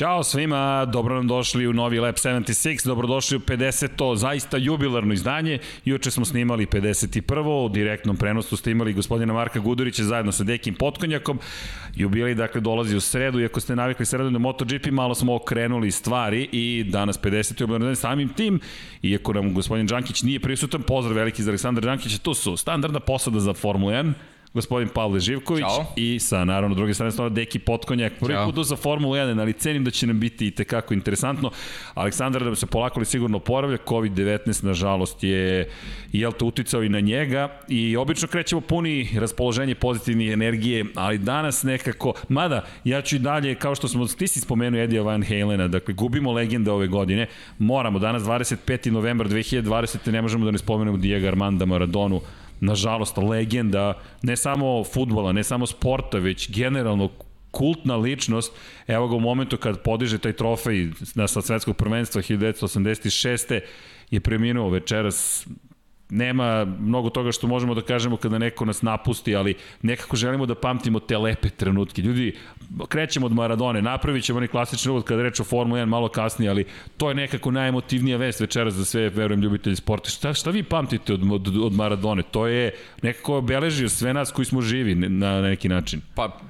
Ćao svima, dobro nam došli u novi Lab 76, dobrodošli u 50. zaista jubilarno izdanje. Juče smo snimali 51. U direktnom prenosu ste imali gospodina Marka Gudurića zajedno sa Dekim Potkonjakom. Jubilej dakle dolazi u sredu, iako ste navikli sredu na MotoGP, malo smo okrenuli stvari i danas 50. jubilarno izdanje samim tim, iako nam gospodin Đankić nije prisutan, pozdrav veliki za Aleksandra Đankića, tu su standardna posada za Formula 1, gospodin Pavle Živković Ćao. i sa naravno druge strane stava Deki Potkonjak. Prvi Ćao. put za Formulu 1, ali cenim da će nam biti i tekako interesantno. Aleksandar da se polako li sigurno poravlja, COVID-19 nažalost je jel to uticao i na njega i obično krećemo puni raspoloženje pozitivne energije, ali danas nekako, mada ja ću i dalje, kao što smo, ti si spomenuo Edija Van Halena, dakle gubimo legende ove godine, moramo, danas 25. novembar 2020. ne možemo da ne spomenemo Diego Armanda Maradonu, nažalost, legenda ne samo futbola, ne samo sporta, već generalno kultna ličnost, evo ga u momentu kad podiže taj trofej na svetskog prvenstva 1986. je preminuo večeras nema mnogo toga što možemo da kažemo kada neko nas napusti, ali nekako želimo da pamtimo te lepe trenutke. Ljudi, krećemo od Maradone, napravit ćemo onaj klasični uvod kada reč o Formula 1 malo kasnije, ali to je nekako najemotivnija vest večeras za sve, verujem, ljubitelji sporta. Šta, šta vi pamtite od, od, od Maradone? To je nekako obeležio sve nas koji smo živi na, na neki način. Pa,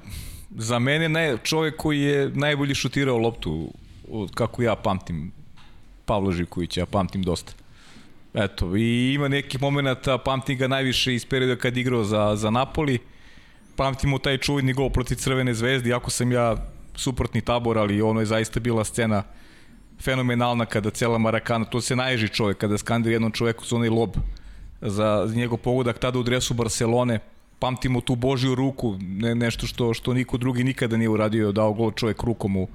za mene naj, čovjek koji je najbolji šutirao loptu, kako ja pamtim, Pavlo Živković, ja pamtim dosta. Eto, i ima nekih momenta, pamtim ga najviše iz perioda kad igrao za, za Napoli, pamtimo taj čuveni gol protiv Crvene zvezde, iako sam ja suprotni tabor, ali ono je zaista bila scena fenomenalna kada cela Marakana, to se naježi čovjek, kada skandira jednom čoveku za onaj lob za, njegov pogodak tada u dresu Barcelone, pamtimo tu Božju ruku, ne, nešto što, što niko drugi nikada nije uradio, dao gol čovjek rukom u,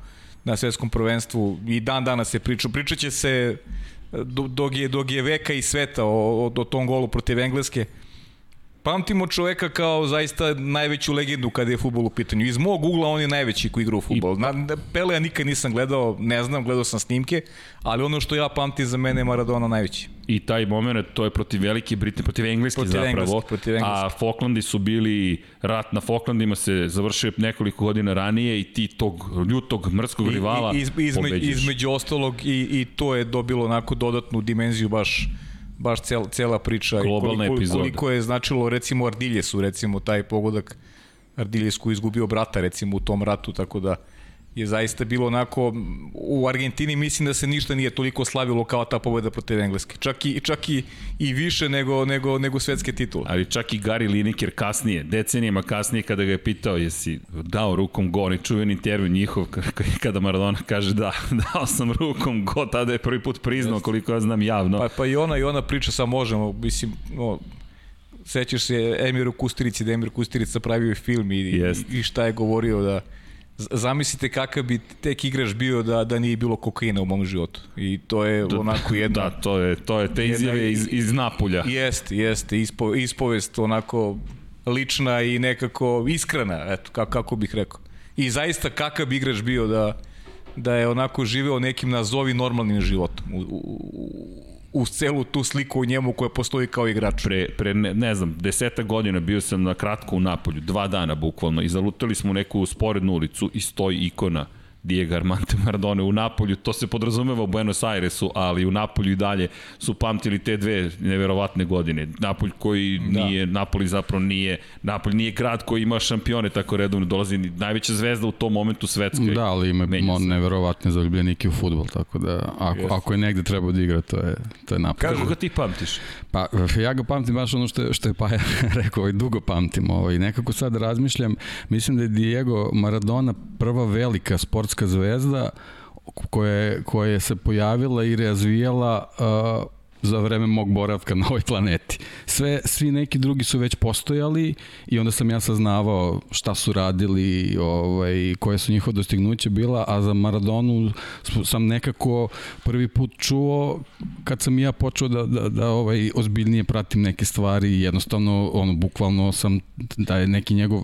na svetskom prvenstvu. I dan danas se priča. Pričaće se dok je, dok je veka i sveta o, o, o tom golu protiv Engleske. Pamtimo čoveka kao zaista najveću legendu kada je futbol u pitanju. Iz mog ugla on je najveći koji igra u futbol. Na, Pele ja nikad nisam gledao, ne znam, gledao sam snimke, ali ono što ja pamtim za mene je Maradona najveći. I taj moment, to je protiv Velike Britanije, protiv Engleske protiv zapravo, engleski, protiv engleski. a Falklandi su bili, rat na Falklandima se završio nekoliko godina ranije i ti tog ljutog, mrskog I, rivala i, iz, izme, Između ostalog i, i to je dobilo onako dodatnu dimenziju baš baš cel, cela priča Globalna koliko, epizoda. koliko je značilo recimo Ardiljesu, recimo taj pogodak Ardiljesku izgubio brata recimo u tom ratu, tako da je zaista bilo onako, u Argentini mislim da se ništa nije toliko slavilo kao ta pobeda protiv Engleske. Čak i, čak i, i više nego, nego, nego svetske titule. Ali čak i Gary Lineker kasnije, decenijama kasnije kada ga je pitao jesi dao rukom go, i čuveni intervju njihov kada Maradona kaže da, dao sam rukom go, tada je prvi put priznao koliko ja znam javno. Pa, pa i ona i ona priča sa možemo, mislim, no, sećaš se Emiru Kustirici, da Emir Kustirica pravio film i, Jest. i šta je govorio da Zamislite kakav bi tek igrač bio da da nije bilo kokaina u mom životu. I to je da, onako jedna Da, to je to je te izjave iz iz Napulja. Jeste, jeste, ispo, ispovest onako lična i nekako iskrena, eto kako kako bih rekao. I zaista kakav bi igrač bio da da je onako živeo nekim nazovi normalnim životom u, u, uz celu tu sliku o njemu koja postoji kao igrač. Pre, pre ne, ne znam, deseta godina bio sam na kratko u Napolju, dva dana bukvalno, i zalutali smo u neku sporednu ulicu i stoji ikona Diego Armando Maradona u Napolju, to se podrazumeva u Buenos Airesu, ali u Napolju i dalje su pamtili te dve neverovatne godine. Napolj koji da. nije, Napoli zapravo nije, Napolj nije grad koji ima šampione tako redovno, dolazi najveća zvezda u tom momentu svetske. Da, ali ima neverovatne zaljubljenike u futbol, tako da ako, yes. ako je negde treba da igra, to je, to je Napolj. Kako ga ti pamtiš? Pa, ja ga pamtim baš ono što što je Paja rekao, ovaj, dugo pamtim. Ovaj, nekako sad razmišljam, mislim da je Diego Maradona prva velika sportska sportska zvezda koja, koja se pojavila i razvijala uh, za vreme mog boravka na ovoj planeti. Sve, svi neki drugi su već postojali i onda sam ja saznavao šta su radili, ovaj, koje su njihova dostignuća bila, a za Maradonu sam nekako prvi put čuo kad sam ja počeo da, da, da ovaj, ozbiljnije pratim neke stvari i jednostavno ono, bukvalno sam da je neki njegov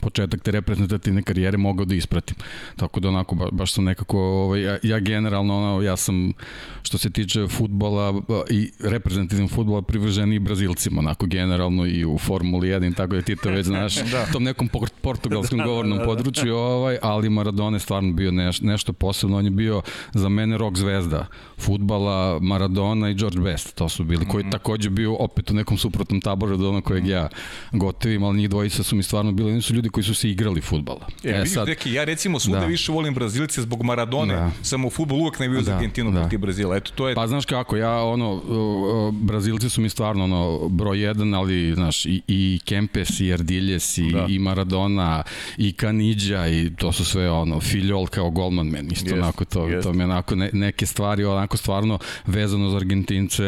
početak te reprezentativne karijere mogao da ispratim. Tako da onako ba, baš sam nekako ovaj ja, ja generalno ono ja sam što se tiče fudbala i reprezentativnog fudbala privržen i Brazilcima onako generalno i u Formuli 1 tako da ti to već znaš da. tom nekom portugalskom da, govornom da, da, području ovaj ali Maradona je stvarno bio neš, nešto posebno on je bio za mene rok zvezda fudbala Maradona i George Best to su bili koji mm -hmm. takođe bio opet u nekom suprotnom taboru od onog kojeg ja gotovim ali njih dvojica su mi stvarno bili oni su ljudi koji su se igrali futbala. E, e vidiš, sad, deki, ja recimo svuda da. više volim Brazilce zbog Maradone, da. samo u futbolu uvek ne bio da. za Argentinu da. protiv Brazila. Eto, to je... Pa znaš kako, ja ono, Brazilci su mi stvarno ono, broj jedan, ali znaš, i, i Kempes, i Ardiljes, i, da. i Maradona, i Kanidja, i to su sve ono, Filjol kao golman, men isto jest, onako, to, jest. to mi onako ne, neke stvari, onako stvarno vezano za Argentince,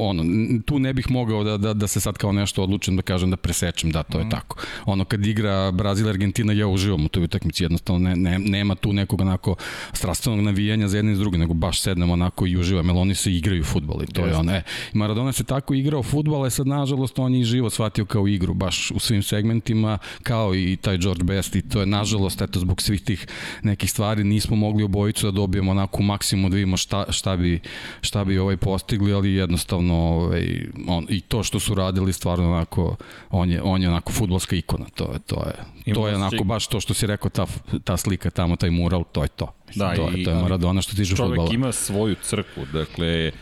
ono, tu ne bih mogao da, da, da se sad kao nešto odlučim da kažem da presečem, da, to mm. je tako. Ono, kad igra Brazil Argentina ja uživam u toj utakmici jednostavno ne, ne, nema tu nekog onako strastvenog navijanja za jedne i s druge nego baš sednemo onako i uživam jer oni se igraju fudbal i to Jeste. je ono e, Maradona se tako igrao fudbal e sad nažalost on je i život shvatio kao igru baš u svim segmentima kao i taj George Best i to je nažalost eto zbog svih tih nekih stvari nismo mogli obojicu da dobijemo onako maksimum da vidimo šta, šta bi šta bi ovaj postigli ali jednostavno ovaj, on, i to što su radili stvarno onako on je, on je onako fudbalska ikona to je, to je to je onako baš to što si rekao, ta, ta slika tamo, taj mural, to je to. Da, to, i, to je Maradona što tiže fudbala. Čovek ima svoju crkvu, dakle,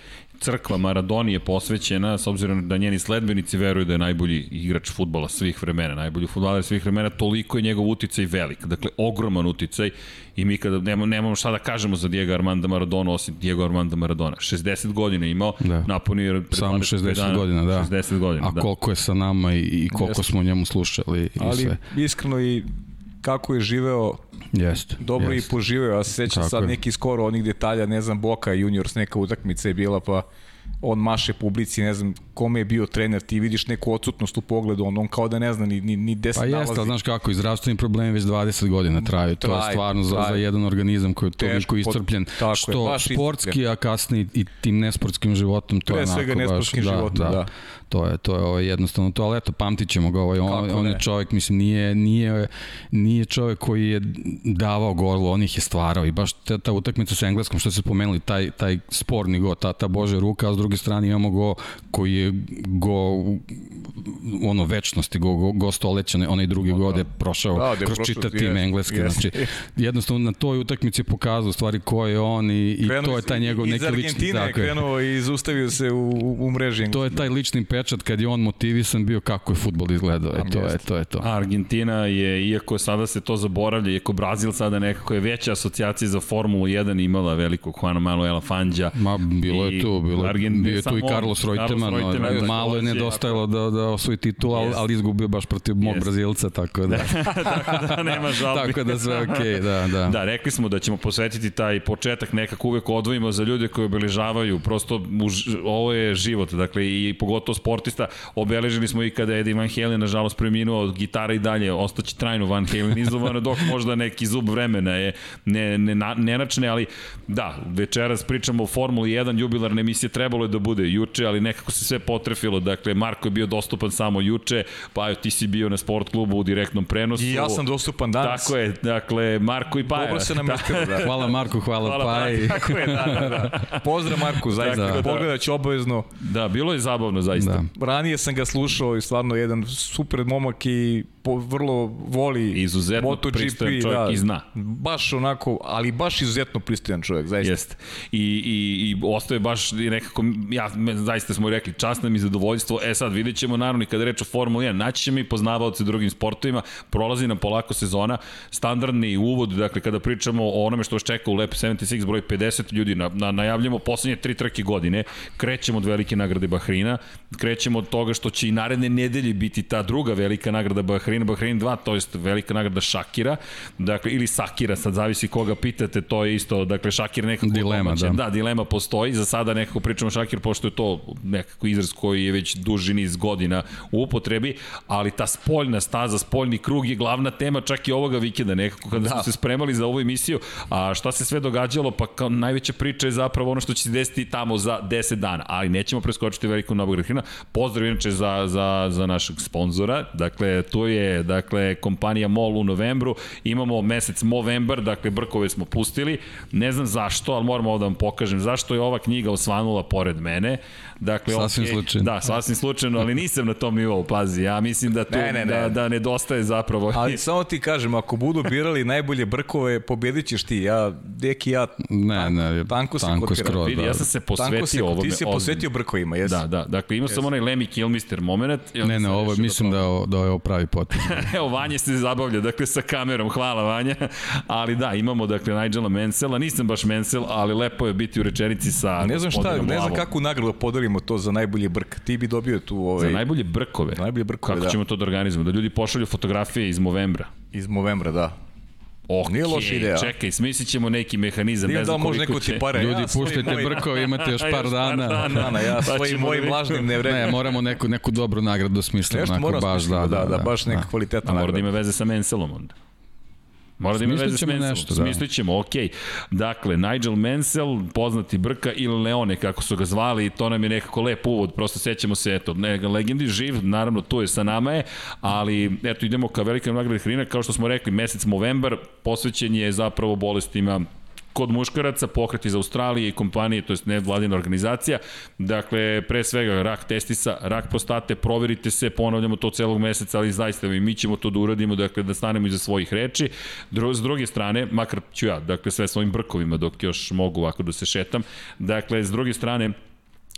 crkva Maradoni je posvećena, s obzirom da njeni sledbenici veruju da je najbolji igrač futbola svih vremena, najbolji futbaler svih vremena, toliko je njegov uticaj velik, dakle ogroman uticaj i mi kada nemamo, nemamo šta da kažemo za Diego Armanda Maradona osim Diego Armanda Maradona. 60 godina imao, da. napunio Samo 60 dana, godina, da. 60 godina, A da. koliko je sa nama i, i koliko Jeste. smo njemu slušali i Ali, sve. Ali iskreno i kako je živeo Jeste. Dobro jest. i poživeo, ja se sećam sad neki skoro onih detalja, ne znam, Boka Juniors neka utakmica je bila, pa on maše publici, ne znam kome je bio trener, ti vidiš neku odsutnost u pogledu, on, on kao da ne zna ni, ni, ni gde se nalazi. Pa jeste, znaš kako, zdravstveni problemi već 20 godina traju, to je stvarno za, za jedan organizam koji je toliko iscrpljen, što je, sportski, iscrpljen. a kasnije i tim nesportskim životom, to Pre je svega nesportskim baš, da, životom, da. da. To je, to je ovaj, jednostavno to, ali eto, pamtit ćemo ga, ovaj, on, on je čovjek, mislim, nije, nije, nije čovjek koji je davao gol, on ih je stvarao i baš ta, ta utakmica sa engleskom, što se spomenuli, taj, taj sporni go, ta, ta Bože ruka, s druge strane imamo go koji je go ono večnosti, go, go, go stoleća, onaj drugi no, god je prošao da, kroz čitav tim engleski. Yes, znači, jednostavno na toj utakmici je pokazao stvari ko je on i, i to je taj njegov neki lični... Iz Argentine je krenuo i izustavio se u, u mreži. To je taj lični pečat kad je on motivisan bio kako je futbol izgledao. E, to, je, to je to. Argentina je, iako sada se to zaboravlja, iako Brazil sada nekako je veća asocijacija za Formulu 1 imala velikog Juana Manuela Fangija. Ma, bilo je tu, bilo, Argent, bio je tu i Carlos Reutemann, Reutemann malo je nedostajalo da, da osvoji titul, ali, ali izgubio baš protiv mog yes. Brazilca, tako da... tako da nema žalbi. tako da sve okej, okay, da, da. Da, rekli smo da ćemo posvetiti taj početak nekako uvek odvojimo za ljude koji obeležavaju, prosto ovo je život, dakle i pogotovo sportista, obeležili smo i kada je Eddie Van Halen nažalost preminuo od gitara i dalje, ostaće trajno Van Halen izovano, dok možda neki zub vremena je ne, ne, ne načne, ali da, večeras pričamo o Formuli 1, jubilarne emisije trebalo je da bude juče, ali nekako se sve potrefilo, dakle Marko je bio dostupan samo juče, pa ti si bio na sport klubu u direktnom prenosu. I ja sam dostupan danas. Tako je, dakle Marko i Paja. Dobro se nam da. Hvala Marko, hvala, hvala Paja. Tako je, da, da, da. Pozdrav Marku, zaista, da. pogledat ću obavezno. Da, bilo je zabavno, zaista. Da. Ranije sam ga slušao i stvarno jedan super momak i po, vrlo voli izuzetno MotoGP, pristojan čovjek da, i zna. Baš onako, ali baš izuzetno pristojan čovjek, zaista. Jeste. I, i, i ostaje baš nekako, ja, zaista smo rekli, čast nam i zadovoljstvo. E sad, vidjet ćemo naravno i kada reč o Formuli 1, naći ćemo i poznavalce drugim sportovima, prolazi nam polako sezona, standardni uvod, dakle kada pričamo o onome što vas čeka u Lep 76 broj 50 ljudi, na, na, najavljamo poslednje tri trke godine, krećemo od velike nagrade Bahrina, krećemo od toga što će i naredne nedelje biti ta druga velika nagrada Bahrina, Bahrein 2, to jest velika nagrada Šakira, dakle, ili Sakira, sad zavisi koga pitate, to je isto, dakle, Šakir nekako... Dilema, da. Da, dilema postoji, za sada nekako pričamo Šakir, pošto je to nekako izraz koji je već duži niz godina u upotrebi, ali ta spoljna staza, spoljni krug je glavna tema čak i ovoga vikenda, nekako kada da. smo se spremali za ovu emisiju, a šta se sve događalo, pa kao najveća priča je zapravo ono što će se desiti tamo za 10 dana, ali nećemo preskočiti veliku Novog. Pozdrav inače za, za, za našeg sponzora, dakle, tu je je dakle kompanija MOL u novembru, imamo mesec Movember, dakle brkove smo pustili, ne znam zašto, ali moram ovo da vam pokažem zašto je ova knjiga osvanula pored mene. Dakle, sasvim okay, slučajno. Da, sasvim slučajno, ali nisam na tom nivou, pazi, ja mislim da tu Ne, ne, ne. Da, da nedostaje zapravo. Ali samo ti kažem, ako budu birali najbolje brkove, pobedit ćeš ti. Ja, deki, ja Ne, ne, tanko tanko pirata. skroz, Vidi, da. ja sam se Tanko si, posvetio ovome. ti si se posvetio brkovima, jesi? Da, da, dakle imao sam onaj Lemmy Kilmister moment. Ne, ne, ovo mislim da, da je ovo pravi potez. Evo, Vanja se zabavlja, dakle, sa kamerom, hvala Vanja. Ali da, imamo, dakle, Nigela Mansella, nisam baš Mansell, ali lepo je biti u rečenici sa Ne znam šta, ne znam kakvu nagradu podelimo to za najbolji brk. Ti bi dobio tu ovaj, Za najbolje brkove. najbolje brkove, Kako da. ćemo to da organizujemo? Da ljudi pošalju fotografije iz Movembra. iz Movembra, da. Ok, Nije loša ideja. Čekaj, smislit ćemo neki mehanizam. Nije ne da znam može koliko neko ti pare. Ljudi, ja puštajte mojim- brkove, imate još Još par dana. Dana, ja Pa svojim mojim da lažnim ne vremena. Ne, moramo neku, neku dobru nagradu smisliti. Nešto moramo baš, smisliti, da, da, baš neka kvalitetna A mora da nagrada. ima veze sa Mansellom onda. Mora da ima veze s ćemo Mansellom. nešto, da. Smislit ćemo, okej. Dakle, Nigel Mansell, poznati Brka ili Leone, kako su ga zvali, i to nam je nekako lep uvod, prosto sećamo se, eto, ne, legendi živ, naravno tu je sa nama je, ali eto, idemo ka velikom nagradi Hrina, kao što smo rekli, mesec Movember, posvećen je zapravo bolestima kod muškaraca, pokret iz Australije i kompanije, to je nevladina organizacija. Dakle, pre svega rak testisa, rak prostate, proverite se, ponavljamo to celog meseca, ali zaista mi ćemo to da uradimo, dakle, da stanemo iza svojih reči. Dru, s druge strane, makar ću ja, dakle, sve svojim brkovima dok još mogu ovako da se šetam, dakle, s druge strane,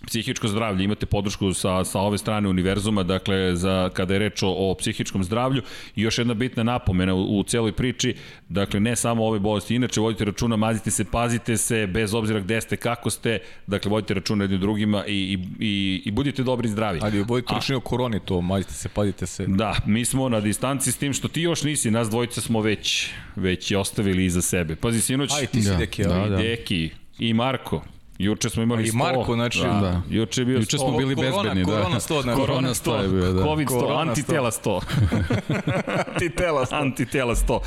psihičko zdravlje, imate podršku sa, sa ove strane univerzuma, dakle, za, kada je reč o, o psihičkom zdravlju i još jedna bitna napomena u, u celoj priči, dakle, ne samo ove bolesti, inače vodite računa, mazite se, pazite se, bez obzira gde ste, kako ste, dakle, vodite računa jednim drugima i, i, i, i budite dobri i zdravi. Ali vodite računje o koroni to, mazite se, pazite se. Da, mi smo na distanci s tim što ti još nisi, nas dvojica smo već, već i ostavili iza sebe. Pazi, sinoć, Aj, ti si Da, deki, da, da. Deki, i Marko, Juče smo imali I 100. Marko, znači- da, Da. Juče je bio Juče 100. smo bili korona- bezbedni, da. korona 100, znači. Korona 100 je bio, da. COVID 100, Korona 100. antitela 100. ti tela antitela 100.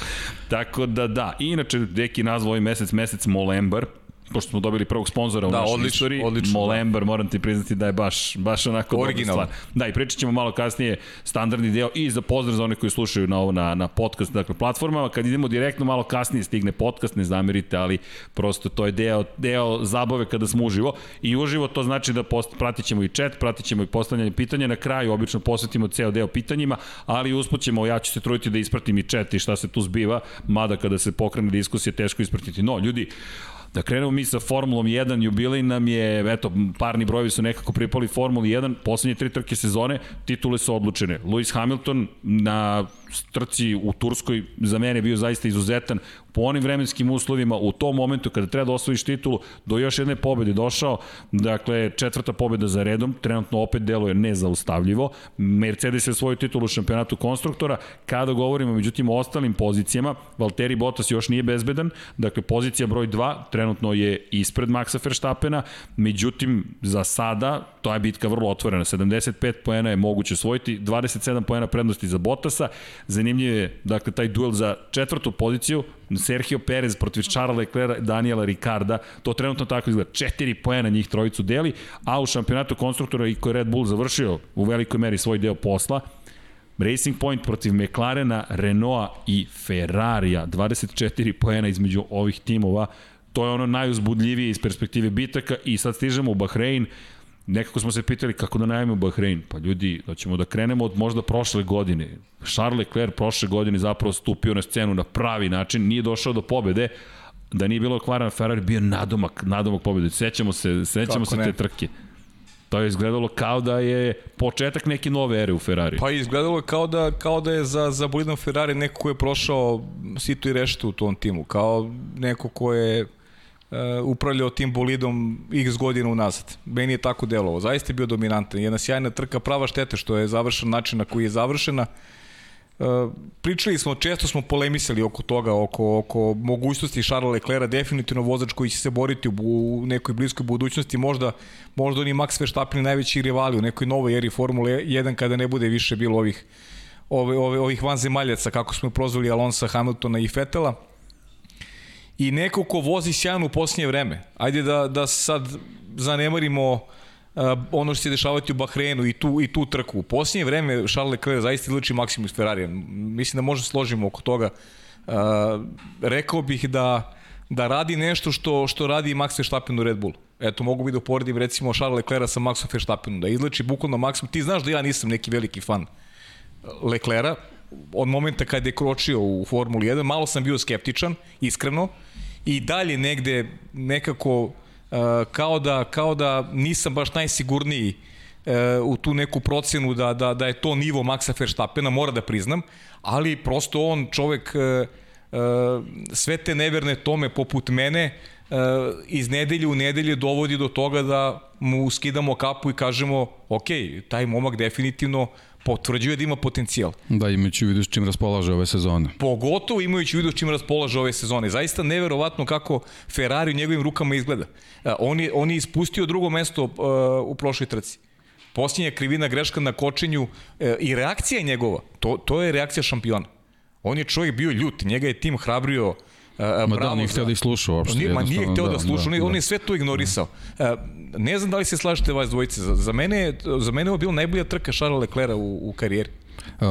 Tako da da, I inače Deki nazvao ovaj mesec mesec Molembar, pošto smo dobili prvog sponzora u Da, našoj odlično, istoriji, odlično, da. Molembar, moram ti priznati da je baš, baš onako dobra Originalno. stvar. Da, i pričat ćemo malo kasnije standardni deo i za pozdrav za one koji slušaju na ovo na, na podcast, dakle platformama, kad idemo direktno malo kasnije stigne podcast, ne zamerite, ali prosto to je deo, deo zabave kada smo uživo i uživo to znači da post, pratit ćemo i chat, pratit ćemo i postavljanje pitanja, na kraju obično posvetimo ceo deo pitanjima, ali usput ćemo, ja ću se truditi da ispratim i chat i šta se tu zbiva, mada kada se pokrene diskusija teško ispratiti. No, ljudi, Da krenemo mi sa Formulom 1, jubilej nam je, eto, parni brojevi su nekako pripali Formuli 1, poslednje tri trke sezone, titule su odlučene. Lewis Hamilton na trci u Turskoj za mene je bio zaista izuzetan po onim vremenskim uslovima u tom momentu kada treba da osvojiš titulu do još jedne pobede došao dakle četvrta pobeda za redom trenutno opet deluje nezaustavljivo Mercedes je svoju titulu u šampionatu konstruktora kada govorimo međutim o ostalim pozicijama Valtteri Bottas još nije bezbedan dakle pozicija broj 2 trenutno je ispred Maxa Verstappena međutim za sada to je bitka vrlo otvorena 75 poena je moguće osvojiti 27 poena prednosti za Bottasa zanimljiv je dakle taj duel za četvrtu poziciju. Sergio Perez protiv Charlesa Leclerca, Daniela Ricarda, to trenutno tako izgleda. Četiri poena njih trojicu deli, a u šampionatu konstruktora i koji Red Bull završio u velikoj meri svoj deo posla, Racing Point protiv McLarena, Renaulta i Ferrarija, 24 poena između ovih timova, to je ono najuzbudljivije iz perspektive bitaka i sad stižemo u Bahrein, nekako smo se pitali kako da najavimo Bahrein. Pa ljudi, da ćemo da krenemo od možda prošle godine. Charles Leclerc prošle godine zapravo stupio na scenu na pravi način, nije došao do pobede, da nije bilo kvarana Ferrari, bio nadomak, nadomak pobede. Sećamo se, sećamo se ne? te trke. To je izgledalo kao da je početak neke nove ere u Ferrari. Pa izgledalo je kao da, kao da je za, za bolidom Ferrari neko ko je prošao sito i reštu u tom timu, kao neko ko je upravljao tim bolidom x godina unazad. Meni je tako delovo. Zaista je bio dominantan. Jedna sjajna trka, prava štete što je završen način na koji je završena. Uh, pričali smo, često smo polemisali oko toga, oko, oko mogućnosti Charlesa Leclerca, definitivno vozač koji će se boriti u, u nekoj bliskoj budućnosti, možda, možda oni Max Verstappen najveći rivali u nekoj novoj eri Formule 1 kada ne bude više bilo ovih ove, ove, ovih vanzemaljaca, kako smo prozvali Alonsa, Hamiltona i Fetela. I neko ko vozi sjajno u posljednje vreme. Ajde da, da sad zanemarimo ono što se dešavati u Bahreinu i tu, i tu trku. U posljednje vreme Charles Leclerc zaista izlači maksimum iz Ferrarija. Mislim da možemo složimo oko toga. Uh, rekao bih da da radi nešto što što radi Max Verstappen u Red Bull. Eto, mogu bi da uporedim recimo Charles Leclerc sa Maxom Verstappenom, da izleči bukvalno maksimum. Ti znaš da ja nisam neki veliki fan Leclerca, od momenta kada je kročio u Formuli 1, malo sam bio skeptičan, iskreno, i dalje negde nekako uh, kao, da, kao da nisam baš najsigurniji uh, u tu neku procenu da, da, da je to nivo Maxa Verstappena, mora da priznam, ali prosto on čovek uh, uh, sve te neverne tome poput mene uh, iz nedelje u nedelje dovodi do toga da mu skidamo kapu i kažemo ok, taj momak definitivno potvrđuje da ima potencijal. Da, imajući u vidu s čim raspolaže ove sezone. Pogotovo imajući u vidu s čim raspolaže ove sezone. Zaista neverovatno kako Ferrari u njegovim rukama izgleda. Uh, on, je, on je ispustio drugo mesto uh, u prošloj trci. Posljednja krivina greška na kočenju uh, i reakcija njegova, to, to je reakcija šampiona. On je čovjek bio ljut, njega je tim hrabrio uh, Ma da, nije htio da ih sluša uopšte. Nije, ma nije htio da, da sluša, da, on, on je sve to ignorisao. Uh, ne znam da li se slažete vas dvojice, za, za mene, za mene je ovo bila najbolja trka Charles Leclerca u, u karijeri.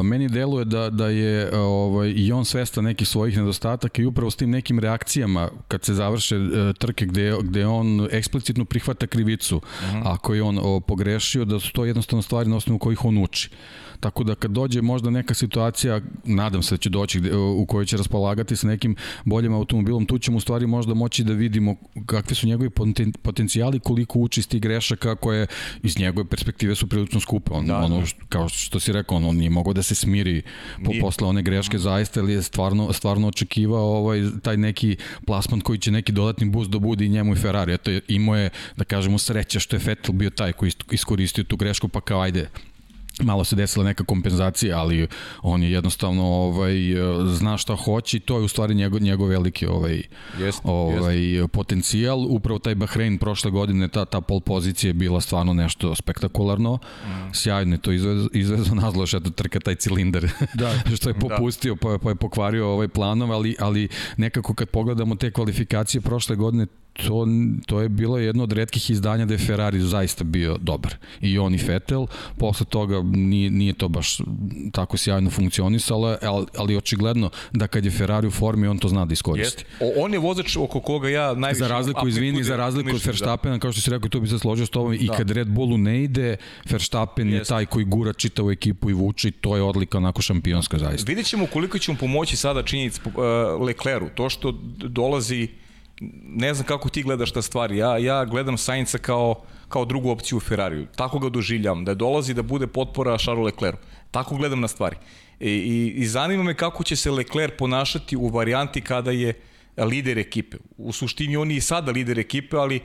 Meni deluje da, da je ovaj, i on svesta nekih svojih nedostataka i upravo s tim nekim reakcijama kad se završe e, trke gde, gde on eksplicitno prihvata krivicu uh mhm. -huh. ako je on o, pogrešio, da su to jednostavno stvari na osnovu kojih on uči. Tako da kad dođe možda neka situacija, nadam se da će doći gde, u kojoj će raspolagati sa nekim boljim automobilom, tu ćemo u stvari možda moći da vidimo kakvi su njegovi potencijali, koliko uči iz tih grešaka koje iz njegove perspektive su prilično skupe. On, da, ono, da. kao što si rekao, on, on nije mogao da se smiri po, posle one greške mm. zaista, ili je stvarno, stvarno očekivao ovaj, taj neki plasman koji će neki dodatni boost da bude i njemu i Ferrari. Eto, imao je, da kažemo, sreća što je Vettel bio taj koji iskoristio tu grešku, pa kao ajde, malo se desila neka kompenzacija, ali on je jednostavno ovaj zna šta hoće i to je u stvari njegov njegov veliki ovaj jest, ovaj jest. potencijal. Upravo taj Bahrein prošle godine ta ta pol pozicija je bila stvarno nešto spektakularno. Mm. Sjajno to izvezo izvezo nazlo što trka taj cilindar. Da. što je da. popustio da. pa, pa je pokvario ovaj planov, ali ali nekako kad pogledamo te kvalifikacije prošle godine to, to je bilo jedno od redkih izdanja da je Ferrari zaista bio dobar. I on i Vettel, posle toga nije, nije to baš tako sjajno funkcionisalo, ali, ali očigledno da kad je Ferrari u formi, on to zna da iskoristi. Yes. On je vozač oko koga ja najviše... Za razliku, izvini, za razliku od da. Verstappena, da. kao što si rekao, tu bi se složio s tobom, da. i kad Red Bullu ne ide, Verstappen yes. je taj koji gura čitavu ekipu i vuče i to je odlika onako šampionska zaista. Vidjet ćemo koliko ćemo pomoći sada činjenic uh, Lecleru, to što dolazi ne znam kako ti gledaš ta stvari. Ja, ja gledam Sainca kao, kao drugu opciju u Ferrariju. Tako ga doživljam, da dolazi da bude potpora Charlesu Leclercu. Tako gledam na stvari. I, i, I zanima me kako će se Leclerc ponašati u varijanti kada je lider ekipe. U suštini on je i sada lider ekipe, ali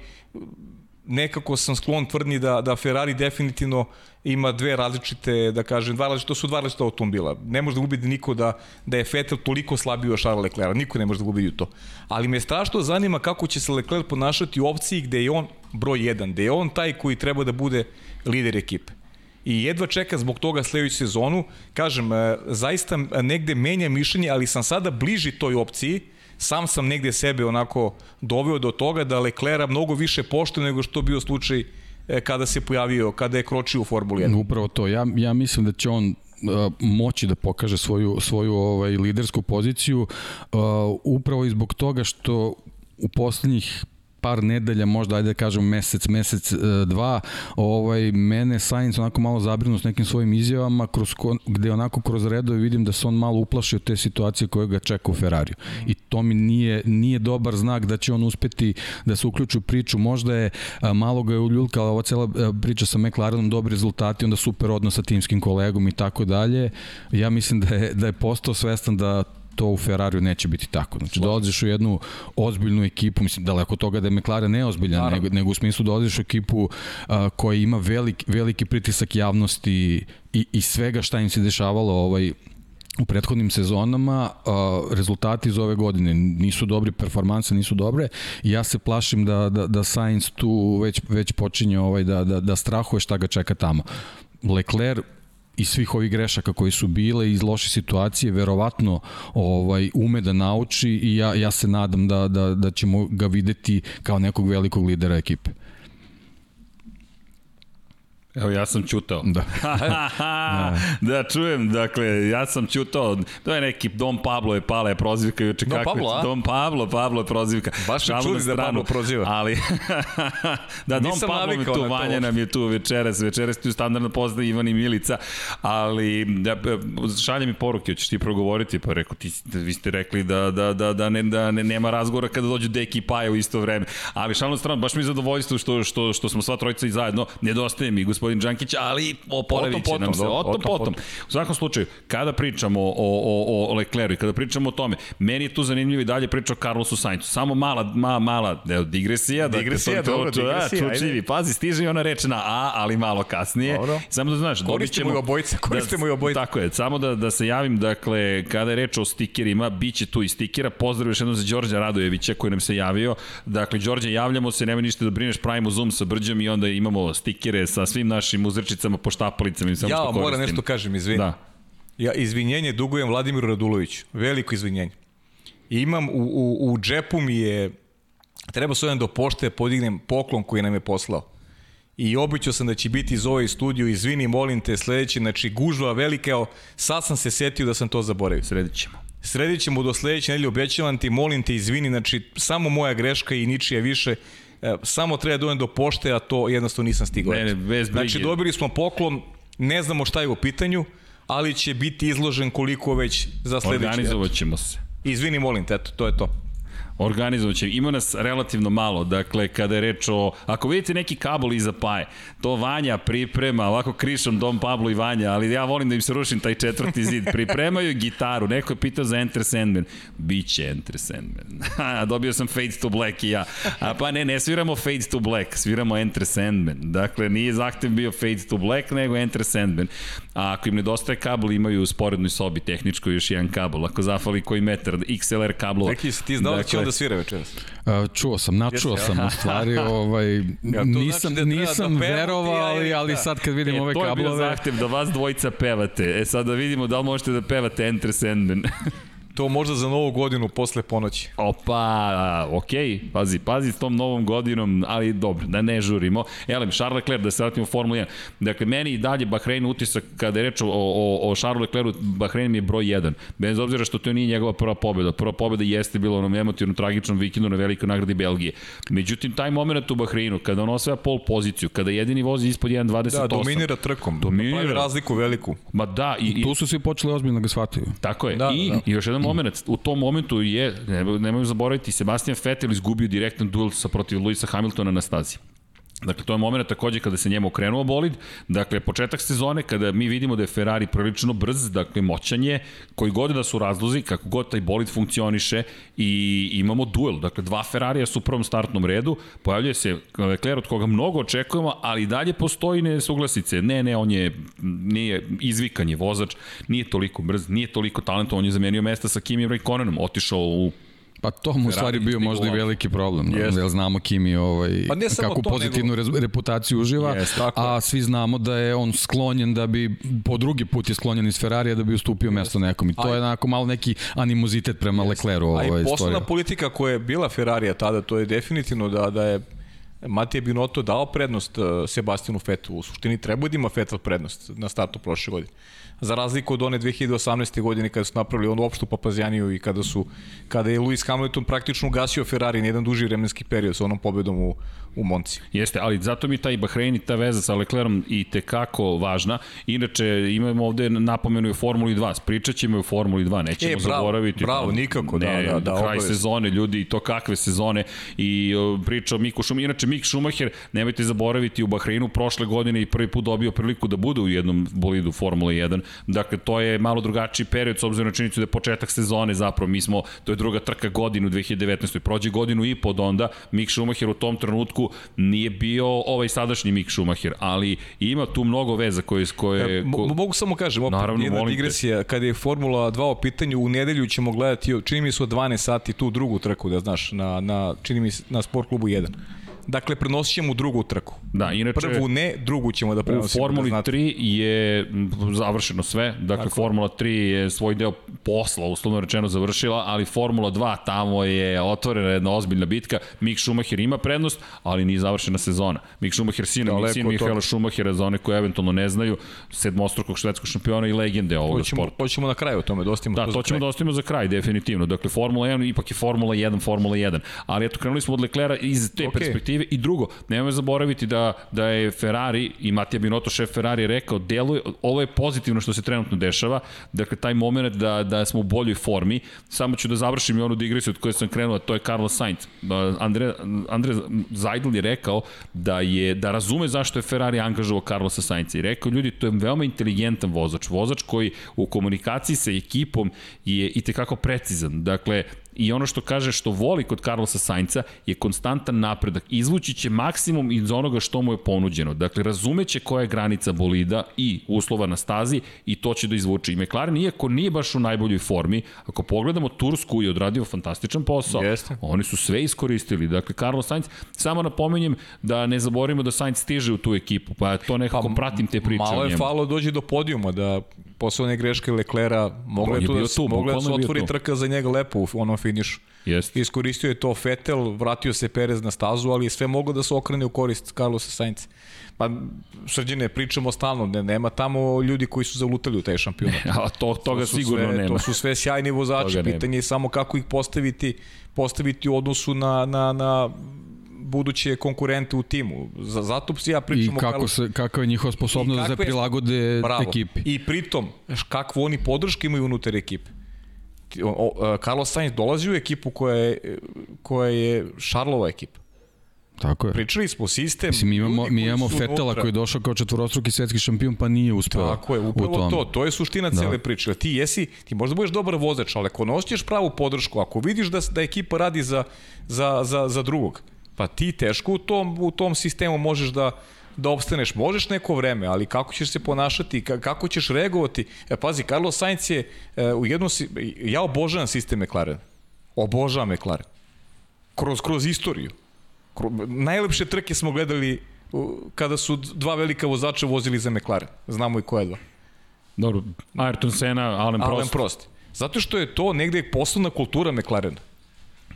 nekako sam sklon tvrdni da, da Ferrari definitivno ima dve različite, da kažem, dva različite, to su dva različite automobila. Ne može da ubedi niko da, da je Vettel toliko slabiji od Charles Leclerc, niko ne može da ubedi to. Ali me strašno zanima kako će se Leclerc ponašati u opciji gde je on broj 1, gde je on taj koji treba da bude lider ekipe. I jedva čeka zbog toga sledeću sezonu. Kažem, e, zaista negde menja mišljenje, ali sam sada bliži toj opciji, sam sam negde sebe onako doveo do toga da Leclerc mnogo više pošto nego što bio slučaj e, kada se pojavio, kada je kročio u Formuli 1. Upravo to. Ja, ja mislim da će on e, moći da pokaže svoju svoju ovaj lidersku poziciju uh, upravo i zbog toga što u poslednjih par nedelja, možda ajde da kažem mesec, mesec, e, dva, ovaj, mene Sainz onako malo zabrinu s nekim svojim izjavama, kroz, gde onako kroz redove vidim da se on malo uplašio te situacije koje ga čeka u Ferrariju. I to mi nije, nije dobar znak da će on uspeti da se uključi u priču. Možda je, malo ga je uljuljkala ova cela e, priča sa McLarenom, dobri rezultati, onda super odnos sa timskim kolegom i tako dalje. Ja mislim da je, da je postao svestan da to u Ferrariju neće biti tako. Znači, dolaziš u jednu ozbiljnu ekipu, mislim, daleko toga da je McLaren neozbiljan, nego, nego u smislu dolaziš u ekipu a, koja ima velik, veliki pritisak javnosti i, i svega šta im se dešavalo ovaj, u prethodnim sezonama a, rezultati iz ove godine nisu dobri, performanse nisu dobre i ja se plašim da, da, da Sainz tu već, već počinje ovaj, da, da, da strahuje šta ga čeka tamo. Leclerc i svih ovih grešaka koji su bile iz loše situacije verovatno ovaj ume da nauči i ja, ja se nadam da, da, da ćemo ga videti kao nekog velikog lidera ekipe. Evo, ja sam čutao. Da. da, čujem, dakle, ja sam čutao, to je neki Dom Pablo je pala je prozivka juče. Dom Pablo, a? Dom Pablo, Pablo je prozivka. Baš me čuli da Pablo proziva. Ali, da, Dom Nisam Pablo mi tu, na Vanja nam je tu večeras, večeras tu standardno pozna Ivan i Milica, ali da, šalje mi poruke, hoćeš ti progovoriti, pa rekao, ti, vi ste rekli da, da, da, da, ne, da ne, nema razgovora kada dođu Deki i Paja u isto vreme. Ali šalno strano, baš mi je zadovoljstvo što, što, što smo sva trojica i zajedno, nedostaje mi gospodin Đankić, ali oporavit će Potom, nam se. potom, Otom, potom. U svakom slučaju, kada pričamo o, o, o Lecleru i kada pričamo o tome, meni je tu zanimljivo i dalje priča o Carlosu Sainzu. Samo mala, ma, mala evo, digresija. Digresija, dakle, to- dobro, to- da, digresija, čučivi. ajde. Pazi, stiže i ona reč na A, ali malo kasnije. Dobro. Samo da znaš, dobit Koristimo ćemo... i obojica, koristimo i obojica. Tako je, samo da, da se javim, dakle, kada je reč o stikerima, bit će tu i stikera. Pozdrav još jednom za Đorđa Radojevića koji nam se javio. Dakle, Đorđe, javljamo se, nema ništa da brineš, pravimo Zoom sa Brđom i onda imamo stikere sa svim našim uzrčicama, poštapalicama i samo Ja što vam moram koristimo. nešto kažem, izvini. Da. Ja izvinjenje dugujem Vladimiru Raduloviću. Veliko izvinjenje. I imam u, u, u džepu mi je treba se jedan do pošte podignem poklon koji nam je poslao. I običao sam da će biti iz ovaj studiju, izvini, molim te, sledeći, znači gužva velika, evo, sad sam se setio da sam to zaboravio. Sredit ćemo. Sredit ćemo do sledeće nedelje, obećavam ti, molim te, izvini, znači samo moja greška i ničija više, samo treba dojem do pošte, a to jednostavno nisam stigao. Ne, ne, bez brige. Znači dobili smo poklon, ne znamo šta je u pitanju, ali će biti izložen koliko već za sledeći. Organizovat ćemo se. Izvini, molim te, eto, to je to. Organizovat će. Ima nas relativno malo, dakle, kada je reč o... Ako vidite neki kabel iza paje, to Vanja priprema, ovako krišom Dom Pablo i Vanja, ali ja volim da im se rušim taj četvrti zid. Pripremaju gitaru, neko je pitao za Enter Sandman. Biće Enter Sandman. Dobio sam Fade to Black i ja. A pa ne, ne sviramo Fade to Black, sviramo Enter Sandman. Dakle, nije zahtev bio Fade to Black, nego Enter Sandman. A ako im nedostaje kabel, imaju u sporednoj sobi tehničkoj još jedan kabel. Ako zafali koji metar, XLR kablova. Neki si ti znao da on da svira večeras. Čuo sam, načuo sam u stvari, ovaj, znači nisam, da treba nisam da verovao, ali, ali da. sad kad vidim E, ove to je bio kablove... zahtev da vas dvojica pevate. E sad da vidimo da li možete da pevate Enter Sandman. To možda za novu godinu posle ponoći. Opa, okej, pazi, pazi s tom novom godinom, ali dobro, da ne žurimo. Elem, Charles Leclerc, da se vratimo u Formulu 1. Dakle, meni i dalje Bahrein utisak, kada je reč o, o, o Charles Leclercu, Bahrein mi je broj 1. Bez obzira što to nije njegova prva pobjeda. Prva pobjeda jeste bila onom emotivnom, tragičnom vikendu na velikoj nagradi Belgije. Međutim, taj moment u Bahreinu, kada on osvaja pol poziciju, kada jedini vozi ispod 1.28. Da, dominira trkom. Dominira. Pravi razliku veliku. Ma da, i, i Tu su svi počeli ozbiljno da ga shvataju. Tako je. Da, Da, I, da. da. I još jedan moment, u tom momentu je, ne- nemojmo zaboraviti, Sebastian Vettel izgubio direktan duel sa protiv Luisa Hamiltona na stazi. Dakle, to je moment takođe kada se njemu okrenuo bolid. Dakle, početak sezone kada mi vidimo da je Ferrari prilično brz, dakle, moćan je, koji god da su razlozi, kako god taj bolid funkcioniše i imamo duel. Dakle, dva Ferrarija su u prvom startnom redu, pojavljuje se Leclerc od koga mnogo očekujemo, ali dalje postoji nesuglasice. Ne, ne, on je, nije izvikan je vozač, nije toliko brz, nije toliko talentovan, on je zamenio mesta sa Kimi Raikkonenom, otišao u Pa to mu u stvari bio možda i veliki problem, da, Jeste. jer znamo Kimi ovaj, Pa kakvu to, pozitivnu nego... reputaciju uživa, Jeste, tako a svi znamo da je on sklonjen da bi, po drugi put je sklonjen iz Ferrarija da bi ustupio mesto nekom i to je onako malo neki animozitet prema Lecleru A ovaj, i poslovna stvorio. politika koja je bila Ferrarija tada, to je definitivno da, da je Matija Binotto dao prednost uh, Sebastianu Vettelu. U suštini treba da ima Vettel prednost na startu prošle godine. Za razliku od one 2018. godine kada su napravili onu opštu papazjaniju i kada su kada je Lewis Hamilton praktično ugasio Ferrari na jedan duži vremenski period sa onom pobedom u, u Monci. Jeste, ali zato mi taj Bahrein i ta veza sa Leclerom i tekako važna. Inače, imamo ovde napomenu i u Formuli 2. Pričat ćemo i u Formuli 2, nećemo E, bravo, zaboraviti. bravo, nikako, da, ne, da, da, kraj obavezno. sezone, ljudi, i to kakve sezone. I o, priča o Miku Šumacher. Inače, Mik Šumacher, nemojte zaboraviti, u Bahreinu prošle godine i prvi put dobio priliku da bude u jednom bolidu Formula 1. Dakle, to je malo drugačiji period, s obzirom na činjenicu da je početak sezone zapravo. Mi smo, to je druga trka godinu 2019. Prođe godinu i pod onda, Mik Šumacher u tom trenutku nije bio ovaj sadašnji Mik Šumacher, ali ima tu mnogo veza koje... koje E, ko, mogu samo kažem, opet Naravno, jedna molim te. digresija, kada je Formula 2 u pitanju, u nedelju ćemo gledati, čini mi se od 12 sati tu drugu trku, da znaš, na, na, čini mi se na sport klubu 1. dakle prenosit ćemo drugu trku. Da, inače... Prvu ne, drugu ćemo da U prenosimo. Formuli da znate. 3 je završeno sve, dakle Tako. Formula 3 je svoj deo posla, uslovno rečeno, završila, ali Formula 2 tamo je otvorena jedna ozbiljna bitka. Mick Schumacher ima prednost, ali nije završena sezona. Mick Schumacher sin, Daleko sin Mihaela. Schumachera, za one koje eventualno ne znaju, sedmostrukog švedskog šampiona i legende ovoga Hoćemo, sporta. hoćemo na kraju o tome, dostimo Da, to to za ćemo da ostavimo za kraj, definitivno. Dakle, Formula 1 ipak je Formula 1, Formula 1. Ali eto, krenuli smo od Leclera iz te Ok. okay. perspektive. I drugo, nemoj zaboraviti da, da je Ferrari i Matija Binotto, šef Ferrari, rekao, deluje, ovo je pozitivno što se trenutno dešava. Dakle, taj moment da, da smo u boljoj formi. Samo ću da završim i onu digresiju od koje sam krenuo, to je Carlos Sainz. Andre, Andre Zajdl je rekao da je da razume zašto je Ferrari angažovao Carlosa Sainza i rekao ljudi to je veoma inteligentan vozač, vozač koji u komunikaciji sa ekipom je i tekako precizan. Dakle, i ono što kaže što voli kod Carlosa Sainca je konstantan napredak. Izvući će maksimum iz onoga što mu je ponuđeno. Dakle, razumeće koja je granica bolida i uslova na stazi i to će da izvuče. I McLaren, iako nije baš u najboljoj formi, ako pogledamo Tursku je odradio fantastičan posao. Jeste. Oni su sve iskoristili. Dakle, Carlos Sainz, samo napominjem da ne zaboravimo da Sainz stiže u tu ekipu, pa to nekako pa, pratim te priče Malo je falo dođe do podijuma, da posle one greške Leclera mogla je tu da, tu, mogla da se otvori tu. trka za njega lepo u onom finišu. Jeste. Iskoristio je to Fetel, vratio se Perez na stazu, ali je sve moglo da se okrene u korist Carlosa Sainz. Pa, srđene, pričamo stalno, ne, nema tamo ljudi koji su zalutali u taj šampionat. A to, toga To sigurno sve, nema. To su sve sjajni vozači, pitanje je samo kako ih postaviti, postaviti u odnosu na, na, na buduće konkurente u timu. Za, zato ja I pričam o kako se, kakva je njihova sposobnost I da kakve- prilagode Bravo. ekipi. I pritom, kakvu oni podrške imaju unutar ekipe. O, Carlos Sainz dolazi u ekipu koja je, koja je Šarlova ekipa. Tako je. Pričali smo sistem. Mislim, mi imamo, mi imamo Fetela koji je došao kao četvorostruki svetski šampion pa nije uspeo Tako je, upravo to. To je suština Da. cele priče. Ti jesi, ti možda budeš dobar vozač, ali ako osjećaš pravu podršku, ako vidiš da, da ekipa radi za, za, za, za drugog, pa ti teško u tom, u tom sistemu možeš da, da opstaneš. Možeš neko vreme, ali kako ćeš se ponašati, ka- kako ćeš reagovati. E, pazi, Carlos Sainz je e, u jednom... si- Ja obožavam sistem McLaren. Obožavam McLaren. Kroz, kroz istoriju. Kro, najlepše trke smo gledali u, kada su dva velika vozača vozili za McLaren. Znamo i koja dva. Dobro, Ayrton Senna, Alan Prost. Alan Prost. Zato što je to negde poslovna kultura McLarena.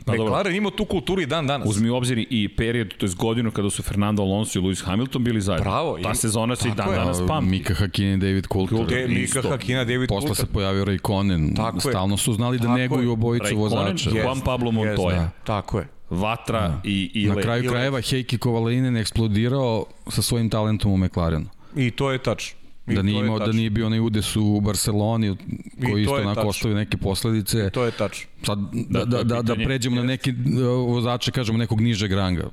Pa dobro. McLaren ima tu kulturu i dan danas. Uzmi u obzir i period, to je godinu kada su Fernando Alonso i Lewis Hamilton bili zajedno. Bravo, Ta i- sezona se i dan je. danas pamti. Mika Hakini, David Coulter. De, Mika. Hakina, David Posle Coulter. se pojavio Raikkonen. Tako je. Stalno su znali da Tako neguju je. obojicu Raikkonen, vozača. Juan Jest, Pablo Montoya. da. Tako je. Vatra i, i Na Le. kraju Ili- krajeva Heikki Kovalinen eksplodirao sa svojim talentom u McLarenu. I to je tačno. I Da nije, imao, da nije bio onaj udes u Barceloni koji to isto onako ostavio neke posledice. To je tačno. Sad, Da, da, da, da, da pređemo na neki uh, vozače, kažemo, nekog nižeg ranga.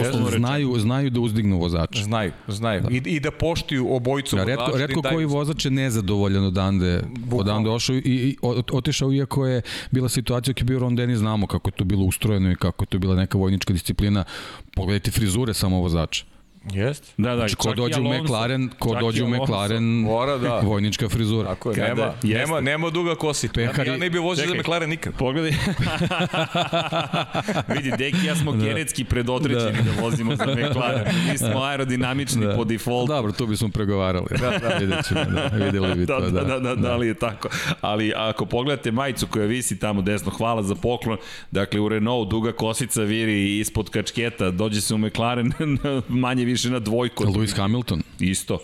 Uslovno Znaju, znaju da uzdignu vozača. Znaju, znaju. Da. I, I da poštuju obojicu vozača. redko, da im redko daju- koji vozač je nezadovoljan odande, odande ošao i, i ot- otišao iako je bila situacija kad je bio Ron Dennis, znamo kako je to bilo ustrojeno i kako je to bila neka vojnička disciplina. Pogledajte frizure samo vozača. Jeste. Da, da, Znači, ko dođe u. McLaren, ko dođe u. McLaren, Mora da. vojnička frizura. Tako je, Kada- nema, jeste. nema, nema duga kosi. Pehar ja, ne bi vozio za. McLaren nikad. Pogledaj. Vidi, Deki ja smo genetski predodređeni da. da vozimo za McLaren. Mi smo aerodinamični po defaultu. Dobro, tu bismo pregovarali. Da, da. Vidjet ćemo, da, videli bi da, to. da, da, da, da, li je tako. Ali ako pogledate majicu koja visi tamo desno, hvala za poklon. Dakle, u Renault duga kosica viri ispod kačketa, dođe se u McLaren manje više na dvojku. Lewis Hamilton, Isto.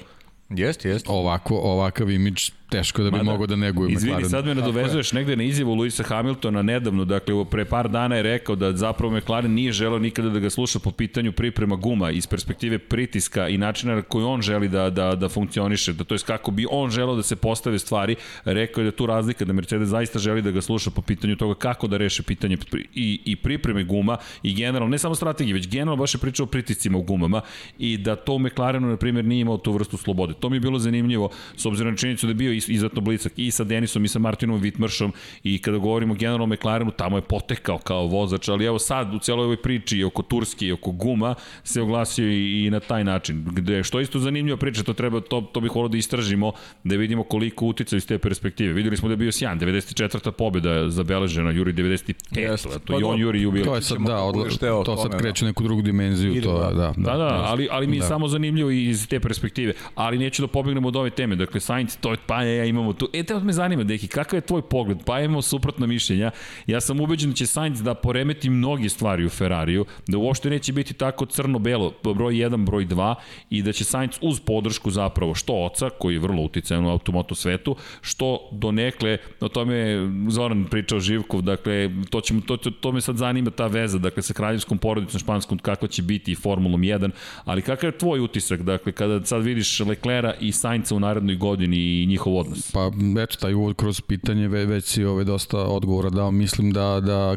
Jeste, jeste. ovako, ovakav imidž teško da bi da. mogao da neguje Izvini, McLaren. sad me nadovezuješ negde na izjavu Luisa Hamiltona nedavno, dakle pre par dana je rekao da zapravo McLaren nije želeo nikada da ga sluša po pitanju priprema guma iz perspektive pritiska i načina na koji on želi da, da, da funkcioniše, da to je kako bi on želeo da se postave stvari, rekao je da tu razlika, da Mercedes zaista želi da ga sluša po pitanju toga kako da reše pitanje i, i pripreme guma i generalno, ne samo strategije, već generalno baš je pričao o pritiscima u gumama i da to u McLarenu, na primjer, nije imao tu vrstu slobode. To mi je bilo zanimljivo, s obzirom na činjenicu da je bio izuzetno blisak i sa Denisom i sa Martinom Wittmarshom i kada govorimo generalno o McLarenu, tamo je potekao kao vozač, ali evo sad u celoj ovoj priči i oko Turske i oko guma se oglasio i, i na taj način. Gde, što isto zanimljiva priča, to treba, to, to bih volio da istražimo, da vidimo koliko utica iz te perspektive. Videli smo da je bio sjan, 94. pobjeda zabeležena, Juri 95. Yes, to pa i on Juri jubil. To je sad, da, odla, to sad kreće neku drugu dimenziju. To, da, da, da, da, ali, ali mi je da. samo zanimljivo iz te perspektive. Ali neću da pobegnemo od ove teme. Dakle, Sainz, to je pa ja imamo tu. E, te me zanima, Deki, kakav je tvoj pogled? Pa imamo suprotno mišljenja. Ja sam ubeđen da će Sainz da poremeti mnogi stvari u Ferrariju, da uopšte neće biti tako crno-belo, broj 1, broj 2 i da će Sainz uz podršku zapravo što oca, koji je vrlo uticajan u automoto svetu, što donekle, o tome je Zoran pričao Živkov, dakle, to, ćemo, to, to, to me sad zanima ta veza, dakle, sa kraljevskom porodicom španskom, kako će biti i Formulom 1, ali kakav je tvoj utisak, dakle, kada sad vidiš Leclera i Sainca u narednoj godini i njihov odnos? Pa, eto, taj uvod kroz pitanje već si ovaj, dosta odgovora dao. Mislim da, da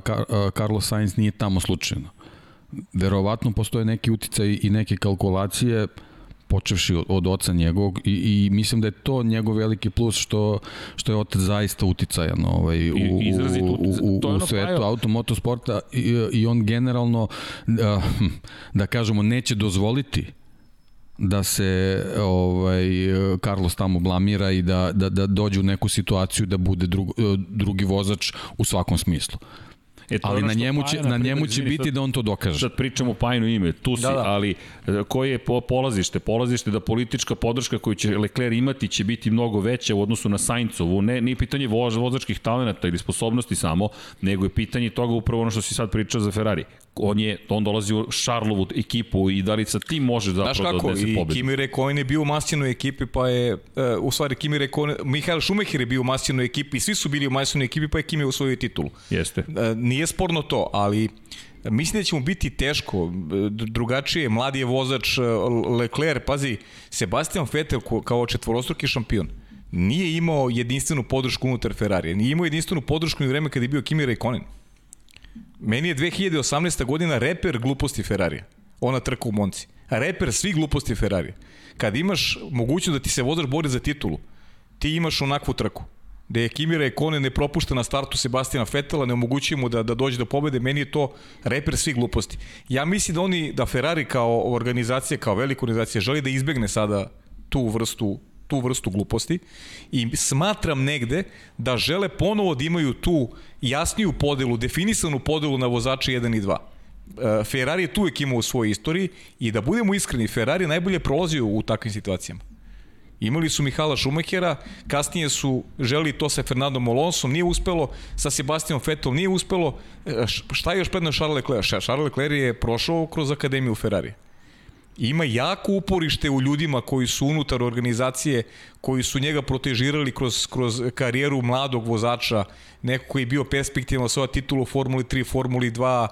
Carlos Sainz nije tamo slučajno. Verovatno postoje neki uticaj i neke kalkulacije, počevši od, od oca njegovog i, i mislim da je to njegov veliki plus što što je otac zaista uticajan ovaj u I, u, u, u, u svetu automotosporta i, i on generalno da, da kažemo neće dozvoliti da se ovaj Carlos tamo blamira i da, da, da dođe u neku situaciju da bude drug, drugi vozač u svakom smislu. E, ali na njemu, će, na njemu će biti da on to dokaže. Sad pričamo Pajinu ime, tu si, da, da. ali e, koje je polazište? Polazište da politička podrška koju će Leclerc imati će biti mnogo veća u odnosu na Saincovu. Ne, nije pitanje voz, vozačkih talenata ili sposobnosti samo, nego je pitanje toga upravo ono što si sad pričao za Ferrari on je on dolazi u Šarlovu ekipu i da li sa tim može zapravo da odnese pobedu. I Kimi Rekonen je bio u mastinoj ekipi, pa je uh, u stvari Kimi Rekonen, Mihael Schumacher je bio u mastinoj ekipi, svi su bili u mastinoj ekipi, pa je Kimi osvojio titulu. Jeste. Uh, nije sporno to, ali Mislim da će mu biti teško, drugačije, mladi je vozač Leclerc, pazi, Sebastian Vettel kao četvorostruki šampion nije imao jedinstvenu podršku unutar Ferrari, nije imao jedinstvenu podršku ni vreme kada je bio Kimi Raikkonen. Meni je 2018. godina reper gluposti Ferrarija. Ona trka u Monci. Reper svi gluposti Ferrarija. Kad imaš mogućnost da ti se vozač bori za titulu, ti imaš onakvu trku gde je Kimi Raikkonen ne propušta na startu Sebastina Fetela, ne omogućuje mu da, da dođe do pobede, meni je to reper svih gluposti. Ja mislim da oni, da Ferrari kao organizacija, kao velika organizacija, želi da izbegne sada tu vrstu tu vrstu gluposti i smatram negde da žele ponovo da imaju tu jasniju podelu, definisanu podelu na vozače 1 i 2. E, Ferrari je tu uvijek imao u svojoj istoriji i da budemo iskreni, Ferrari najbolje prolazio u takvim situacijama. Imali su Mihala Šumahera, kasnije su želi to sa Fernandom Alonsom, nije uspelo, sa Sebastianom Vettelom nije uspelo. E, šta je još predno Charles Leclerc? Charles Leclerc je prošao kroz akademiju Ferrari ima jako uporište u ljudima koji su unutar organizacije, koji su njega protežirali kroz, kroz karijeru mladog vozača, neko koji je bio perspektivan svoja titula u Formuli 3, Formuli 2,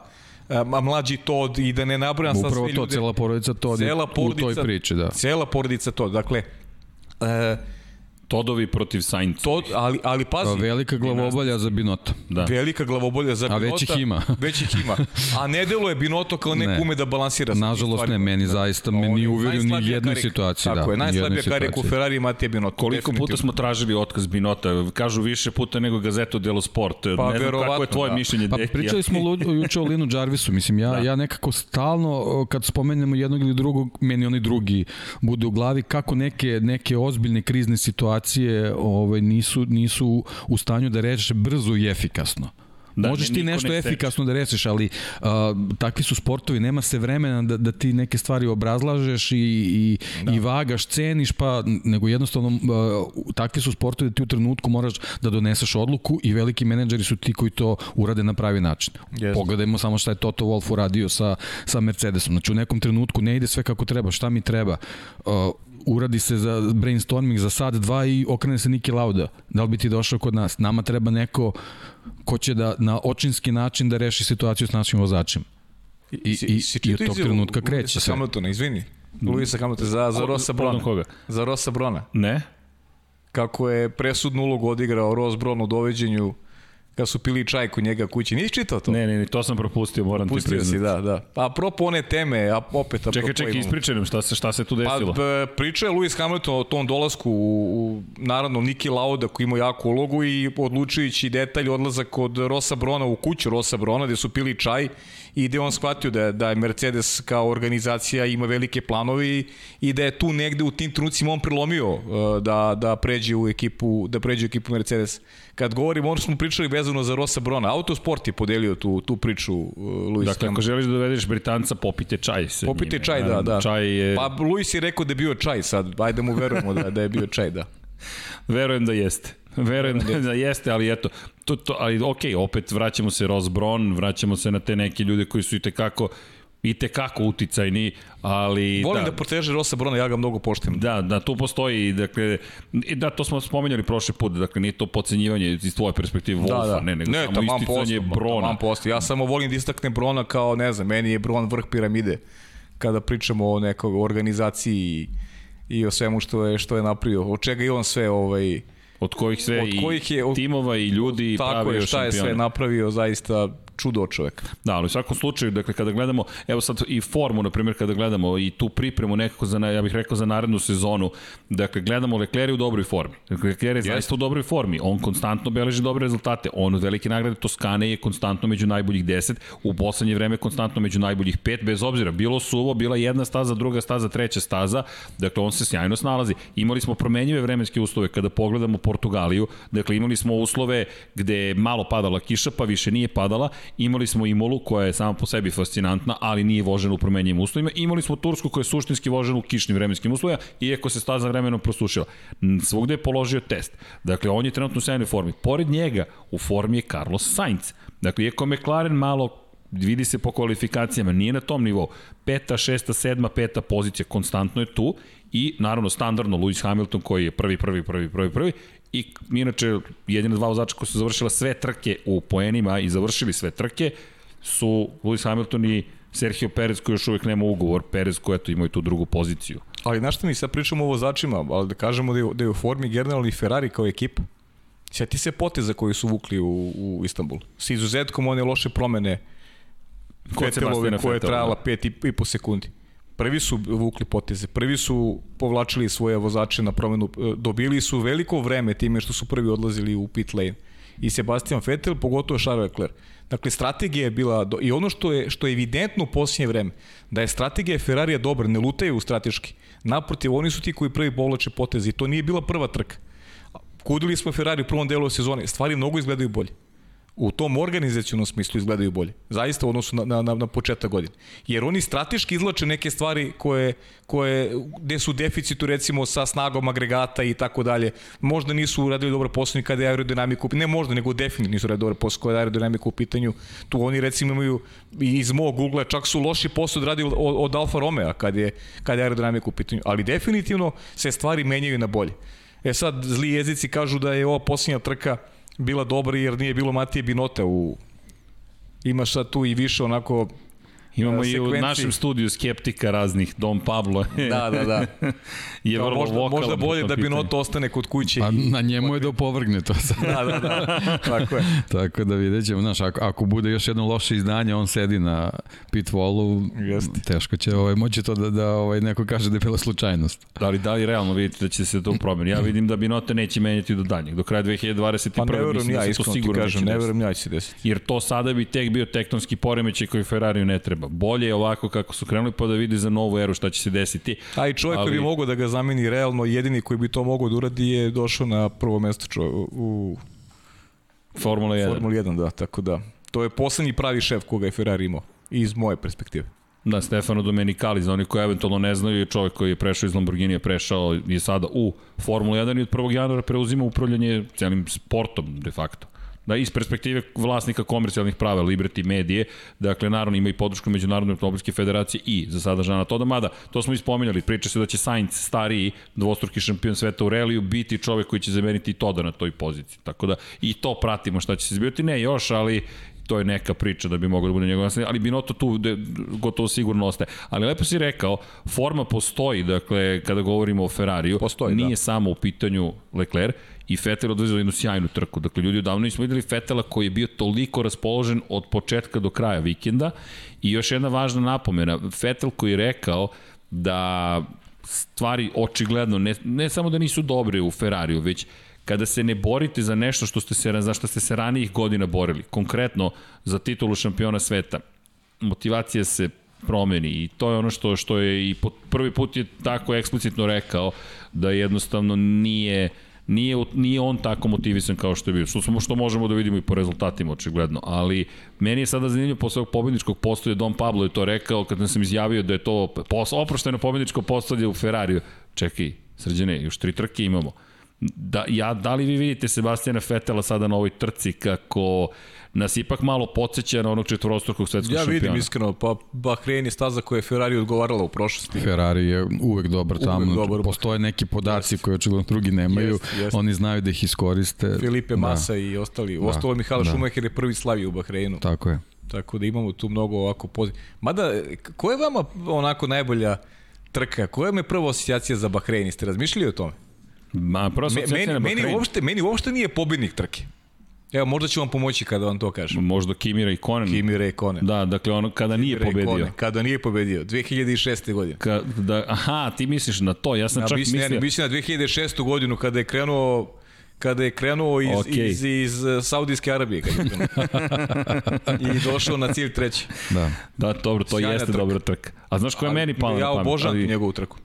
a mlađi Todd i da ne nabrajam sa sve ljude. Upravo to, cela porodica Todd cela porodica, u toj priči, da. Cela porodica Todd. Dakle, e, Todovi protiv Sainz. Tod, ali, ali pazi. Pa velika glavobolja za Binota. Da. Velika glavobolja za Binota. A već ih ima. već ih ima. A ne deluje Binoto kao neko ne. ume da balansira. Nažalost ne, meni zaista me nije uverio ni jednu situaciju. Tako da, je, najslabija karika u Ferrari Matija Binotto. Koliko puta smo tražili otkaz Binota? Kažu više puta nego Gazeto dello Sport. Pa, ne znam kako je tvoje da. mišljenje. Pa pričali smo juče o Linu Jarvisu. Mislim, ja, da. ja nekako stalno, kad spomenemo jednog ili drugog, meni oni drugi bude u glavi kako neke, neke ozbiljne krizne situacije ovaj, nisu, nisu u stanju da reše brzo i efikasno. Da, Možeš ti nešto ne efikasno da rešiš, ali uh, takvi su sportovi, nema se vremena da, da ti neke stvari obrazlažeš i, i, da. i vagaš, ceniš, pa nego jednostavno uh, takvi su sportovi da ti u trenutku moraš da doneseš odluku i veliki menadžeri su ti koji to urade na pravi način. Yes. Pogledajmo samo šta je Toto Wolff uradio sa, sa Mercedesom. Znači u nekom trenutku ne ide sve kako treba, šta mi treba. Uh, uradi se za brainstorming za sad dva i okrene se Niki Lauda. Da li bi ti došao kod nas? Nama treba neko ko će da na očinski način da reši situaciju s našim vozačima. I, si, i, si i od tog trenutka kreće se. Hamiltona, izvini. Luisa Hamiltona za, za Rosa Brona. Koga? Za Rosa Brona. Ne. Kako je presudnu ulogu odigrao Ross Brown u doveđenju kad su pili čaj kod njega kući. Nisi čitao to? Ne, ne, ne, to sam propustio, moram Pustio ti priznati. si, da, da. Pa apropo one teme, a opet Čekaj, čekaj, ispričaj nam šta se, šta se tu Pa, desilo. b- pričao je Lewis Hamilton o tom dolasku u, u naravno Niki Lauda koji ima jaku ulogu i odlučujući detalj odlazak od Rosa Brona u kuću Rosa Brona gde su pili čaj i gde on shvatio da, da je Mercedes kao organizacija ima velike planove i, da je tu negde u tim trenucima on prilomio uh, da, da pređe u ekipu da pređe u ekipu Mercedes. Kad govorimo, ono smo pričali vezano za Rosa Brona, Autosport je podelio tu, tu priču uh, Lewis Dakle, ako Hamilton. želiš da dovedeš Britanca, popite čaj sa Popite njime. čaj, da, da. Čaj je, Pa Luis je rekao da je bio čaj sad, ajde mu verujemo da, da je bio čaj, da. verujem da jeste. Verujem da jeste, ali eto, to, to, ali okej, opet vraćamo se Ross Brown, vraćamo se na te neke ljude koji su i tekako i tekako uticajni, ali Volim da, da, proteže Rosa Brona, ja ga mnogo poštujem. Da, da, tu postoji, dakle, da, to smo spomenjali prošle put, dakle, nije to pocenjivanje iz tvoje perspektive Wolfa, ne, nego ne, samo isticanje posto, Brona. Taman posto. Ja samo volim da istaknem Brona kao, ne znam, meni je Bron vrh piramide kada pričamo o nekoj organizaciji i, i o svemu što je što je napravio. Od čega i on sve ovaj Od kojih sve Od kojih je- i timova i ljudi tako pravio je šta je sve napravio zaista čudo čovek. Da, ali u svakom slučaju, dakle, kada gledamo, evo sad i formu, na primjer, kada gledamo i tu pripremu nekako za, ja bih rekao, za narednu sezonu, dakle, gledamo Leclerc je u dobroj formi. Dakle, Leclerc je zaista u dobroj formi. On konstantno beleži dobre rezultate. On od velike nagrade Toskane je konstantno među najboljih 10, u poslednje vreme konstantno među najboljih 5, bez obzira, bilo suvo, bila jedna staza, druga staza, treća staza, dakle, on se sjajno snalazi. Imali smo promenjive vremenske uslove kada pogledamo Portugaliju, dakle, imali smo uslove gde malo padala kiša, pa više nije padala, imali smo Imolu koja je sama po sebi fascinantna, ali nije vožena u promenjivim uslovima, imali smo Tursku koja je suštinski vožena u kišnim vremenskim uslovima, iako se staza vremenom prosušila. Svugde je položio test. Dakle, on je trenutno u sjajnoj formi. Pored njega, u formi je Carlos Sainz. Dakle, iako McLaren malo vidi se po kvalifikacijama, nije na tom nivou. Peta, šesta, sedma, peta pozicija, konstantno je tu i naravno standardno Lewis Hamilton koji je prvi, prvi, prvi, prvi, prvi i inače jedina dva vozača koji su završila sve trke u poenima i završili sve trke su Lewis Hamilton i Sergio Perez koji još uvek nema ugovor, Perez koji eto imaju tu drugu poziciju. Ali znaš šta mi sad pričamo o vozačima, ali da kažemo da je, da je u formi generalno i Ferrari kao ekipa. Sjeti se poteza koji su vukli u, u Istanbul. S izuzetkom one loše promene Fetelove koja je trajala da. i, i po sekundi. Prvi su vukli poteze, prvi su povlačili svoje vozače na promenu, e, dobili su veliko vreme time što su prvi odlazili u pit lane. I Sebastian Vettel, pogotovo Charles Leclerc. Dakle, strategija je bila, do, i ono što je, što je evidentno u posljednje vreme, da je strategija Ferrarija dobra, ne lutaju strateški. Naprotiv, oni su ti koji prvi povlače poteze i to nije bila prva trka. Kudili smo Ferrari u prvom delu sezone, stvari mnogo izgledaju bolje. U tom organizacionom smislu izgledaju bolje. Zaista u odnosu na, na, na, početak godine. Jer oni strateški izlače neke stvari koje, koje, gde su deficitu recimo sa snagom agregata i tako dalje. Možda nisu uradili dobro posao kada je aerodinamika u pitanju. Ne možda, nego definitivno nisu uradili dobro posao kada je aerodinamika u pitanju. Tu oni recimo imaju iz mog ugla čak su loši posao odradili od, od Alfa Romeo kad je, kad je aerodinamika u pitanju. Ali definitivno se stvari menjaju na bolje. E sad, zli jezici kažu da je ova posljednja trka bila dobra jer nije bilo Matije Binota u... Imaš sad tu i više onako Imamo e, i u našem studiju skeptika raznih, Dom Pablo Da, da, da. je Kao vrlo možda, vokalan možda bolje da. Binotto ostane kod kuće. Pa i- na njemu je da opovrgne to sad. Da, da, da. Tako je. Tako da vidjet ćemo, znaš, ako, ako bude još jedno loše izdanje, on sedi na pit wallu, Jeste. teško će ovaj, moći to da, da ovaj, neko kaže da je bila slučajnost. Da li, da li realno vidite da će se to promeni? Ja vidim da Binota neće menjati do daljnjeg. Do kraja 2021. Pa ne verujem mislim ja, da iskreno ti sigurno kažem, ne verujem ja će se desiti. Jer to sada bi tek bio tektonski poremećaj koji Ferrariju ne treba. Bolje je ovako kako su krenuli pa da vidi za novu eru šta će se desiti. A i čovjek Ali- koji bi mogao da ga zameni realno, jedini koji bi to mogao da uradi je došao na prvo mesto čo, u Formula 1. Formuli 1, da, tako da. To je poslednji pravi šef koga je Ferrari imao, iz moje perspektive. Da, Stefano Domenicali, za oni koji eventualno ne znaju, je čovjek koji je prešao iz Lamborghinija, prešao je sada u Formulu 1 i od 1. januara preuzima upravljanje celim sportom, de facto. Da, iz perspektive vlasnika komercijalnih prava, Liberty Medije, dakle, naravno ima i podršku Međunarodne automobilske federacije i za sada Žana Toda, mada, to smo ispominjali, priča se da će Sainz, stariji dvostruki šampion sveta u reliju, biti čovek koji će zameniti Toda na toj poziciji. Tako da i to pratimo šta će se zbivati, ne još, ali to je neka priča da bi mogao da bude njegov naslednik, ali Binotto tu de, gotovo sigurno ostaje. Ali lepo si rekao, forma postoji, dakle, kada govorimo o Ferrariju, Postoji, nije da. samo u pitanju Leclerc, i Vettel odvezao jednu sjajnu trku. Dakle, ljudi odavno nismo videli Vettela koji je bio toliko raspoložen od početka do kraja vikenda. I još jedna važna napomena, Vettel koji je rekao da stvari očigledno, ne, ne samo da nisu dobre u Ferrariju, već kada se ne borite za nešto što ste se, za što ste se ranijih godina borili, konkretno za titulu šampiona sveta, motivacija se promeni i to je ono što što je i po, prvi put je tako eksplicitno rekao da jednostavno nije nije, nije on tako motivisan kao što je bio. Što, što možemo da vidimo i po rezultatima, očigledno. Ali meni je sada zanimljivo posle ovog pobedničkog postolja, Don Pablo je to rekao kad sam izjavio da je to pos, oprošteno pobedničko postolje u Ferrariju. Čekaj, srđane, još tri trke imamo. Da, ja, da li vi vidite Sebastijana Fetela sada na ovoj trci kako nas ipak malo podsjeća na onog četvorostrukog svetskog ja šampiona? Ja vidim iskreno, pa Bahrein je staza koja je Ferrari odgovarala u prošlosti. Ferrari je uvek dobar tamo. Uvek dobar. Postoje neki podaci yes. koje očigledno drugi nemaju. Yes, yes. Oni znaju da ih iskoriste. Filipe Massa da. i ostali. Da. Ostalo Mihala da. Schumacher je prvi slavio u Bahreinu. Tako je. Tako da imamo tu mnogo ovako poziv. Mada, ko je vama onako najbolja trka? Koja je me prva asocijacija za Bahrein? Ste razmišljali o tome? Ma, prva asocijacija meni, meni, uopšte, meni uopšte nije pobednik trke. Evo, možda ću vam pomoći kada vam to kažem. Možda Kimira i Konen. Kimira i Konen. Da, dakle ono kada Kimira nije pobedio. Konen, kada nije pobedio, 2006. godine. Ka, da, aha, ti misliš na to, ja sam ja, čak mislim, mislio... Ja, mislim na 2006. godinu kada je krenuo kada je krenuo iz, okay. iz, iz, iz Saudijske Arabije kad je krenuo. I došao na cilj treći. Da, da dobro, to Sjajna jeste trka. dobra trka. A znaš koja je meni pala ja na pamet? Ja obožavam ali... njegovu trku.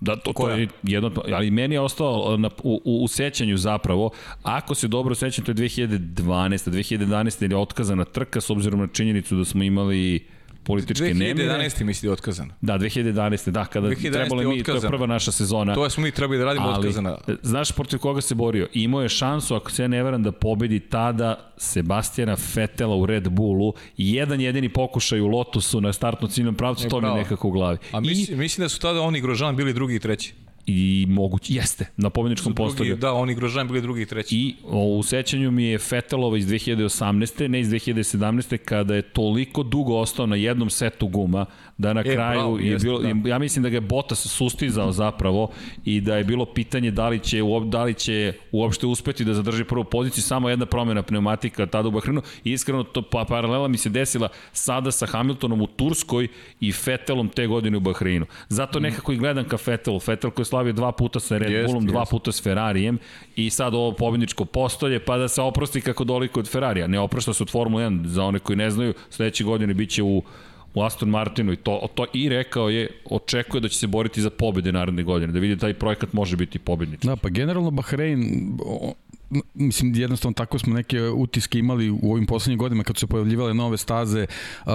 Da, to, to je jedno, ali meni je ostalo na, u, u, u sećanju zapravo, ako se dobro sećam, to je 2012. 2011. je otkazana trka s obzirom na činjenicu da smo imali političke 2011. nemire. 2011. misli otkazana. Da, 2011. Da, kada 2011. trebalo mi, to je prva naša sezona. To smo mi trebali da radimo ali, otkazana. Znaš protiv koga se borio? Imao je šansu, ako se ja ne veram, da pobedi tada Sebastijana Fetela u Red Bullu. Jedan jedini pokušaj u Lotusu na startnom ciljnom pravcu, to mi je nekako u glavi. A mislim, I, mislim da su tada oni Grožan bili drugi i treći i moguće, jeste, na pobedničkom postolju. Da, oni Grožan bili drugi i treći. I o, u sećanju mi je Fetelova iz 2018. ne iz 2017. kada je toliko dugo ostao na jednom setu guma da na e, kraju bravo, je jeste, bilo, da. ja mislim da ga je Bottas sustizao zapravo i da je bilo pitanje da li će, da li će uopšte uspeti da zadrži prvu poziciju, samo jedna promjena pneumatika tada u Bahreinu i iskreno to pa, paralela mi se desila sada sa Hamiltonom u Turskoj i Fetelom te godine u Bahreinu. Zato mhm. nekako i gledam ka Fetelu, Fetel koji je slavio dva puta sa Red Bullom, jest, dva puta s Ferrarijem i sad ovo pobedničko postolje pa da se oprosti kako doliko od Ferrarija. Ne oprošta se od Formule 1, za one koji ne znaju, sledeće godine biće u u Aston Martinu i to, to i rekao je, očekuje da će se boriti za pobede naredne godine, da vidi da taj projekat može biti pobednički. Da, pa generalno Bahrein, mislim jednostavno tako smo neke utiske imali u ovim poslednjim godinama kad su se pojavljivale nove staze uh,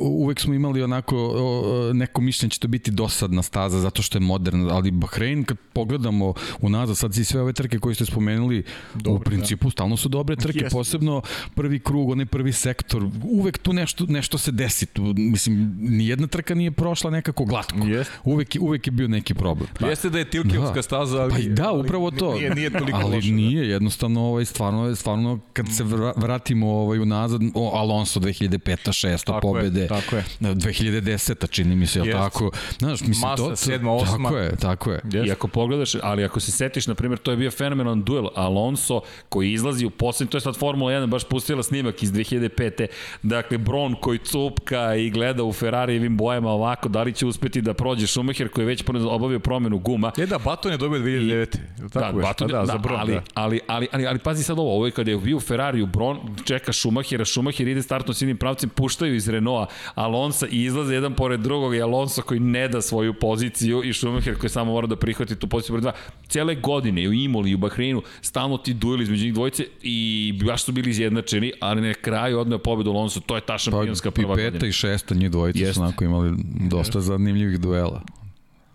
uvek smo imali onako uh, neko mišljenje da će to biti dosadna staza zato što je moderna, ali Bahrein kad pogledamo unazad sad i sve ove trke koje ste spomenuli Dobre, u principu da. stalno su dobre trke, Jeste. posebno prvi krug, onaj prvi sektor uvek tu nešto, nešto se desi tu, mislim, nijedna trka nije prošla nekako glatko, Jeste. uvek, uvek je bio neki problem pa, Jeste da je Tilkevska da. staza ali, pa da, upravo to nije, nije toliko ali loša, nije, jednostavno ovaj stvarno stvarno kad se vratimo ovaj unazad o, Alonso 2005 6 tako pobede je, tako je. 2010 čini mi se je tako? Znaš mislim Masa, to 7 8 tako je tako je. Jest. i ako pogledaš ali ako se setiš na primjer to je bio fenomenalan duel Alonso koji izlazi u poslednji to je sad Formula 1 baš pustila snimak iz 2005 dakle Bron koji cupka i gleda u Ferrarijevim bojama ovako da li će uspeti da prođe Schumacher koji je već obavio promenu guma? Je da Baton je dobio 2009 I, tako? Da, Baton, da, da, za Bron, ali, da. ali, ali, ali, ali pazi sad ovo, ovo je kada je bio Ferrari u Bron, čeka Schumachera, Schumacher ide startno s jednim pravcem, puštaju iz Renaulta Alonso i izlaze jedan pored drugog i Alonso koji ne da svoju poziciju i Schumacher koji samo mora da prihvati tu poziciju pored dva. Cele godine u Imoli i u Bahreinu stalno ti dueli između njih dvojice i baš su bili izjednačeni, ali na kraju odneo pobedu Alonso, to je ta šampionska pa, prva godina. I peta i šesta njih dvojice su onako imali dosta zanimljivih duela.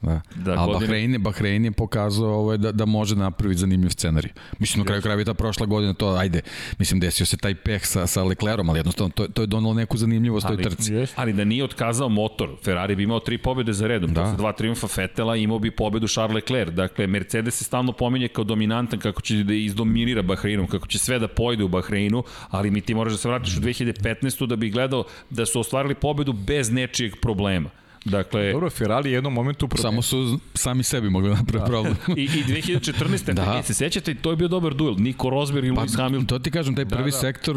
Da. Da, A godine- Bahrein je, Bahrein je pokazao ovaj, da, da može napraviti zanimljiv scenarij. Mislim, na kraju krajeva ta prošla godina, to, ajde, mislim, desio se taj peh sa, sa Leclerom, ali jednostavno to, to je donalo neku zanimljivost toj Ali- trci. Ali da nije otkazao motor, Ferrari bi imao tri pobjede za redom. Da. Dva triumfa Fetela imao bi pobedu Charles Leclerc. Dakle, Mercedes se stalno pominje kao dominantan, kako će da izdominira Bahreinom, kako će sve da pojede u Bahreinu, ali mi ti moraš da se vratiš u 2015. da bi gledao da su ostvarili pobedu bez nečijeg problema. Dakle, Dobro, Ferrari je u jednom momentu promenio. Samo su sami sebi mogli napraviti problem. i, i 2014. Da. da. se sećate, to je bio dobar duel. Nico Rosberg i Pa, Lewis Hamilton. to ti kažem, taj prvi da, da. da. sektor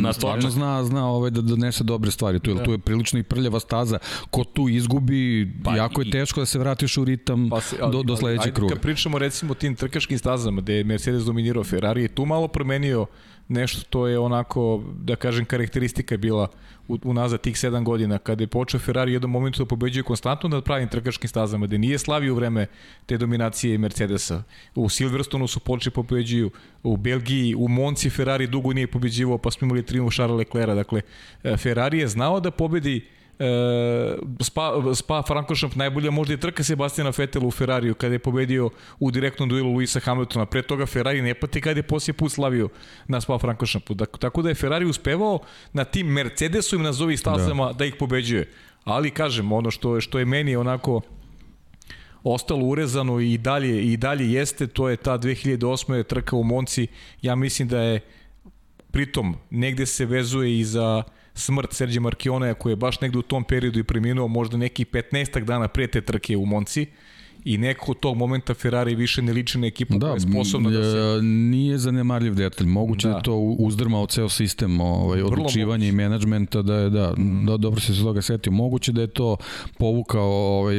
na stvarno točak. zna, zna ovaj da donese dobre stvari tu, da. tu je prilično i prljava staza. Ko tu izgubi, pa, jako je i- teško da se vratiš u ritam pa se, ali, do, do sledećeg ajde, kruga. Kad pričamo recimo o tim trkačkim stazama gde je Mercedes dominirao Ferrari, je tu malo promenio nešto, to je onako, da kažem, karakteristika je bila unazad tih 7 godina, kada je počeo Ferrari u jednom momentu da pobeđuje konstantno na pravim trkačkim stazama, gde nije slavio vreme te dominacije Mercedesa. U Silverstonu su počeli pobeđuju, u Belgiji, u Monci Ferrari dugo nije pobeđivao, pa smo imali triumf Charles Leclerca. Dakle, e, Ferrari je znao da pobedi Spa, Spa Frankorchamps najbolja možda i trka Sebastiana Vettela u Ferrariju kada je pobedio u direktnom duelu Luisa Hamiltona. Pre toga Ferrari ne pati kada je poslije put slavio na Spa Frankorchampu. Dak, tako da je Ferrari uspevao na tim Mercedesovim nazovi stazama da. da ih pobeđuje. Ali kažem, ono što što je meni onako ostalo urezano i dalje i dalje jeste, to je ta 2008. trka u Monci. Ja mislim da je pritom negde se vezuje i za smrt Serđe Markioneja koji je baš negde u tom periodu i preminuo možda neki 15 dana pre te trke u Monci i neko od tog momenta Ferrari više ne liči na ekipu da, koja je sposobna da se... e, Nije zanemarljiv detalj. Moguće da, Da. da to uzdrmao ceo sistem ovaj, odlučivanja i menadžmenta, da je, da, mm. da, dobro se se toga setio. Moguće da je to povukao ovaj,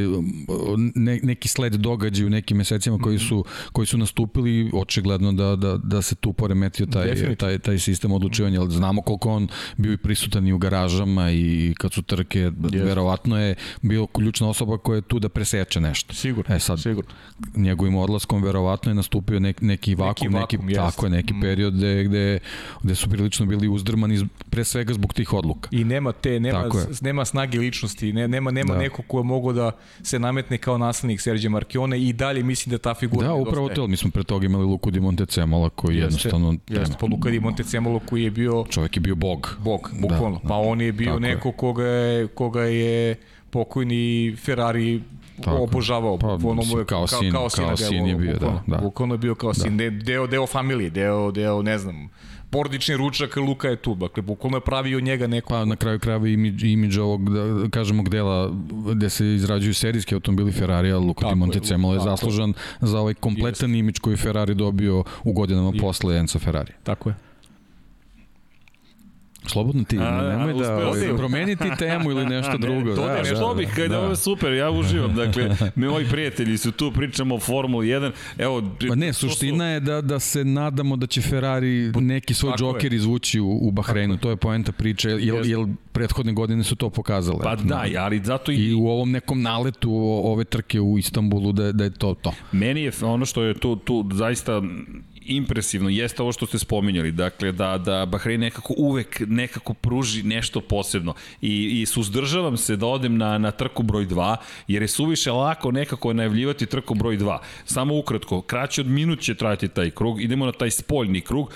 ne, neki sled događaja u nekim mesecima koji su, koji su nastupili, očigledno da, da, da se tu poremetio taj, Definitivno. taj, taj sistem odlučivanja. Ali znamo koliko on bio i prisutan i u garažama i kad su trke, yes. verovatno je bio ključna osoba koja je tu da preseče nešto. Sigurno, E sad, sigurno. njegovim odlaskom verovatno je nastupio nek, neki vakum, neki, vakum, neki jest. tako je, neki period gde, gde, gde su prilično bili uzdrmani pre svega zbog tih odluka. I nema te nema nema snage ličnosti, ne, nema nema Da. da. neko ko je mogao da se nametne kao naslednik Serđe Markione i dalje mislim da ta figura Da, upravo to, mi smo pre toga imali Luku di Montezemola koji je jednostavno Jeste, pa Luka Di Montecemolo koji je bio čovjek je bio bog. bog, bukvalno. Da, pa on je bio tako je. neko koga je, koga je pokojni Ferrari Tako je. obožavao. Pa, bukvalno mu mislim, kao sin- kao sin delovao, je bio, da, bukvalno. da. Bukvalno je bio kao sin, de, deo, deo familije, deo, deo, ne znam, porodični ručak, Luka je tu. Dakle, bukvalno je pravio njega neko. Pa na kraju krajeva imidž, imidž ovog, da kažemo, dela gde se izrađuju serijski automobili Ferrarija, Luka Tako di je, Montezemolo je je. zaslužan za ovaj kompletan imidž koji je Ferrari dobio u godinama posle Enzo Ferrari. Tako je. Slobodno ti, A, nemoj a, da ovaj, promeniti temu ili nešto drugo. To da, da, da, bih, kada da. ovo je super, ja uživam. Dakle, mi moji prijatelji su tu, pričamo o Formuli 1. Evo, Pa ne, to su- suština je da, da se nadamo da će Ferrari neki svoj Tako je. džoker izvući u, u Bahreinu. To je poenta priče, jer, Jeste. jer prethodne godine su to pokazale. Pa da, ali zato i, I u ovom nekom naletu ove trke u Istanbulu da, da je to to. Meni je ono što je tu, tu zaista impresivno jeste ovo što ste spominjali, dakle da, da Bahrein nekako uvek nekako pruži nešto posebno i, i suzdržavam se da odem na, na trku broj 2 jer je suviše lako nekako najavljivati trku broj 2. Samo ukratko, kraće od minut će trajati taj krug, idemo na taj spoljni krug,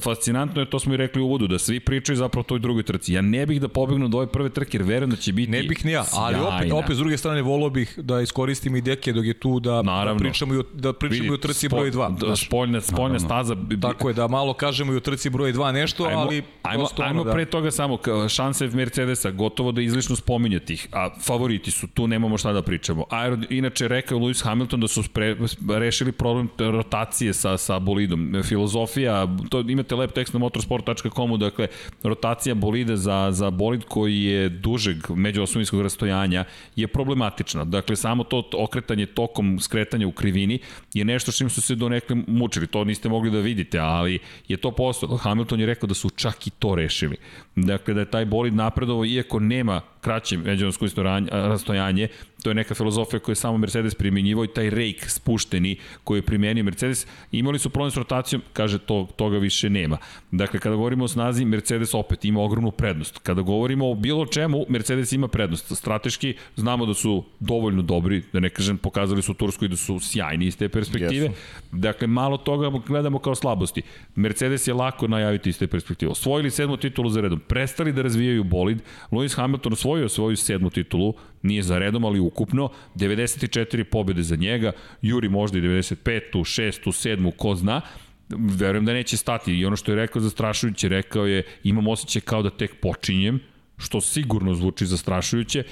fascinantno je, to smo i rekli u uvodu, da svi pričaju zapravo o toj drugoj trci. Ja ne bih da pobegnu do ove prve trke jer verujem da će biti Ne bih ni ja, ali opet, sjajna. opet s druge strane volao bih da iskoristim i deke dok je tu da, Naravno. da pričamo i o, da pričamo i o trci broj 2. Da, spoljna, spoljna staza. bi- bi- Tako je, da malo kažemo i o trci broj 2 nešto, Ajmo, ali ajmo, ono ajmo da... pre toga samo, šanse Mercedesa, gotovo da izlišno spominjati ih, a favoriti su, tu nemamo šta da pričamo. Aero, inače rekao Lewis Hamilton da su spre, rešili problem rotacije sa, sa bolidom. Filozofija, to imate lep tekst na motorsport.com-u, dakle, rotacija bolida za, za bolid koji je dužeg međuosmovinskog rastojanja je problematična. Dakle, samo to okretanje tokom skretanja u krivini je nešto s čim su se donekle mučili. To niste mogli da vidite, ali je to postalo. Hamilton je rekao da su čak i to rešili. Dakle, da je taj bolid napredovao, iako nema kraće međunarodsko rastojanje, to je neka filozofija koju je samo Mercedes primjenjivao i taj rake spušteni koji je primenio Mercedes, imali su problem s rotacijom, kaže to, toga više nema. Dakle, kada govorimo o snazi, Mercedes opet ima ogromnu prednost. Kada govorimo o bilo čemu, Mercedes ima prednost. Strateški znamo da su dovoljno dobri, da ne kažem, pokazali su u Turskoj da su sjajni iz te perspektive. Jesu. Dakle, malo toga gledamo kao slabosti. Mercedes je lako najaviti iz te perspektive. Osvojili sedmu titulu za redom, prestali da razvijaju bolid, Lewis Hamilton osvojio svoju sedmu titulu, nije za redom, ali ukupno, 94 pobjede za njega, Juri možda i 95. 6. 7. ko zna, verujem da neće stati i ono što je rekao zastrašujuće, rekao je imam osjećaj kao da tek počinjem, što sigurno zvuči zastrašujuće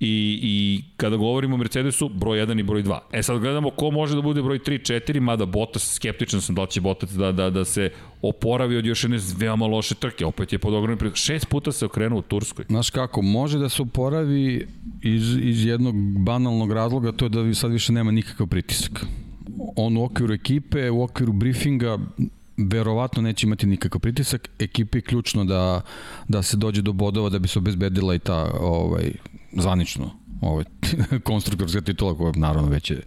I, I kada govorimo o Mercedesu, broj 1 i broj 2. E sad gledamo ko može da bude broj 3, 4, mada Bottas, skeptičan sam da će Bottas da, da, da se oporavi od još jedne veoma loše trke. Opet je pod ogromnim pritisak. Šest puta se okrenuo u Turskoj. Znaš kako, može da se oporavi iz, iz jednog banalnog razloga, to je da sad više nema nikakav pritisak. On u okviru ekipe, u okviru briefinga, verovatno neće imati nikakav pritisak. Ekipi je ključno da, da se dođe do bodova da bi se obezbedila i ta ovaj, zvanično ovaj, konstruktorska titula koja naravno već je,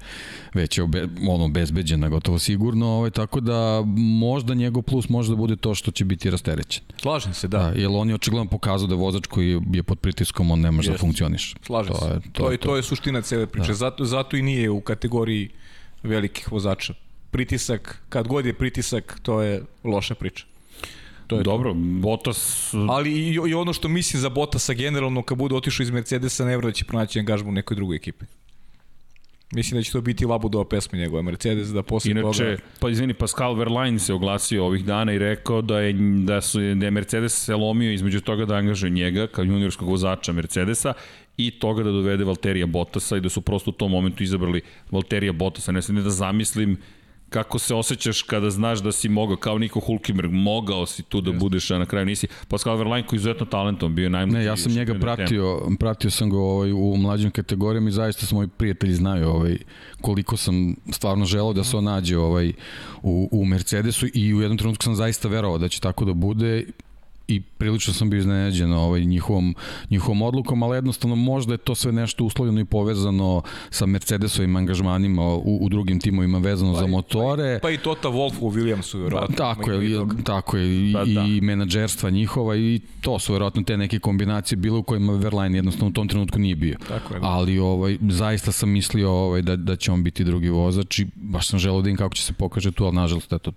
već je obe, ono, bezbeđena gotovo sigurno, ovaj, tako da možda njegov plus može da bude to što će biti rasterećen. Slažem se, da. da jer on je očigledno pokazao da vozač koji je pod pritiskom, on ne može da funkcioniš. Slažem to je, to, to, je, to. to je suština cele priče, da. zato, zato i nije u kategoriji velikih vozača. Pritisak, kad god je pritisak, to je loša priča. To je Dobro, to. Bottas... Ali i, i ono što mislim za Bottasa generalno, kad bude otišao iz Mercedesa, ne da će pronaći angažbu u nekoj drugoj ekipi. Mislim da će to biti Labudova pesma njegova Mercedes da posle Inače, toga... Inače, pa izvini, Pascal Verlaine se oglasio ovih dana i rekao da je, da, su, da je Mercedes se lomio između toga da angažuje njega kao juniorskog vozača Mercedesa i toga da dovede Valterija Bottasa i da su prosto u tom momentu izabrali Valterija Bottasa. Ne sam ne da zamislim kako se osjećaš kada znaš da si mogao, kao Niko Hulkenberg, mogao si tu da Just. budeš, a na kraju nisi. Pascal Verlaine koji je izuzetno talentom, bio je najmlađi. Ne, ja sam njega pratio, pratio sam ga ovaj, u mlađim kategorijama i zaista su moji prijatelji znaju ovaj, koliko sam stvarno želao da se on nađe ovaj, u, u Mercedesu i u jednom trenutku sam zaista verovao da će tako da bude i prilično sam bio iznenađen ovaj, njihovom, njihovom odlukom, ali jednostavno možda je to sve nešto uslovljeno i povezano sa Mercedesovim angažmanima u, u drugim timovima vezano pa za motore. Pa i, pa i Tota Wolf u Williamsu, vjerojatno. Tako je, i, tako je, i, pa, da. i menadžerstva njihova i to su vjerojatno te neke kombinacije bile u kojima Verlaine jednostavno u tom trenutku nije bio. Tako je. Da. Ali ovaj, zaista sam mislio ovaj, da, da će on biti drugi vozač i baš sam želeo da im kako će se pokaže tu, ali nažalost, eto,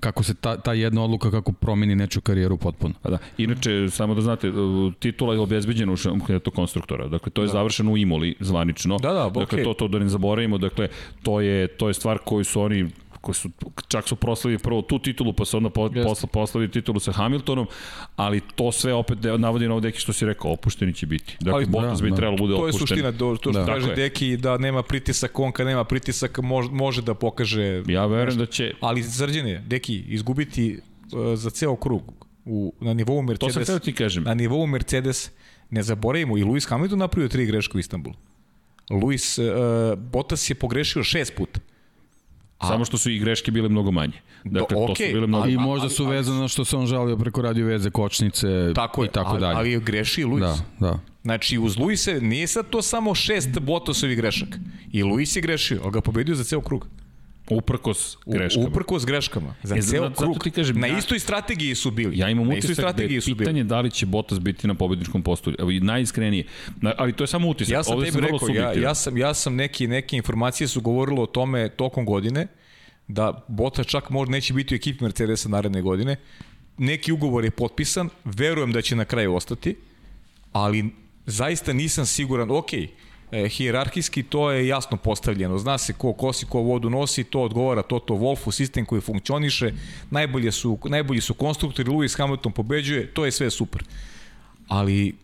kako se ta, ta jedna odluka kako promeni neču karijeru potpuno. Pa da. Inače, samo da znate, titula je obezbeđena u šampionatu konstruktora. Dakle, to je da. završeno u Imoli zvanično. Da, da, dakle, okay. to, to da ne zaboravimo. Dakle, to je, to je stvar koju su oni koji su, čak su proslavili prvo tu titulu, pa su onda po, posla, proslavili titulu sa Hamiltonom, ali to sve opet navodi na ovo Deki što si rekao, opušteni će biti. Dakle, ali, Bottas da, bi da. trebalo bude opušten. To je suština, do, to što da. kaže Deki, da nema pritisak, on kad nema pritisak može, može da pokaže... Ja verujem da će... Ali srđene, Deki, izgubiti uh, za ceo krug u, na nivou Mercedes... To sam ti kažem. Na nivou Mercedes, ne zaboravimo, i Lewis Hamilton napravio tri greške u Istanbulu. Lewis, uh, Bottas je pogrešio šest puta. A, Samo što su i greške bile mnogo manje. Dakle, do, okay, to su bile mnogo... I možda su vezano što se on žalio preko radio veze kočnice tako i tako ali, dalje. Ali je greši Luis. Da, da. Znači, uz Luise nije sad to samo šest Bottasovih grešaka. I Luis je grešio, ali ga pobedio za ceo krug. Uprkos greškama. Uprkos greškama. Za e, ceo krug. Ti kažem, na ja, istoj strategiji su bili. Ja imam utisak da je pitanje da li će Bottas biti na pobedničkom postolju. Evo, najiskrenije. Na, ali to je samo utisak. Ja sam Ovde tebi rekao, ja, ja, sam, ja sam neki, neke informacije su govorilo o tome tokom godine, da Bottas čak možda neće biti u ekipi Mercedesa naredne godine. Neki ugovor je potpisan, verujem da će na kraju ostati, ali zaista nisam siguran, okej, okay, e, hijerarhijski to je jasno postavljeno. Zna se ko kosi, ko vodu nosi, to odgovara Toto Wolfu, sistem koji funkcioniše, najbolje su, najbolji su konstruktori, Lewis Hamilton pobeđuje, to je sve super. Ali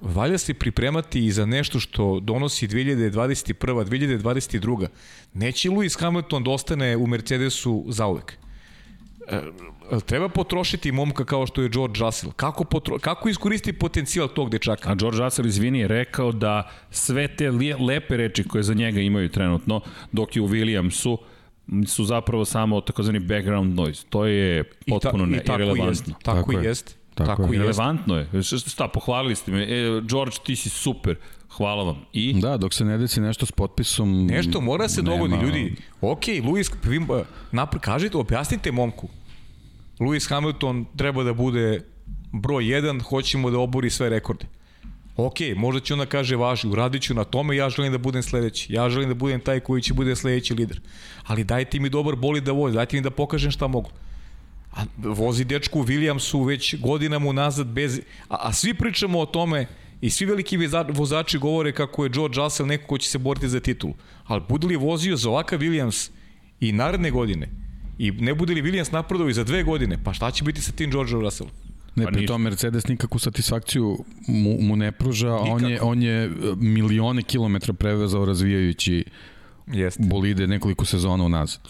valja se pripremati i za nešto što donosi 2021. 2022. Neće Lewis Hamilton da ostane u Mercedesu zauvek. E, treba potrošiti momka kao što je George Russell. Kako, potro, kako iskoristi potencijal tog dečaka? A George Russell, izvini, je rekao da sve te lepe reči koje za njega imaju trenutno, dok je u Williamsu, su zapravo samo takozvani background noise. To je potpuno I ta, i irelevantno. Tako, tako i jest. Tako, Tako je. i jeste. Relevantno je. Šta, šta, pohvalili ste me. E, George, ti si super. Hvala vam. I? Da, dok se ne desi nešto s potpisom... Nešto mora se nema- dogodi, ljudi. Ok, Lewis, vi, napr, kažite, objasnite momku. Lewis Hamilton treba da bude broj 1, hoćemo da obori sve rekorde. Ok, možda će onda kaže važi, uradit ću na tome, ja želim da budem sledeći. Ja želim da budem taj koji će bude sledeći lider. Ali dajte mi dobar boli da vozi, dajte mi da pokažem šta mogu. A vozi dečku Williamsu već godinama unazad bez... A, a svi pričamo o tome i svi veliki vozači govore kako je George Russell neko ko će se boriti za titulu. Ali bude li vozio za ovakav Williams i naredne godine i ne bude li Williams napredao i za dve godine, pa šta će biti sa tim George Russellom? Ne, Pa pri tom Mercedes nikakvu satisfakciju mu, mu ne pruža, a on je, on je e, milione kilometra prevezao razvijajući Jeste. bolide nekoliko sezona unazad.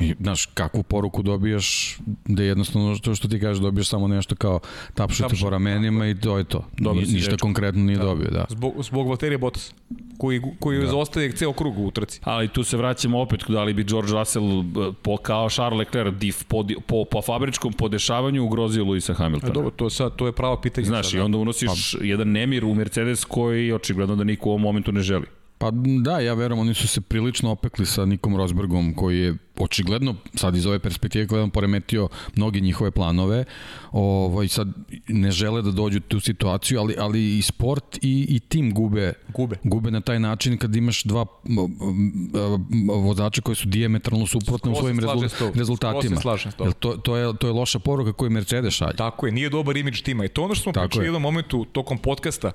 I, znaš, kakvu poruku dobijaš, da je jednostavno to što ti kažeš, dobiješ samo nešto kao tapšete Tapšanje, po ramenima i to je to. Ni, ništa dečko. konkretno nije dobio, da. Zbog, zbog Valterija Bottas, koji, koji da. zaostaje ceo krug u utrci. Ali tu se vraćamo opet, da li bi George Russell eh, po, kao Charles Leclerc div, po, po, po fabričkom podešavanju ugrozio Luisa Hamiltona. dobro, to, sad, to je pravo pitanje. Znaš, sad, i onda unosiš Pa- jedan nemir u Mercedes koji očigledno da niko u ovom momentu ne želi. Pa da, ja verujem, oni su se prilično opekli sa Nikom Rosbergom, koji je očigledno, sad iz ove perspektive gledam, poremetio mnogi njihove planove. Ovo, I sad ne žele da dođu tu situaciju, ali, ali i sport i, i tim gube, Gube. gube na taj način kad imaš dva vozača koji su diametralno suprotni u Skroz svojim rezul, rezultatima. tobom. Jel to, to, je, to je loša poruka koju Mercedes šalje. Tako je, nije dobar imidž tima. I to ono što smo Tako pričali u je. jednom momentu tokom podcasta.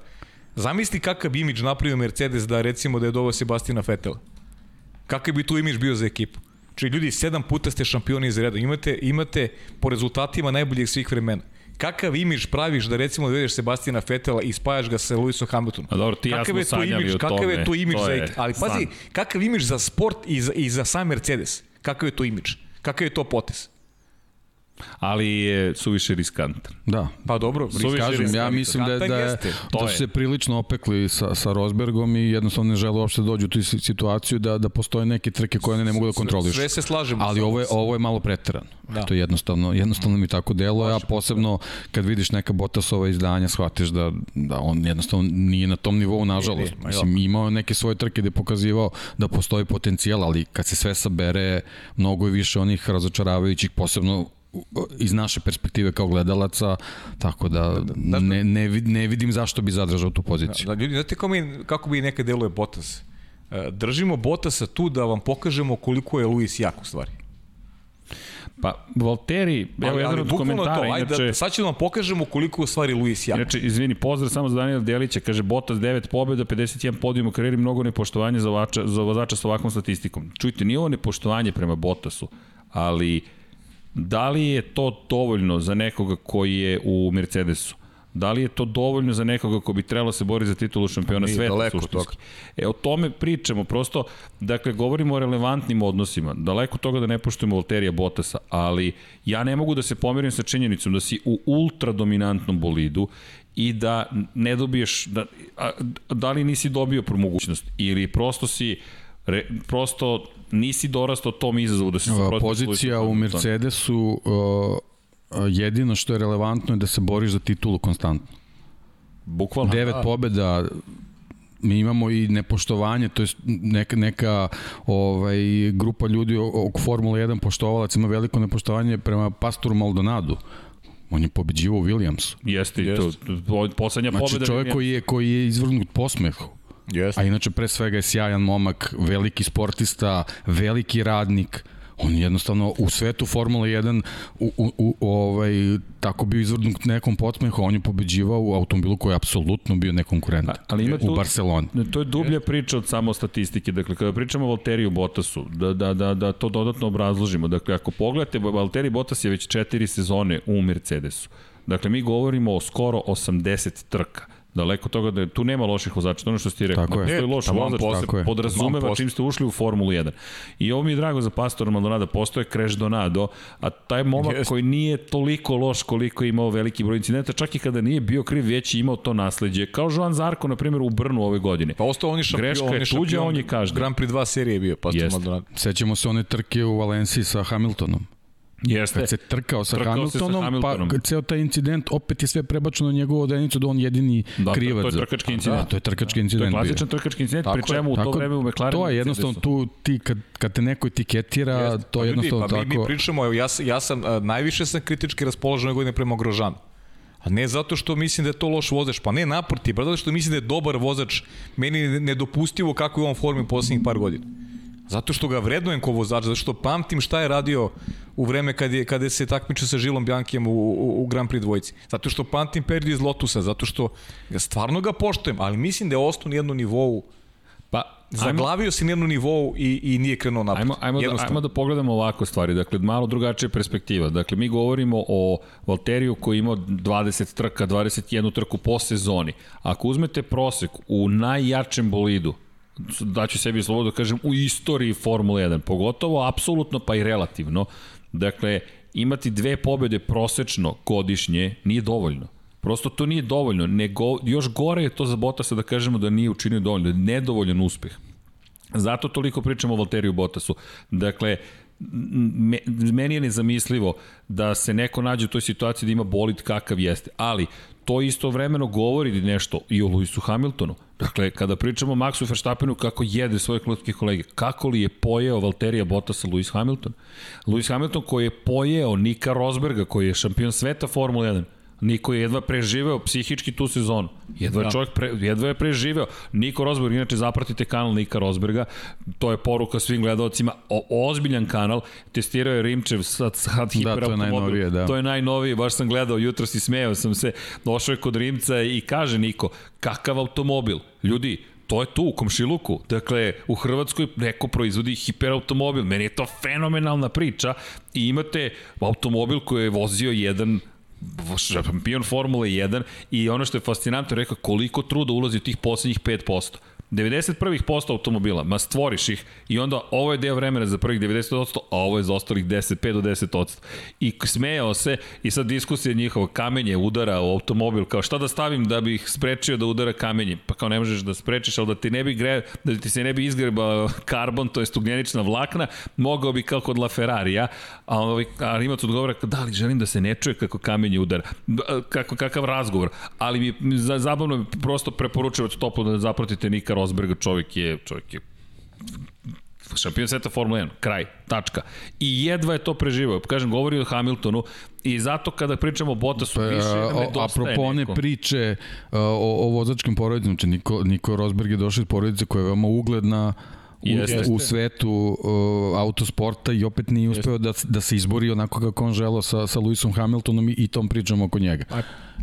Zamisli kakav bi imidž napravio Mercedes da recimo da je doveo Sebastina Vetela. Kakav bi tu imidž bio za ekipu? Či ljudi, sedam puta ste šampioni iz reda. Imate, imate po rezultatima najboljih svih vremena. Kakav imidž praviš da recimo dovedeš Sebastina Vetela i spajaš ga sa Lewisom Hamiltonom? A dobro, ti ja Kakav smo je to sanjali imidž, o kakav tome. je to imidž To za je ekip? Ali pazi, san. kakav imidž za sport i za, i za sam Mercedes? Kakav je to imidž? Kakav je to potes? Ali je suviše riskantan. Da, Pa dobro, Suviše Kažem, ja mislim da, da, da je. su se prilično opekli sa, sa Rosbergom i jednostavno ne žele uopšte da dođu u tu si- situaciju da, da postoje neke trke koje one ne mogu da kontrolišu. Sve se slažemo. Ali ovo je, ovo je malo preterano. Da. Da. To je jednostavno, jednostavno mi tako deluje, a posebno kad vidiš neka Bottasova izdanja, shvatiš da, da on jednostavno nije na tom nivou, nažalost. Nije, ma Mislim, imao neke svoje trke gde je pokazivao da postoji potencijal, ali kad se sve sabere, mnogo je više onih razočaravajućih, posebno iz naše perspektive kao gledalaca, tako da, ne, ne, vid- ne vidim zašto bi zadržao tu poziciju. Da, ljudi, znate kako, mi, kako bi nekad deluje Bottas? E, Držimo Bottasa tu da vam pokažemo koliko je Luis jak u stvari. Pa, Valteri, evo jedan od komentara, ajde, inače... da, sad da vam pokažemo koliko u stvari Luis jak. Inače, izvini, pozdrav samo za Daniela Delića, kaže Bottas 9 pobjeda, 51 podijum u karijeri, mnogo nepoštovanja za, vača, za vozača sa ovakvom statistikom. Čujte, nije ovo nepoštovanje prema Bottasu, ali da li je to dovoljno za nekoga koji je u Mercedesu? Da li je to dovoljno za nekoga ko bi trebalo se boriti za titulu šampiona Nije, sveta daleko suštinski? E, o tome pričamo, prosto, dakle, govorimo o relevantnim odnosima, daleko toga da ne poštujemo Valterija Bottasa, ali ja ne mogu da se pomirim sa činjenicom da si u ultra dominantnom bolidu i da ne dobiješ, da, a, da li nisi dobio mogućnost ili prosto si re, prosto nisi dorastao tom izazovu da se A, suprotno Pozicija u Mercedesu uh, jedino što je relevantno je da se boriš za titulu konstantno. Bukvalno. Devet pobeda mi imamo i nepoštovanje, to je neka, neka ovaj, grupa ljudi oko Formula 1 poštovalac ima veliko nepoštovanje prema Pastoru Maldonadu. On je pobeđivo u Williamsu. Jeste, Jeste. to, to, poslednja Znači pobeda. čovjek koji je, koji je izvrnut posmehu. Jeste. A inače pre svega je sjajan momak, veliki sportista, veliki radnik. On je jednostavno u svetu Formula 1 u, u, u, ovaj, tako bio izvrnut nekom podsmehu, a on je pobeđivao u automobilu koji je apsolutno bio nekonkurentan. ali ima tu- u Barceloni. To je dublja priča od samo statistike. Dakle, kada pričamo o Valteriju Bottasu, da, da, da, da to dodatno obrazložimo. Dakle, ako pogledate, Valtteri Bottas je već četiri sezone u Mercedesu. Dakle, mi govorimo o skoro 80 trka. Daleko toga da je, tu nema loših vozača, to je ono što ste rekao. Tako je. Ne, loš taman vozač, posle, to se tako je. podrazumeva čim ste ušli u Formulu 1. I ovo mi je drago za Pastora Maldonada, postoje Crash Donado, a taj momak Jest. koji nije toliko loš koliko je imao veliki broj incidenta, čak i kada nije bio kriv, već je imao to nasledđe. Kao Joan Zarko, na primjer, u Brnu ove godine. Pa ostao on je šampion. Greška on je je tuđa, on je kažnjen. Grand Prix 2 serije je bio, pa Jeste. Maldonado. Sećamo se one trke u Valenciji sa Hamiltonom. Jeste. Kad se trkao sa Trkao se sa Hamiltonom, Hamiltonom. pa ceo taj incident opet je sve prebačeno na njegovu odenicu da on jedini Da, krivac. to je trkački incident. Da, to je trkački To je incident. bio. klasičan trkački incident, Tako pri je, čemu u to vreme u McLarenu. To je jednostavno tu, ti kad, kad te neko etiketira, Jeste. to Pa je ljudi, jednostavno pa mi, tako. Mi pričamo, evo, ja, ja sam, a, najviše sam kritički raspoložen ove godine prema Grožanu. A ne zato što mislim da je to loš vozač, pa ne naprotiv, pa zato što mislim da je dobar vozač, meni je nedopustivo kako je on u formi u poslednjih par godina. Zato što ga vrednujem ko vozač, zato što pamtim šta je radio u vreme kad je, kada se takmičio sa Žilom Bjankijem u, u, u Grand Prix dvojici. Zato što pamtim period iz Lotusa, zato što ga, stvarno ga poštujem, ali mislim da je ostao na jednom nivou Pa, ajmo, Zaglavio se na jednom nivou i, i nije krenuo napred. Ajmo, ajmo, da, ajmo da pogledamo ovako stvari, dakle, malo drugačija perspektiva. Dakle, mi govorimo o Valteriju koji ima 20 trka, 21 trku po sezoni. Ako uzmete prosek u najjačem bolidu, daću sebi slobodu da kažem, u istoriji Formule 1, pogotovo apsolutno pa i relativno, dakle, imati dve pobede prosečno godišnje nije dovoljno. Prosto to nije dovoljno, nego još gore je to za Bottasa da kažemo da nije učinio dovoljno, nedovoljan uspeh. Zato toliko pričamo o Valteriju Bottasu. Dakle, me, meni je nezamislivo da se neko nađe u toj situaciji da ima bolid kakav jeste, ali to isto vremeno govori nešto i o Lewisu Hamiltonu. Dakle, kada pričamo o Maxu Verstappenu kako jede svoje klubske kolege, kako li je pojeo Valterija Bottasa Lewis Hamilton? Lewis Hamilton koji je pojeo Nika Rosberga koji je šampion sveta Formule 1, Niko je jedva preživeo psihički tu sezonu. Jedva je Da. čovjek pre, jedva je preživeo. Niko Rosberg, inače zapratite kanal Nika Rosberga, to je poruka svim gledalcima, o, ozbiljan kanal, testirao je Rimčev sad, sad hiperautomobil. najnovije, da. To je najnovije, baš sam gledao jutros i smejao sam se, došao je kod Rimca i kaže Niko, kakav automobil? Ljudi, to je tu u komšiluku. Dakle, u Hrvatskoj neko proizvodi hiperautomobil. Meni je to fenomenalna priča i imate automobil koji je vozio jedan šampion Formule 1 i ono što je fascinantno rekao koliko truda ulazi u tih poslednjih 5%. 91 posto automobila, ma stvoriš ih i onda ovo je deo vremena za prvih 90%, a ovo je za ostalih 10, 5 do 10%. I smejao se i sad diskusija njihova, kamenje udara u automobil, kao šta da stavim da bih sprečio da udara kamenje? Pa kao ne možeš da sprečiš, ali da ti ne bi gre, da ti se ne bi izgreba karbon, to je ugljenična vlakna, mogao bi kao kod La Ferrarija, a, ovaj, a Rimac odgovara, da li želim da se ne čuje kako kamenje udara, kako, kakav razgovor, ali mi za, zabavno mi prosto preporučujem toplo da zapratite Nika Rosberga, čovjek je, čovjek je šampion sveta Formula 1, kraj, tačka. I jedva je to preživao. Kažem, govori o Hamiltonu i zato kada pričamo o Bottasu, Pa, više nam nedostaje apropo one priče o, o vozačkim porodicama, znači Niko, Niko Rosberg je došao iz porodice koja je veoma ugledna Jeste. u svetu uh, autosporta i opet nije uspeo da, da se izbori onako kako on želeo sa, sa Lewisom Hamiltonom i, i tom pričom oko njega.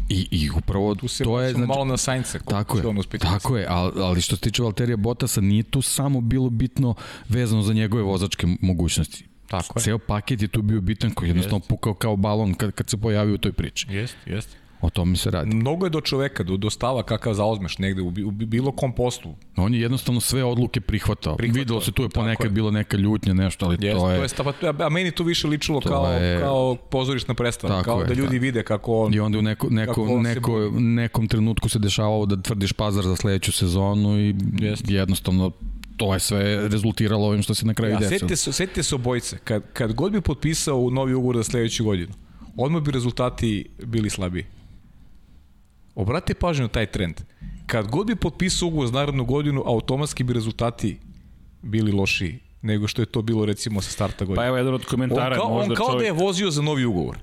I, i upravo Tu se to je... znači, malo na Sainca. Tako je, on tako je, ali, ali što se tiče Valterija Bottasa, nije tu samo bilo bitno vezano za njegove vozačke mogućnosti. Tako je. Ceo paket je tu bio bitan koji je jednostavno pukao kao balon kad, kad se pojavio u toj priči. Jeste, jeste. O tome se radi. Mnogo je do čoveka, do, do stava kakav zaozmeš negde u, u bi- bilo kom poslu. On je jednostavno sve odluke prihvatao. Prihvatao, Videlo se tu je ponekad je. bila neka ljutnja, nešto, ali Jeste, to je... to je stava, a, meni to više ličilo To kao, je- kao pozorišna predstava, kao je, da ljudi da. vide kako on... I onda u neko, neko, on se neko, nekom trenutku se dešavalo da tvrdiš pazar za sledeću sezonu i Jeste. jednostavno to je sve rezultiralo ovim što se na kraju Ja, desilo. setite se, setite se obojice, kad, kad god bi potpisao novi ugovor za sledeću godinu, odmah bi rezultati bili slabiji. Obratite pažnju na taj trend. Kad god bi potpisao ugovor za narednu godinu, automatski bi rezultati bili lošiji nego što je to bilo recimo sa starta godine. Pa evo jedan od on komentara, kao, možda on kao čovjek... da je vozio za novi ugovor.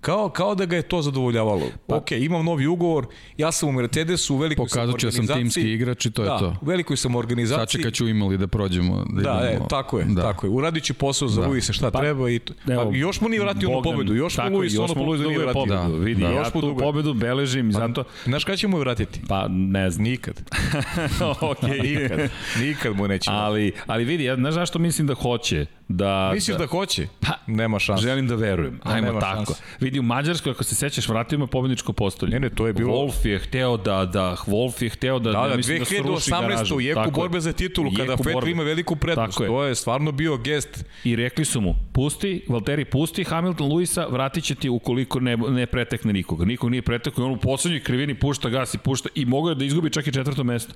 Kao, kao da ga je to zadovoljavalo. Pa, ok, imam novi ugovor, ja sam u Mercedesu, u velikoj sam Pokazat ću da sam organizaciji. timski igrač i to je da, to. u velikoj sam organizaciji. Sačekat ću imali da prođemo. Da, Da, e, idemo- tako je, da. tako je. Uradit će posao za Da. Luisa šta pa, treba i to. Evo, pa, još mu nije vratio onu Bogdan- pobedu, još mu je, Luis ono pobedu nije vratio. Da, Vidi, da. ja tu duguje. pobedu beležim, zato... Znaš kada će mu je vratiti? Pa ne znam. Nikad. okay. Nikad. Nikad mu neće. ali, ali vidi, ja znaš zašto mislim da hoće? Da, Misliš da hoće? Pa, Nema šanse. Želim da verujem. A, Ajmo tako. šanse. Vidi, u Mađarskoj, ako se sećaš, vratio ima pobedničko postolje. Ne, ne, to je bilo- Wolf je hteo da, da, Wolf je hteo da, Da, ja da, mislim da sruši 2018. garažu. u jeku Tako je. borbe za titulu, kada borbe. ima veliku prednost. Tako je. To je stvarno bio gest. I rekli su mu, pusti, Valtteri, pusti Hamilton Luisa, vratit će ti ukoliko ne, ne pretekne nikoga. Nikog nije pretekao i on u poslednjoj krivini pušta gas i pušta i mogao je da izgubi čak i četvrto mesto.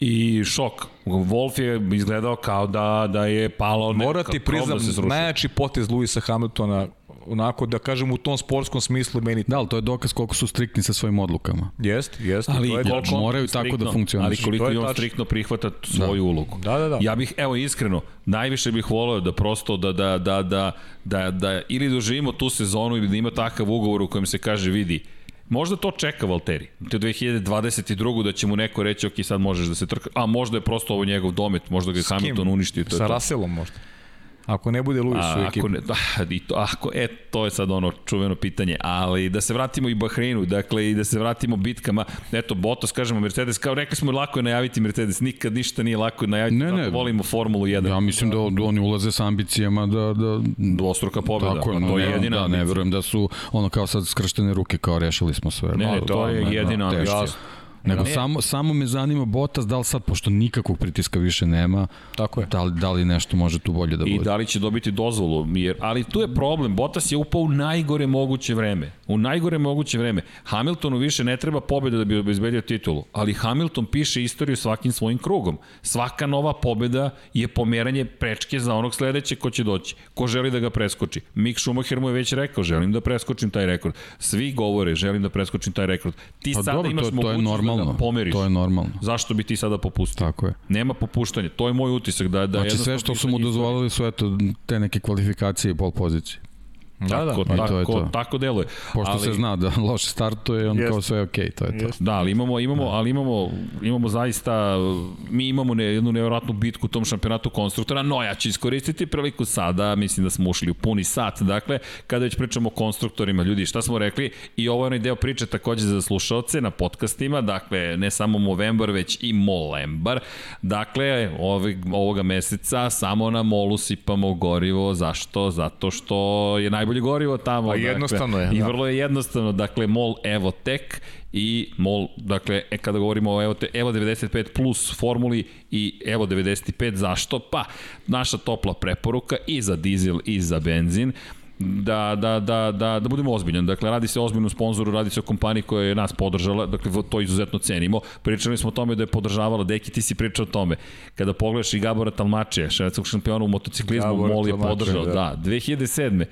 I šok. Wolf je izgledao kao da, da je palo... ne- Mora ti priznam, da srušio. najjači potez Luisa Hamiltona onako da kažem u tom sportskom smislu meni Da, ali to je dokaz koliko su striktni sa svojim odlukama. jest, jest. Ali to je koliko moraju tako da funkcionišu. Ali koliko i on tačno. striktno prihvata svoju ulogu. Da, da, da. Ja bih, evo iskreno, najviše bih voleo da prosto da, da, da, da, da, da ili doživimo tu sezonu ili da ima takav ugovor u kojem se kaže vidi, Možda to čeka Valteri. Te 2022. da će mu neko reći, ok, sad možeš da se trka. A možda je prosto ovo njegov domet, možda ga je Hamilton uništio. To to. Russellom možda. Ako ne bude Lewis u A, ekipi. ako ne, da, i to, ako, e, to je sad ono čuveno pitanje, ali da se vratimo i Bahreinu, dakle, i da se vratimo bitkama, eto, Bottas, kažemo, Mercedes, kao rekli smo, lako je najaviti Mercedes, nikad ništa nije lako je najaviti, Ne, ne. volimo Formulu 1. Ja mislim da oni ulaze sa ambicijama da, da Dvostruka pobjeda, Tako je, pa no, to je jedina da, ne verujem da su ono kao sad skrštene ruke kao rešili smo sve. Ne, ne, Malo to je jedina teško. ambicija. Nego Ne. samo, samo me zanima Botas da li sad, pošto nikakvog pritiska više nema, Tako je. da li, da li nešto može tu bolje da I bude. da li će dobiti dozvolu, jer, ali tu je problem, Bottas je upao u najgore moguće vreme. U najgore moguće vreme. Hamiltonu više ne treba pobjeda da bi obezbedio titulu, ali Hamilton piše istoriju svakim svojim krugom. Svaka nova pobjeda je pomeranje prečke za onog sledećeg ko će doći. Ko želi da ga preskoči? Mick Schumacher mu je već rekao, želim da preskočim taj rekord. Svi govore, želim da preskočim taj rekord. Ti Pa sada dobro, imaš to, to je mogućnost normalno. da pomeriš. To je normalno. Zašto bi ti sada popustio? Tako je. Nema popuštanja. To je moj utisak. Da, da Znači sve što su mu dozvolili su eto te neke kvalifikacije i pol pozicije. Da, da. Tako, I to tako, je to. tako deluje. Pošto ali... se zna da loše startuje, on Jest. kao sve je okej, to je to. Jest. Da, ali imamo, imamo, ali imamo, imamo zaista, mi imamo ne, jednu nevjerojatnu bitku u tom šampionatu konstruktora, no ja ću iskoristiti priliku sada, mislim da smo ušli u puni sat, dakle, kada već pričamo o konstruktorima, ljudi, šta smo rekli, i ovo je onaj deo priče takođe za slušalce na podcastima, dakle, ne samo Movember, već i Molembar, dakle, ovog, ovoga meseca samo na Molu sipamo gorivo, zašto? Zato što je najbolje gorivo tamo. Pa jednostavno je, I da. vrlo je jednostavno, dakle, MOL Evotek i MOL, dakle, e, kada govorimo o Evo, Evo 95 plus formuli i Evo 95, zašto? Pa, naša topla preporuka i za dizel i za benzin, da, da, da, da, da budemo ozbiljni. Dakle, radi se o ozbiljnom sponzoru, radi se o kompaniji koja je nas podržala, dakle, to izuzetno cenimo. Pričali smo o tome da je podržavala, Deki, ti si pričao o tome. Kada pogledaš i Gabora Talmačija, švedskog šampiona u motociklizmu, Gabor MOL je podržao, da. da, 2007.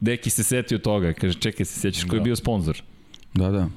Deki se setio toga, kaže, čekaj, se sjećaš ko je bio sponsor? Da, da.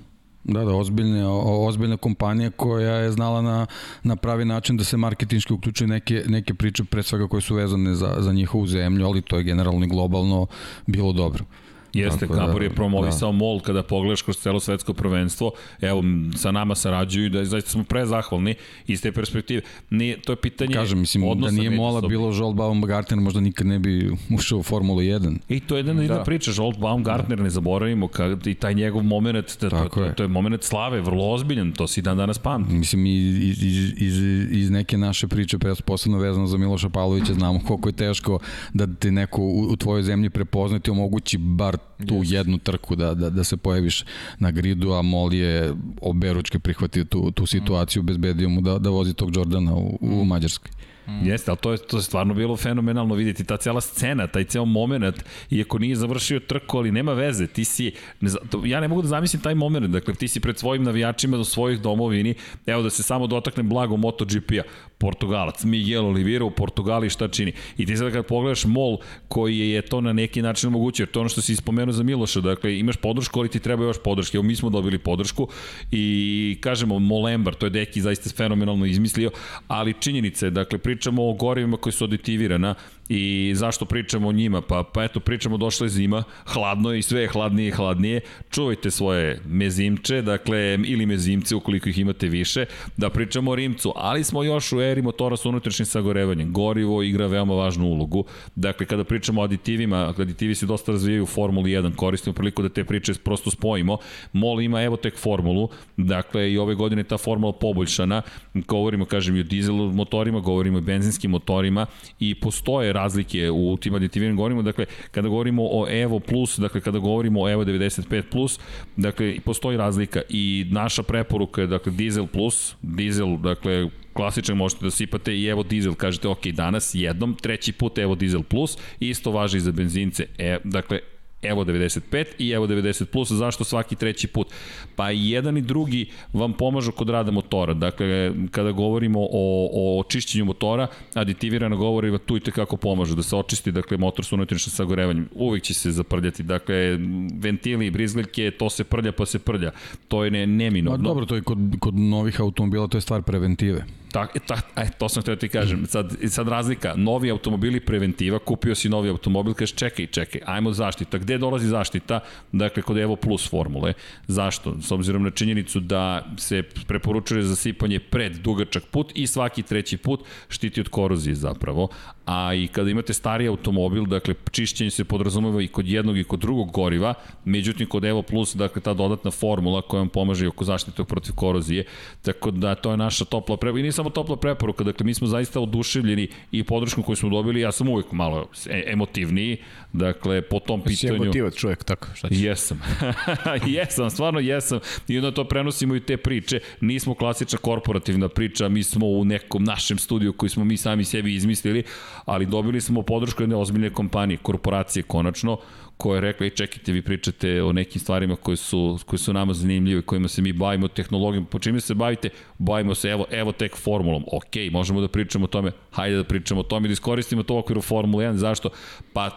Da, da, ozbiljne, o- ozbiljna kompanija koja je znala na, na pravi način da se marketinški uključi neke, neke priče, pre svega koje su vezane za, za njihovu zemlju, ali to je generalno i globalno bilo dobro. Jeste, Tako da, Gabor je promovisao da. MOL kada pogledaš kroz celo svetsko prvenstvo. Evo, sa nama sarađuju i da zaista smo prezahvalni iz te perspektive. Nije, to je pitanje Kažem, mislim, da nije Mola bilo Joel Baumgartner, možda nikad ne bi ušao u Formulu 1. I to je jedna jedna Da. priča, Jolt Baumgartner, ne zaboravimo, kad, i taj njegov moment, da, to, to, je. to je moment slave, vrlo ozbiljan, to si dan danas pamti. Mislim, iz, iz, iz, iz, neke naše priče, posebno vezano za Miloša Pavlovića, znamo koliko je teško da te neko u, u tvojoj zemlji prepozna ti omogući bar tu yes. jednu trku da, da, da se pojaviš na gridu, a Mol je oberučke prihvatio tu, tu situaciju, bezbedio mu da, da vozi tog Jordana u, u Mađarskoj. Mm. Jeste, ali to je, to je stvarno bilo fenomenalno vidjeti, ta cijela scena, taj ceo moment, iako nije završio trku, ali nema veze, ti si, ne, ja ne mogu da zamislim taj moment, dakle ti si pred svojim navijačima do svojih domovini, evo da se samo dotakne blago MotoGP-a, Portugalac, Miguel Oliveira u Portugali šta čini. I ti sada kad pogledaš Mol koji je to na neki način omogućio, to je ono što si ispomenuo za Miloša, dakle imaš podršku, ali ti treba još podrške. Evo mi smo dobili podršku i kažemo Molembar, to je Deki zaista fenomenalno izmislio, ali činjenica je, dakle pričamo o gorivima koji su aditivirana i zašto pričamo o njima? Pa, pa eto, pričamo, došla je zima, hladno je i sve je hladnije i hladnije. Čuvajte svoje mezimče, dakle, ili mezimce ukoliko ih imate više, da pričamo o Rimcu, ali smo još u eri motora sa unutrašnjim sagorevanjem. Gorivo igra veoma važnu ulogu. Dakle, kada pričamo o aditivima, aditivi se dosta razvijaju u Formuli 1, koristimo priliku da te priče prosto spojimo. MOL ima evo tek formulu, dakle i ove godine ta formula poboljšana, govorimo, kažem, i o dizel motorima, govorimo i benzinskim motorima i postoje razlike u tim aditiviranim gorivima, dakle, kada govorimo o Evo Plus, dakle, kada govorimo o Evo 95 Plus, dakle, postoji razlika i naša preporuka je, dakle, Diesel Plus, Diesel, dakle, klasičan možete da sipate i evo dizel, kažete ok, danas jednom, treći put evo dizel plus, isto važi i za benzince. E, dakle, Evo 95 i Evo 90 plus, zašto svaki treći put? Pa i jedan i drugi vam pomažu kod rada motora. Dakle, kada govorimo o, o čišćenju motora, aditivirana govoriva tu i tekako pomažu da se očisti, dakle, motor sa unutrašnjim sagorevanjem. Uvijek će se zaprljati, dakle, ventili i brizgaljke, to se prlja pa se prlja. To je ne, neminovno. Ma dobro, to je kod, kod novih automobila, to je stvar preventive. Tak, e, tak, e, to sam htio da ti kažem. Sad, sad razlika, novi automobili preventiva, kupio si novi automobil, kažeš čekaj, čekaj, ajmo zaštita. Gde dolazi zaštita? Dakle, kod Evo Plus formule. Zašto? S obzirom na činjenicu da se preporučuje zasipanje pred dugačak put i svaki treći put štiti od korozije zapravo. A i kada imate stari automobil, dakle, čišćenje se podrazumeva i kod jednog i kod drugog goriva, međutim, kod Evo Plus, dakle, ta dodatna formula koja vam pomaže oko zaštite protiv korozije, tako da to je naša topla preporuka. I nije samo topla preporuka, dakle, mi smo zaista oduševljeni i podrškom koju smo dobili, ja sam uvijek malo e, emotivniji, dakle, po tom Si pitanju. emotivac čovjek, tako, šta ćeš? Jesam. jesam, stvarno jesam. I onda to prenosimo i te priče. Nismo klasična korporativna priča, mi smo u nekom našem studiju koji smo mi sami sebi izmislili, ali dobili smo podršku jedne ozbiljne kompanije, korporacije konačno, koja je rekla, ej čekajte, vi pričate o nekim stvarima koje su, koje su nama zanimljive, kojima se mi bavimo, tehnologijom, po čime se bavite? Bavimo se, evo, evo tek formulom. Ok, možemo da pričamo o tome, hajde da pričamo o tome, da iskoristimo to u okviru Formule 1. Zašto? Pa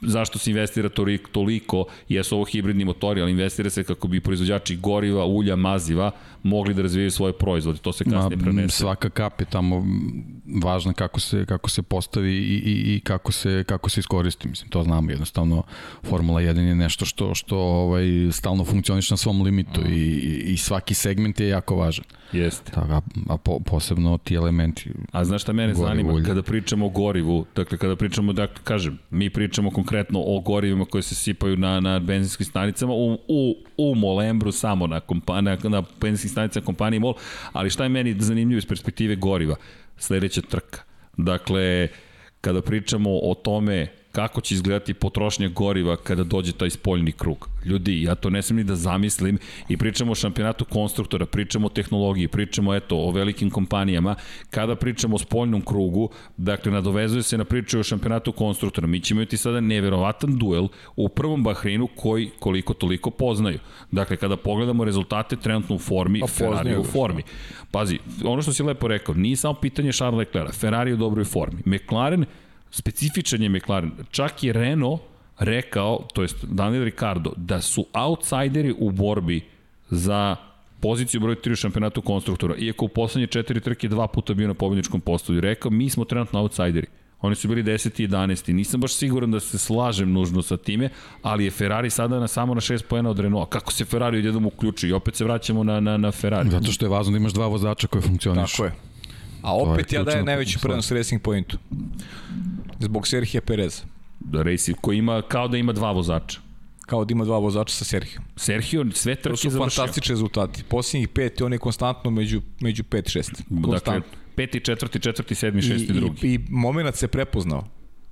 zašto se investira toliko, toliko, jesu ovo hibridni motori, ali investira se kako bi proizvođači goriva, ulja, maziva mogli da razvijaju svoje proizvode. To se kasnije Ma, prenese. Svaka kap je tamo važna kako se, kako se postavi i, i, i kako, se, kako se iskoristi. Mislim, to znamo jednostavno. Formula 1 je nešto što, što ovaj, stalno funkcioniš na svom limitu i, i, i svaki segment je jako važan. Jeste. Tako, a, a po, posebno ti elementi. A znaš šta mene zanima? ulje. Kada pričamo o gorivu, dakle kada pričamo, dakle kažem, mi pričamo konkretno o gorivima koje se sipaju na, na benzinskim stanicama u, u, u Molembru samo na, kompa, na, na benzinskim stanicama kompanije MOL, ali šta je meni zanimljivo iz perspektive goriva? Sledeća trka. Dakle, kada pričamo o tome kako će izgledati potrošnja goriva kada dođe taj spoljni krug. Ljudi, ja to ne smem ni da zamislim i pričamo o šampionatu konstruktora, pričamo o tehnologiji, pričamo eto o velikim kompanijama. Kada pričamo o spoljnom krugu, dakle nadovezuje se na priču o šampionatu konstruktora. Mi ćemo imati sada neverovatan duel u prvom Bahreinu koji koliko toliko poznaju. Dakle, kada pogledamo rezultate trenutno u formi, Pa Ferrari u formi. Pazi, ono što si lepo rekao, nije samo pitanje Charles Leclerc, Ferrari u dobroj formi. McLaren specifičan je McLaren. Čak i Renault rekao, to jest Daniel Ricardo, da su outsideri u borbi za poziciju broj 3 u šampionatu konstruktora, iako u poslednje četiri trke dva puta bio na pobjedničkom postoju. Rekao, mi smo trenutno outsideri. Oni su bili 10. i 11. Nisam baš siguran da se slažem nužno sa time, ali je Ferrari sada na samo na 6 pojena od Renaulta. Kako se Ferrari odjednom uključi? I opet se vraćamo na, na, na Ferrari. Zato što je važno da imaš dva vozača koji funkcionišu. Tako je. A opet ja dajem najveći prednost Racing Pointu. Zbog Serhija Pereza. Da Racing koji ima, kao da ima dva vozača. Kao da ima dva vozača sa Serhijom. Sergio sve To trke su završio. fantastični rezultati. Posljednjih pet, on je konstantno među, među 5-6. Dakle, Konstantno. peti, četvrti, četvrti, sedmi, I, šesti, drugi. i, I moment se prepoznao.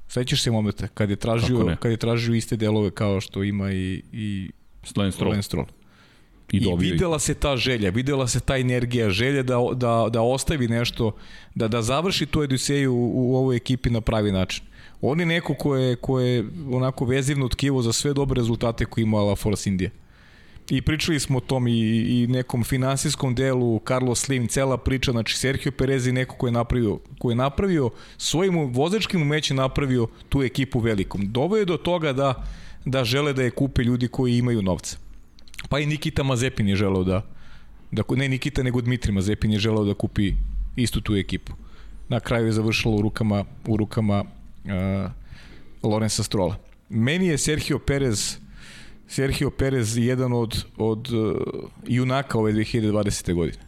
Sećaš se momenta kad je tražio, kad je tražio iste delove kao što ima i, i Lance Stroll. Stroll. I I, dobio ih. videla se ta želja, videla se ta energija, želja da, da, da ostavi nešto, da, da završi tu Odiseju u, u ovoj ekipi na pravi način. On je neko ko je, ko je onako vezivno tkivo za sve dobre rezultate koje ima La Force India. I pričali smo o tom i, i nekom finansijskom delu, Carlos Slim, cela priča, znači Sergio Perez je neko ko je napravio, ko je napravio svojim vozačkim umećem napravio tu ekipu velikom. Doveo je do toga da, da žele da je kupe ljudi koji imaju novca. Pa i Nikita Mazepin je želeo da, da ne Nikita nego Dmitri Mazepin je želeo da kupi istu tu ekipu. Na kraju je završilo u rukama, u rukama uh, Lorenza Strola. Meni je Sergio Perez Sergio Perez jedan od, od uh, junaka ove 2020. godine.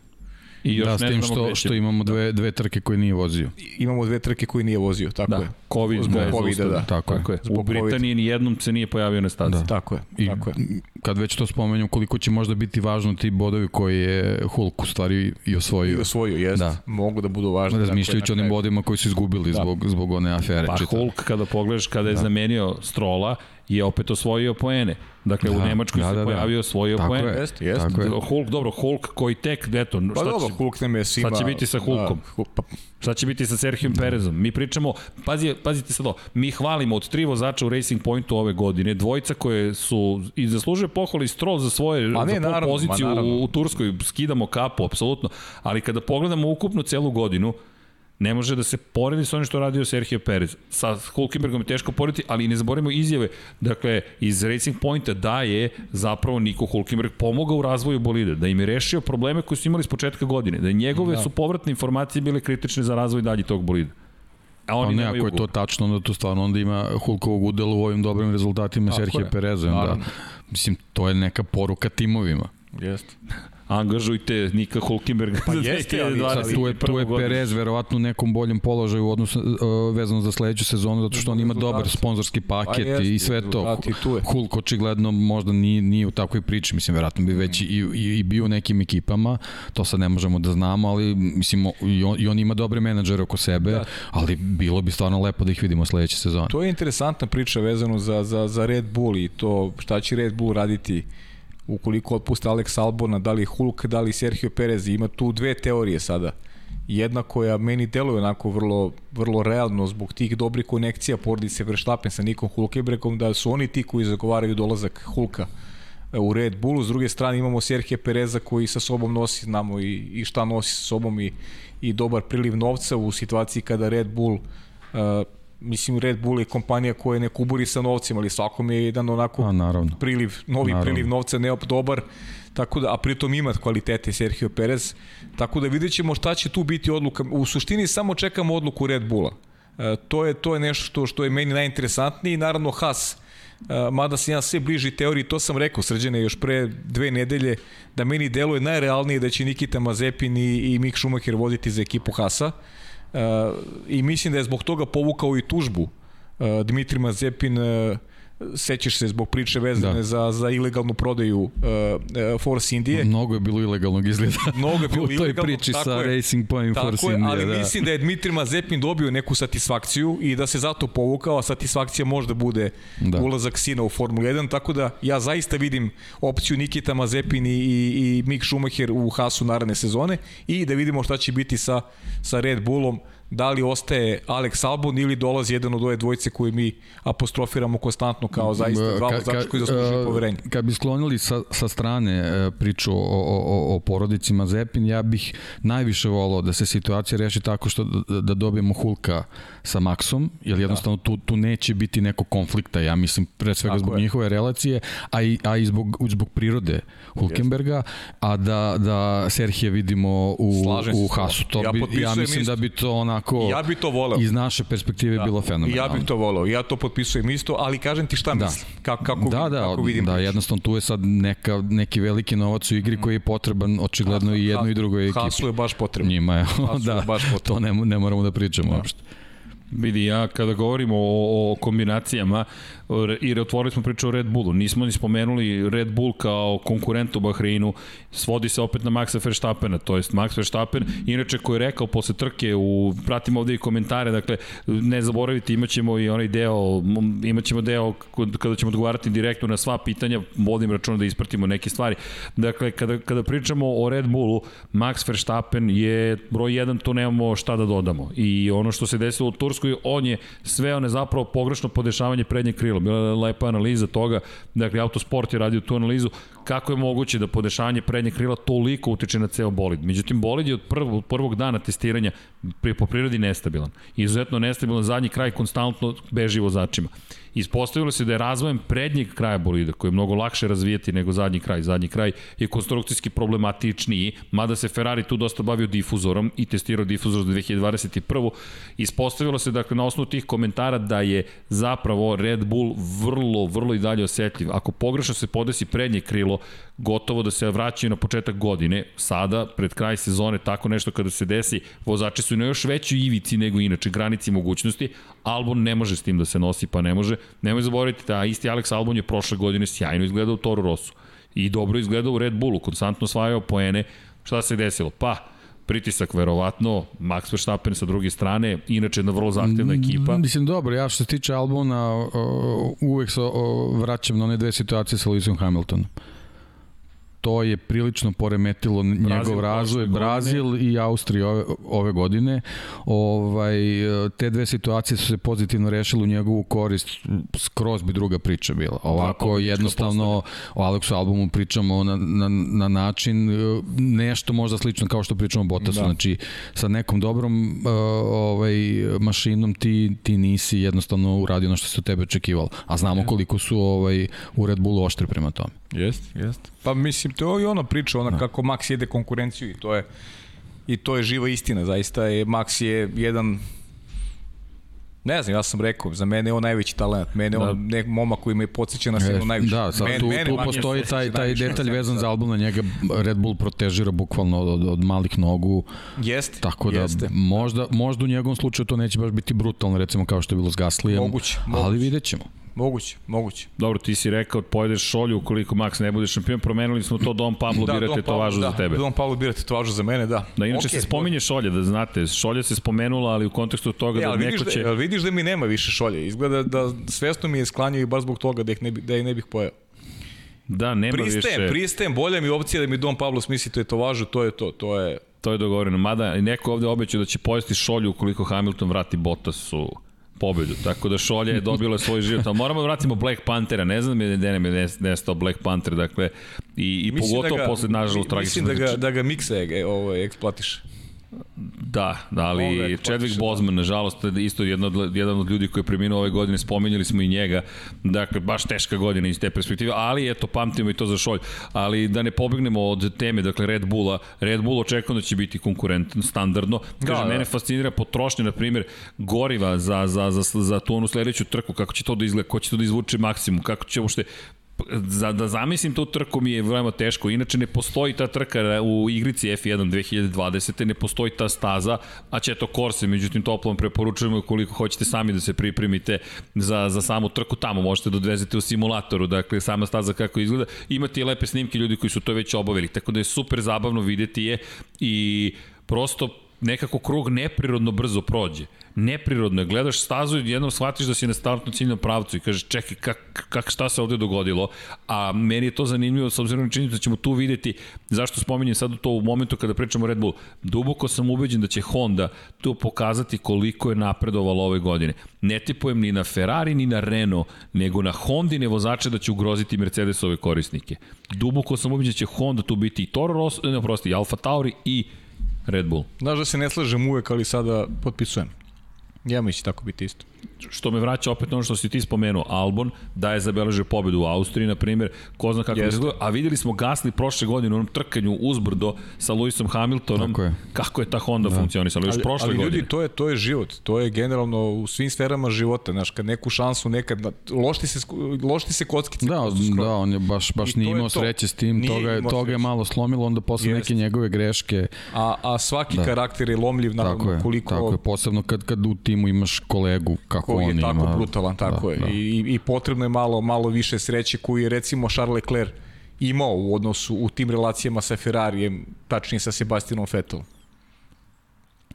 I još Da, s tim što, što imamo dve, dve trke koje nije vozio. Imamo dve trke koje nije vozio, tako Da, je. COVID Zbog Covida, da. Tako, Tako je. je. U Zbog Britaniji ni jednom se nije pojavio na stazi. Da. Tako je, I tako je. kad već to spomenju, koliko će možda biti važno ti bodovi koji je Hulk u stvari i osvojio. I osvojio, jest. Da. Mogu da budu važni. Razmišljajući dakle, o onim bodima koji su izgubili Da. zbog, zbog one afere. Pa čitave. Hulk kada pogledaš kada je da. zamenio Strola je opet osvojio poene. Dakle, da, u Nemačkoj da, se da, pojavio da. osvojio Tako poene. Je, jeste, jeste. Tako je. Hulk, dobro, Hulk koji tek, eto, pa šta, dobro, će, Hulk svima... šta će biti sa Hulkom? Da, pa, Šta će biti sa Serhijom Perezom? Mi pričamo, pazi, pazite sad ovo, mi hvalimo od tri vozača u Racing Pointu ove godine, dvojica koje su i zaslužuje pohvali Stroll za svoje ne, za naravno, poziciju u, u Turskoj, skidamo kapu, apsolutno, ali kada pogledamo ukupnu celu godinu, ne može da se poredi sa onim što radio Sergio Perez. Sa Hulkenbergom je teško porediti, ali ne zaboravimo izjave. Dakle, iz Racing Pointa da je zapravo Niko Hulkenberg pomogao u razvoju bolida, da im je rešio probleme koje su imali s početka godine, da njegove da. su povratne informacije bile kritične za razvoj dalje tog bolida. A oni ne, ako je to tačno, onda to stvarno onda ima Hulkovog udela u ovim dobrim rezultatima Serhije Pereza. Da, mislim, to je neka poruka timovima. Jeste angažujte Nika Hulkenberga pa za jeste, ali, ali tu je, tu je Perez verovatno u nekom boljem položaju u odnosu uh, vezano za sledeću sezonu zato što on ima dobar sponzorski paket pa i sve to. Hulk očigledno možda nije, nije u takvoj priči, mislim verovatno bi već i, i, i bio u nekim ekipama, to sad ne možemo da znamo, ali mislim i on, i on ima dobre menadžere oko sebe, da. ali bilo bi stvarno lepo da ih vidimo sledeće sezone. To je interesantna priča vezano za, za, za Red Bull i to šta će Red Bull raditi ukoliko otpuste Alex Albona, da li Hulk, da li Sergio Perez, ima tu dve teorije sada. Jedna koja meni deluje onako vrlo, vrlo realno zbog tih dobrih konekcija porodice Verstappen sa Nikom Hulkenbergom, da su oni ti koji zagovaraju dolazak Hulka e, u Red Bullu. S druge strane imamo Sergio Pereza koji sa sobom nosi, znamo i, i šta nosi sa sobom i, i dobar priliv novca u situaciji kada Red Bull uh, mislim Red Bull je kompanija koja ne kuburi sa novcima, ali svakom je jedan onako a, naravno. priliv, novi naravno. priliv novca ne dobar, tako da, a pritom ima kvalitete Sergio Perez, tako da vidjet ćemo šta će tu biti odluka. U suštini samo čekamo odluku Red Bulla. E, to je to je nešto što, što je meni najinteresantnije i naravno Haas Uh, mada sam ja sve bliži teoriji, to sam rekao srđene još pre dve nedelje, da meni deluje najrealnije da će Nikita Mazepin i, i Mick Schumacher voditi za ekipu Hasa. Uh, i mislim da je zbog toga povukao i tužbu uh, Dmitri Mazepin uh, sećaš se zbog priče vezane da. za, za ilegalnu prodaju uh, uh, Force Indije. Mnogo je bilo ilegalnog izgleda. Mnogo je bilo u toj priči sa je, Racing Point Force je, Indije. Ali da. mislim da je Dmitri Mazepin dobio neku satisfakciju i da se zato povukao, a satisfakcija možda bude da. ulazak sina u Formulu 1, tako da ja zaista vidim opciju Nikita Mazepin i, i, i Mick Schumacher u Hasu naredne sezone i da vidimo šta će biti sa, sa Red Bullom da li ostaje Alex Albon ili dolazi jedan od ove dvojice koje mi apostrofiramo konstantno kao zaista dva vozača koji zaslužuju poverenje. Kad bi sklonili sa, sa strane e, priču o, o, o porodici Mazepin, ja bih najviše volao da se situacija reši tako što da, da dobijemo Hulka sa Maxom, jer da. jednostavno tu, tu neće biti neko konflikta, ja mislim pre svega tako zbog je. njihove relacije, a i, a i zbog, zbog prirode Hulkenberga, a da, da Serhije vidimo u, u Hasu. To ja, bi, ja mislim isto. da bi to ona onako ja bi to voleo. iz naše perspektive da. bilo fenomenalno. Ja bih to voleo. Ja to potpisujem isto, ali kažem ti šta da. mislim. Kako, kako, da, da, kako vidim. Da, jednostavno tu je sad neka, neki veliki novac u igri mm. koji je potreban očigledno ha, i jednoj i drugoj ekipi. Hasu je baš potreban. Njima je, da, je baš potreban. to ne, ne moramo da pričamo da. uopšte. Vidi, ja kada govorimo o, o kombinacijama, i otvorili smo priču o Red Bullu. Nismo ni spomenuli Red Bull kao konkurent u Bahreinu. Svodi se opet na Maxa Verstappena, to jest Max Verstappen, inače koji je rekao posle trke, u, pratimo ovde i komentare, dakle, ne zaboravite, imaćemo i onaj deo, imaćemo deo kada ćemo odgovarati direktno na sva pitanja, vodim računa da ispratimo neke stvari. Dakle, kada, kada pričamo o Red Bullu, Max Verstappen je broj 1, to nemamo šta da dodamo. I ono što se desilo u Turskoj, on je sve one zapravo pogrešno podešavanje prednje krila bila je lepa analiza toga, dakle Autosport je radio tu analizu, kako je moguće da podešavanje prednjeg krila toliko utiče na ceo bolid. Međutim, bolid je od prvog, prvog dana testiranja po prirodi nestabilan. Izuzetno nestabilan, zadnji kraj konstantno beži vozačima. Ispostavilo se da je razvojem prednjeg kraja bolida, koji je mnogo lakše razvijeti nego zadnji kraj. Zadnji kraj je konstrukcijski problematičniji, mada se Ferrari tu dosta bavio difuzorom i testirao difuzor za 2021. Ispostavilo se dakle na osnovu tih komentara da je zapravo Red Bull vrlo, vrlo i dalje osetljiv. Ako pogrešno se podesi prednje krilo, gotovo da se vraćaju na početak godine. Sada, pred kraj sezone, tako nešto kada se desi, vozači su na još većoj ivici nego inače, granici mogućnosti. Albon ne može s tim da se nosi, pa ne može. Nemoj zaboraviti da isti Alex Albon je prošle godine sjajno izgledao u Toro Rosso. I dobro izgledao u Red Bullu, konstantno osvajao poene. Šta se desilo? Pa, pritisak verovatno, Max Verstappen sa druge strane, inače jedna vrlo zahtevna ekipa. Mislim, dobro, ja što se tiče Albona, uvek se vraćam na one dve situacije sa Lewisom Hamiltonom to je prilično poremetilo Brazil, njegov razvoj Brazil i Austrija ove, ove godine. Ovaj te dve situacije su se pozitivno rešile u njegovu korist, skroz bi druga priča bila. Ovako da, jednostavno o Aleksu albumu pričamo na, na, na način e, nešto možda slično kao što pričamo o Bottasu, da. znači sa nekom dobrom uh, ovaj mašinom ti ti nisi jednostavno uradio ono što se od tebe očekivalo. A znamo koliko su ovaj u Red Bullu oštri prema tome. Jest, jest. Pa mislim, to je i ona priča, ona da. kako Max jede konkurenciju i to je i to je živa istina, zaista je Max je jedan Ne znam, ja sam rekao, za mene je on najveći talent. Mene da. on nek momak koji me podsjeća na sve najviše. Da, sad, Men, tu, tu postoji taj, taj detalj vezan za album, na njega Red Bull protežira bukvalno od, od, od malih nogu. Jeste. Tako da jeste. možda, možda u njegovom slučaju to neće baš biti brutalno, recimo kao što je bilo s Gaslijem. Moguće, moguće. Ali vidjet ćemo. Moguće, moguće. Dobro, ti si rekao, pojedeš šolju ukoliko Max ne bude šampion, promenili smo to Don Pablo da, birate to važno da, za tebe. Don Pablo birate to važno za mene, da. Da, inače okay, se spominje šolje, da znate, šolja se spomenula, ali u kontekstu toga e, da neko da- će... Da, vidiš da mi nema više šolje, izgleda da svesno mi je sklanjaju baš zbog toga da, ih ne, da ih ne bih pojao. Da, nema pristajem, više... Pristajem, bolja mi opcija da mi Don Pablo smisli to je to važno, to je to, to je... To je dogovoreno, mada neko ovde obećao da će pojesti šolju ukoliko Hamilton vrati Bottasu pobedu, tako da Šolja je dobila svoj život. Ali moramo da vratimo Black Panthera, ne znam da ne me nestao Black Panther, dakle, i, i pogotovo da ga, posle, nažalost, tragično. Mislim da ga, da ga mikse ovo, eksploatiše. Da, da ali Chadwick Boseman, nažalost, isto jedan od, jedan od ljudi koji je preminuo ove godine, spomenjali smo i njega, dakle, baš teška godina iz te perspektive, ali eto, pamtimo i to za šolj. Ali da ne pobegnemo od teme, dakle, Red Bulla, Red Bull očekujem da će biti konkurentan, standardno. Kaže, da, da. mene fascinira potrošnja, na primjer, goriva za, za, za, za tu onu sledeću trku, kako će to da izgleda, ko će to da izvuče maksimum, kako će uopšte za da zamislim tu trku mi je veoma teško. Inače ne postoji ta trka u igrici F1 2020. ne postoji ta staza, a će to Korse, međutim toplom preporučujemo ukoliko hoćete sami da se pripremite za, za samu trku tamo, možete da odvezete u simulatoru, dakle sama staza kako izgleda. Imate i lepe snimke ljudi koji su to već obavili, tako da je super zabavno videti je i prosto nekako krug neprirodno brzo prođe. Neprirodno je. Gledaš stazu i jednom shvatiš da si na startnom ciljnom pravcu i kažeš čekaj kak, kak šta se ovde dogodilo. A meni je to zanimljivo s obzirom na činjenicu da ćemo tu videti zašto spominjem sad to u momentu kada pričamo Red Bull. Duboko sam ubeđen da će Honda tu pokazati koliko je napredovalo ove godine. Ne tipujem ni na Ferrari ni na Renault, nego na Hondine vozače da će ugroziti Mercedesove korisnike. Duboko sam ubeđen da će Honda tu biti i Toro Rosso, ne, prosti, Alfa Tauri i Red Bull. Znaš da se ne slažem uvek, ali sada potpisujem. Ja mi će tako biti isto što me vraća opet ono što si ti spomenuo, Albon da je zabeležio pobedu u Austriji, na primjer, ko zna kako je a videli smo Gasly prošle godine u onom trkanju uzbrdo sa Lewisom Hamiltonom, je. kako je ta Honda da. funkcionisala, još ali, prošle ali, godine. ljudi, to je, to je život, to je generalno u svim sferama života, znaš, kad neku šansu nekad, lošti se, lošti se kockice. Da, da, on je baš, baš nije imao sreće s tim, nije toga, je, toga je malo slomilo, onda posle Jest. neke njegove greške. A, a svaki da. karakter je lomljiv, naravno, tako je, koliko... Tako je, posebno kad, kad u timu imaš kolegu kako koji on je tako ima, brutalan, tako da, je. Da. I, I potrebno je malo, malo više sreće koju je recimo Charles Leclerc imao u odnosu u tim relacijama sa Ferrarijem, tačnije sa Sebastianom Vettelom.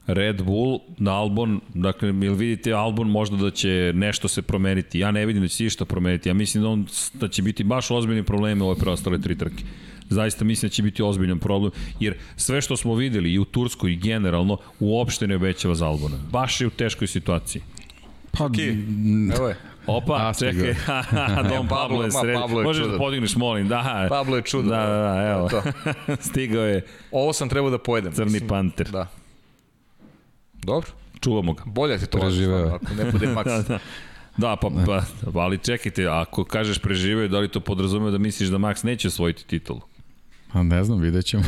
Red Bull, Albon, dakle, ili vidite Albon možda da će nešto se promeniti. Ja ne vidim da će se išta promeniti. Ja mislim da, on, da će biti baš ozbiljni probleme ove preostale tri trke. Zaista mislim da će biti ozbiljan problem, jer sve što smo videli i u Turskoj i generalno uopšte ne obećava za Albona. Baš je u teškoj situaciji. Pa, Evo je. Opa, čekaj, Don Pablo je sred. Pablo je Možeš da podigneš, molim, da. Pablo je čudo. Da, da, da, evo. To. Stigao je. Ovo sam trebao da pojedem. Crni mislim. panter. Da. Dobro. Čuvamo ga. Bolje ti to preživeo. Ako ne bude maks. da, da. Da, pa, pa, ali čekajte, ako kažeš preživeo, da li to podrazumeva da misliš da Max neće osvojiti titulu? A ne znam, vidjet ćemo.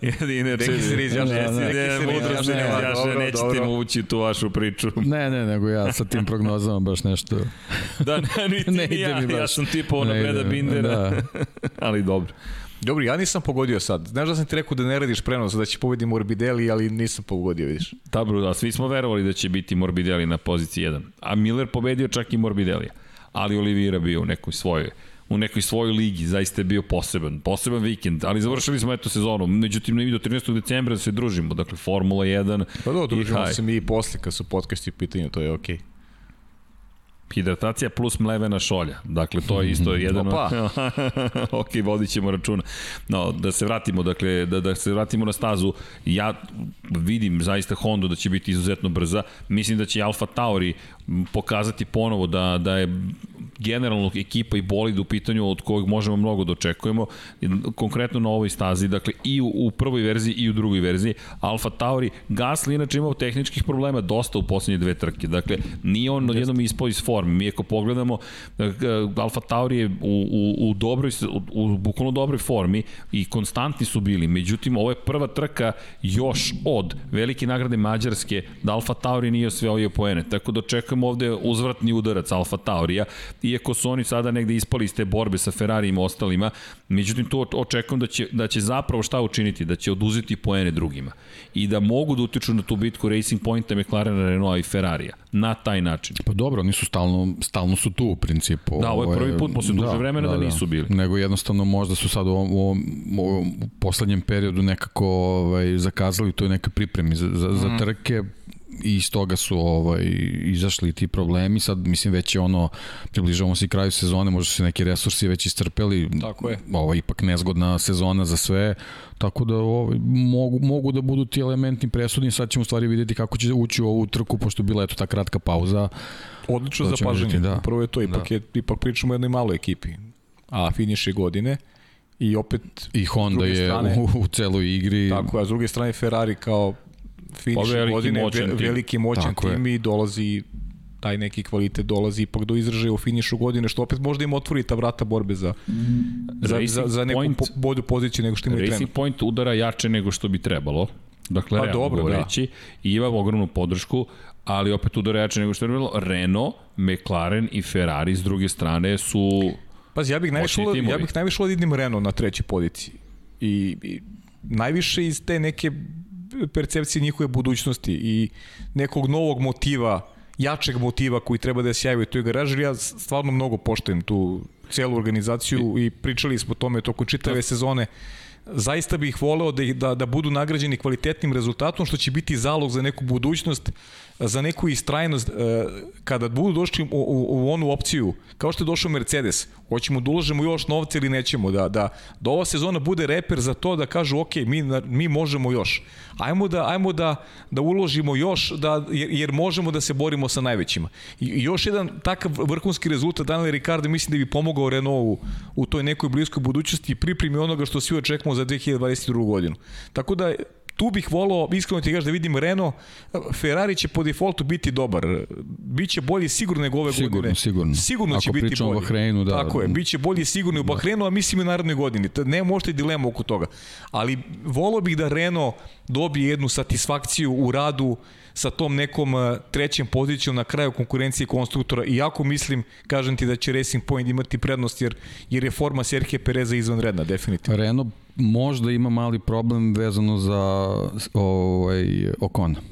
Neki se riz, ja ne, se ja nećete mu ući tu vašu priču. Ne, ne, nego ja sa tim prognozama baš nešto... da, ne, niti ne ide ja, mi baš. ja sam tipao na Breda Bindera, da. ali dobro. Dobro, ja nisam pogodio sad. Znaš da sam ti rekao da ne radiš prenos, da će pobedi Morbidelli, ali nisam pogodio, vidiš. Dobro, a svi smo verovali da će biti Morbidelli na poziciji 1. A Miller pobedio čak i Morbidelli. Ali Oliveira bio u nekoj svojoj u nekoj svojoj ligi, zaista je bio poseban, poseban vikend, ali završili smo eto sezonu, međutim ne do 13. decembra da se družimo, dakle Formula 1 Pa da, družimo se mi i posle kad su podcasti u pitanju, to je okej. Okay. Hidratacija plus mlevena šolja. Dakle, to je isto jedan... Opa! ok, vodit ćemo računa. No, da se vratimo, dakle, da, da se vratimo na stazu. Ja vidim zaista Honda da će biti izuzetno brza. Mislim da će Alfa Tauri pokazati ponovo da, da je generalno ekipa i bolid u pitanju od kojeg možemo mnogo da očekujemo, konkretno na ovoj stazi, dakle i u, u prvoj verziji i u drugoj verziji. Alfa Tauri, Gasly inače imao tehničkih problema dosta u poslednje dve trke, dakle nije on jednom ispao iz forme. Mi ako pogledamo, eh, Alfa Tauri je u, u, u dobroj, u, u bukvalno dobroj formi i konstantni su bili, međutim ovo je prva trka još od velike nagrade Mađarske da Alfa Tauri nije osvojio poene, tako da očekujemo ovde uzvratni udarac Alfa Taurija iako su oni sada negde ispali iz te borbe sa Ferrari i ostalima, međutim tu očekujem da će, da će zapravo šta učiniti, da će oduzeti poene drugima i da mogu da utiču na tu bitku Racing Pointa, McLarena, Renaulta i Ferrarija na taj način. Pa dobro, oni su stalno, stalno su tu u principu. Da, ovo je prvi put posle duže da, vremena da, da, da nisu bili. Nego jednostavno možda su sad u ovom, u ovom, u ovom poslednjem periodu nekako ovaj, zakazali u toj neke pripremi za, za, za mhm. trke, i iz toga su ovaj, izašli ti problemi. Sad, mislim, već je ono, približavamo se i kraju sezone, možda su se neki resursi već istrpeli. Tako je. Ovo, ipak nezgodna sezona za sve, tako da ovaj, mogu, mogu da budu ti elementi presudni. Sad ćemo u stvari videti kako će ući u ovu trku, pošto bila eto ta kratka pauza. Odlično za paženje. Da. Prvo je to, ipak, da. je, ipak pričamo o jednoj maloj ekipi. A finiš je godine i opet i Honda je strane, u, u celoj igri. Tako, a s druge strane Ferrari kao finiš pa veliki godine, moćan ve, veliki moćan Tako tim je. i dolazi taj neki kvalitet dolazi ipak do izražaja u finišu godine, što opet možda im otvori ta vrata borbe za, za, za, za neku point, po, bolju poziciju nego što imaju trenutno. Racing Point udara jače nego što bi trebalo, dakle, pa, dobro, da. reći, i ima ogromnu podršku, ali opet udara jače nego što je trebalo. Renault, McLaren i Ferrari s druge strane su Pazi, ja bih najviše ja bih najviše vidim Renault na trećoj poziciji. I, i najviše iz te neke percepcije njihove budućnosti i nekog novog motiva, jačeg motiva koji treba da se javi u toj garaži, ja stvarno mnogo poštujem tu celu organizaciju i pričali smo o tome tokom čitave sezone. Zaista bih voleo da, da, da budu nagrađeni kvalitetnim rezultatom, što će biti zalog za neku budućnost za neku istrajnost e, kada budu došli u, u, u onu opciju, kao što je došao Mercedes, hoćemo da uložemo još novca ili nećemo, da, da, da ova sezona bude reper za to da kažu ok, mi, mi možemo još. Ajmo da, ajmo da, da uložimo još, da, jer, jer možemo da se borimo sa najvećima. I, još jedan takav vrhunski rezultat Daniel Ricardo mislim da bi pomogao Renault u, u toj nekoj bliskoj budućnosti i pripremi onoga što svi očekujemo za 2022. godinu. Tako da tu bih volao, iskreno ti kažeš da vidim Renault, Ferrari će po defaultu biti dobar. Biće bolji sigurno nego ove sigurno, godine. Sigurno, sigurno. će biti bolji. o Bahreinu, da. Tako je, biće bolji sigurno u da. Bahreinu, a mislim i u narednoj godini. Ne možete dilema oko toga. Ali volao bih da Renault dobije jednu satisfakciju u radu sa tom nekom uh, trećem pozicijom na kraju konkurencije konstruktora. Iako mislim, kažem ti da će Racing Point imati prednost jer, jer je forma Serhije Pereza izvanredna, definitivno. Renault možda ima mali problem vezano za ovaj, Okona.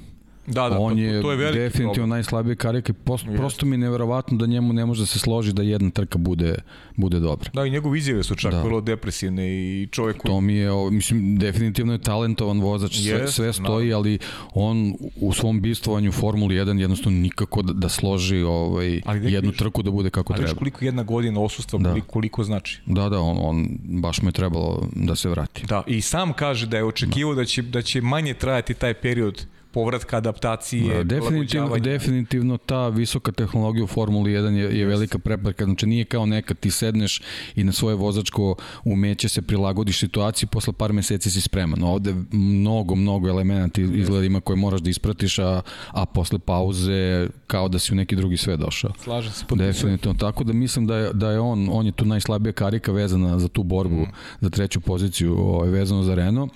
Da, da, on je, to je definitivno problem. najslabiji karika i prosto, prosto mi je neverovatno da njemu ne može da se složi da jedna trka bude, bude dobra. Da, i njegove izjave su čak da. vrlo depresivne i čovjek koji... To mi je, mislim, definitivno je talentovan vozač, yes, sve, sve stoji, no. ali on u svom bistvovanju Formuli 1 jednostavno nikako da, da složi ovaj, jednu trku da bude kako ali treba. Ali koliko jedna godina osustva, da. koliko, koliko znači? Da, da, on, on baš mu je trebalo da se vrati. Da, i sam kaže da je očekivao da. da će, da će manje trajati taj period povratka adaptacije, da, definitivno, definitivno ta visoka tehnologija u Formuli 1 je, je velika prepreka. Znači nije kao nekad ti sedneš i na svoje vozačko umeće se prilagodiš situaciji, posle par meseci si spreman. Ovde mnogo, mnogo elemenata izgleda ima koje moraš da ispratiš, a, a posle pauze kao da si u neki drugi sve došao. Slažem se. Definitivno. Tako da mislim da je, da je on, on je tu najslabija karika vezana za tu borbu, mm. za treću poziciju ovaj, vezano za Renault.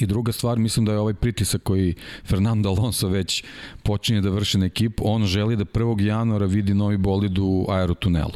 I druga stvar, mislim da je ovaj pritisak koji Fernando Alonso već počinje da vrši na ekipu, on želi da 1. januara vidi novi bolid u aerotunelu.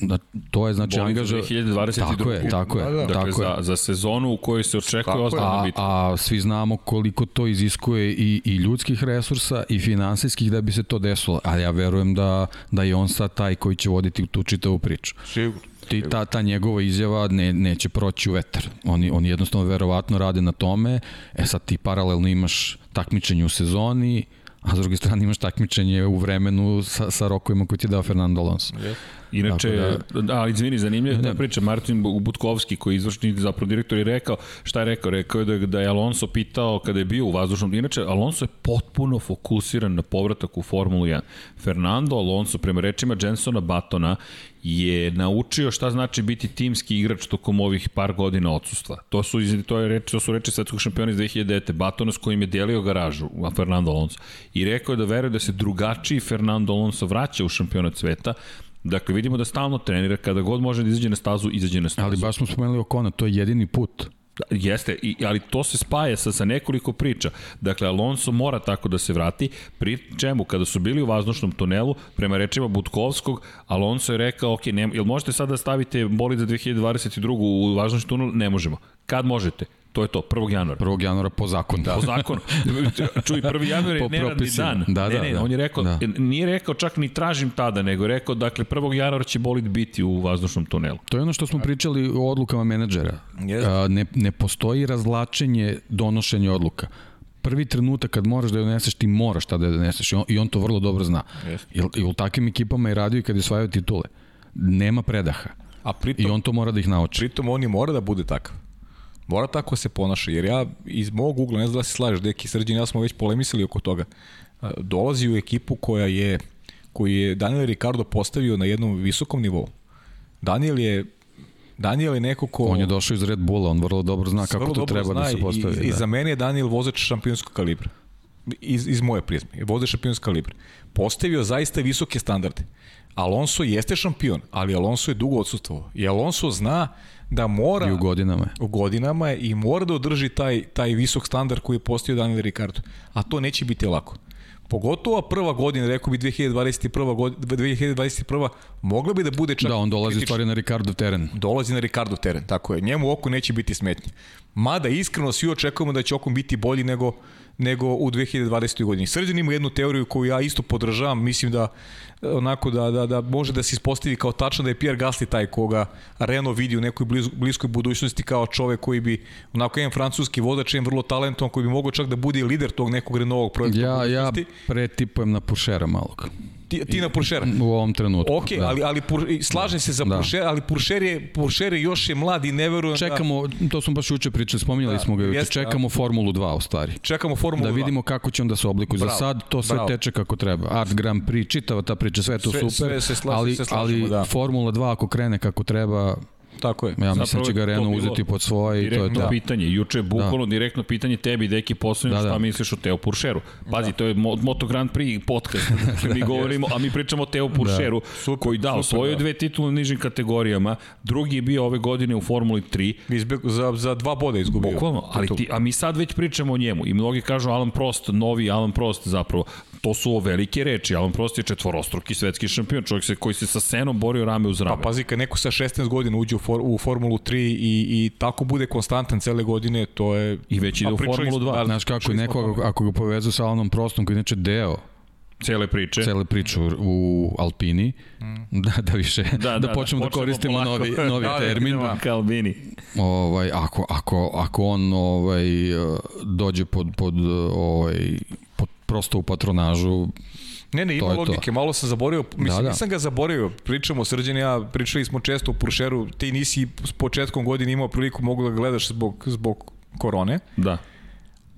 Da, to je znači angaža 2022. Tako je, tako je. Da, da. Dakle, tako za, za sezonu u kojoj se očekuje ozbiljna bitka. A, a svi znamo koliko to iziskuje i, i ljudskih resursa i finansijskih da bi se to desilo. Ali ja verujem da, da je on sad taj koji će voditi tu čitavu priču. Sigurno. Ti, ta, ta njegova izjava ne, neće proći u vetar. Oni, oni jednostavno verovatno rade na tome, e sad ti paralelno imaš takmičenje u sezoni, a s druge strane imaš takmičenje u vremenu sa, sa rokovima koji ti je dao Fernando Alonso. Yes. Inače, da, da, ali izvini, zanimljivo da priča Martin Butkovski koji je izvršni zapravo direktor i rekao, šta je rekao? Rekao je da, da je Alonso pitao kada je bio u vazdušnom, inače Alonso je potpuno fokusiran na povratak u Formulu 1. Fernando Alonso, prema rečima Jensona Batona, je naučio šta znači biti timski igrač tokom ovih par godina odsustva. To su, to je reči, to su reči svetskog šampiona iz 2009. Batona s kojim je delio garažu, a Fernando Alonso. I rekao je da veruje da se drugačiji Fernando Alonso vraća u šampionat sveta, Dakle, vidimo da stalno trenira, kada god može da izađe na stazu, izađe na stazu. Ali baš smo spomenuli Okona, to je jedini put. Da, jeste, i, ali to se spaja sa, sa nekoliko priča. Dakle, Alonso mora tako da se vrati, pri čemu kada su bili u vazdušnom tunelu, prema rečima Butkovskog, Alonso je rekao, ok, ne, jel možete sada da stavite bolid za 2022. u vazdušni tunel? Ne možemo. Kad možete? To je to, 1. januara. 1. januara po zakonu. Da. Po zakonu. Čuj, 1. januar je neradni dan. Da, ne, da, ne, da. on je rekao, da. nije rekao čak ni tražim tada, nego je rekao, dakle, 1. januara će bolid biti u vazdušnom tunelu. To je ono što smo pričali o odlukama menadžera. Yes. Ne, ne postoji razlačenje donošenja odluka prvi trenutak kad moraš da je doneseš, ti moraš tada da je doneseš i on, i on to vrlo dobro zna. Yes. I, I u takvim ekipama je radio i kad je osvajao titule. Nema predaha. A pritom, I on to mora da ih nauči. Pritom on i mora da bude takav. Mora tako se ponaša, jer ja iz mog ugla, ne znam da se slažeš, deki srđan, ja smo već polemisili oko toga, dolazi u ekipu koja je, koji je Daniel Ricardo postavio na jednom visokom nivou. Daniel je Daniel je neko ko... On je došao iz Red Bulla, on vrlo dobro zna kako to treba da se postavi. I, da. I za mene je Daniel vozač šampionskog kalibra. Iz, iz moje prizme. Vozač šampionskog kalibra. Postavio zaista visoke standarde. Alonso jeste šampion, ali Alonso je dugo odsutvovao. I Alonso zna da mora... I u godinama je. U godinama je i mora da održi taj, taj visok standard koji je postavio Daniel Ricardo. A to neće biti lako. Pogotovo prva godina, rekao bi 2021. godina, 2021. mogla bi da bude čak... Da, on dolazi kritič... stvari na Ricardo teren. Dolazi na Ricardo teren, tako je. Njemu oko neće biti smetnje. Mada iskreno svi očekujemo da će okom biti bolji nego nego u 2020. godini. Srđan ima jednu teoriju koju ja isto podržavam, mislim da onako da, da, da može da se ispostavi kao tačno da je Pierre Gasly taj koga Renault vidi u nekoj bliz, bliskoj budućnosti kao čovek koji bi onako jedan francuski vozač, jedan vrlo talentovan koji bi mogao čak da bude lider tog nekog Renaultovog projekta. Ja, ja pretipujem na Pušera malog ti, ti na Puršera. U ovom trenutku. Ok, da. ali, ali pur, slažem se za da. Puršera, ali Puršer je, Puršer je još je mlad i ne verujem da- Čekamo, da... to smo baš juče pričali, spominjali da, smo ga juče, jest, čekamo Formulu 2 u stvari. Čekamo Formulu 2. Da vidimo 2. kako će onda se oblikuje. Za sad to sve Bravo. teče kako treba. Art Grand Prix, čitava ta priča, sve to sve, super, sve se slaži, ali, se slažemo, ali da. Formula 2 ako krene kako treba, Tako je. Ja mislim da će ga Renault uzeti pod svoje i to je to. Da. pitanje. Juče je bukvalno da. direktno pitanje tebi, deki, poslednje, da, da. šta misliš o Teo Puršeru. Pazi, da. to je Moto Grand Prix podcast. Dakle, mi govorimo, a mi pričamo o Teo Puršeru, da. super, koji da, osvojio da. dve titule u nižim kategorijama. Drugi je bio ove godine u Formuli 3. Izbe, za, za dva boda izgubio. Bukvalno, ali ti, a mi sad već pričamo o njemu. I mnogi kažu Alan Prost, novi Alan Prost zapravo to su velike reči. Alan Prost je četvorostruki svetski šampion, čovjek se, koji se sa Senom borio rame uz rame. Pa pazi, kad neko sa 16 godina uđe u, for, u Formulu 3 i, i tako bude konstantan cele godine, to je... I već ide u Formulu 2. Da, Znaš kako, neko ako, ako ga povezu sa Alanom Prostom, koji je inače deo cele priče. Cele priče u, u Alpini, mm. da, da više, da, da, da počnemo da, da koristimo polako. novi, novi da, termin. Da, ka Albini. Ovaj, ako, ako, ako on ovaj, dođe pod, pod ovaj, prosto u patronažu Ne, ne, ima logike, to. malo sam zaboravio, mislim, da, da. nisam ga zaboravio, pričamo Srđan ja, pričali smo često o Puršeru, ti nisi s početkom godine imao priliku mogu da gledaš zbog, zbog korone. Da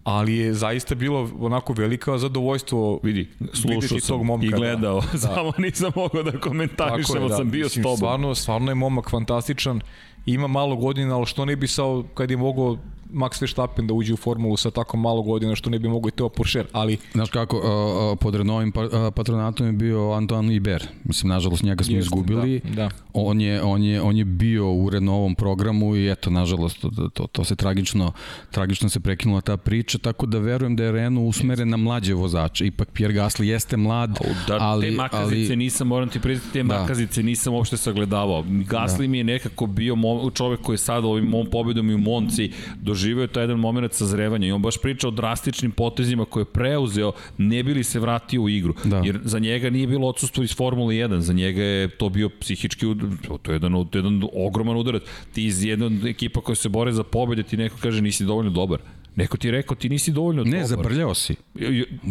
ali je zaista bilo onako velika zadovoljstvo vidi slušao tog momka, i da. gledao da. samo nisam mogao da komentarišem da. sam bio Mislim, s tobom stvarno, stvarno je momak fantastičan ima malo godina, ali što ne bi sao kad je mogao Max Verstappen da uđe u formulu sa tako malo godina što ne bi mogao i Teo Puršer, ali... Znaš kako, uh, pod Renovim pa, uh, patronatom je bio Antoine Iber, mislim, nažalost njega smo Jeste, izgubili, da, da. On, je, on, je, on je bio u Renovom programu i eto, nažalost, to, to, to se tragično, tragično se prekinula ta priča, tako da verujem da je Renault usmeren na mlađe vozače, ipak Pierre Gasly jeste mlad, da, ali... Te makazice ali, nisam, moram ti priznati, te da. makazice nisam uopšte sagledavao. Gasly da. mi je nekako bio čovek koji je sada ovim mom pobedom i u Monci do doživeo je taj jedan moment sazrevanja i on baš priča o drastičnim potezima koje je preuzeo, ne bi li se vratio u igru. Da. Jer za njega nije bilo odsustvo iz Formule 1, za njega je to bio psihički udar, to je jedan, jedan ogroman udarac. Ti iz jedna ekipa koja se bore za pobede, ti neko kaže nisi dovoljno dobar. Neko ti je rekao ti nisi dovoljno Ne, dobar. zabrljao si.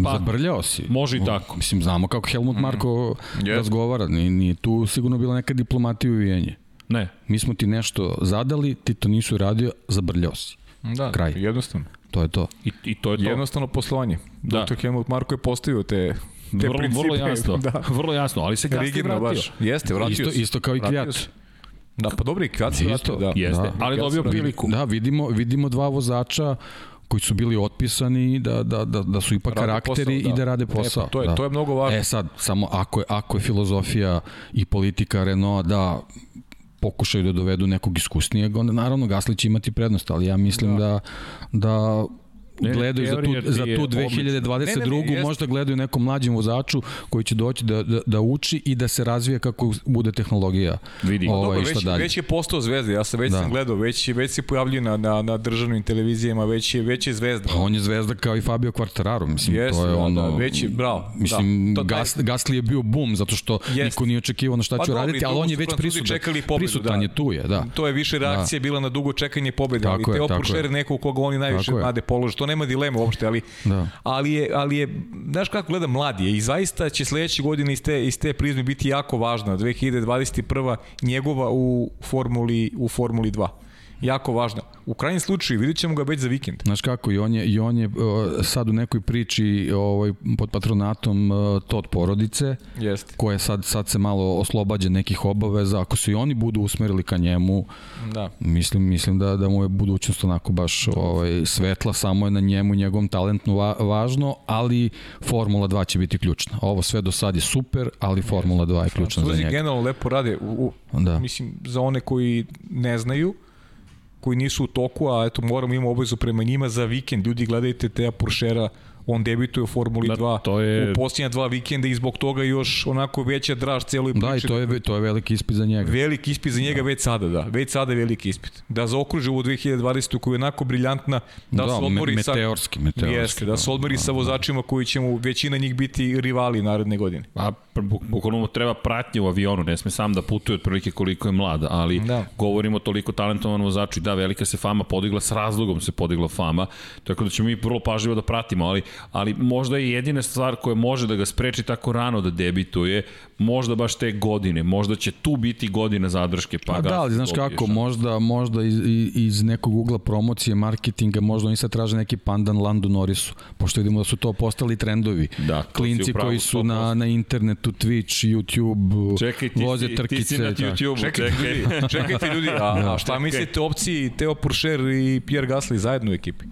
Pa, Zabrljao si. može i tako. Mislim, znamo kako Helmut Marko Yes. razgovara. Nije, nije tu sigurno bila neka diplomatija i uvijenje. Ne. Mi smo ti nešto zadali, ti to nisu radio, zabrljao si. Da, Kraj. jednostavno. To je to. I, i to je to. Jednostavno poslovanje. Da. Da. Dr. Helmut Marko je postavio te, te vrlo, principe. vrlo jasno. Da. Vrlo jasno, ali se kasnije Rigidno vratio. baš. Jeste, vratio Isto, se. isto kao i Kvijat. Da, pa dobro i Kvijat se vratio, da. Jeste, Da. ali dobio priliku. Da, vidimo, vidimo dva vozača koji su bili otpisani da, da, da, da su ipak Rade karakteri posao, i da rade E, pa posao. to je- da. to je mnogo važno. E sad, samo ako je, ako je filozofija i politika Renault da pokušaju da dovedu nekog iskusnijeg, onda naravno Gasli će imati prednost, ali ja mislim da, da Ne, gledaju za tu, za tu odlična. 2022. Ne, ne, ne, možda gledaju nekom mlađem vozaču koji će doći da, da, da uči i da se razvije kako bude tehnologija Vidi. ovaj, Dobro, šta već, dalje. već je postao zvezda, ja sam već Da. sam gledao, već, već se pojavljuje na, na, na državnim televizijama, već je, već je zvezda. Pa on je zvezda kao i Fabio Quartararo, mislim, Jeste, to je da, ono... da, već je, bravo, Mislim, da. da, To taj- Gas, Gasly je bio bum, zato što Jeste. niko nije očekivao na šta Pa će dobro, raditi, ali on je već prisutan. čekali pobedu, prisutan da. je tu je, da. To je više reakcija bila na dugo čekanje pobede, ali Puršer je. neko u koga oni najviše nade polože. To nema dileme uopšte, ali, Da. ali, je, ali je, znaš kako gleda mladi je i zaista će sledeće godine iz te, iz te prizme biti jako važna. 2021. njegova u Formuli, u Formuli 2. Jako važna. U krajnjem slučaju vidjet ćemo ga već za vikend. Znaš kako, i on je, i on je uh, sad u nekoj priči ovaj, pod patronatom uh, Tot porodice, Jeste. koje sad, sad se malo oslobađa nekih obaveza, ako se i oni budu usmerili ka njemu, Da. mislim, mislim da, da mu je budućnost onako baš ovaj, svetla, samo je na njemu i njegovom talentu va, važno, ali Formula 2 će biti ključna. Ovo sve do sad je super, ali Formula 2 je ključna za Francuzi njega. generalno lepo rade. U, u, Da. Mislim, za one koji ne znaju, koji nisu u toku, a eto moramo imamo obavezu prema njima za vikend. Ljudi gledajte Teja Puršera, on debituje u Formuli Da, 2 to je- u posljednja dva vikenda i zbog toga još onako veća draž celoj priči. Da, i to je, to je veliki ispit za njega. Veliki ispit za njega već sada, da. Već sada je veliki ispit. Da zaokruži ovu 2020. koja je onako briljantna, da, Da, se odmori me- sa... meteorski, meteorski, Jeste, da se da, odmori sa vozačima koji će mu većina njih biti rivali naredne godine. A bu- bukvalno mu treba pratnje u avionu, ne sme sam da putuje otprilike koliko je mlad, ali Da. govorimo toliko talentovanom vozaču i da, velika se fama podigla, s razlogom se podigla fama, tako da ćemo mi vrlo pažljivo da pratimo, ali, ali možda je jedina stvar koja može da ga spreči tako rano da debituje, možda baš te godine, možda će tu biti godina zadrške, pa Pa ga da, ali znaš kako, možda, možda iz, iz nekog ugla promocije, marketinga, možda oni sad traže neki pandan Landu Norrisu, pošto vidimo da su to postali trendovi. Da, Klinci pravu, koji su 100%. na, na internetu, Twitch, YouTube, Čekaj, ti, voze si, trkice. ti si na Čekajte čekaj. ljudi, čekajte ljudi, a, a šta mislite opciji Teo Puršer i Pierre Gasly zajedno u ekipi?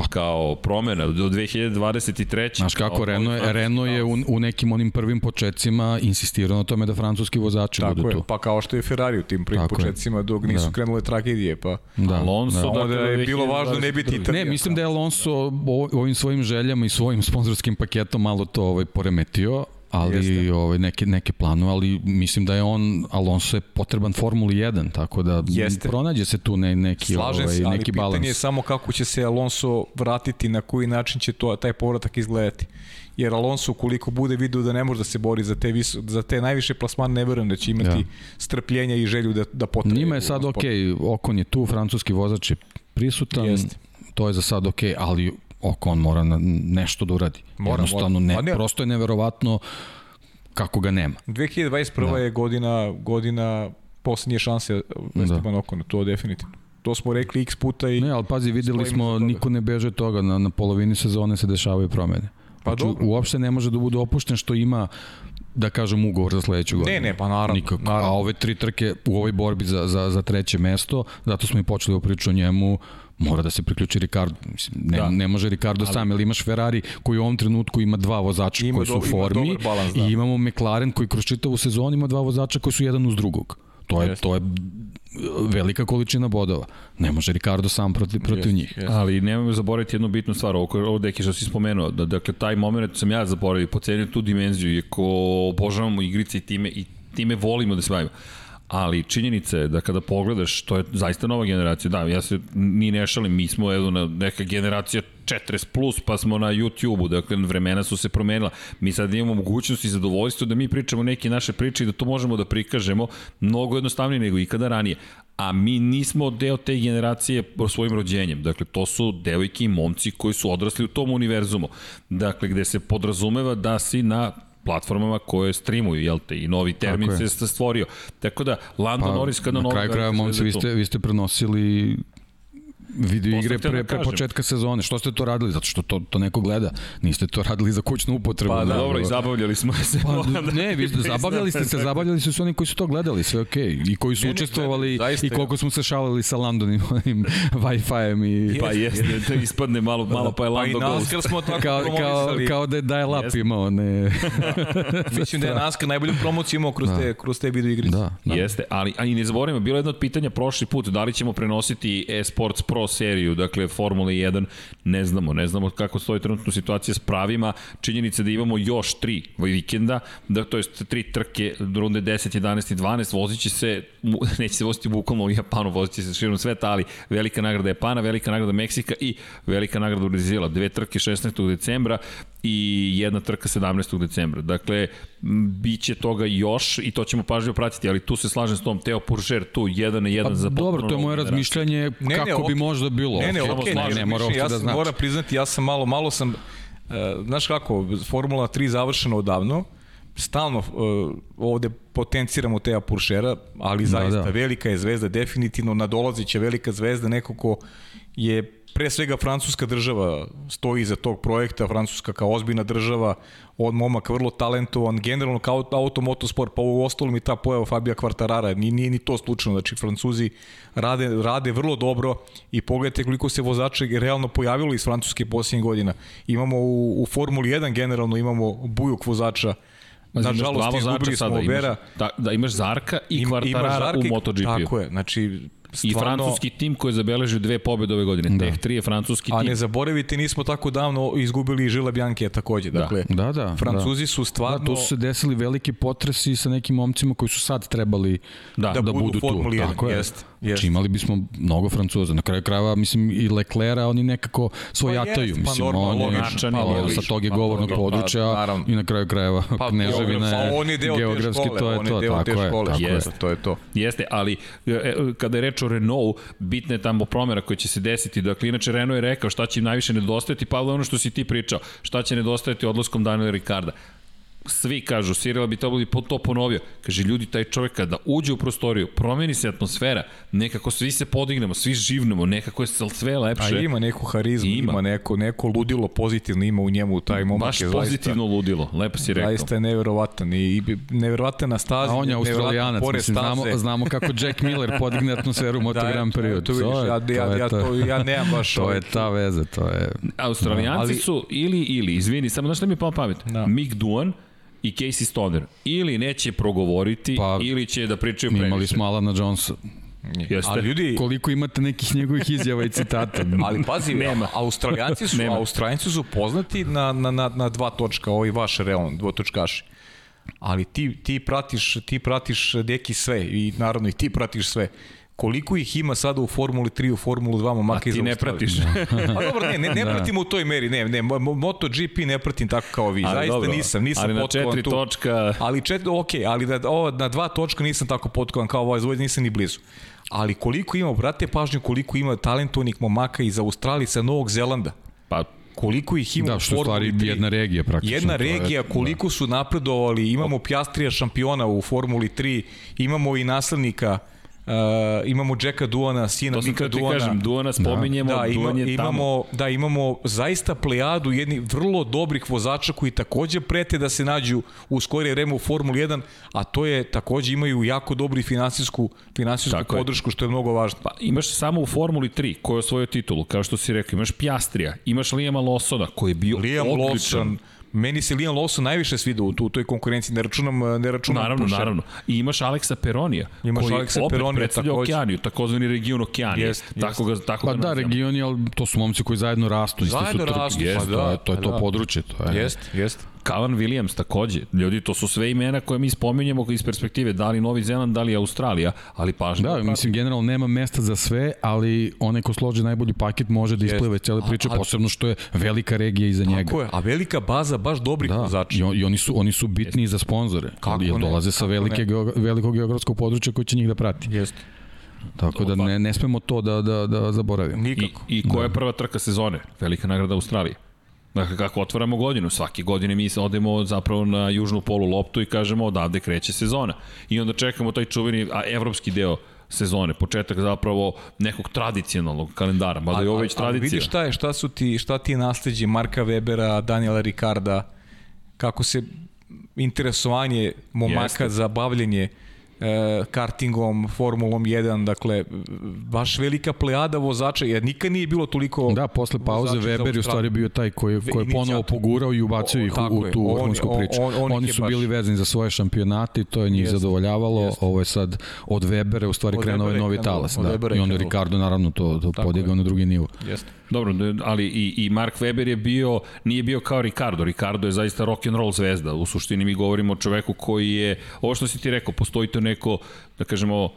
Pa kao promena do 2023. Znaš kako, kao Renault je, Renault je u, u nekim onim prvim početcima insistirao na tome da francuski vozači Tako budu je, tu. pa kao što je Ferrari u tim prvim Tako je. početcima dok nisu Da. krenule tragedije, pa Da, Alonso, da. dakle, onda je bilo važno ne biti 2022. Italija. Ne, mislim da je Alonso ovim svojim željama i svojim sponzorskim paketom malo to ovaj poremetio, ali Jeste. ovaj neke neke planove, ali mislim da je on Alonso je potreban Formuli 1, tako da Jeste. pronađe se tu ne, neki Slažem ovaj se, ali neki pitanje balans. je samo kako će se Alonso vratiti, na koji način će to, taj povratak izgledati. Jer Alonso, ukoliko bude video da ne može da se bori za te, viso, za te najviše plasmane, ne verujem da će imati Ja. strpljenja i želju da, da potraje. Njima je sad sportu. ok, Okon je tu, francuski vozač je prisutan, Jeste. to je za sad ok, ali Okon mora na, nešto da uradi. Mora, Jednostavno, mora. ne, Pa ne. prosto je neverovatno kako ga nema. 2021. Da. je godina, godina poslednje šanse Esteban Okona, to definitivno. To smo rekli x puta i... Ne, ali pazi, videli smo, niko ne beže toga, na, na polovini sezone se dešavaju promene. Pa Znači, dobro. uopšte ne može da bude opušten što ima da kažem ugovor za sledeću godinu. Ne, ne, pa naravno, Nikako. naravno. A ove tri trke u ovoj borbi za, za, za treće mesto, zato smo i počeli priču o njemu, mora da se priključi Ricardo. Mislim, ne, Da. ne može Ricardo Ali... sam, jer imaš Ferrari koji u ovom trenutku ima dva vozača Ima koji su do- u ima formi dobar balans, da. i imamo McLaren koji kroz čitavu sezonu ima dva vozača koji su jedan uz drugog. To je, Jeste. to je velika količina bodova. Ne može Ricardo sam protiv, protiv Jeste, njih. jeste. Ali nemojmo zaboraviti jednu bitnu stvar, ovo, ovo deki što si spomenuo, da, dakle taj moment sam ja zaboravio, pocenio tu dimenziju, iako obožavamo igrice i time, i time volimo da se bavimo. Ali činjenica je da kada pogledaš, to je zaista nova generacija, da, ja se ni ne šalim, mi smo evo, neka generacija 40 plus, pa smo na YouTube-u, dakle vremena su se promenila. Mi sad imamo mogućnost i zadovoljstvo da mi pričamo neke naše priče i da to možemo da prikažemo mnogo jednostavnije nego ikada ranije. A mi nismo deo te generacije svojim rođenjem. Dakle, to su devojke i momci koji su odrasli u tom univerzumu. Dakle, gde se podrazumeva da si na platformama koje streamuju, jel te, i novi termin se stvorio. Tako da, Lando pa, Norris kada na kraju kraja, momci, vi ste, vi ste prenosili video igre pre, da pre početka sezone. Što ste to radili? Zato što to, to neko gleda. Niste to radili za kućnu upotrebu. Pa da, dobro, i zabavljali smo se. Pa, ne, vi zabavljali ste se, zabavljali su se oni koji su to gledali, sve okej. Okay. I koji su ne, učestvovali ne, i koliko smo se šalili sa Landonim onim Wi-Fi-em i... Pa jeste, da ispadne malo, malo pa je Lando pa Ghost. Pa smo tako kao, kao, kao da je dial-up imao, ne... Mislim da je Naska najbolju promociju imao kroz, da. te, kroz te video igrice. Da, da. Jeste, ali, ali ne zaboravimo, bilo jedno od pitanja prošli put, da li ćemo prenositi e-sports Pro seriju, dakle Formula 1, ne znamo, ne znamo kako stoji trenutno situacija s pravima, činjenica da imamo još tri vikenda, da, to jest tri trke, runde 10, 11 i 12, vozit će se, neće se voziti bukvalno u Japanu, vozit će se širom sveta, ali velika nagrada Japana, velika nagrada Meksika i velika nagrada Brazila, dve trke 16. decembra i jedna trka 17. decembra. Dakle, biće toga još i to ćemo pažljivo pratiti, ali tu se slažem s tom Teo Puršer, tu jedan na jedan pa, za Dobro, to je moje razmišljanje ne, kako ne, okay. bi možda bilo. Ne, ne, okay, okay, ne, ne, ne, ne, ja da sam, moram priznati, ja sam malo, malo sam, uh, znaš kako, Formula 3 završena odavno, stalno uh, ovde potenciramo Teja Puršera, ali zaista da, da. velika je zvezda, definitivno nadolazića velika zvezda, neko ko je pre svega francuska država stoji iza tog projekta, francuska kao ozbiljna država, on momak vrlo talentovan, generalno kao auto motosport, pa u ostalom i ta pojava Fabija Kvartarara, nije, nije ni to slučajno, znači Francuzi rade, rade vrlo dobro i pogledajte koliko se vozača realno pojavilo iz Francuske posljednjih godina. Imamo u, u Formuli 1 generalno imamo bujuk vozača Nažalost, izgubili smo Obera. Imaš, da, da, imaš Zarka i Kvartarara u MotoGP-u. Tako je, znači Stvarno... I francuski tim koji je zabeležio dve pobjede ove godine. Da. Teh 3 je francuski tim. A ne zaboravite, nismo tako davno izgubili Žila Bjanke takođe. Da. Dakle, da, da, Francuzi da. su stvarno... Da, tu su se desili veliki potresi sa nekim momcima koji su sad trebali da, da, da budu, budu tu. Tako je. Jest. Yes. Znači imali bismo mnogo Francuza. Na kraju krajeva, mislim, i Leclera, oni nekako svojataju. Pa mislim, pa normalno, oni, načani, pa, sa tog je pa, govornog područja pa, i na kraju krajeva pa, Kneževina je pa, on je deo geografski, škole, to je to. Tako je, tako Jeste, to je to. Jeste, ali e, e, kada je reč o Renault, bitna je tamo promjera koja će se desiti. Dakle, inače Renault je rekao šta će im najviše nedostajati, Pavle, ono što si ti pričao, šta će nedostajati odlaskom Daniela Ricarda svi kažu, Sirila bi to, to ponovio. Kaže, ljudi, taj čovjek kada uđe u prostoriju, promeni se atmosfera, nekako svi se podignemo, svi živnemo, nekako je sve lepše. A ima neku harizmu, ima, ima neko, neko ludilo pozitivno ima u njemu taj momak. Baš je pozitivno zaista, ludilo, lepo si rekao. Zaista je neverovatan i, i neverovatan na stazi. A on je australijanac, mislim, znamo, znamo kako Jack Miller podigne atmosferu u Moto da, Grand Prix. To, to, ja, ja, ja, to, ja nemam baš... to je ta veza, to je... Australijanci ali, su ili, ili, izvini, samo znaš šta mi je pao pamet? Da. Mick Duan, i Casey Stoner. Ili neće progovoriti, pa, ili će da pričaju previše. Imali smo Alana Jonesa. Jeste. Ali ljudi, koliko imate nekih njegovih izjava i citata. ali pazi, nema. Australijanci su, nema. Australijanci su poznati na, na, na, na dva točka, ovaj vaš Reon, dvotočkaši. Ali ti, ti pratiš, ti pratiš deki sve i naravno i ti pratiš sve koliko ih ima sada u Formuli 3, u Formulu 2 momaka iz Australije. A ti ne pratiš. A dobro, ne, ne, ne da. pratim u toj meri, ne, ne, MotoGP ne pratim tako kao vi, ali zaista dobro. nisam, nisam ali potkovan tu. Ali na četiri točka... Ali četiri, ok, ali da, ovo, na dva točka nisam tako potkovan kao ovaj zvoj, nisam ni blizu. Ali koliko ima, brate pažnju, koliko ima talentovnih momaka iz Australije sa Novog Zelanda. Pa koliko ih ima da, što u Formuli 3. jedna regija praktično. Jedna regija, koliko su napredovali, imamo Pjastrija šampiona u Formuli 3, imamo i naslednika Uh, imamo Jacka Duana, sina to Mika Duana. kažem, Duana spominjemo, da, ima, Duan je imamo, tamo. Da, imamo zaista plejadu jednih vrlo dobrih vozača koji takođe prete da se nađu u skorije vreme u Formuli 1, a to je takođe imaju jako dobru finansijsku, finansijsku Tako podršku, je. što je mnogo važno. Pa, imaš samo u Formuli 3 koji je osvojio titulu, kao što si rekao, imaš Pjastrija, imaš Lijama Losona koji je bio Liam odličan. Lawson, Meni se Liam Lawson najviše svida u, u toj konkurenciji, ne računam, ne računam Naravno, Porsche. naravno. I imaš Aleksa Peronija, imaš koji Aleksa opet Peronija, predstavlja takođe. Okeaniju, takozvani region Okeanije. Jest, tako ga, tako pa ga da, regioni, ali to su momci koji zajedno rastu. Zajedno su rastu, jest, pa da. To je to, je to da. područje. To je. Jest, jest. Kalan Williams takođe. Ljudi, to su sve imena koje mi spominjemo iz perspektive, da li Novi Zeland, da li Australija, ali pažnje. Da, mislim, generalno nema mesta za sve, ali onaj ko složi najbolji paket može da isplive cele priče, a- a- posebno što je velika regija iza njega. Tako je, a velika baza baš dobrih Da, vozača. i, on, i oni su oni su bitni za sponzore. Kako jer ne, dolaze sa velike ne. geo, velikog geografskog područja koji će njih da prati. Jeste. Tako da ne, ne smemo to da, da, da zaboravimo. I, Nikako. I koja je prva trka sezone? Velika nagrada Australije. Dakle, kako otvaramo godinu, svake godine mi odemo zapravo na južnu polu loptu i kažemo odavde kreće sezona. I onda čekamo taj čuveni a, evropski deo sezone, početak zapravo nekog tradicionalnog kalendara, mada je ovo već ali tradicija. vidiš šta je, šta su ti, šta ti nasledđe Marka Webera, Daniela Ricarda, kako se interesovanje momaka Jeste. za bavljenje e, kartingom, Formulom 1, dakle, baš velika plejada vozača, jer nikad nije bilo toliko Da, posle pauze Weber je u stvari bio taj koji, koji je ponovo pogurao i ubacio ih u, tu On- vrhunsku on- priču. on- on ih Oni su baš- bili vezani za svoje šampionate i to je njih Jeste, zadovoljavalo. jeste. Ovo je sad od Webera u stvari Od krenuo je novi talas. Da. I onda. Ricardo naravno to, to podigao na drugi nivo. Jeste. Dobro, ali i, i Mark Webber je bio, nije bio kao Ricardo. Ricardo je zaista rock and roll zvezda. U suštini mi govorimo o čoveku koji je, ovo što si ti rekao, postoji to neko, da kažemo,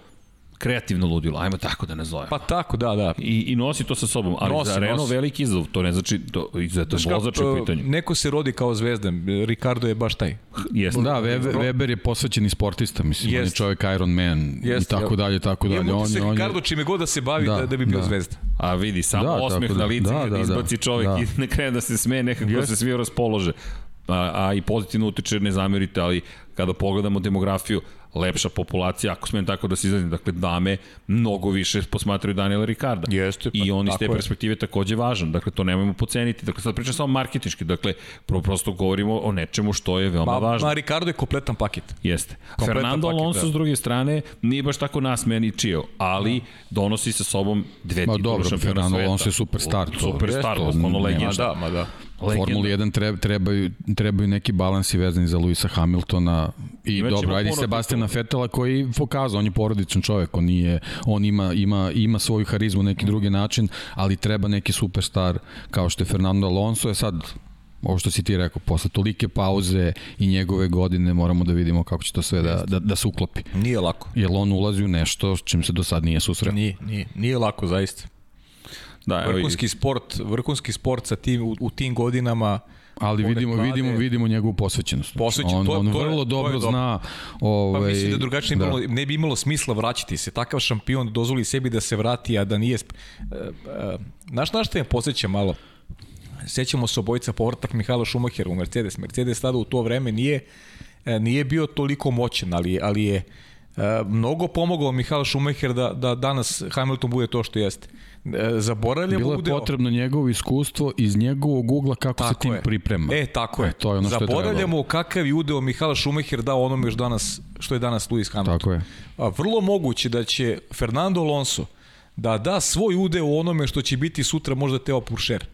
kreativno ludilo, ajmo tako da nazovem. Pa tako, da, da. I, I nosi to sa sobom, ali Nosi, za Renault nosi. veliki izazov, to ne znači, to, izuzetno Znaš vozač je u pitanju. Neko se rodi kao zvezda, Ricardo je baš taj. Jeste. Da, Weber, Weber je posvećeni sportista, mislim, on je Jest. čovjek Iron Man i Jeste, tako ja. dalje, tako dalje. Imamo On, se on Ricardo čime god da se bavi da, Da, da, bi bio da. zvezda. A vidi, samo Da, da, osmeh tako na da. lice Da, da, da, da. izbaci čovek Da. i ne krene da se sme, nekako Jeste. se svi raspolože. A, a i pozitivno utiče, ne zamerite, ali kada pogledamo demografiju, lepša populacija, ako smijem tako da se izrazim, dakle dame mnogo više posmatraju Daniela Ricarda. Jeste, pa I on iz te je. perspektive takođe važan, dakle to nemojmo poceniti. Dakle sad pričam samo marketinški, dakle pro, prosto govorimo o nečemu što je veoma Pa, važno. ma Ricardo je kompletan paket. Jeste. Kompletan Fernando paket, Alonso da. s druge strane nije baš tako nasmejan i čio, ali donosi sa sobom dve Ma titule dobro, šampiona Fernando sveta. Alonso je superstar, to- Superstar, nema legenda. Ma da, ma da. Legenda. Formuli 1 treba, trebaju, trebaju neki balansi vezani za Luisa Hamiltona i Imaćemo dobro, ajde Sebastiana. Fetela koji pokazao, on je porodičan čovek, on, nije, on ima, ima, ima svoju harizmu na neki drugi način, ali treba neki superstar kao što je Fernando Alonso, je sad ovo što si ti rekao, posle tolike pauze i njegove godine moramo da vidimo kako će to sve da, da, da se uklopi. Nije lako. Jer on ulazi u nešto s čim se do sad nije susreo. Nije, nije, nije lako zaista. Da, i- Vrhunski sport, vrhunski sport sa tim, u, u tim godinama Ali vidimo, mlade- vidimo, vidimo njegovu posvećenost. Posvećen, on, to je- on to je- vrlo to je dobro dobro. zna ovaj, Pa mislim da drugačije imalo, ne bi imalo smisla vraćati se. Takav šampion dozvoli sebi da se vrati, a da nije... e, e, Znaš na što posjeća malo? Sećamo se obojica povratak Mihajla Šumahera u Mercedes. Mercedes tada u to vreme nije, e, nije bio toliko moćan, ali, ali je mnogo pomogao Mihajl Šumacher da, da danas Hamilton bude to što jeste. E, Zaboravljamo Bilo je udeo- potrebno njegovo iskustvo iz njegovog ugla kako se tim je. priprema. E, tako je. E, to je ono što je Zaboravljamo kakav je udeo Mihala Šumacher dao onome što, danas, što je danas Lewis Hamilton. Tako je. A, vrlo moguće da će Fernando Alonso da da svoj udeo onome što će biti sutra možda Teo Puršer.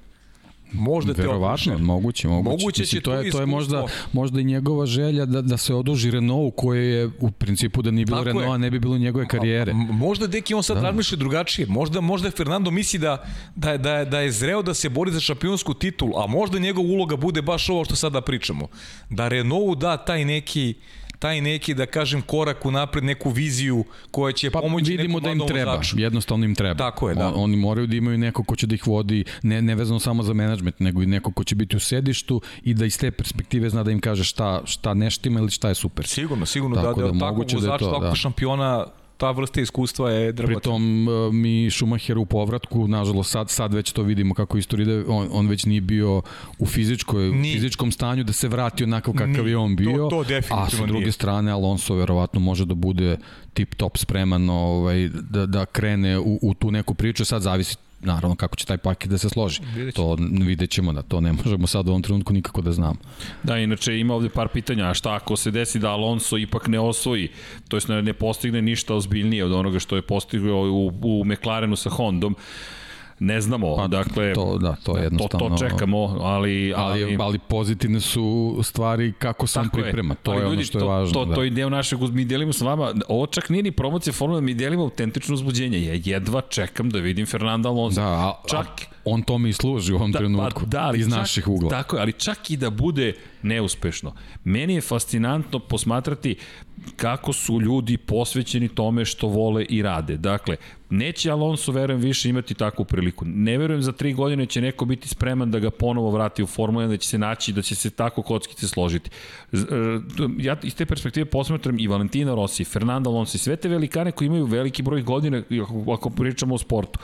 Možda Teo Verovatno, moguće, moguće. Moguće Mislim, će to je, to je možda, iskustvo- možda i njegova želja da, da se oduži Renault koje je u principu da nije bilo Tako je. Renaulta ne bi bilo njegove karijere. M- Možda deki on sad da. razmišlja drugačije. Možda možda Fernando misli da da je, da je, da je zreo da se bori za šampionsku titulu, a možda njegova uloga bude baš ovo što sada pričamo. Da Renault da taj neki taj neki, da kažem, korak u napred, neku viziju koja će Pa pomoći vidimo da im treba, vozaču. jednostavno im treba. Tako je, da. On, oni moraju da imaju neko ko će da ih vodi, ne, ne vezano samo za menadžment, nego i neko ko će biti u sedištu i da iz te perspektive zna da im kaže šta, šta neštima ili šta je super. Sigurno, sigurno Tako da, da, da da takvog moguće da je vozača, to, takvog da. šampiona, ta vrsta iskustva je dragocena. Pritom e, mi Schumacher u povratku, nažalost sad, sad već to vidimo kako istorija ide, on, on već nije bio u fizičkoj, Nije. fizičkom stanju da se vrati onako kakav Nije. je on bio, To- to definitivno a sa druge nije. strane Alonso verovatno može da bude tip top spreman ovaj, da, da krene u, u tu neku priču, sad zavisi naravno kako će taj paket da se složi. Vidjet ćemo. To vidjet ćemo da to ne možemo sad u ovom trenutku nikako da znamo. Da, inače ima ovde par pitanja, a šta ako se desi da Alonso ipak ne osvoji, to jest ne, ne postigne ništa ozbiljnije od onoga što je postigao u, u McLarenu sa Hondom, ne znamo, Pa, dakle, to, da, to je to, jednostavno... to čekamo, ali... Ali, ali pozitivne su stvari kako sam priprema. To Ali je ono što je to, važno. To, da. to je deo našeg, mi delimo sa vama, ovo čak nije ni promocija Formule, mi delimo autentično uzbuđenje. Ja jedva čekam da vidim Fernanda Alonso. Da, a, čak, a on tome i služi u ovom da, trenutku. pa, da, ali iz čak, naših ugla. Tako je, ali čak i da bude neuspešno. Meni je fascinantno posmatrati kako su ljudi posvećeni tome što vole i rade. Dakle, neće Alonso, verujem, više imati takvu priliku. Ne verujem za tri godine će neko biti spreman da ga ponovo vrati u Formulu 1, da će se naći, da će se tako kockice složiti. E, ja iz te perspektive posmatram i Valentina Rossi, Fernando Alonso i sve te velikane koji imaju veliki broj godina, ako pričamo o sportu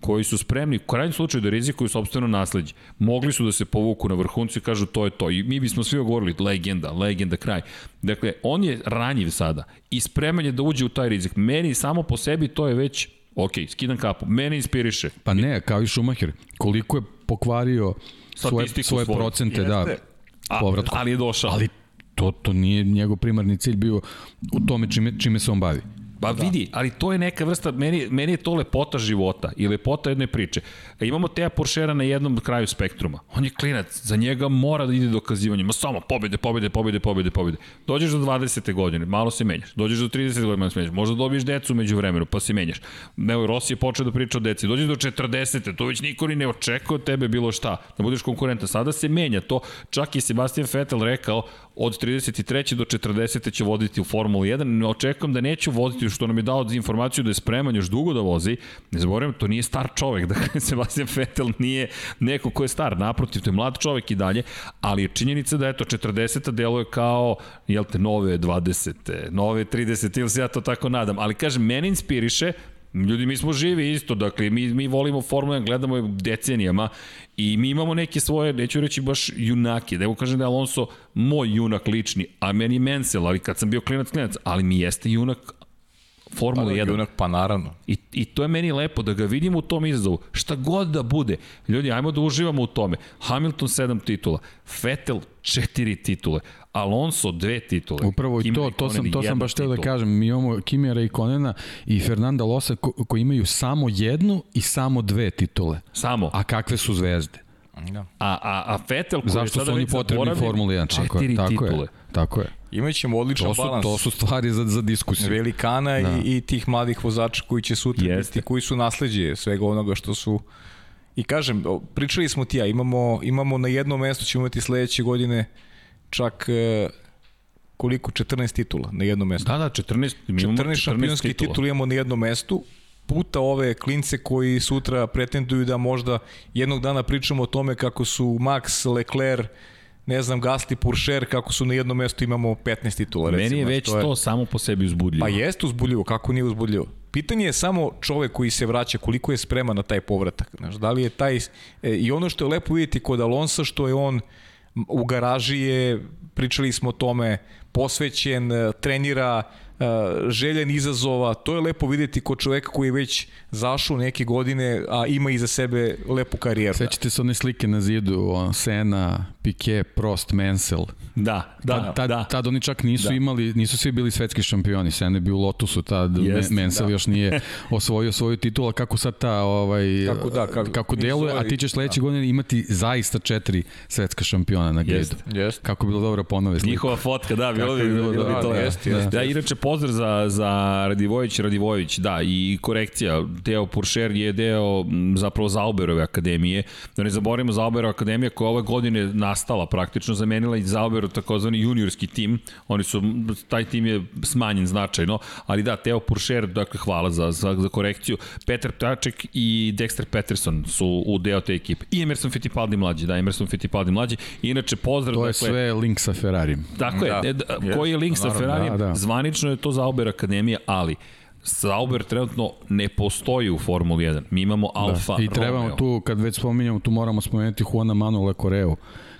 koji su spremni u krajnjem slučaju da rizikuju sobstveno nasledđe. Mogli su da se povuku na vrhuncu i kažu to je to. I mi bismo svi govorili legenda, legenda, kraj. Dakle, on je ranjiv sada i spreman je da uđe u taj rizik. Meni samo po sebi to je već ok, skidam kapu. Mene inspiriše. Pa ne, kao i Schumacher. Koliko je pokvario svoje, svoje svoju. procente, da, Jeste. da, povratku. Ali je došao. Ali to, to nije njegov primarni cilj bio u tome čime, čime se on bavi. Pa da. vidi, ali to je neka vrsta, meni, meni je to lepota života i lepota jedne priče. E, imamo Teja Poršera na jednom kraju spektruma. On je klinac, za njega mora da ide dokazivanje. Ma samo pobede, pobede, pobede, pobede, pobede. Dođeš do 20. godine, malo se menjaš. Dođeš do 30. godine, malo se menjaš. Možda dobiješ decu među vremenu, pa se menjaš. Evo, Rossi je počeo da priča o deci. Dođeš do 40. To već niko ni ne očekuje od tebe bilo šta. Da budeš konkurentan. Sada se menja to. Čak i Sebastian Vettel rekao, od 33. do 40. će voditi u Formulu 1. Očekujem da neću voditi što nam je dao informaciju da je spreman još dugo da vozi. Ne zaboravim, to nije star čovek. Dakle, Sebastian Vettel nije neko ko je star. Naprotiv, to je mlad čovek i dalje. Ali je činjenica da eto 40. deluje kao, jel te, nove 20. Nove 30. ili se ja to tako nadam. Ali kažem, meni inspiriše Ljudi, mi smo živi isto, dakle, mi, mi volimo Formula 1, gledamo je decenijama i mi imamo neke svoje, neću reći baš junake, da evo kažem da je Alonso moj junak lični, a meni je Mansell, ali kad sam bio klinac, klinac, ali mi jeste junak Formula pa 1. Da, junak, pa naravno. I, I to je meni lepo da ga vidimo u tom izazovu. Šta god da bude. Ljudi, ajmo da uživamo u tome. Hamilton 7 titula, Vettel 4 titule, Alonso dve titule. Upravo i to, to sam, to sam baš teo da kažem. Mi imamo Kimija Raikonena i Fernanda Losa ko, koji imaju samo jednu i samo dve titule. Samo. A kakve su zvezde? Da. A, a, a Vettel koji Zašto su oni potrebni Formula 1? Tako je, tako titule. je. Tako je. Imaćemo odličan to su, balans. To su stvari za, za diskusiju. Velikana da. i, i tih mladih vozača koji će sutra Jeste. biti, koji su nasledđe svega onoga što su I kažem, pričali smo ti ja, imamo, imamo na jednom mestu, ćemo imati sledeće godine čak e, koliko? 14 titula na jednom mestu. Da, da, 14, 14, 14 šampionski titula. titul imamo na jednom mestu, puta ove klince koji sutra pretenduju da možda jednog dana pričamo o tome kako su Max, Leclerc, ne znam, Gasly, Puršer, kako su na jednom mestu imamo 15 titula. Recimo. Meni je već to, je... to samo po sebi uzbudljivo. Pa jeste uzbudljivo, kako nije uzbudljivo? Pitanje je samo čovek koji se vraća, koliko je spreman na taj povratak. Znaš, da li je taj... E, I ono što je lepo vidjeti kod Alonsa, što je on u garaži je, pričali smo o tome, posvećen, trenira, željen izazova, to je lepo videti kod čoveka koji je već zašao neke godine, a ima iza sebe lepu karijeru. Sećate se one slike na zidu, on, Sena, Piquet, Prost, Mansell. Da, da, tad, tad, da. Tad oni čak nisu da. imali, nisu svi bili svetski šampioni, Sena je bio u Lotusu, tad Jest, Mansell da. još nije osvojio svoju titulu, kako sad ta, ovaj, kako, da, kako, kako deluje, a ti ćeš sledeće da. godine imati zaista četiri svetska šampiona na gridu. Jest, jest. Kako bi bilo dobro ponove. Njihova fotka, da, bilo bi, bilo, bilo bi to. Jest, jest, da, inače, pozdrav za, za Radivojević, Radivojević, da, i korekcija, Teo Puršer je deo zapravo Zauberove akademije, da ne zaboravimo Zauberova akademija koja ove godine nastala praktično, zamenila i Zauberov takozvani juniorski tim, oni su, taj tim je smanjen značajno, ali da, Teo Puršer, dakle, hvala za, za, za korekciju, Peter Ptaček i Dexter Peterson su u deo te ekipe, i Emerson Fittipaldi mlađi, da, Emerson Fittipaldi mlađi, inače pozdrav, to je dakle, sve link sa Ferrari. Tako je, da, da, koji je link sa Ferrari, da, da. zvanično je to Zauber akademija, ali Sauber trenutno ne postoji u Formuli 1. Mi imamo da. Alfa da. I trebamo Romeo. tu, kad već spominjamo, tu moramo spomenuti Juana Manuela Coreo,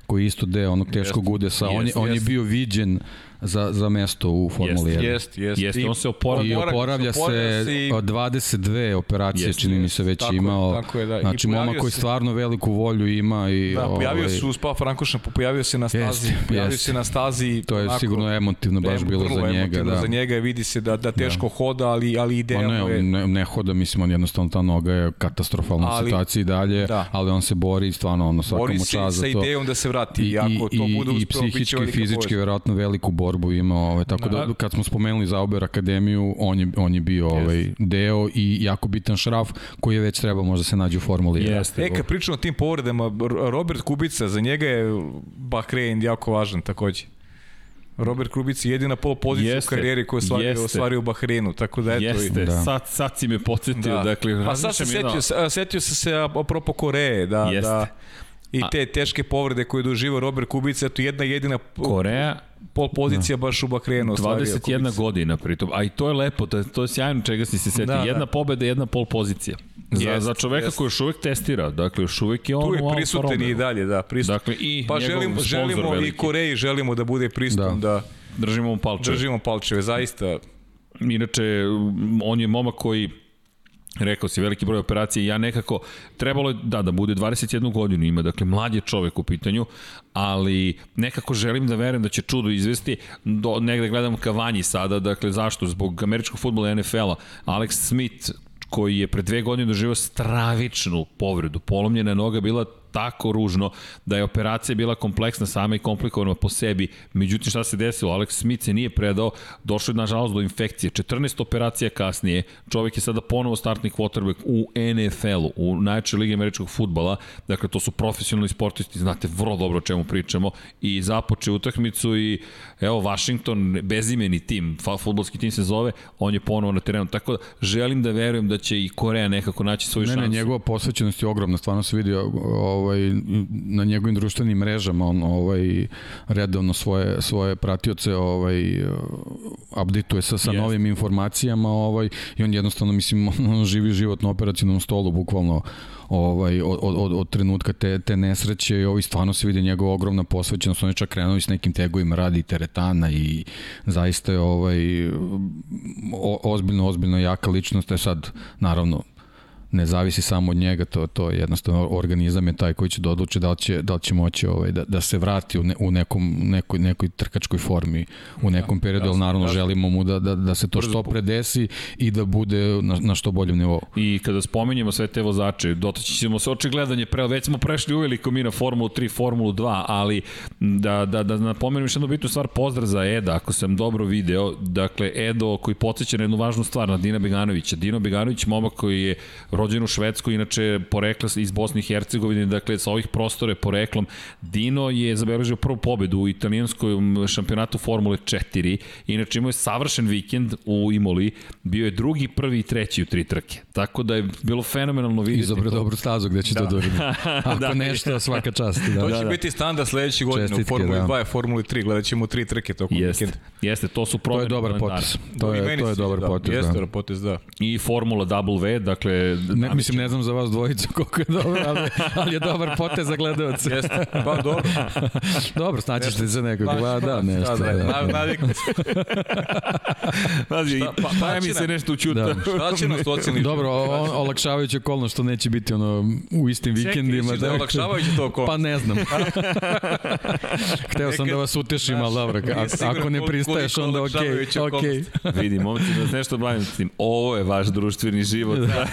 koji je isto deo onog teškog udesa. Jest, on, je, on je bio viđen za, za mesto u Formuli 1. Jest, jest. Jest, on se oporavlja. I oporavlja se, se 22 operacije, jest, čini mi se već tako imao. Je, tako je, da. Znači, momak koji stvarno veliku volju ima. I, da, pojavio ovaj, se u Spa Frankošna, pojavio se na stazi. Jest, pojavio jest. se na stazi. To je onako, sigurno emotivno baš bilo za njega. Da. Za njega vidi se da, da teško da. hoda, ali, ali ideja ne, je... Ne, ne hoda, mislim, on jednostavno ta noga je katastrofalna ali, situaciji dalje, da. ali on se bori stvarno ono svakom čast za to. Bori se sa idejom da se vrati. I, i, i, i psihički i fizički verovatno veliku borbu borbu imao, ovaj, tako da, da kad smo spomenuli Zauber Akademiju, on je, on je bio ovaj, deo i jako bitan šraf koji je već treba možda se nađe u Formuli 1. Jeste. E, kad pričamo o tim povredama, Robert Kubica, za njega je Bahrein jako važan takođe. Robert Kubica je jedina pol pozicija jeste, u karijeri koju je ostvario u Bahreinu, tako da eto. Jeste, da. sad, sad si me podsjetio. Da. Dakle, pa sad se setio, setio se se apropo Koreje, da, jeste. da i te teške povrede koje doživa Robert Kubica, eto jedna jedina Koreja pol pozicija da. baš u Bakrenu 21 Kubica. godina pritom, a i to je lepo, to je, to je sjajno čega si se setio. Da, jedna da. pobeda, jedna pol pozicija. Za, jest, za čoveka jest. koji još uvek testira, dakle još uvek je on tu je prisutan i dalje, da, prisutan. Dakle, i pa želimo, želimo veliki. i Koreji želimo da bude prisutan, da, da držimo mu palčeve. Držimo palčeve, zaista. Inače, on je momak koji Rekao si veliki broj operacija ja nekako trebalo je da da bude 21 godinu ima, dakle mlad je čovek u pitanju, ali nekako želim da verujem da će čudo izvesti. Do, negde gledam Kavanji sada, dakle zašto? Zbog američkog futbola i NFL-a. Alex Smith koji je pre dve godine doživao stravičnu povredu. Polomljena noga bila tako ružno da je operacija bila kompleksna sama i komplikovana po sebi. Međutim, šta se desilo? Alex Smith se nije predao, došlo je nažalost do infekcije. 14 operacija kasnije, čovjek je sada ponovo startni quarterback u NFL-u, u najjačoj ligi američkog futbala. Dakle, to su profesionalni sportisti, znate vrlo dobro o čemu pričamo. I započe utakmicu i evo, Washington, bezimeni tim, futbolski tim se zove, on je ponovo na terenu. Tako da, želim da verujem da će i Koreja nekako naći svoju ne, šansu. Ne, njegova posvećenost je ogromna, stvarno se vidi ovaj, na njegovim društvenim mrežama on ovaj, redovno svoje, svoje pratioce ovaj, updateuje sa, sa yes. novim informacijama ovaj, i on jednostavno, mislim, on živi život na operacijnom stolu, bukvalno ovaj, od, od, od trenutka te, te nesreće i ovaj, stvarno se vidi njegova ogromna posvećenost, on je čak krenuo s nekim tegovima, radi teretana i zaista je ovaj, o, ozbiljno, ozbiljno jaka ličnost, je sad, naravno, ne zavisi samo od njega, to, to je jednostavno organizam je taj koji će da odluči da li će, da li će moći ovaj, da, da se vrati u, ne, u nekom, nekoj, nekoj trkačkoj formi u da, nekom periodu, ali naravno jasno. želimo mu da, da, da se to što pre desi i da bude na, na što boljem nivou. I kada spomenjemo sve te vozače, dotaći ćemo se očigledanje, pre, već smo prešli uveliko mi na Formulu 3, Formulu 2, ali da, da, da napomenem još jednu bitnu stvar, pozdrav za Eda, ako sam dobro video, dakle Edo koji podsjeća na jednu važnu stvar, na Dina Beganovića. Dino Beganović, momak koji je rođen u Švedskoj, inače porekla iz Bosne i Hercegovine, dakle sa ovih prostore poreklom. Dino je zabeležio prvu pobedu u italijanskom šampionatu Formule 4, inače imao je savršen vikend u Imoli, bio je drugi, prvi i treći u tri trke. Tako da je bilo fenomenalno vidjeti. Izobro dobru stazu gde će da. to dobiti. Ako da, nešto, svaka čast. Da. To će da, da. biti standard sledeće godine Čestitke, u Formuli da. 2 i Formuli 3, gledat ćemo tri trke tokom Jeste. vikenda. Jeste, to su promene. To je dobar potes. To je, to je dobar da, potez. Jeste, da. dobar potez, da. I Formula W, dakle... Ne, mislim, ne znam za vas dvojicu koliko je dobro, ali, ali je dobar potez za gledalce. Jeste, pa dobro. dobro, snaćeš ti za nekog, ba, da, nešto. Da, da, da. Navikli se. Znaš, pa, pa mi se nešto učuta. Da. Šta će nas oceni? Dobro, on, olakšavajući okolnost što neće biti ono u istim vikendima. Čekaj, da, olakšavajući to okolnost? Pa ne znam. Hteo sam da vas utešim, ali dobro, ako ne pristaješ, onda okej. Okay, okay. Vidi, momci, da nešto bavim s tim. Ovo je vaš društveni život. Da.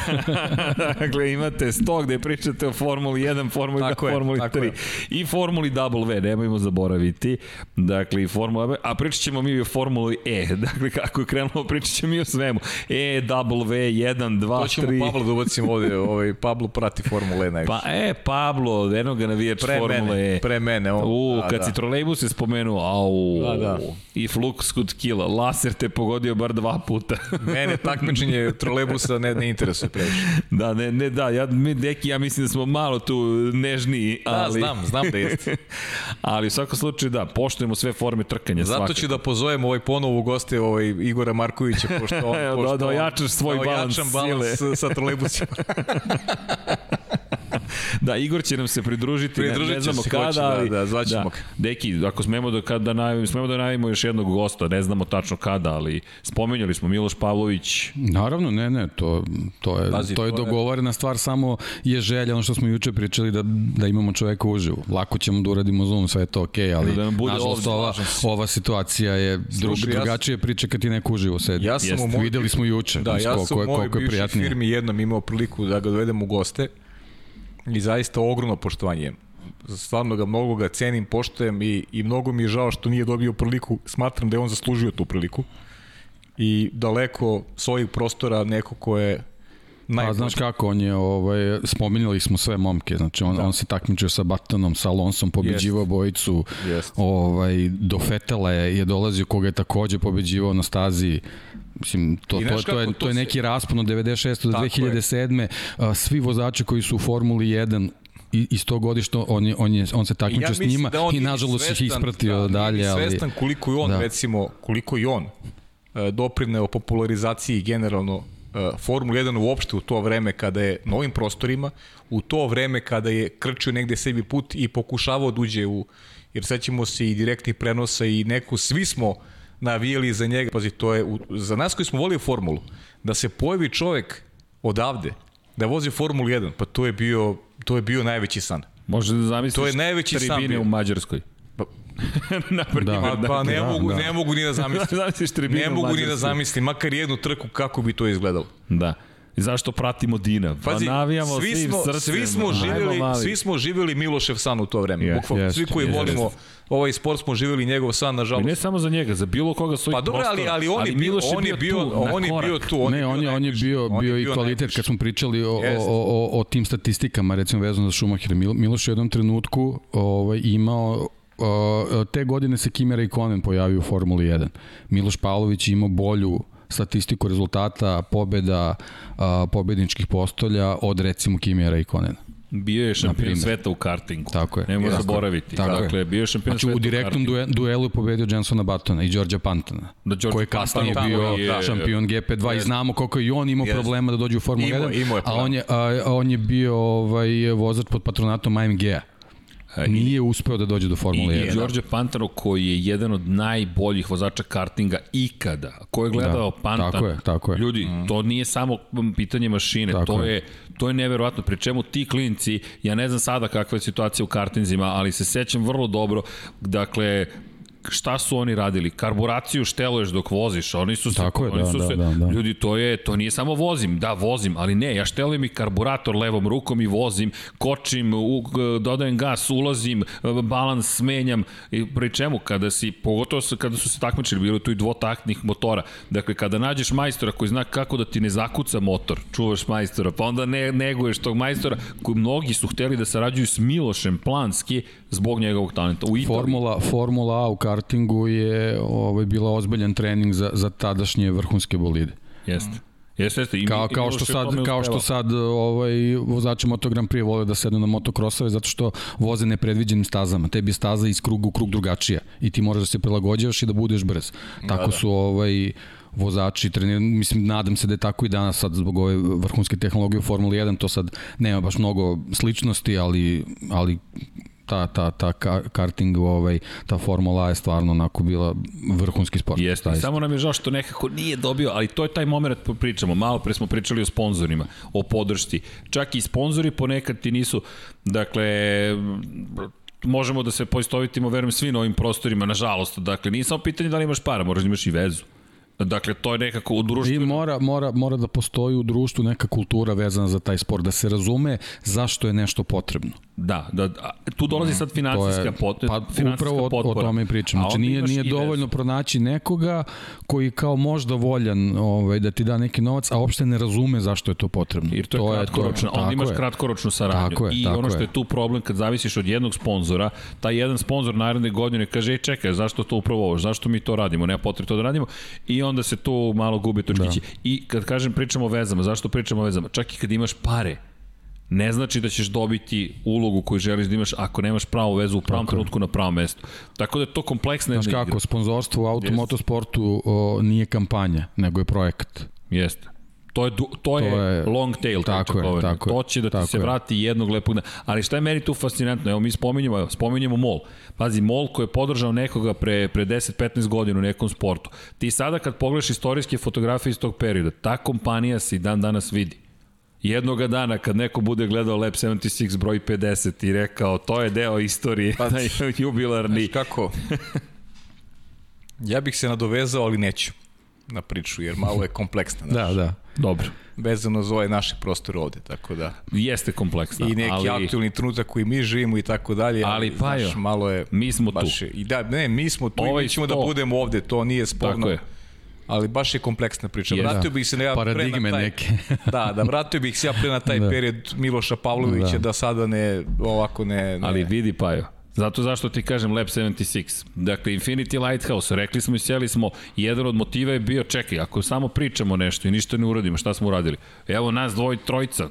dakle, imate sto gde pričate o Formuli 1, Formuli 2, Formuli 3 i Formuli W, nemojmo zaboraviti. Dakle, i Formula a pričat ćemo mi o Formuli E. Dakle, kako je krenulo, pričat ćemo mi o svemu. E, W, 1, 2, 3. To ćemo 3. Pablo da ubacimo ovde, ovaj, Pablo prati Formule E najviše. Pa, e, Pablo, eno ga navijač pre Formule mene, E. Pre mene, on. U, kad da. si trolejbus je spomenuo, au, da, da. i Flux kod kila, laser te pogodio bar dva puta. mene takmičenje trolejbusa ne, ne interesuje previše. Da, ne, ne, da, ja, mi, deki, ja mislim da smo malo tu nežniji, da, ali... Da, znam, znam da jeste. ali u svakom slučaju, da, poštujemo sve forme trkanja. Zato svakako. ću da pozovem ovaj ponovu goste ovaj Igora Markovića, pošto on... Da, pošto da, da ojačaš svoj da balans sile. balans sa trolejbusima. da, Igor će nam se pridružiti, Pridružit ne, ne znamo se kada, hoće, ali... Da, da, zvaćemo da. Deki, ako smemo da, kada da najavimo, smemo da najavimo još jednog gosta, ne znamo tačno kada, ali spomenjali smo Miloš Pavlović. Naravno, ne, ne, to, to je, Pazi, to je dogovorena stvar, samo je želja, ono što smo juče pričali, da, da imamo čoveka uživo. Lako ćemo da uradimo Zoom, sve je to okej, okay, ali da nam bude nažalost ova, ova situacija je drug, Slušaj, drugačije priče kad ti neko uživo sedi. Ja sam moj, Videli smo juče, da, ja sam u mojoj bivšoj firmi jednom imao priliku da ga dovedem u goste i zaista ogromno poštovanje stvarno ga mnogo ga cenim, poštojem i, i mnogo mi je žao što nije dobio priliku, smatram da je on zaslužio tu priliku i daleko svojih prostora neko ko je Pa znaš kako, on je, ovaj, spominjali smo sve momke, znači on, da. on se takmičio sa Batonom, sa Alonsom, pobeđivao Jest. bojicu, Jest. ovaj, do Fetela je, je dolazio koga je takođe pobeđivao na stazi, Mislim, to, to, to, je, to je neki raspon od 96. do 2007. Je. Svi vozači koji su u Formuli 1 iz tog godišta on, je, on, je, on se takmičio ja s njima da i nažalost ih ispratio da, dalje. Ali, svestan koliko je on, da. recimo, koliko je on e, doprineo popularizaciji generalno uh, Formula 1 uopšte u to vreme kada je na ovim prostorima, u to vreme kada je krčio negde sebi put i pokušavao da uđe u, jer sećamo se i direktnih prenosa i neku, svi smo navijali za njega, pazi, to je, u, za nas koji smo volili Formulu, da se pojavi čovek odavde, da vozi Formulu 1, pa to je bio, to je bio najveći san. Može da zamisliš to je najveći tribine san u Mađarskoj. Pa, na da. Pa, pa ne, da, mogu, da. ne mogu ni da zamislim. ne mogu ni da zamislim, makar jednu trku kako bi to izgledalo. Da. I zašto pratimo Dina? Pa Pazi, navijamo svi smo, srcem. Svi smo, živjeli, svi smo živjeli Milošev san u to vreme. Yes, Bukvalno, yes, svi koji yes, volimo ovaj sport smo živjeli njegov san, nažalost. I ne samo za njega, za bilo koga svojih Pa dobro, ali, ali on, ali je bio, on je bio, tu, on je bio tu. On ne, on je, on je bio, on bio i kvalitet kad smo pričali o, o, o, o tim statistikama, recimo vezano za Schumacher. Miloš je u jednom trenutku ovaj, imao te godine se Kimi Raikkonen pojavio u Formuli 1. Miloš Pavlović imao bolju statistiku rezultata, pobeda, uh, pobedničkih postolja od recimo Kimi Raikkonena. Bio je šampion sveta u kartingu. Tako je. Nemo zaboraviti. Tako dakle, je. bio je šampion znači, sveta u direktnom u duelu je pobedio Jensona Battona i Đorđa Pantana. Da, George koji je kasnije bio je, šampion GP2 je. i znamo koliko je i on imao yes. problema da dođe u Formulu 1. A on je, a, on je bio ovaj, vozač pod patronatom AMG-a. Nije uspeo da dođe do Formule 1. I Đorđe Pantano koji je jedan od najboljih vozača kartinga ikada. Ko je gledao da, Pantan? Tako je, tako je. Ljudi, mm. to nije samo pitanje mašine, tako to je. je to je neverovatno, pri čemu ti klinci, ja ne znam sada kakva je situacija u kartinzima, ali se sećam vrlo dobro, dakle, šta su oni radili? Karburaciju šteluješ dok voziš, oni su se, Tako je, oni da, su da, se, da, da. ljudi, to je, to nije samo vozim, da, vozim, ali ne, ja štelujem i karburator levom rukom i vozim, kočim, u, dodajem gas, ulazim, balans smenjam, i pri čemu, kada si, pogotovo kada su se takmičili, bilo tu i dvotaktnih motora, dakle, kada nađeš majstora koji zna kako da ti ne zakuca motor, čuvaš majstora, pa onda ne, neguješ tog majstora, koji mnogi su hteli da sarađuju s Milošem planski zbog njegovog talenta. U Italiji. Formula, Formula A u kartingu je ovaj, bila ozbiljan trening za, za tadašnje vrhunske bolide. Jeste. Jeste, jeste. I, kao, kao što sad, kao što sad ovaj, vozači Moto Grand Prix vole da sednu na motokrosove zato što voze nepredviđenim stazama. Tebi je staza iz kruga u krug drugačija i ti moraš da se prilagođavaš i da budeš brz. Da, tako da, da. su ovaj, vozači treniraju, mislim, nadam se da je tako i danas sad zbog ove vrhunske tehnologije u Formuli 1, to sad nema baš mnogo sličnosti, ali, ali ta, ta, ta karting, ovaj, ta Formula je stvarno onako bila vrhunski sport. Jeste, i samo nam je žao što nekako nije dobio, ali to je taj moment pričamo. Malo pre smo pričali o sponzorima, o podršci. Čak i sponzori ponekad ti nisu, dakle, možemo da se poistovitimo, verujem, svi na ovim prostorima, nažalost. Dakle, nije samo pitanje da li imaš para, moraš da imaš i vezu. Dakle, to je nekako u društvu... I mora, mora, mora da postoji u društvu neka kultura vezana za taj sport, da se razume zašto je nešto potrebno. Da, da, tu dolazi sad finansijska, pot, pa, finansijska upravo potpora. o, o tome pričam. Znači nije, nije dovoljno pronaći nekoga koji kao možda voljan ovaj, da ti da neki novac, a uopšte ne razume zašto je to potrebno. Jer to, to je kratkoročno, onda imaš je. kratkoročnu saradnju. Tako je, I tako ono što je tu problem kad zavisiš od jednog sponzora, taj jedan sponzor naredne godine kaže, ej čekaj, zašto to upravo ovo, zašto mi to radimo, nema potrebe to da radimo i onda se tu malo gubi točkići. Da. I kad kažem pričamo o vezama, zašto pričamo o vezama? Čak i kad imaš pare, ne znači da ćeš dobiti ulogu koju želiš da imaš ako nemaš pravu vezu u pravom Tako trenutku na pravom mestu. Tako da je to kompleksna Znaš kako, sponzorstvo u automotosportu o, nije kampanja, nego je projekat. Jeste. To je, to, to je, je long tail, tako je, tako to će da ti se je. vrati jednog lepog dana. Ali šta je meni tu fascinantno? Evo mi spominjemo, evo, spominjemo MOL. Pazi, MOL koji je podržao nekoga pre, pre 10-15 godina u nekom sportu. Ti sada kad pogledaš istorijske fotografije iz tog perioda, ta kompanija se i dan danas vidi jednoga dana kad neko bude gledao Lab 76 broj 50 i rekao to je deo istorije pa, jubilarni. Znaš kako? ja bih se nadovezao, ali neću. Na priču, jer malo je kompleksna. Da, da. Dobro. Vezano za ovaj naši prostor ovde, tako da. Jeste kompleksna. I neki ali... aktualni trenutak koji mi živimo i tako dalje. Ali, pa znaš, jo, malo je... mi smo baš tu. Je, I da, ne, mi smo tu Ovaj i mi ćemo sto- da budemo ovde, to nije sporno. Tako je. Ali baš je kompleksna priča. Vratio bih se na ja pre Paradigme na taj, neke. da, da vratio bih se ja pre na taj Da. period Miloša Pavlovića da. Da. sada ne ovako ne, ne Ali vidi Pajo, Zato zašto ti kažem Lab 76. Dakle, Infinity Lighthouse, rekli smo i sjeli smo, jedan od motiva je bio, čekaj, ako samo pričamo nešto i ništa ne uradimo, šta smo uradili? Evo nas dvoj, trojica,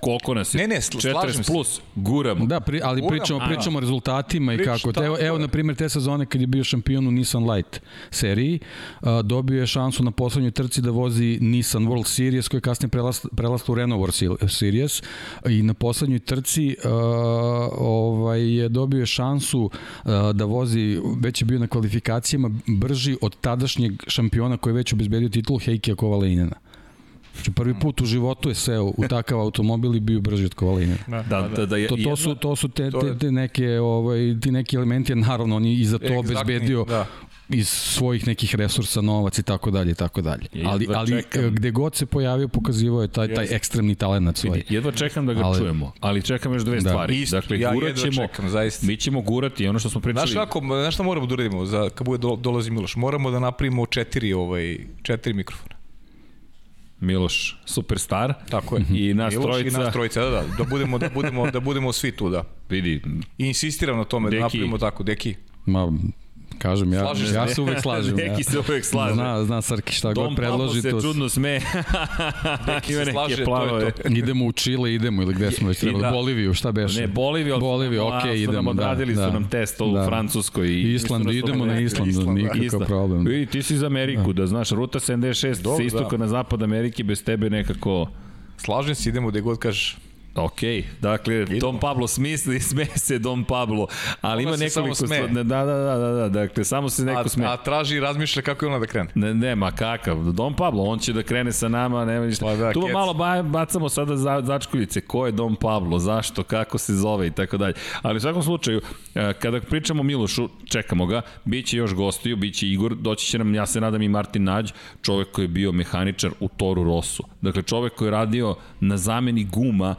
koliko nas je? Ne, ne, sl- 40 slažem se. plus, guramo. Da, pri, ali Uram, pričamo, a, pričamo o rezultatima i Priča, kako. tako Evo, evo, na primjer, te sezone kad je bio šampion u Nissan Light seriji, a, dobio je šansu na poslednjoj trci da vozi Nissan World Series, koji je kasnije prelast, prelast u Renault World Series i na poslednjoj trci a, ovaj, je dobio je šansu a, da vozi, već je bio na kvalifikacijama, brži od tadašnjeg šampiona koji je već obezbedio titul Heikija Kovaleinena. Znači prvi put u životu je seo u takav automobil i bio brži od Kovaleinena. Da, da, da, je, To, to su to su te, te, te neke ovaj ti neki elementi a naravno on je i za to Egzaktni, obezbedio da. iz svojih nekih resursa novac i tako dalje i tako dalje. Ja Ali ali čekam. e, gde god se pojavio pokazivao je taj taj ekstremni talenat svoj. Vidi, jedva čekam da ga Ali- čujemo, ali čekam još dve Da. stvari. Isto, dakle, ja gurat jedva ćemo, čekam, zaista. mi ćemo gurati ono što smo pričali. Znaš kako, znaš šta moramo da uradimo za, kad bude do, dolazi Miloš? Moramo da napravimo četiri, ovaj, četiri mikrofona. Miloš, superstar. Tako je. I nas Miloš trojica. I nas trojica, da, da. Da budemo, da budemo, da budemo svi tu, da. Vidi, I insistiram na tome Deki. da napravimo tako. Deki, Ma kažem ja Slažeš se, ja se uvek slažem. Neki ja. se uvek slaže. Zna, zna Srki šta Dom god predloži se to. čudno sme. Deki Ima se slaže, to je to. Idemo u Čile, idemo ili gde smo već trebali, da. Boliviju, šta beše? Ne, ali su okej, nam idemo, da, odradili da. su nam test u Da. Francuskoj. I Island, idemo na. Island, Island, da. nikakav Island. problem. Vidi, ti si za Ameriku, da znaš, ruta 76 Dobro, sa istoka da. na zapad Amerike, bez tebe nekako... Slažem se, idemo gde god kažeš. Ok, dakle, Dom Pablo smisli, sme se Dom Pablo, ali Ona ima nekoliko... stvari- Da, da, da, da, da, dakle, samo se neko A, sme. a traži i razmišlja kako je ona da krene. Ne, ne, ma kakav, Dom Pablo, on će da krene sa nama, nema ništa. Pa da, tu kec. malo ba, bacamo sada za, začkuljice, ko je Dom Pablo, zašto, kako se zove i tako dalje. Ali u svakom slučaju, e, kada pričamo Milošu, čekamo ga, bit će još gostiju, bit će Igor, doći će nam, ja se nadam i Martin Nađ, čovek koji je bio mehaničar u Toru Rosu. Dakle, čovek koji je radio na zameni guma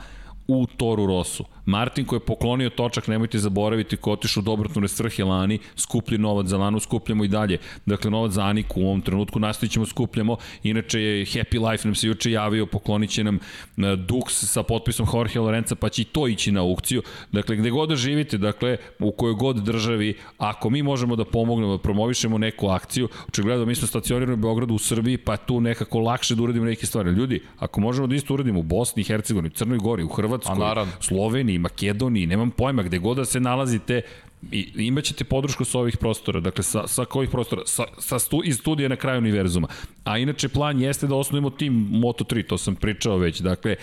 u Toru Rosu. Martin koji je poklonio točak, nemojte zaboraviti, ko je otišao u dobrotvorne svrhe Lani, skuplji novac za Lanu, skupljamo i dalje. Dakle, novac za Aniku u ovom trenutku nastavit ćemo skupljamo. Inače je Happy Life nam se juče javio, poklonit će nam e, Dux sa potpisom Jorge Lorenza, pa će i to ići na aukciju. Dakle, gde god da živite, dakle, u kojoj god državi, ako mi možemo da pomognemo, da promovišemo neku akciju, očigledno mi smo stacionirani u Beogradu, u Srbiji, pa tu nekako lakše da uradimo neke stvari. Ljudi, ako možemo da isto uradimo u Bosni i Hercegovini, Crnoj Gori, u Hrvatskoj, A naravno. Sloveniji, Makedoniji, nemam pojma, gde god da se nalazite, i imaćete podršku sa ovih prostora, dakle sa, sa kojih prostora, sa, sa stu, iz studija na kraju univerzuma. A inače plan jeste da osnovimo tim Moto3, to sam pričao već, dakle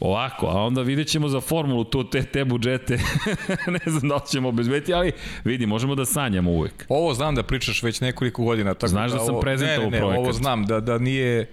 ovako, a onda vidjet ćemo za formulu tu te, te budžete, ne znam da li ćemo obezbediti, ali vidi, možemo da sanjamo uvek. Ovo znam da pričaš već nekoliko godina. Tako Znaš da sam ovo, prezentovao ne, ne, ne, projekat. Ovo znam, da, da nije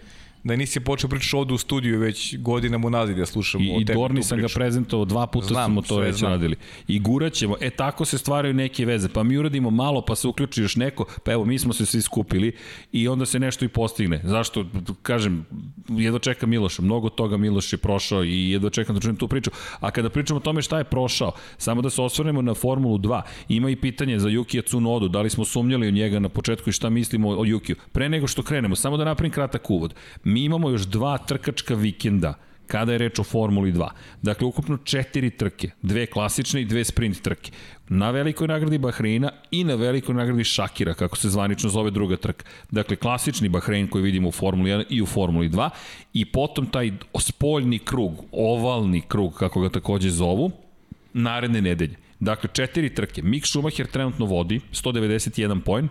da nisi počeo pričaš ovde u studiju već godinama unazad da slušamo I, o i tebi Dorni tu sam ga prezentovao, dva puta Znam, smo to već znam. radili. I gurat ćemo, e tako se stvaraju neke veze, pa mi uradimo malo, pa se uključi još neko, pa evo mi smo se svi skupili i onda se nešto i postigne. Zašto, kažem, jedva čeka Miloš, mnogo toga Miloš je prošao i jedva čekam da čujem tu priču. A kada pričamo o tome šta je prošao, samo da se osvrnemo na Formulu 2, ima i pitanje za Yukija Tsunodu, da li smo sumnjali u njega na početku i šta mislimo o Yukiju. Pre nego što krenemo, samo da napravim kratak uvod. Mi imamo još dva trkačka vikenda kada je reč o Formuli 2. Dakle, ukupno četiri trke, dve klasične i dve sprint trke. Na velikoj nagradi Bahreina i na velikoj nagradi Šakira, kako se zvanično zove druga trka. Dakle, klasični Bahrein koji vidimo u Formuli 1 i u Formuli 2 i potom taj spoljni krug, ovalni krug, kako ga takođe zovu, naredne nedelje. Dakle, četiri trke. Mick Schumacher trenutno vodi, 191 poen,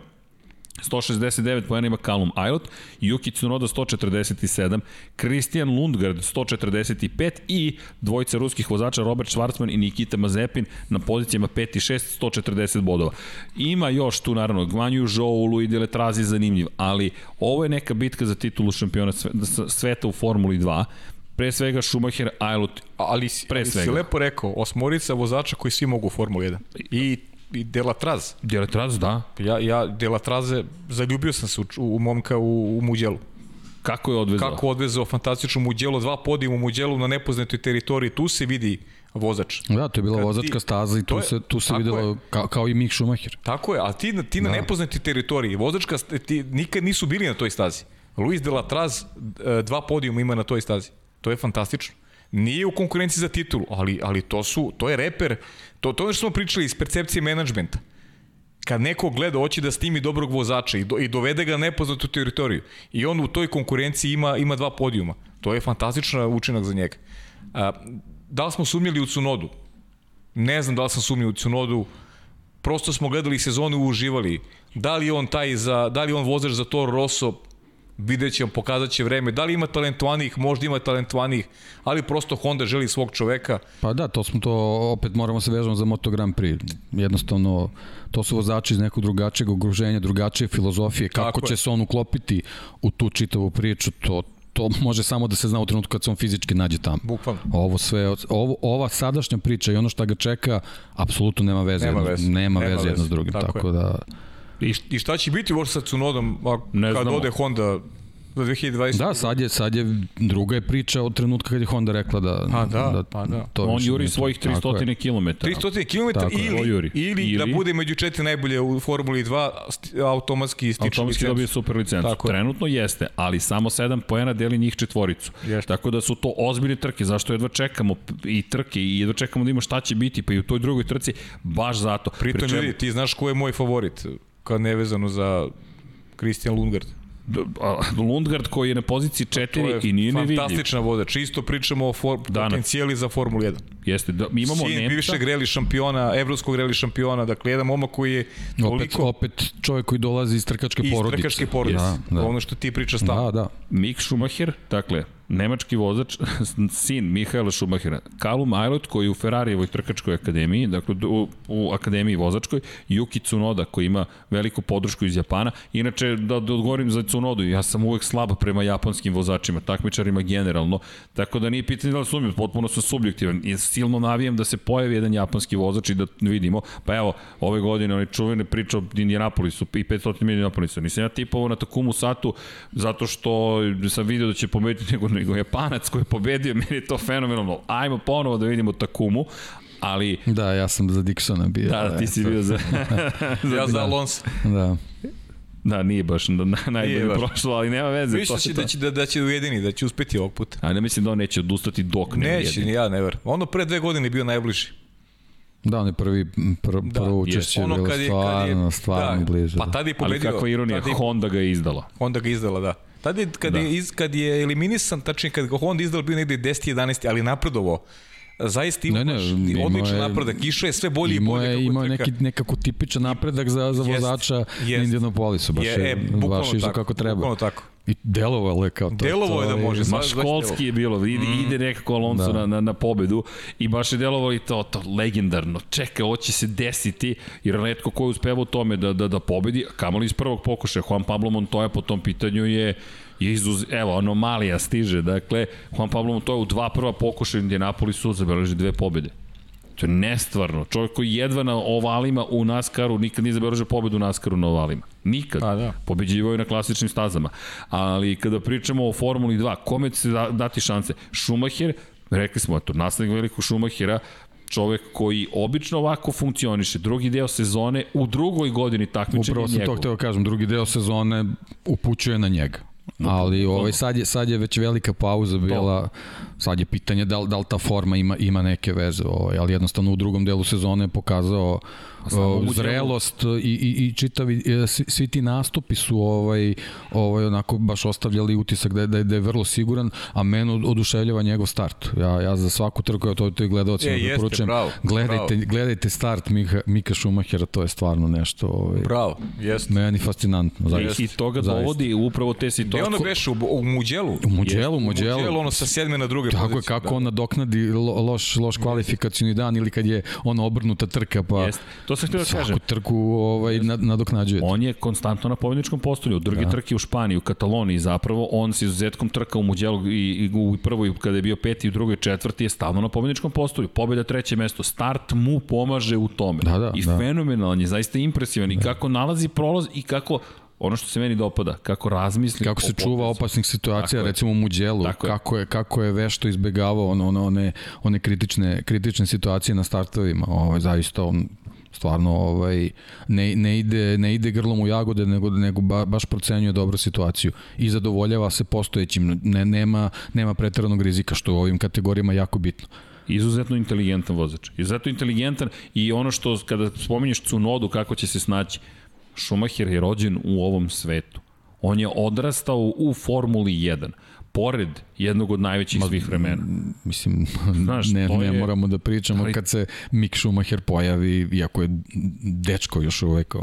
169 pojena ima Callum Aylot, Yuki Tsunoda 147, Christian Lundgaard 145 i dvojica ruskih vozača Robert Schwarzman i Nikita Mazepin na pozicijama 5 i 6 140 bodova. Ima još tu naravno Gvanju Zhou, Louis Deletrazi zanimljiv, ali ovo je neka bitka za titulu šampiona sve- sveta u Formuli 2. Pre svega Schumacher, Aylot Ali, si- Pre ali si svega. lepo rekao, osmorica vozača koji svi mogu u Formuli 1. I i Delatraz. Delatraz, da. Ja, ja Delatraze, zaljubio sam se u, u momka u, u Muđelu. Kako je odvezao? Kako odvezao fantastično Muđelo, dva podijuma u Muđelu na nepoznatoj teritoriji, tu se vidi vozač. Da, to je bila Kad vozačka ti- staza i tu je- se, tu se videlo je. kao, kao i Mick Schumacher. Tako je, a ti, na- ti na Da. nepoznatoj teritoriji, vozačka, ti nikad nisu bili na toj stazi. Luis de la Traz e, dva podijuma ima na toj stazi. To je fantastično. Nije u konkurenciji za titulu, ali, ali to su, to je reper, to, to je ono što smo pričali iz percepcije menadžmenta. Kad neko gleda, hoće da snimi dobrog vozača i, do, i dovede ga na nepoznatu teritoriju i on u toj konkurenciji ima, ima dva podijuma. To je fantastičan učinak za njega. A, da li smo sumnjali u Cunodu? Ne znam da li sam sumnjao u Cunodu, prosto smo gledali sezonu i uživali. Da li on taj za, da li on vozač za Toro Rosso, vidjet ćemo, pokazat će vreme. Da li ima talentovanih, možda ima talentovanih, ali prosto Honda želi svog čoveka. Pa da, to smo to, opet moramo se vežemo za Moto Grand Prix. Jednostavno, to su vozači iz nekog drugačijeg okruženja, drugačije filozofije. Kako Tako će je. se on uklopiti u tu čitavu priču, to, to može samo da se zna u trenutku kad se on fizički nađe tamo. Bukvalno. Ovo sve, ovo, ova sadašnja priča i ono što ga čeka, apsolutno nema veze. Nema jedno, veze. Nema, Nema veze jedno veze. s drugim. Tako Tako, je. da... I, I šta će biti možda sa Cunodom a, Ne kad znamo. ode Honda za 2020? Da, sad je, sad je druga je priča od trenutka kad je Honda rekla da... Pa da, pa da. To On juri svojih Tako je. 300 km. 300 km Tako ili, juri. ili, ili, da Ili- bude među četiri najbolje u Formuli 2 sti- automatski stiče Automatski dobije super licencu. Tako je. Trenutno jeste, ali samo 7 poena deli njih četvoricu. Jeste. Tako da su to ozbiljne trke, zašto jedva čekamo i trke i jedva čekamo da imamo šta će biti, pa i u toj drugoj trci, baš zato. Pritom, Pri čemu- ljudi, ti znaš ko je moj favorit, kad nevezano za Christian Lundgaard. D- a, Lundgaard koji je na poziciji 4 i nije nevidljiv. fantastična vozač. Isto pričamo o for, Danas. potencijali za Formulu 1. Jeste, da, mi imamo Sin Nemca, bivšeg reli šampiona, evropskog reli šampiona, dakle jedan momak koji je Opet, toliko opet čovjek koji dolazi iz trkačke iz porodice. trkačke porodice. Da, da. Ono što ti priča stalno. Da, da. Mick Schumacher, dakle, nemački vozač, sin Mihaela Schumachera, Callum Aylot koji je u Ferrarijevoj trkačkoj akademiji, dakle u, u akademiji vozačkoj, Yuki Tsunoda koji ima veliku podršku iz Japana. Inače, da, da odgovorim za Tsunodu, ja sam uvek slab prema japanskim vozačima, takmičarima generalno, tako da nije pitanje da li sumnjam, potpuno sam subjektivan i silno navijam da se pojavi jedan japanski vozač i da vidimo. Pa evo, ove godine oni čuvene priče o Indianapolisu i 500 milijuna Indianapolisa. Nisam ja tipovao na Takumu Satu zato što sam video da će pobediti nego, nego Japanac koji je pobedio, meni je to fenomenalno. Ajmo ponovo da vidimo Takumu, ali Da, ja sam za Dixona bio. da, ti si bio za... Ja za Alonso. Da. da, nije baš na, najbolje baš. prošlo, ali nema veze. Viš to da će, je da će, da, da će ujedini, da će uspeti ovog puta. A ne mislim da on neće odustati dok ne Neće, ujedini. ni ja ne ver. Ono pre dve godine je bio najbliži. Da, on je prvi, pr, Da, prvo učešće Ono bilo kad je, kad stvarno, je, stvarno da, blizu. Pa da. tada je Ali pobedio. kakva ironija, tada je- Honda ga je izdala. Honda ga izdala, da. Tada je, kad, Da. je, iz, kad je eliminisan, tačnije kad ga Honda izdala bio negde 10 11 ali napredovao. Zaista ima Ne, ne, odličan je- napredak. Išao je sve bolje i Imao bolje. je, neki, nekako tipičan napredak za, za vozača jest. na Indianapolisu. Baš Je, je, e, baš išao kako treba. bukvalno tako. I delovalo je kao to. Delovalo je da može, Ma školski je bilo, ide, Mm. ide nekako Alonso Da. na, na, na pobedu i baš je delovalo i to, to legendarno. Čekaj, ovo će se desiti, jer netko ko je uspevao u tome da, da, da pobedi, kamoli iz prvog pokušaja, Juan Pablo Montoya po tom pitanju je je izuz, evo, anomalija stiže, dakle, Juan Pablo Montoya u dva prva pokušaja u Indianapolisu zabeleži dve pobede. To je nestvarno. Čovjek koji jedva na ovalima u NASCAR-u nikad nije zabeležio pobedu u NASCAR-u na ovalima. Nikad. A, da. Pobeđivao je na klasičnim stazama. Ali kada pričamo o Formuli 2, kome će se da- dati šanse? Schumacher, rekli smo, eto, naslednik velikog Schumachera, čovek koji obično ovako funkcioniše. Drugi deo sezone u drugoj godini takmičenja Upravo sam to hteo kažem, drugi deo sezone upućuje na njega. Ali ovaj, sad, je, sad je već velika pauza bila, sad je pitanje da li, da li ta forma ima, ima neke veze, ovaj, ali jednostavno u drugom delu sezone je pokazao u delu- zrelost i, i, i čitavi, e, svi, svi ti nastupi su ovaj, ovaj, onako baš ostavljali utisak da je, da je, da je vrlo siguran, a mene oduševljava njegov start. Ja, ja za svaku trku, ja to, to i gledalcima E, jeste, preporučujem, bravo, gledajte, bravo. gledajte start Mika, Mika Šumahera, to je stvarno nešto ovaj, Bravo, jeste. Meni fascinantno, zaista. I, I toga Zaista. dovodi upravo te Gde situacije. ono beše? U, u Muđelu? U Muđelu, u Muđelu. Muđelu, ono sa sedme na druge Tako je, pozicije. kako on nadoknadi lo, loš, loš kvalifikacijni dan ili kad je ona obrnuta trka, pa Jeste. To sam htio da kažem. Svaku trku ovaj, nadoknađuje. On je konstantno na pobjedničkom postolju. U drugi da. trke u Španiji, u Kataloniji zapravo, on s izuzetkom trka u Muđelu i, i u prvoj, kada je bio peti, i u drugoj četvrti, je stalno na pobjedničkom postolju. Pobjeda treće mesto. Start mu pomaže u tome. Da, da, I da. fenomenalan je, zaista impresivan. Da. I kako nalazi prolaz i kako ono što se meni dopada, kako razmisli kako se čuva opasnih situacija, tako recimo u Muđelu, tako kako je kako je vešto izbegavao one one one kritične kritične situacije na startovima. Ovaj zaista on stvarno ovaj ne, ne ide ne ide grlom u jagode nego nego ba, baš procenjuje dobro situaciju i zadovoljava se postojećim ne nema nema preteranog rizika što u ovim kategorijama jako bitno izuzetno inteligentan vozač. Izuzetno inteligentan i ono što kada spominješ Cunodu kako će se snaći, Schumacher je rođen u ovom svetu. On je odrastao u Formuli 1 pored jednog od najvećih Ma, svih vremena. Mislim, Znaš, ne, ne je... moramo da pričamo ali... kad se Mick Schumacher pojavi, iako je dečko još uvek,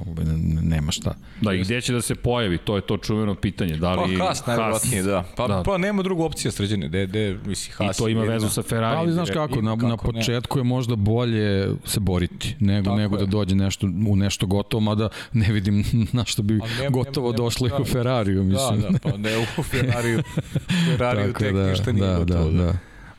nema šta. Da, i gde će da se pojavi, to je to čuveno pitanje. Da li pa Haas, najvjerojatnije, da. Pa, da. pa nema drugu opciju sređene, de, de, misli, Haas. I to ima vezu sa Ferrari. Ali znaš kako, na, kako na početku ne. je možda bolje se boriti, nego, Tako nego da je. da dođe nešto, u nešto gotovo, mada ne vidim na što bi nema, gotovo nema, došlo nema, i u Ferrariju, mislim. Da, da, pa ne u Ferrariju. Ferrari tek da, ništa nije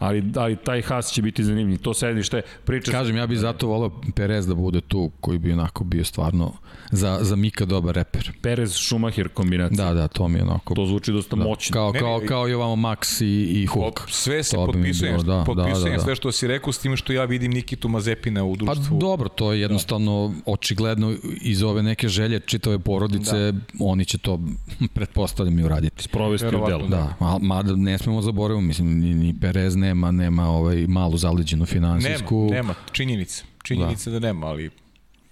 da. Da, da. da ali, ali taj Haas će biti zanimljiv. To sedište priča... Kažem, ja bih zato volao Perez da bude tu, koji bi onako bio stvarno za, za Mika dobar reper. Perez Schumacher kombinacija. Da, da, to mi je onako... To zvuči dosta da. moćno. Kao, kao, kao i ovamo Max i, i Hulk. Sve se potpisujem, da, potpisujem da, da, da. sve što si rekao s tim što ja vidim Nikitu Mazepina u društvu. Pa dobro, to je jednostavno da. očigledno iz ove neke želje čitave porodice, da. oni će to pretpostavljam i uraditi. Sprovesti u delu. Da, mada ne smemo zaboraviti, mislim, ni, ni Perez nema, nema ovaj malu zaleđenu finansijsku. Nema, nema, činjenica. Činjenica da, da nema, ali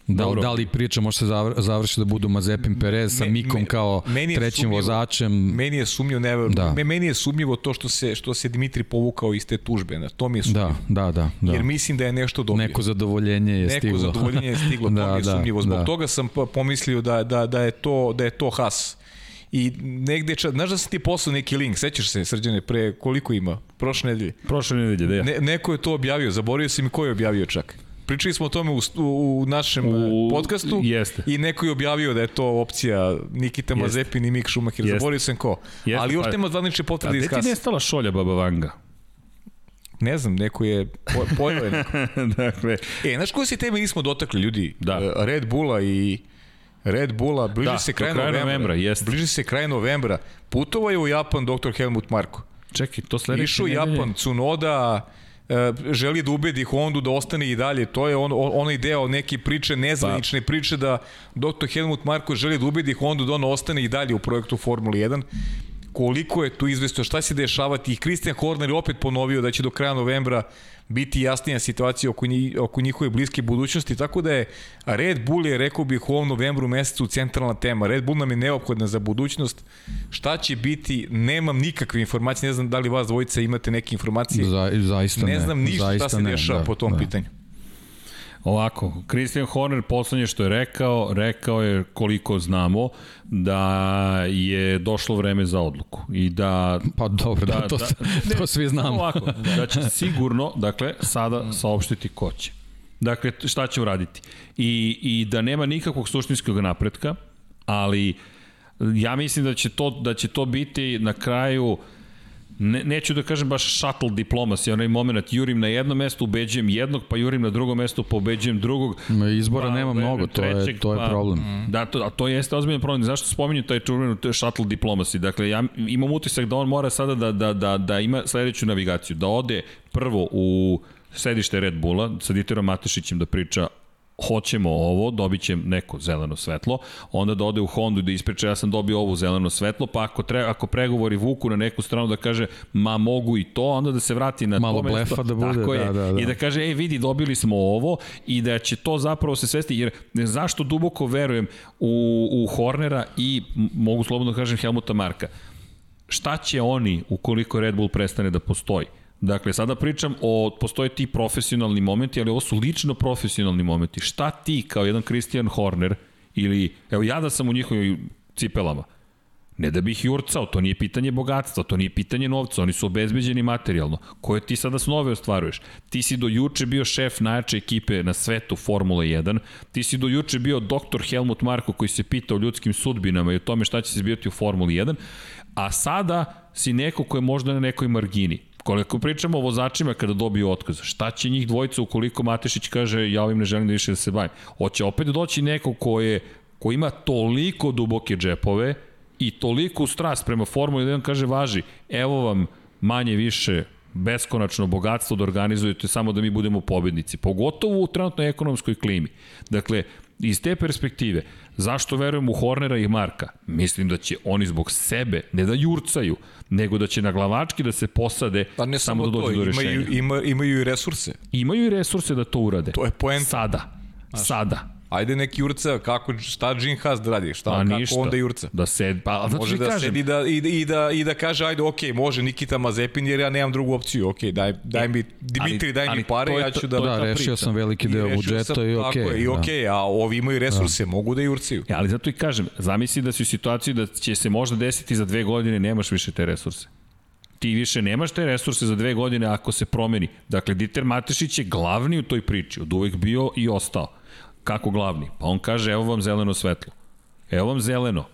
Da, Dobro. da li priča može se završi da budu Mazepin Perez sa Mikom me, kao trećim sumnjivo, vozačem? Meni je sumnjivo, ne, da. meni je sumnjivo to što se što se Dimitri povukao iz te tužbe, na to mi je da, sumnjivo. Da, da, da, da. Jer mislim da je nešto dobio. Neko zadovoljenje je Neko stiglo. Neko zadovoljenje je stiglo, da, to mi je da, sumnjivo. Zbog da. toga sam pomislio da, da, da je to da je to Haas. I negde, ča, znaš da sam ti poslao neki link, sećaš se, srđane, pre koliko ima? Prošle nedelje? Prošle nedelje, da ja. Ne, neko je to objavio, zaboravio sam i ko je objavio čak. Pričali smo o tome u, u našem u, podcastu jeste. i neko je objavio da je to opcija Nikita Mazepin i Mik Schumacher. Zaboravio sam ko. Jeste. Ali još pa, nema zvanične potvrde iz kasa. A gde ti nestala šolja Baba Vanga? Ne znam, neko je po, pojao je neko. dakle. E, znaš koje se teme nismo dotakli, ljudi? Da. E, Red Bulla i Red Bulla, bliži da, se kraj novembra. novembra jeste. Bliži se kraj novembra. Putovao je u Japan dr. Helmut Marko. Čekaj, to sledeće Išao Japan, Tsunoda, E, želi da ubedi Hondu da ostane i dalje. To je on, onaj deo neke priče, nezvanične pa. priče da Dr. Helmut Marko želi da ubedi Hondu da on ostane i dalje u projektu Formula 1 koliko je tu izvesto, šta se dešavati i Christian Horner je opet ponovio da će do kraja novembra biti jasnija situacija oko, njih, oko njihove bliske budućnosti, tako da je Red Bull je, rekao bih, u ovom novembru mesecu centralna tema. Red Bull nam je neophodna za budućnost. Šta će biti, nemam nikakve informacije, ne znam da li vas dvojica imate neke informacije. Za, zaista ne. Ne znam ništa zaista šta se dešava da, po tom da. pitanju. Ovako, Christian Horner poslednje što je rekao, rekao je koliko znamo da je došlo vreme za odluku i da pa dobro, da, da, to, da, ne, to svi znamo. Ovako, da će sigurno, dakle, sada saopštiti ko će. Dakle, šta će uraditi? I, I da nema nikakvog suštinskog napretka, ali ja mislim da će to, da će to biti na kraju uh, ne, neću da kažem baš shuttle diplomacy, onaj moment, jurim na jedno mesto, ubeđujem jednog, pa jurim na drugo mesto, pa ubeđujem drugog. Izbora pa, nema mnogo, to trećeg, je, to je pa, problem. Da, to, a to jeste ozbiljan problem. Zašto spominju taj čuvenu shuttle diplomacy? Dakle, ja imam utisak da on mora sada da, da, da, da ima sledeću navigaciju, da ode prvo u sedište Red Bulla sa Dieterom Matešićem da priča hoćemo ovo, dobit će neko zeleno svetlo, onda da ode u Hondu i da ispriča ja sam dobio ovo zeleno svetlo, pa ako, tre, ako pregovori vuku na neku stranu da kaže ma mogu i to, onda da se vrati na Malo to mesto. blefa da bude, Tako je, da, da, da. I da kaže, ej vidi, dobili smo ovo i da će to zapravo se svesti, jer zašto duboko verujem u, u Hornera i mogu slobodno da kažem Helmuta Marka. Šta će oni ukoliko Red Bull prestane da postoji? Dakle, sada pričam o, postoje ti profesionalni momenti, ali ovo su lično profesionalni momenti. Šta ti kao jedan Christian Horner, ili, evo ja da sam u njihovim cipelama, Ne da bi ih jurcao, to nije pitanje bogatstva, to nije pitanje novca, oni su obezbeđeni materijalno. Koje ti sada snove ostvaruješ? Ti si do juče bio šef najjače ekipe na svetu Formula 1, ti si do juče bio doktor Helmut Marko koji se pita o ljudskim sudbinama i o tome šta će se zbijati u Formuli 1, a sada si neko ko je možda na nekoj margini. Koliko pričamo o vozačima kada dobiju otkaz, šta će njih dvojica ukoliko Matešić kaže ja ovim ne želim da više da se bavim? Hoće opet doći neko ko je ko ima toliko duboke džepove i toliko strast prema Formuli 1 kaže važi, evo vam manje više beskonačno bogatstvo da organizujete samo da mi budemo pobednici, pogotovo u trenutnoj ekonomskoj klimi. Dakle, iz te perspektive, zašto verujem u Hornera i Marka? Mislim da će oni zbog sebe, ne da jurcaju, nego da će na glavački da se posade Pa ne samo, samo da dođu do rešenja. imaju, ima, imaju i resurse. Imaju i resurse da to urade. To je poenta. Sada. Sada. Ajde neki jurca, kako, šta Gene Haas da radi, šta, Pa kako ništa. onda jurca. Da se, pa zato Može da kažem, sedi da, i, i, da, i da kaže, ajde, ok, može Nikita Mazepin, jer ja nemam drugu opciju, ok, daj, daj mi, Dimitri, daj ali mi pare, to je ja ću da... Da, rešio priča. sam veliki deo budžeta sam- i tako okej. je, I da. okej, a ovi imaju resurse, mogu da jurciju. Ja, ali zato i kažem, zamisli da si u situaciji da će se možda desiti za dve godine nemaš više te resurse. Ti više nemaš te resurse za dve godine ako se promeni. Dakle, Dieter Matešić je glavni u toj priči, od uvek bio i ostao. Kako glavni? Pa on kaže, evo vam zeleno svetlo. Evo vam zeleno.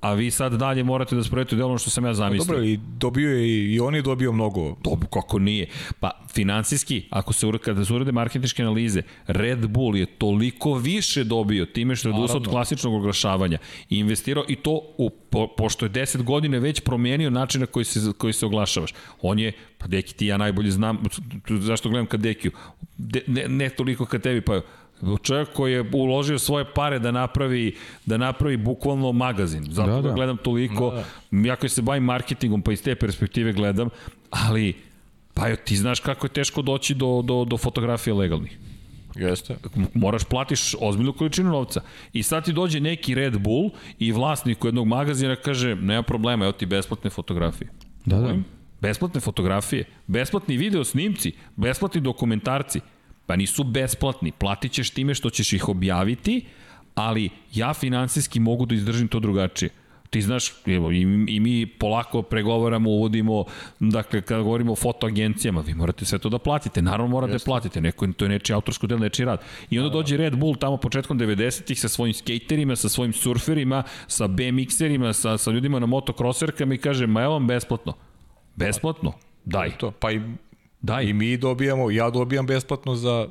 A vi sad dalje morate da sprovedete ono što sam ja zamislio. Dobro, i dobio je, i on je dobio mnogo. Dobro, kako nije. Pa, finansijski, ako se kada se urade marketinške analize, Red Bull je toliko više dobio time što je odustao od klasičnog oglašavanja i investirao i to, u, po, pošto je 10 godine već promenio način na koji se, koji se oglašavaš. On je, pa Deki ti ja najbolje znam, zašto gledam ka Dekiju, De, ne, ne toliko ka tebi, pa čovjek koji je uložio svoje pare da napravi da napravi bukvalno magazin. Zato da, Da, da. da. gledam toliko. Da, da. Ja koji se bavim marketingom, pa iz te perspektive gledam, ali pa jo, ti znaš kako je teško doći do, do, do fotografije legalnih. Jeste. Moraš platiš ozbiljnu količinu novca. I sad ti dođe neki Red Bull i vlasnik jednog magazina kaže, nema problema, evo ti besplatne fotografije. Da, da. Besplatne fotografije, besplatni video snimci, besplatni dokumentarci. Pa nisu besplatni, platit ćeš time što ćeš ih objaviti, ali ja finansijski mogu da izdržim to drugačije. Ti znaš, evo, i, i mi polako pregovaramo, uvodimo, dakle, kada govorimo o fotoagencijama, vi morate sve to da platite. Naravno morate da platite, neko, to je nečiji autorsko del, nečiji rad. I onda dođe Red Bull tamo početkom 90-ih sa svojim skaterima, sa svojim surferima, sa BMX-erima, sa, sa ljudima na motokroserkama i kaže, ma evo vam besplatno. Besplatno? Daj. To, pa i, Daj. i mi dobijamo, ja dobijam besplatno za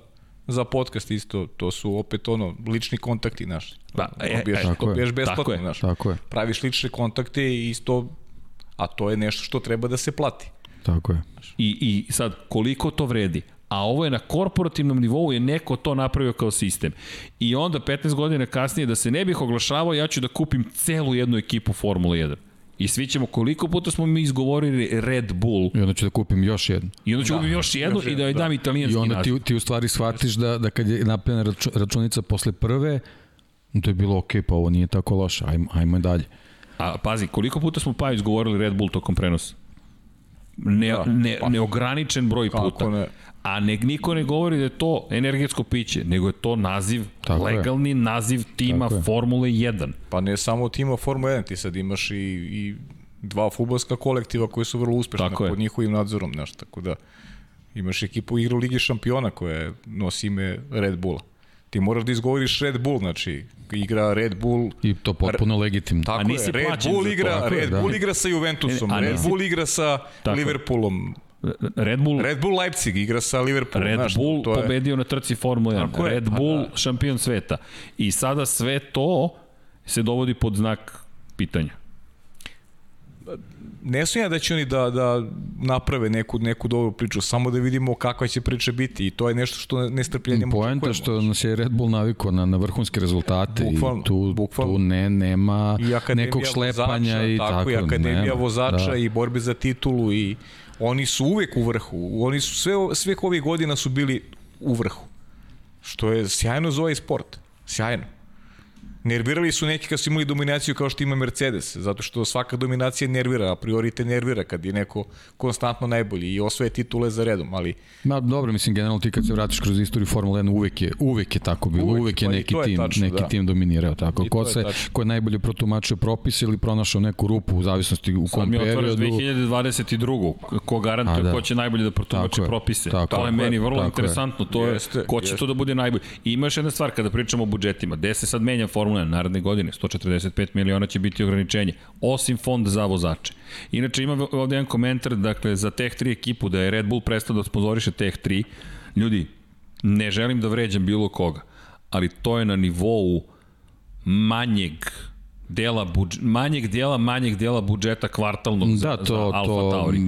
za podcast isto, to su opet ono, lični kontakti naši. Pa, e, dobijaš, e, tako je. besplatno, Tako je. znaš. Tako je, Praviš lične kontakte i isto, a to je nešto što treba da se plati. tako je. I, I sad, koliko to vredi? A ovo je na korporativnom nivou je neko to napravio kao sistem. I onda 15 godina kasnije da se ne bih oglašavao, ja ću da kupim celu jednu ekipu Formula 1. I svi ćemo, koliko puta smo mi izgovorili Red Bull, I onda ću da kupim još jednu. i onda ću da, kupim još jednu i da joj dam I italijanski onda naziv. ti, ti u stvari shvatiš da, da kad je napravljena raču, računica posle prve, to je bilo ok, pa ovo nije tako loše, ajmo, ajmo dalje. A pazi, koliko puta smo pa izgovorili Red Bull tokom prenosa? Ne, Da, ne, pa. neograničen broj Kako puta. ne? A ne, niko ne govori da je to energetsko piće, nego je to naziv, Tako je. legalni naziv tima Tako je. Formule 1. Pa ne samo tima Formula 1, ti sad imaš i, i dva futbolska kolektiva koji su vrlo uspešni Tako je. pod njihovim nadzorom, znaš, tako da imaš ekipu igru Ligi šampiona koja nosi ime Red Bulla. Ti moraš da izgovoriš Red Bull, znači igra Red Bull I to potpuno legitimno. Tako A nisi je, Red Bull to. igra, je, Red da. Bull igra sa Juventusom, Ne, a Red nisi- Bull igra sa Tako je. Liverpoolom, Red Bull, Red, Bull Leipzig igra sa Liverpoolom, Red znaš, Bull to je, pobedio na trci Formule 1. Tako je, Red pa Bull da. šampion sveta. I sada sve to se dovodi pod znak pitanja. ne sumnja da će oni da, da naprave neku, neku dobru priču, samo da vidimo kakva će priča biti i to je nešto što nestrpljenjem Poenta što nas je Red Bull navikao na, na vrhunske rezultate Bukvalno, i tu, bukvalno. tu ne, nema nekog šlepanja vozača, i tako, tako. i akademija nema, vozača da. i borbe za titulu i oni su uvek u vrhu. Oni su sve sve ovih godina su bili u vrhu. Što je sjajno za ovaj sport. Sjajno. Nervirali su neki kad su imali dominaciju kao što ima Mercedes, zato što svaka dominacija nervira, a priori te nervira kad je neko konstantno najbolji i osvoje titule za redom, ali... Ma dobro, mislim, generalno ti kad se vratiš kroz istoriju Formule 1, uvek je, uvek je tako bilo, uvek, uvek je pa neki je tim, tačno, neki da. tim dominirao, tako. I Ko, se, tačno. ko je najbolje protumačio propis ili pronašao neku rupu u zavisnosti u Sad kom mi otvaraš periodu. 2022. Ko garantuje da. ko će najbolje da protumači Tako propise. tako to je je, meni vrlo tako je. interesantno. To je, Jeste, ko će jeste. to da bude najbolji. I ima još jedna stvar, kada pričamo o budžetima, gde se sad menja Formula 1 naredne godine, 145 miliona će biti ograničenje, osim fond za vozače. Inače ima ovde jedan komentar, dakle, za Tech 3 ekipu, da je Red Bull prestao da sponzoriše Tech 3. Ljudi, ne želim da vređam bilo koga, ali to je na nivou manjeg dela budž, manjeg dela manjeg dela budžeta kvartalnog Da, za, to- za Alfa to- Tauri.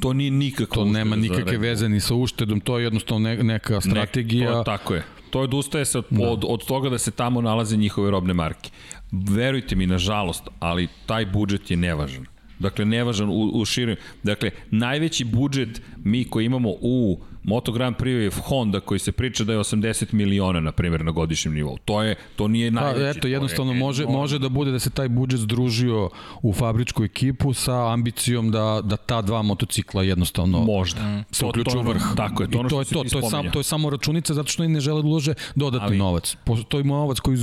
To nije nikakva To nema nikakve veze ni sa uštedom, to je jednostavno ne, neka strategija. Ne, to, tako je. To je odustaje se od, da. od, od toga da se tamo nalaze njihove robne marke. Verujte mi, nažalost, ali taj budžet je nevažan. Dakle, nevažan u, u širim. Dakle, najveći budžet mi koji imamo u Moto Grand Prix je Honda koji se priča da je 80 miliona, na primjer, na godišnjem nivou. To je to nije Pa, najveći. eto, to je jednostavno može, enormno. može da bude da se taj budžet združio u fabričku ekipu sa ambicijom da, da ta dva motocikla jednostavno Možda. se uključu u vrh. Tako je, to, I ono to je što to, to je, sam, spominjao. to je samo računica zato što oni ne žele da ulože dodatni Ali- novac. Postoji novac koji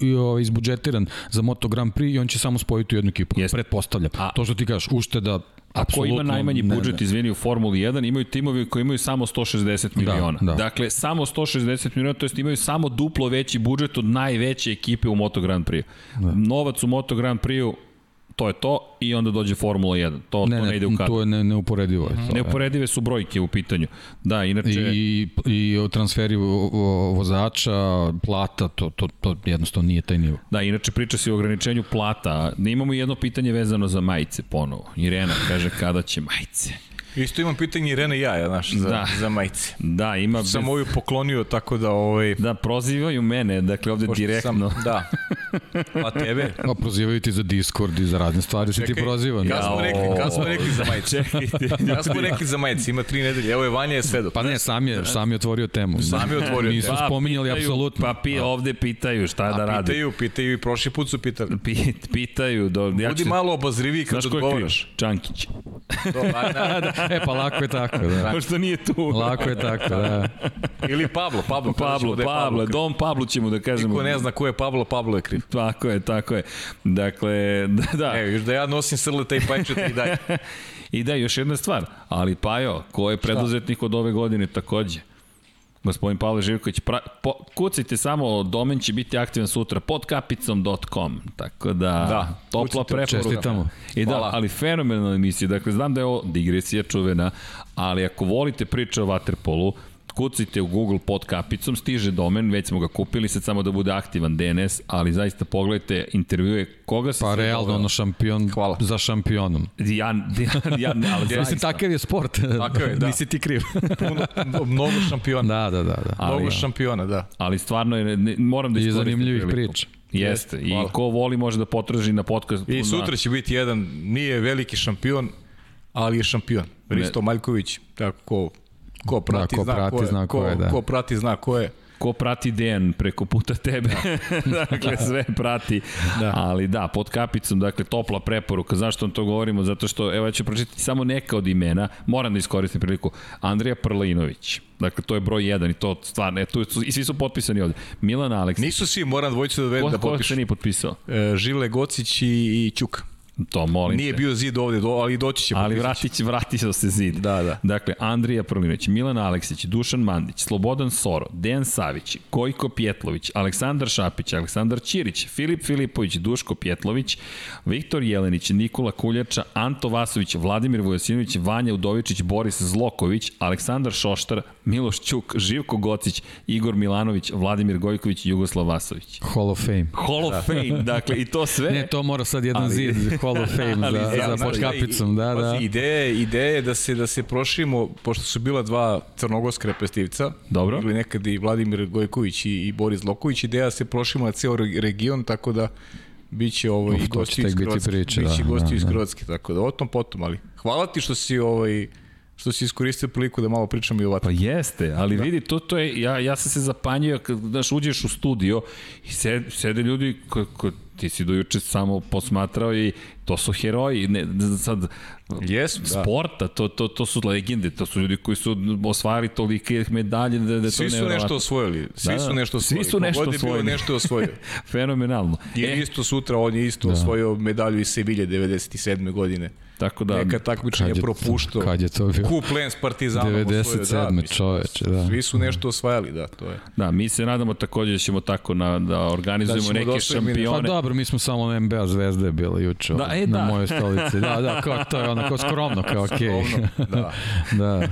je ovaj, izbudžetiran za Moto Grand Prix i on će samo spojiti u jednu ekipu. Pretpostavljam. A- to što ti kažeš, ušteda, A ko apsolutno ima najmanji ne, budžet, ne. izvini, u Formuli 1, imaju timovi koji imaju samo 160 miliona. da. Dakle, samo 160 miliona, to jest imaju samo duplo veći budžet od najveće ekipe u Moto Grand Prix. Da. Novac u Moto Grand Prix to je to i onda dođe Formula 1. To Ne, to ne, ide u ne, kadru. to je ne, neuporedivo. Je to, Neuporedive su brojke u pitanju. Da, inače... I, i o transferi vo- vo- vozača, plata, to, to, to jednostavno nije taj nivo. Da, inače priča se o ograničenju plata. Ne imamo jedno pitanje vezano za majice ponovo. Irena kaže kada će majice. Isto imam pitanje Irene i ja, ja, znaš, za, Da. da. za majice. Da, ima... Bez... Sam ovu poklonio, tako da, ovaj, Da, prozivaju mene, dakle ovde pošto direktno. Sam, da. Pa tebe. A prozivaju ti za Discord i za razne stvari, si ti prozivan. Kad smo rekli, kad smo rekli za majice? Kad smo rekli za majice? Ima tri nedelje. Evo je Vanja je svedok. Pa ne, sam je, sam je otvorio temu. Sam je otvorio Nisu temu. spominjali pitaju- apsolutno. Pa pi, ovde pitaju šta da A radi. pitaju, pitaju i prošli put su pitali. Pit, pitaju. Do, ja Budi ću- malo obazriviji kad Znaš ko je kriv? odgovaraš. Čankić. Do, a, da. E, pa lako je tako, da. Pošto nije tu. Lako je tako, da. Ili Pablo, Pablo. Pablo, da Pablo, kriv. Dom Pablo ćemo da kažemo. Niko ne zna ko je Pablo, Pablo je kriv. Tako je, tako je. Dakle, da, da. Evo, još da ja nosim srleta i pajčeta i dalje. I da, još jedna stvar. Ali Pajo, ko je preduzetnik od ove godine takođe? Gospodin Pavle Živković, pra, po, kucajte samo, domen će biti aktivan sutra pod kapicom.com, tako da, Da, topla preporuka. čestitamo. I da, Hvala. ali fenomenalna emisija, dakle znam da je ovo digresija čuvena, ali ako volite priče o Waterpolu, kucajte u Google pod kapicom, stiže domen, već smo ga kupili, sad samo da bude aktivan DNS, ali zaista pogledajte intervjue koga se Pa realno doveo. ono šampion Hvala. za šampionom. Ja, ja, ja, ali Mislim, zaista. takav je sport. Tako je, da. Nisi ti kriv. Puno, mnogo šampiona. da, da, da. da. Ali, Mnogo šampiona, da. ali stvarno je, ne, moram da I iskoristim zanimljivih priliku. priča. Jeste, Jeste, i hvala. ko voli može da potraži na podcast. I sutra će biti jedan, nije veliki šampion, ali je šampion. Risto Maljković, tako ko, ko prati, ko zna, prati, ko je, zna ko je, da. ko prati zna ko je. Ko prati Dejan preko puta tebe, dakle sve prati, da. ali da, pod kapicom, dakle topla preporuka, zašto vam to govorimo, zato što, evo ja ću pročitati samo neka od imena, moram da iskoristim priliku, Andrija Prlinović, dakle to je broj 1 i to stvarno, e, tu su, i svi su potpisani ovde, Milan Aleksić, Nisu svi, moram dvojicu da vedem ko, da ko se potpišu. nije potpisao? E, Žile Gocić i, i Ćuk. To molim Nije te. bio zid ovde, do, ali doći će. Ali potpisat će. vratit će, se zid. Da, da. Dakle, Andrija Prlinović, Milan Aleksić, Dušan Mandić, Slobodan Soro, Dejan Savić, Gojko Pjetlović, Aleksandar Šapić, Aleksandar Ćirić, Filip Filipović, Duško Pjetlović, Viktor Jelenić, Nikola Kuljača, Anto Vasović, Vladimir Vojosinović, Vanja Udovičić, Boris Zloković, Aleksandar Šoštar, Miloš Ćuk, Živko Gocić, Igor Milanović, Vladimir Gojković Jugoslav Vasović. Hall of Fame. Hall of Fame, dakle, i to sve... Ne, to mora sad jedan Ali- zid Hall of Fame Ali za, ja, za znaš pod kapicom, da, da. Pazi, Ideje, ideje da se da se proširimo, pošto su bila dva crnogorska repestivca, Dobro. ili nekad i Vladimir Gojković i, i Boris Loković, ideja da se proširimo na ceo re- region, tako da biće ovo Uf, i gosti iz Hrvatske. priče, biće da, gosti da, iz da. Hrvatske, tako da o tom potom, ali hvala ti što si ovaj što si iskoristio priliku da malo pričam i o Pa jeste, ali da. vidi, to, to je, ja, ja sam se zapanjio kad, znaš, uđeš u studio i sed, sede ljudi ko, ko, ti si dojuče samo posmatrao i to su heroji, ne, sad, Jesu, da. sporta, to, to, to su legende, to su ljudi koji su osvajali tolike medalje da, da Svi to su nešto osvojili. Svi Da, su da. nešto Svi osvojili. su nešto Kogod bio osvojili. nešto osvojio. Fenomenalno. Jer E, isto sutra on je isto da. osvojio medalju iz Sevilje 97. godine. tako da, Neka takmičenja propuštao. kad je to bilo? Kup Lens Partizanom osvojio. 97. mislim, čoveče, da. Svi su nešto osvajali, da, to je. da, mi se nadamo takođe da ćemo tako na, da organizujemo Da neke i mi- Pa šampione. dobro, mi smo samo NBA zvezde bile juče Da, ovaj, e, na da. mojoj stolici. Da, da, kao, to je ono, kao skromno, kao okej. Skromno, da. da.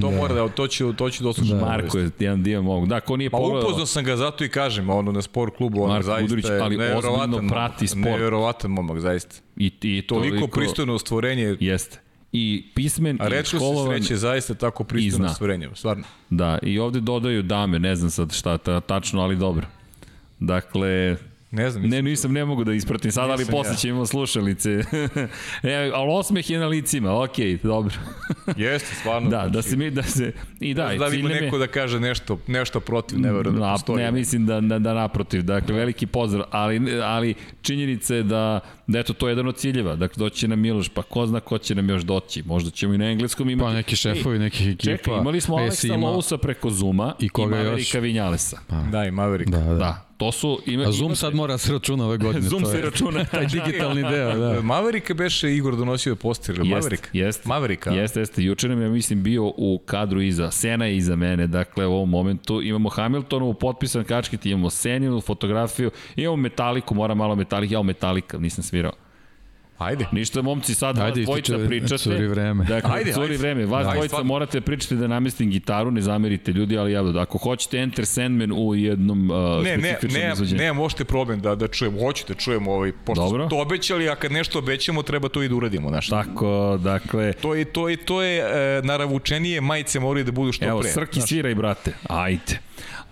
To mora da, to će, to će dosta da. Marko je jedan dio mog. Da, ko nije Pa pogledao... upoznao sam ga zato i kažem, ono na sport klubu, ono Marko zaista Gudurić, je ali nevjerovatan ozbiljno prati sport. Nevjerovatan momak, zaista. I, i Toliko, toliko pristojno stvorenje, Jeste. I pismen, a i školovan. sreće zaista tako pristojno stvorenje, stvarno. Da, i ovde dodaju dame, ne znam sad šta ta, tačno, ali dobro. Dakle, Ne znam, ne, nisam, ne mogu da ispratim sad, ali posle ja. ćemo slušalice. e, ali osmeh je na licima, okej, dobro. jeste, stvarno. da, da se mi, da se, i da, da, i da cilj ima nam je- neko da kaže nešto, nešto protiv, ne verujem da postoji. ne, ja mislim da, da, da naprotiv, dakle veliki pozdrav, ali, ali činjenica je da, da eto to je jedan od ciljeva, dakle doći nam Miloš, pa ko zna ko će nam još doći, možda ćemo i na engleskom imati. Pa neki šefovi nekih ekipa. Čekaj, imali smo Aleksa ima- Lousa preko Zuma I koga i još? Maverika Vinjalesa. Da, i Maverick. Da, da. Da, to su... Ima, A Zoom imate- sad mora da se računa ove godine. Zoom to se je- računa. Taj digitalni deo, da. Maverika beše Igor donosio poster, ili Jest, Maverick? jest. Maverika. Jeste, jeste. Juče nam je, mislim, bio u kadru iza. Sena je iza mene. Dakle, u ovom momentu imamo Hamiltonovu potpisan kačkit, imamo Seninu fotografiju, imamo Metaliku, mora malo Metalika, ja Metalika, nisam svirao. Ajde. Ništa, momci, sad vas Ajde, dvojica pričate. curi vreme. Dakle, Ajde, curi ajde. vreme. Vas Ajde, dvojica stvarno. morate pričati da namestim gitaru, ne zamerite ljudi, ali ja, ako hoćete Enter Sandman u jednom uh, Ne, ne, specifičnom ne, izvođenju. ne, možete problem da, da čujemo, hoću da čujemo ovaj, pošto Dobro. to obećali, a kad nešto obećamo, treba to i da uradimo, znaš. Tako, dakle, To je, to je, to je e, naravučenije, majice moraju da budu što evo, pre. Srki sviraj, brate. Ajde.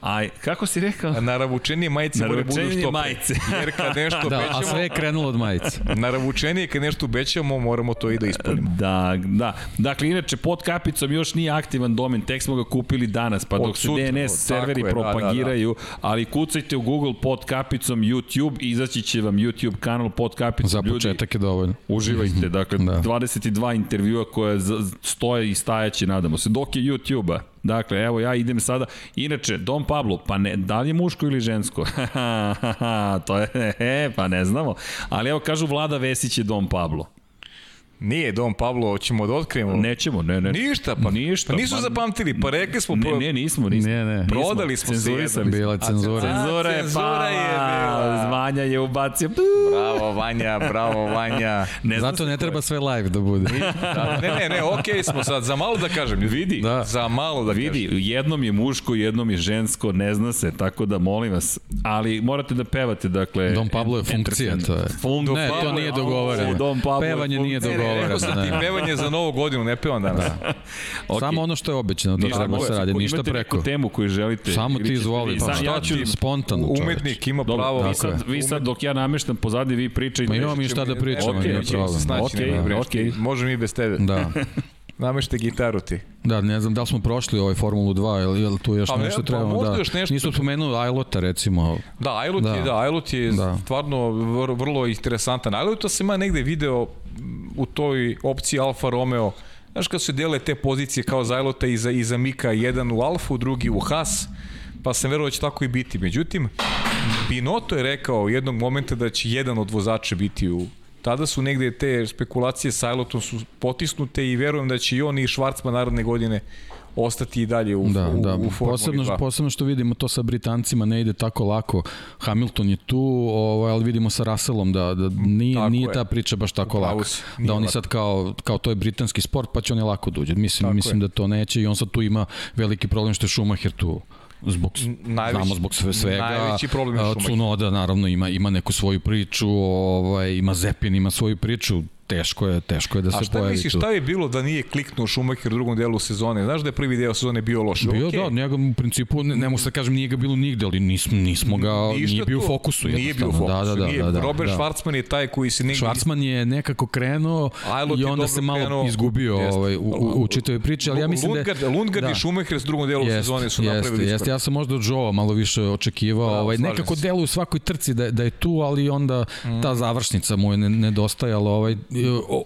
Aj, kako si rekao? Naravučenije majice moraju da budu Naravučenije što pre. majice. Jer kad nešto Da, a obećamo, sve je krenulo od majice. naravučenije kad nešto obećamo, moramo to i da ispunimo. Da, da. Dakle, inače, pod kapicom još nije aktivan domen, tek smo ga kupili danas, pa Od dok se sutra, DNS tako serveri je, da, da, da. propagiraju, ali kucajte u Google pod kapicom YouTube i izaći će vam YouTube kanal pod kapicom. Za Ljudi, početak je dovoljno. Uživajte, dakle, Da. 22 intervjua koje stoje i stajaće, nadamo se, dok je YouTube-a. Dakle, evo ja idem sada. Inače, Dom Pablo, pa ne, da li je muško ili žensko? to je, e, pa ne znamo. Ali evo kažu Vlada Vesić je Dom Pablo. Nije Don Pablo, hoćemo da otkrijemo. Nećemo, ne, ne. Ništa, pa, Ništa, pa nisu pa- zapamtili, pa rekli smo... Ne, pro- ne, nismo, nismo. Ne, ne. Prodali smo se Cenzurisali jednom. smo. Bila je cenzura. Cenzura je Cenzura pala. je bila. Zvanja je ubacio. Bravo Vanja, bravo Vanja. Ne Zato se ne treba sve live da bude. Da, ne, ne, ne, okej okay smo sad, za malo da kažem. Vidi, Da. Za malo da Vidi, kažem. jednom je muško, jednom je žensko, ne zna se, tako da molim vas. Ali morate da pevate, dakle... Dom Pablo je funkcija, to je. Fun, Ne, to nije dogovoreno. Dom Pablo je Pevanje nije funkcija. Ne, rekao sam ti pevanje za novu godinu, ne pevam danas. Da. Ok. Samo ono što je obećano, to Ništa, treba molim se radi, ništa imate preko. neku temu koju želite. Samo ti izvoli, pa ja šta ću... spontano čoveč. Umetnik ima pravo. vi sad, vi sad dok ja nameštam pozadi, vi pričajte. Ma imamo mi šta da pričamo, Okej, nije problem. Okej, brešti. okej. Može mi bez tebe. Da, Namešte gitaru ti. da, ne znam da li smo prošli ovaj Formulu 2 ili, ili tu još Pa ne, nešto pa trebamo možda da... još nešto- Nismo spomenuli Ajlota recimo. Da, Ajlut Da. je, da, Ajlut je Da. stvarno vrlo, vrlo interesantan. Ajluta sam ja negde video u toj opciji Alfa Romeo. Znaš kad se dele te pozicije kao za Ajlota i za, i za Mika, jedan u Alfu, drugi u Haas, pa sam verovao da će tako i biti. Međutim, Binotto je rekao jednog momenta da će jedan od vozača biti u tada su negde te spekulacije sa Ajlotom su potisnute i verujem da će i on i Švarcman naredne godine ostati i dalje u, Da, u, da, u Formuli posebno, 2. posebno što vidimo to sa Britancima ne ide tako lako. Hamilton je tu, ovaj, ali vidimo sa Russellom da, da nije, Tako nije je. ta priča baš tako laka. si, nije Da oni lako. sad kao, kao to je britanski sport, pa će oni lako duđe. Mislim, Tako mislim je. da to neće i on sad tu ima veliki problem što je Schumacher tu zbog najveći- znamo zbog sve svega najveći problem je Schumacher. Tsunoda naravno ima ima neku svoju priču ovaj ima Zepin ima svoju priču teško je, teško je da se A šta pojavi misliš, tu. šta bi bilo da nije kliknuo Schumacher u drugom delu sezone? Znaš da je prvi deo sezone bio loš? Bio Okej. da, njega u principu, ne, ne mogu da kažem, nije ga bilo nigde, ali nismo, nismo ga, Ništa nije bio u fokusu. Nije bio u fokusu. Da, da, nije. da, da, Robert da. Schwarzman je taj koji se negdje... Schwarzman je nekako krenuo Ajlot i je onda se malo krenuo. izgubio Jeste. ovaj, u, u, u čitavoj priči, ali ja mislim da... je- Lundgard, Lundgard da. i Schumacher s drugom delu sezone su napravili jeste, iskorak. Ja sam možda od Joe malo više očekivao. Bravo, ovaj, nekako deluje u svakoj trci da, da je tu, ali onda Mhm. ta završnica mu je ne- nedostajala. Ovaj,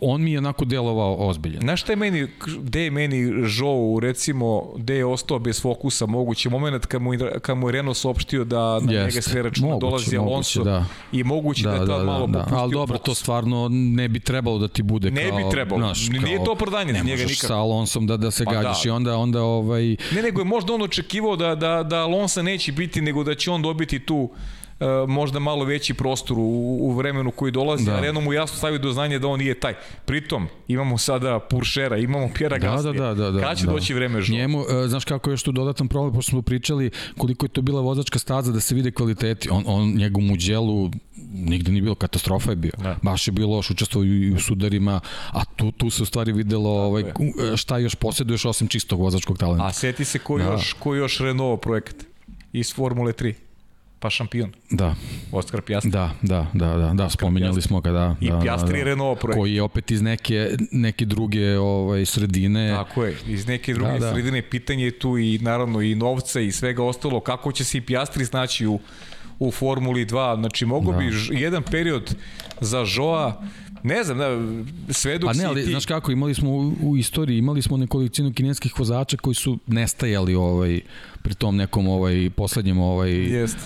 on mi je onako delovao ozbiljan. Znaš šta je meni, gde je meni žao, recimo, gde je ostao bez fokusa moguće, moment kad mu, kad mu je Renault saopštio da na Jeste. njega sve računa Moguće, dolazi moguće, Alonso da. i moguće da, je tad malo popustio Ali dobro, to fokus. stvarno ne bi trebalo da ti bude Ne kao... bi trebalo. Nije kao, to opravdanje za ne njega možeš nikako. sa Alonsom da, da se Pa gađaš da. i onda, onda ovaj, Ne, nego je možda on očekivao da, da, da Alonso neće biti, nego da će on dobiti tu možda malo veći prostor u, u vremenu koji dolazi, da. Da. a Renault mu jasno stavi do znanja da on nije taj. Pritom, imamo sada Puršera, imamo Pjera Da, Gaslija. da, da, da, Kada će da. doći vreme žao? Njemu, e, znaš kako je još tu dodatan problem, pošto smo pričali koliko je to bila vozačka staza da se vide kvaliteti. On, on njegov muđelu nigde nije bilo, katastrofa je bio. Da. Baš je bilo loš, učestvovao i u sudarima, a tu, tu se u stvari videlo ovaj, je. šta još posjeduješ osim čistog vozačkog talenta. A seti se ko, Da. još, ko još Renault projekat iz Formule 3. Pa šampion. Da, Oskar Pjastri. da, da, da, da, da, spominjali Piastri. smo ga, da. I da, da, je da. Renault projekt. Koji je opet iz neke, neke druge ovaj, sredine. Tako je, iz neke druge da, Da, da. da. sredine pitanje je tu i naravno i novca i svega ostalo, kako će se i Piastri snaći u, u Formuli 2, znači mogo da. Da. bi jedan period za Joa, ne znam, da, sve dok Pa ne, ali ti... znaš kako, imali smo u, u istoriji, imali smo nekolicinu kineskih vozača koji su nestajali ovaj pri tom nekom ovaj poslednjem ovaj Jest,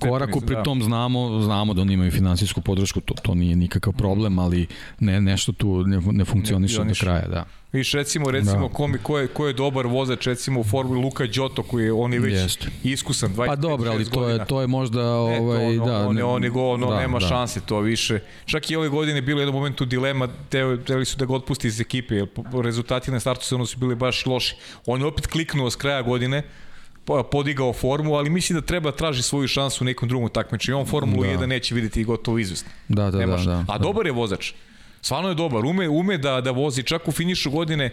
koraku, pri da. tom znamo, znamo da oni imaju finansijsku podršku, to, to nije nikakav problem, ali ne, nešto tu ne, ne funkcioniše do kraja, da. Viš, recimo, recimo, Da. ko, mi, ko, je, ko je dobar vozač, recimo u Formuli Luka Đoto, koji je, on je već Jeste. iskusan, 25 Pa dobro, ali to godina. je to je možda Ne, ovaj to, ono, da on, je, on je go, ono, da, nema da. šanse to više. Čak i ove godine bilo jedan moment u dilema, te, teli su da ga otpusti iz ekipe, jer rezultati na startu sezonu su bili baš loši. On je opet kliknuo s kraja godine, podigao formu, ali mislim da treba traži svoju šansu u nekom drugom takmičenju. On Formulu Da. 1 neće videti gotovo izvesno. Da, da, da, može. da. A da. dobar je vozač. Stvarno je dobar. Ume, ume da, da vozi. Čak u finišu godine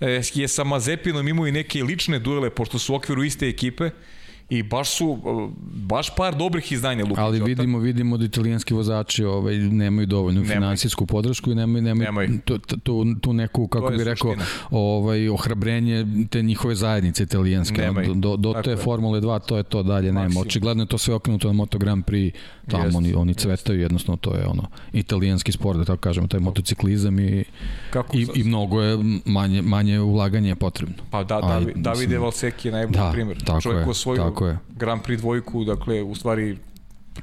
e, je sa Mazepinom imao i neke lične duele, pošto su u okviru iste ekipe i baš su, baš par dobrih izdanja Luka Ali vidimo vidimo da italijanski vozači ovaj nemaju dovoljnu Nemaju. finansijsku podršku i nemaju nemaju, Nemaju. tu, tu, tu neku kako To je bi rekao ovaj ohrabrenje te njihove zajednice italijanske Nemaju. do do, Tako te je. Formule 2 to je to dalje nema očigledno je to sve okrenuto na Moto Grand Prix tamo Jest, oni oni cvetaju jednostavno to je ono italijanski sport da tako kažemo taj motociklizam i Kako i, i mnogo je manje manje ulaganje je potrebno Pa da, Aj, mislim- Davide Valseki je najbolji Da, primjer. tako Čovjek je, osvojio tako je. Grand Prix dvojku, dakle, u stvari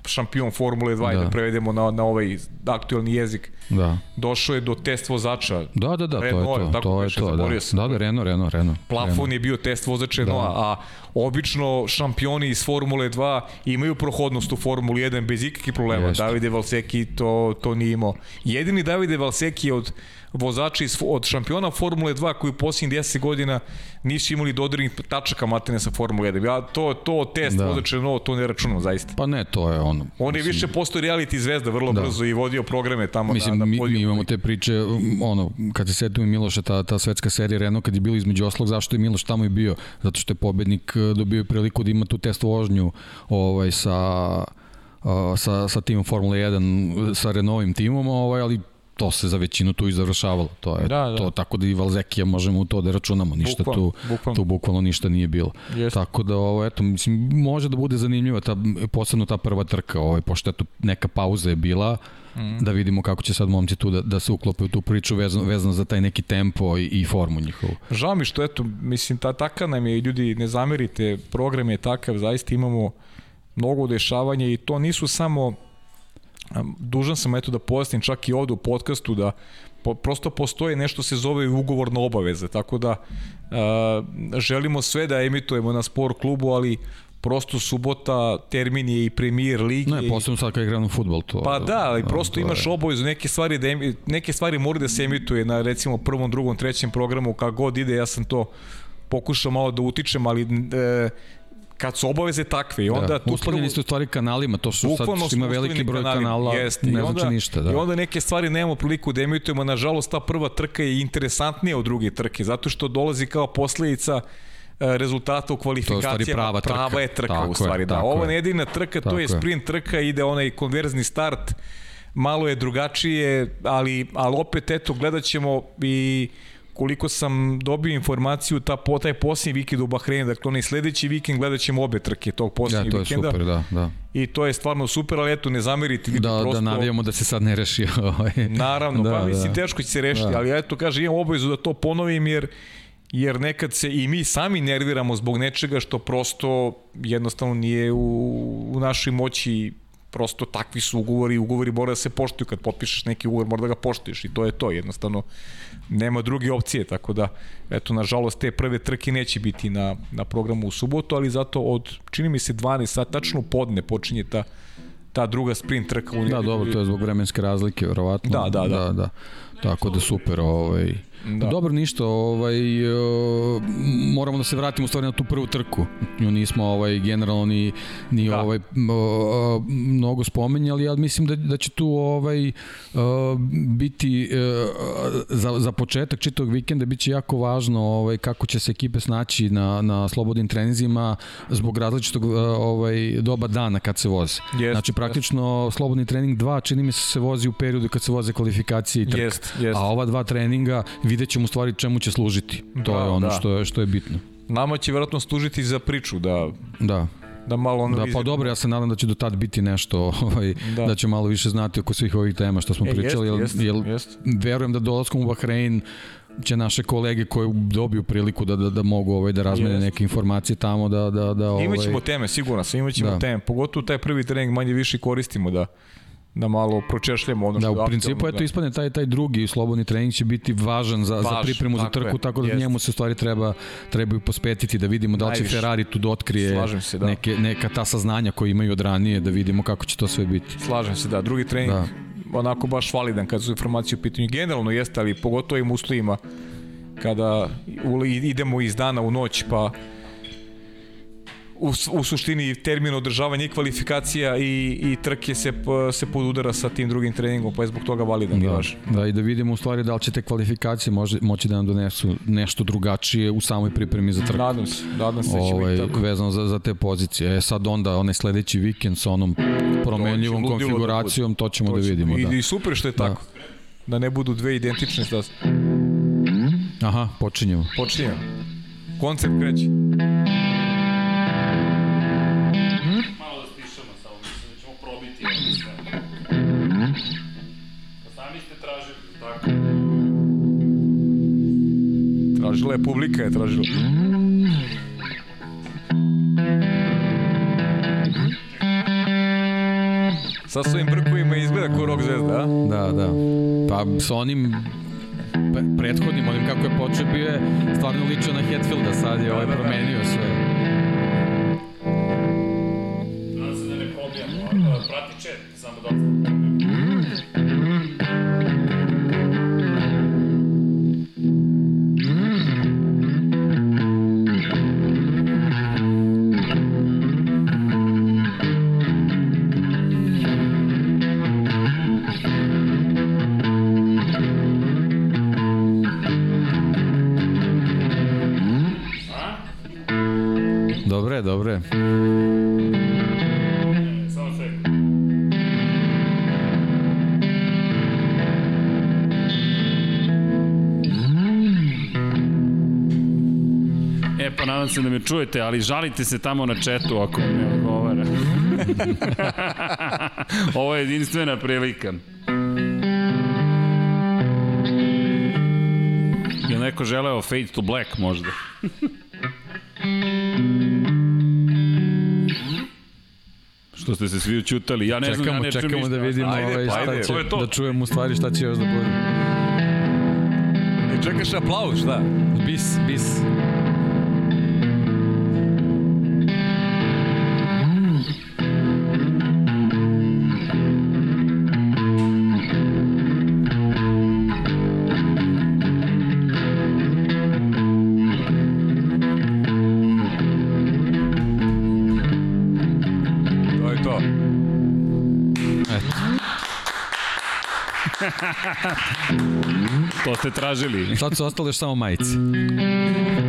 šampion Formule 2 da. Da. da prevedemo na, na ovaj aktualni jezik. da Došao je do test vozača. da da da to je Renault, to tako to je to da sam. da da Renault Renault Renault Plafon je bio test vozača Renaulta, a obično šampioni iz Formule 2 imaju prohodnost u Formuli 1 bez ikakvih problema. Jeste. Davide Valseki to, to nije imao. Jedini Davide Valseki od vozača iz, od šampiona Formule 2 koji u posljednjih 10 godina nisu imali dodirnih tačaka matene sa Formule 1. Ja to, to test da. Da. vozača Renault, to ne računam zaista. Pa ne, to je ono. On je više postao reality zvezda vrlo Da. brzo i vodio programe tamo Mislim, na, na mi, mi imamo te priče, um, ono, kad se setimo i Miloša, ta, ta svetska serija Renault, kad je bilo između oslog, zašto je Miloš tamo i bio? Zato što je pobednik eh, dobio priliku da ima tu test vožnju ovaj, sa, uh, sa, sa timom Formule 1, sa Renaultovim timom, ovaj, ali to se za većinu tu i završavalo. To je Da, da. to tako da i Valzekija možemo u to da računamo. Ništa Bukvalno, tu, bukvalno. tu bukvalno ništa nije bilo. Jeste. Tako da ovo eto mislim može da bude zanimljiva ta posebno ta prva trka, ovaj pošto eto neka pauza je bila. Mm. da vidimo kako će sad momci tu da, da se uklope u tu priču vezano, vezano za taj neki tempo i, i formu njihovu. Žao mi što, eto, mislim, ta, taka nam je, ljudi, ne zamerite, program je takav, zaista imamo mnogo dešavanja i to nisu samo, am, dužan sam eto da pojasnim čak i ovde u podcastu da po, prosto postoje nešto se zove ugovorna obaveza, tako da a, želimo sve da emitujemo na sport klubu, ali prosto subota termin je i premier lige. Ne, posebno sad kad igramo futbol to. Pa da, ali prosto to imaš je- obavezu neke stvari da emi, neke stvari mora da se emituje na recimo prvom, drugom, trećem programu kako god ide, ja sam to pokušao malo da utičem, ali e, kad su obaveze takve i onda da, tu uslovljeni ste u stvari kanalima, to su sad što ima veliki broj kanalima, kanala, jeste. ne I znači onda, ništa. Da. I onda neke stvari nemamo priliku da emitujemo, nažalost ta prva trka je interesantnija od druge trke, zato što dolazi kao posledica e, rezultata u kvalifikacijama. prava trka. Prava je trka Tako u stvari, je, da. Ovo je. je jedina trka, to Tako je je. sprint trka, ide onaj konverzni start, malo je drugačije, ali, ali opet eto gledat ćemo i koliko sam dobio informaciju, ta, po, taj posljednji vikend u Bahreinu, dakle onaj sledeći vikend gledat ćemo obe trke tog Ja, posljednjeg to je vikenda. super, da, da. I to je stvarno super, ali eto, ne zamerite. vi Da, prosto, da navijamo da se sad ne reši. Ovaj. Naravno, da, da, pa mislim, da. teško će se rešiti, Da. ali eto, kaže, imam obavezu da to ponovim, jer jer nekad se i mi sami nerviramo zbog nečega što prosto jednostavno nije u, u našoj moći prosto takvi su ugovori, ugovori mora da se poštuju kad potpišeš neki ugovor, mora da ga poštuješ i to je to, jednostavno nema druge opcije, tako da eto, nažalost, te prve trke neće biti na, na programu u subotu, ali zato od, čini mi se, 12 sat, tačno podne počinje ta, ta druga sprint trka. U Da, dobro, to je zbog vremenske razlike, verovatno. Da, da, da. da, da. Tako da super, ovaj. Da. Dobro, ništa, ovaj, e, moramo da se vratimo u stvari na tu prvu trku. Nju nismo ovaj, generalno ni, ni Da. ovaj, o, mnogo spomenjali, ali mislim da, da će tu ovaj, e, biti za, za početak čitavog vikenda biće jako važno ovaj, kako će se ekipe snaći na, na slobodnim trenizima zbog različitog ovaj, doba dana kad se voze. Jest, znači praktično slobodni trening 2 čini mi se se vozi u periodu kad se voze kvalifikacije i trka. Jest, jest. A ova dva treninga vidjet ćemo u stvari čemu će služiti. To Da, je ono da. što, je, što je bitno. Nama će verovatno služiti za priču, da, Da, da malo da analiziramo. pa dobro, ja se nadam da će do tad biti nešto, ovaj, Da. da. da će malo više znati oko svih ovih tema što smo E, pričali, jest, jel, jest, jel, jest. verujem da dolaskom u Bahrein će naše kolege koji dobiju priliku da, da, da mogu ovaj, da razmene neke informacije tamo, da, da, da ovaj, Imaćemo teme, sigurno sam, imaćemo Da. teme. Pogotovo taj prvi trening manje više koristimo da da malo pročešljamo ono Da, što je u principu aktualno, eto ispadne taj taj drugi slobodni trening će biti važan za, za Važan, pripremu za trku, je, tako da jest. njemu se stvari treba trebaju pospetiti da vidimo da li će. Ferrari tu da otkrije Slažem se, da. neke, neka ta saznanja koje imaju od ranije, da vidimo kako će to sve biti. Slažem se, da. Drugi trening Da. onako baš validan kad su informacije u pitanju. Generalno jeste, ali pogotovo im uslovima kada idemo iz dana u noć, pa u, u suštini termin održavanja i kvalifikacija i, i trke se, se podudara sa tim drugim treningom, pa je zbog toga validan i Da, važan. da, i da vidimo u stvari da li će te kvalifikacije može, moći da nam donesu nešto drugačije u samoj pripremi za trku. Nadam se, nadam se da će ovaj, biti tako. vezano za, za te pozicije. E sad onda onaj sledeći vikend sa onom promenljivom ludilo da konfiguracijom, to ćemo da vidimo. I, Da. I super što je tako. Da ne budu dve identične staze. Aha, počinjemo. Počinjemo. Koncept kreće. Tražila je publika, je tražila. Sa svojim brkovima izgleda ko rock zvezda, a? Da, da. Pa sa onim prethodnim, onim kako je počeo, bio je stvarno ličio na Hetfielda, sad je ovaj da, da. promenio sve. Pa se da me čujete, ali žalite se tamo na četu ako vam ne odgovara. Ovo je jedinstvena prilika. Je neko želeo Fade to Black možda? Što ste se svi učutali. Ja ne znam, ja Čekamo, ne čujem čekamo da ništa. vidimo Ajde, ovaj, pa šta ajde, će, to to. da čujemo u stvari šta će još da bude. I čekaš aplauz, šta? Bis, bis. To ste tražili. Sad su ostale još samo majice.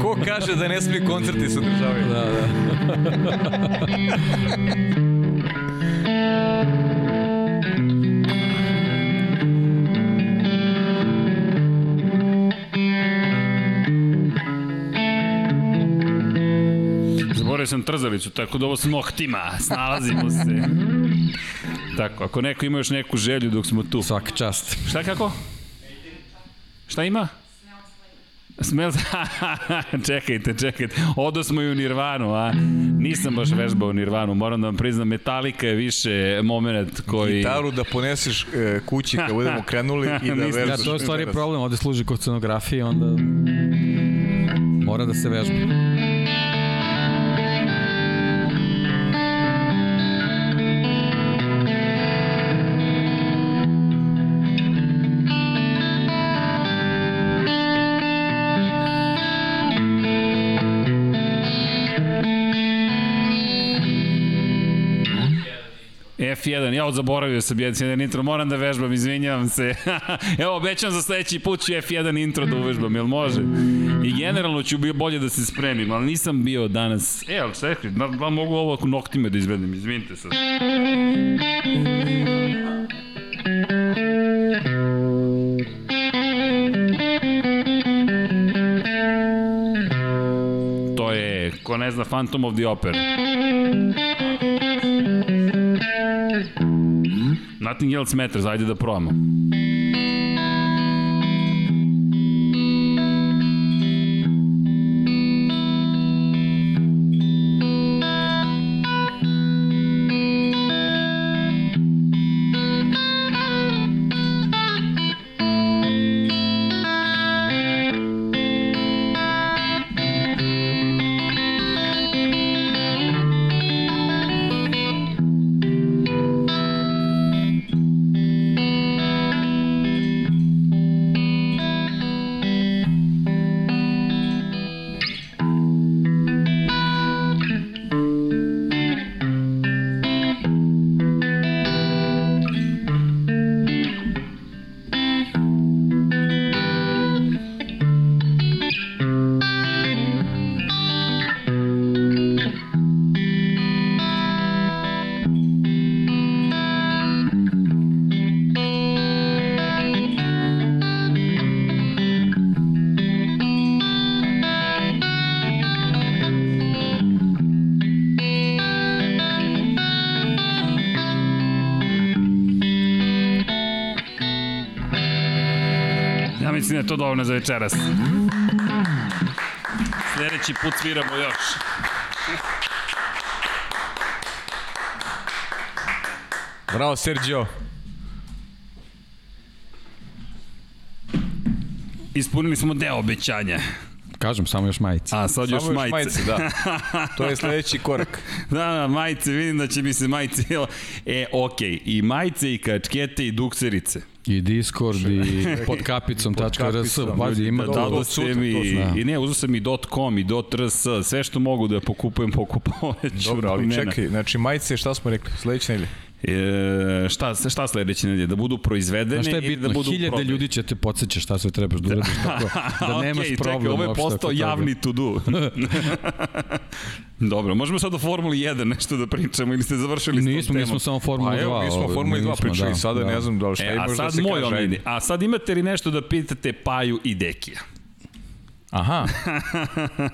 Ko kaže da ne smije koncerti se održavaju? Da, da. Zaboravio sam trzalicu, tako da ovo s noktima, snalazimo se. Tako, ako neko ima još neku želju dok smo tu. Svaka čast. Šta kako? Šta ima? Smel... čekajte, čekajte. Odo smo i u Nirvanu, a? Nisam baš vežbao u Nirvanu, moram da vam priznam, Metallica je više moment koji... Gitaru da poneseš e, kući kad budemo krenuli i da vežbaš. Ja, to je stvari problem, ovde služi kod scenografije, onda mora da se vežba. F1, ja zaboravio sam jedan intro, moram da vežbam, izvinjavam se. Evo, obećam za sledeći put ću F1 intro da uvežbam, jel može? I generalno ću bio bolje da se spremim, ali nisam bio danas... E, ali čekaj, da, da mogu ovo noktime da izvedem, izvinite sad. To je, ko ne zna, Phantom of the Opera. Nothing else matters, ajde da probamo. Je to dovoljno za večeras. Sledeći put sviramo još. Bravo, Sergio. Ispunili smo deo obećanja. Kažem, samo još majice. A sad još Samo još majice. majice, da. To je sledeći korak. Da, da, majice, vidim da će mi se majice... E, okej, okay. i majice, i kačkete, i dukserice. I Discord, i pod kapicom, tačka RS, pazi, ima da, da, sutra ste to mi, zna. i ne, uzao sam i .com i .rs, sve što mogu da pokupujem, pokupovaću. Dobro, ali čekaj, znači majice, šta smo rekli? Sledeće nedelje. E, šta, šta sledeće nedelje? Da budu proizvedene Znaš šta je i bitno? da budu Hiljade ljudi će te podsjeća šta sve trebaš da uradiš, tako da nemaš Okej, problem. Čekaj, ovo je postao javni to do. Dobro, možemo sad o Formuli 1 nešto da pričamo ili ste završili s tom Nismo, mi temom? smo samo Formula 2. A evo, mi smo Formula 2 nismo, pričali, da, sada da. ne znam da li šta E, imaš da sad se moj kaže. omiljeni. ajde. A sad imate li nešto da pitate Paju i Dekija? Aha,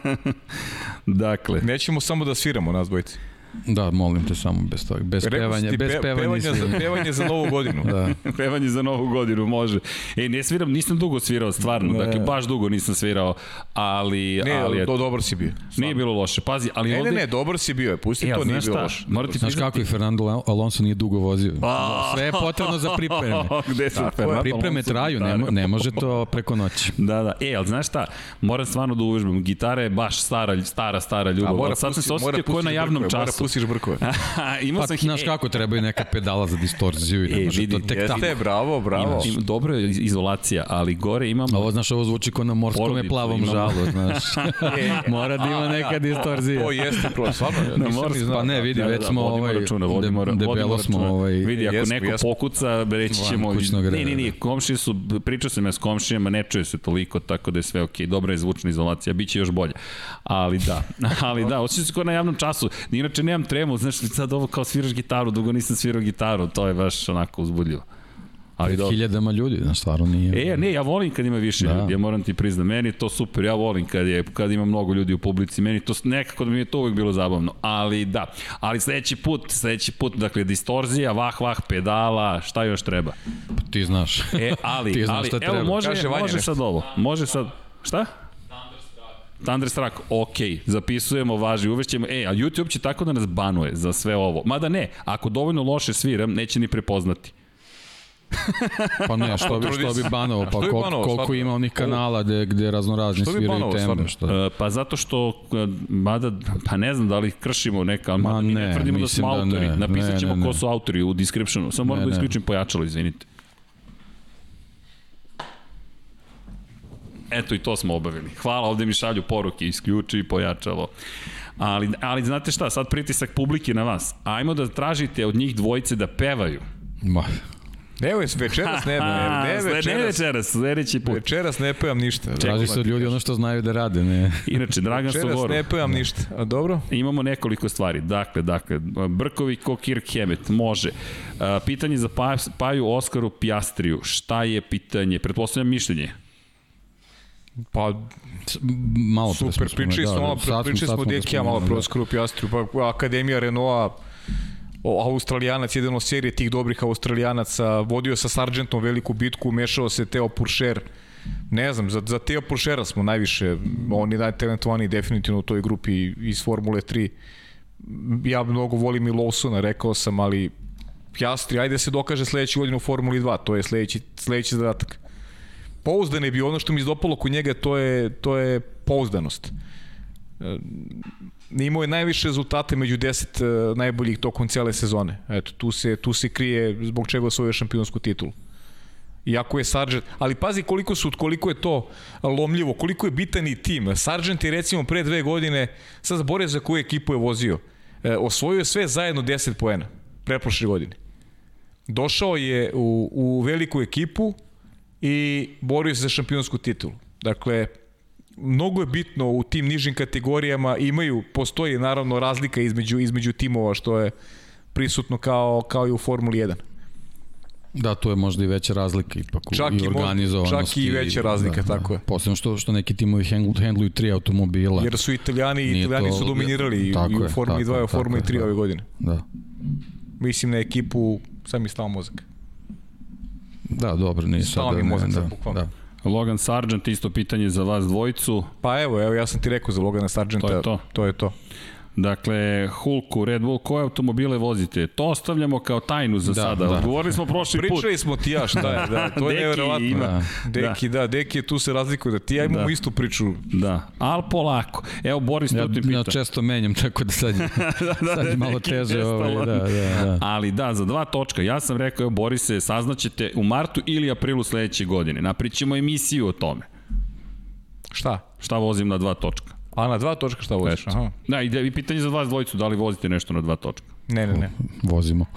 Dakle, nećemo samo da sviramo nas dvojice. Da, molim te samo bez toga. Bez Rekao pevanja, ti bez pe- pevanja. pevanje, za, svi. pevanje za novu godinu. Da. pevanje za novu godinu može. E, ne sviram, nisam dugo svirao, stvarno. Ne. Dakle, baš dugo nisam svirao, ali... Ne, ali to dobar si bio. nije bilo loše. Pazi, ali Ne, ovde... ne, ne, dobar si bio, pusti E, to, nije bilo loše. Moram ti Znaš kako i Fernando Alonso nije dugo vozio. A. Sve je potrebno za pripreme. Gde su je. Fernando Pripreme Alonso traju, ne, ne može to preko noći. Da, da. E, ali znaš šta? Moram stvarno da uvežbam. Gitara je baš stara, stara, stara A ljubav. mora Ali sad sam se ko je na javnom času. Pustiš brkove. Imao Pa, sam... znaš kako, treba i neka pedala za distorziju i E, ne može to vidi, tek tako. Jeste, bravo, bravo. Ima, dobro je izolacija, ali gore imam... Ovo, znaš, ovo zvuči kao na morskom Porodicu plavom imamo. žalu, znaš. Mora da ima neka ja, distorzija. To jeste pro, stvarno, Na morskom-. Pa ne, vidi, Da, da, već da, smo vodimo ovaj, računa, vodimo, de- debelo smo ovaj, Vidi, ako neko pokuca, reći ćemo... Ne, ne, ne, komšije su, pričao sam ja s komšijama, ne čuje se toliko, tako da je sve okej. Dobra je zvučna izolacija, bit će još bolje. Ali da, ali da, osjećam se kao na javnom času. Inače, nemam tremu, znaš, sad ovo kao sviraš gitaru, dugo nisam svirao gitaru, to je baš onako uzbudljivo. Ali dobro. hiljadama ljudi, znaš, stvarno nije. E, ne, ja volim kad ima više Da. ljudi, ja moram ti priznati, meni je to super, ja volim kad, je, kad ima mnogo ljudi u publici, meni to nekako da mi je to uvijek bilo zabavno, ali da, ali sledeći put, sledeći put, dakle, distorzija, vah, vah, pedala, šta još treba? Ti znaš. E, ali, Ti znaš ali, šta evo, treba. može, može sad ovo, može sad, šta? Thunderstruck, ok, zapisujemo, važi, uvešćemo, e, a YouTube će tako da nas banuje za sve ovo. Mada ne, ako dovoljno loše sviram, neće ni prepoznati. Pa ne, što bi, što bi banovao, pa Što bi koliko, ima onih kanala gde, gde raznorazni sviraju banovao, tembe. stvarno? Što... E, pa zato što, e, mada, pa ne znam da li kršimo neka, ali Ma mi ne, ne, tvrdimo da smo da autori. ne, Napisat ne, ćemo ne, ko ne. su autori u descriptionu. Samo moram Ne, da ne. isključim pojačalo, izvinite. Eto i to smo obavili. Hvala, ovde mi šalju poruke, isključi pojačalo. Ali, ali znate šta, sad pritisak publike na vas. Ajmo da tražite od njih dvojice da pevaju. Ma, Evo je, večeras ne, ne, ne, Sled- ne večeras, večeras, sledeći put. večeras ne pevam ništa. traži se od ljudi ono što znaju da rade, ne. Inače, Dragan Večeras Sogoro. ne pevam ništa. A dobro? Imamo nekoliko stvari. Dakle, dakle, Brkovi ko Kirk Hammett, može. Pitanje za pa, Paju Oskaru Pijastriju. Šta je pitanje? Pretpostavljam mišljenje. Pa, Malo pre super, smo pričali smo, malo, sad smo- pričali smo Dekija malo spomenuli, pro da. Skrup Jastru, pa Akademija Renaulta, o, Australijanac, jedan od serije tih dobrih Australijanaca, vodio sa Sargentom veliku bitku, umešao se Teo Puršer, ne znam, za, za Teo Puršera smo najviše, on je najtalentovaniji definitivno u toj grupi iz Formule 3. Ja mnogo volim i Lawsona, rekao sam, ali Piastri, ajde da se dokaže sledeće godine u Formuli 2, to je sledeći, sledeći zadatak. Pouzdan je bio, ono što mi izdopalo kod njega, to je, to je pouzdanost imao je najviše rezultate među 10 uh, najboljih tokom cele sezone. Eto, tu se, tu se krije zbog čega osvojio šampionsku titulu. Iako je Sargent, ali pazi koliko su, koliko je to lomljivo, koliko je bitan i tim. Sargent je recimo pre dve godine, sad zaboravio za koju ekipu je vozio, e, osvojio je sve zajedno 10 poena, preprošle godine. Došao je u, u veliku ekipu i borio se za šampionsku titulu. Dakle, mnogo je bitno u tim nižim kategorijama imaju postoji naravno razlika između između timova što je prisutno kao kao i u Formuli 1. Da, tu je možda i veća razlika ipak u, Čak i organizovanosti. čak i veća razlika, da, tako da. je. Posebno što, što neki timovi handlu, handluju tri automobila. Jer su Italijani Nije Italijani to- su dominirali i, i u Formuli tako 2 i u Formuli tako je, 3 da. ove godine. Da. Mislim na ekipu sam mi stao mozak. Da, dobro, nije sad. mi ne, mozak da, bukvalno. Da. Logan Sargent, isto pitanje za vas dvojicu. Pa evo, evo ja sam ti rekao za Logana Sargenta. To je to. To je to. Dakle, Hulku, Red Bull, koje automobile vozite? To ostavljamo kao tajnu za Da, sada. da. Odgovorili smo prošli put. Pričali smo ti ja šta je, da, to je Deki nevjerovatno. ima. Da. Deki, da. Deki je tu se razlikuje da ti ja imamo Da. istu priču. Da, ali polako. Evo, Boris Ja, tu ti ja pita. često menjam, tako da sad, je- sad je malo neki teže. Ovaj, da, da, da. Ali da, za dva točka. Ja sam rekao, evo Borise, saznaćete u martu ili aprilu sledeće godine. Naprićemo emisiju o tome. Šta? Šta vozim na dva točka. A na dva točka šta voziš? Aha. Da, i, da, i pitanje za vas dvojicu, da li vozite nešto na dva točka? Ne, ne, ne. Vozimo.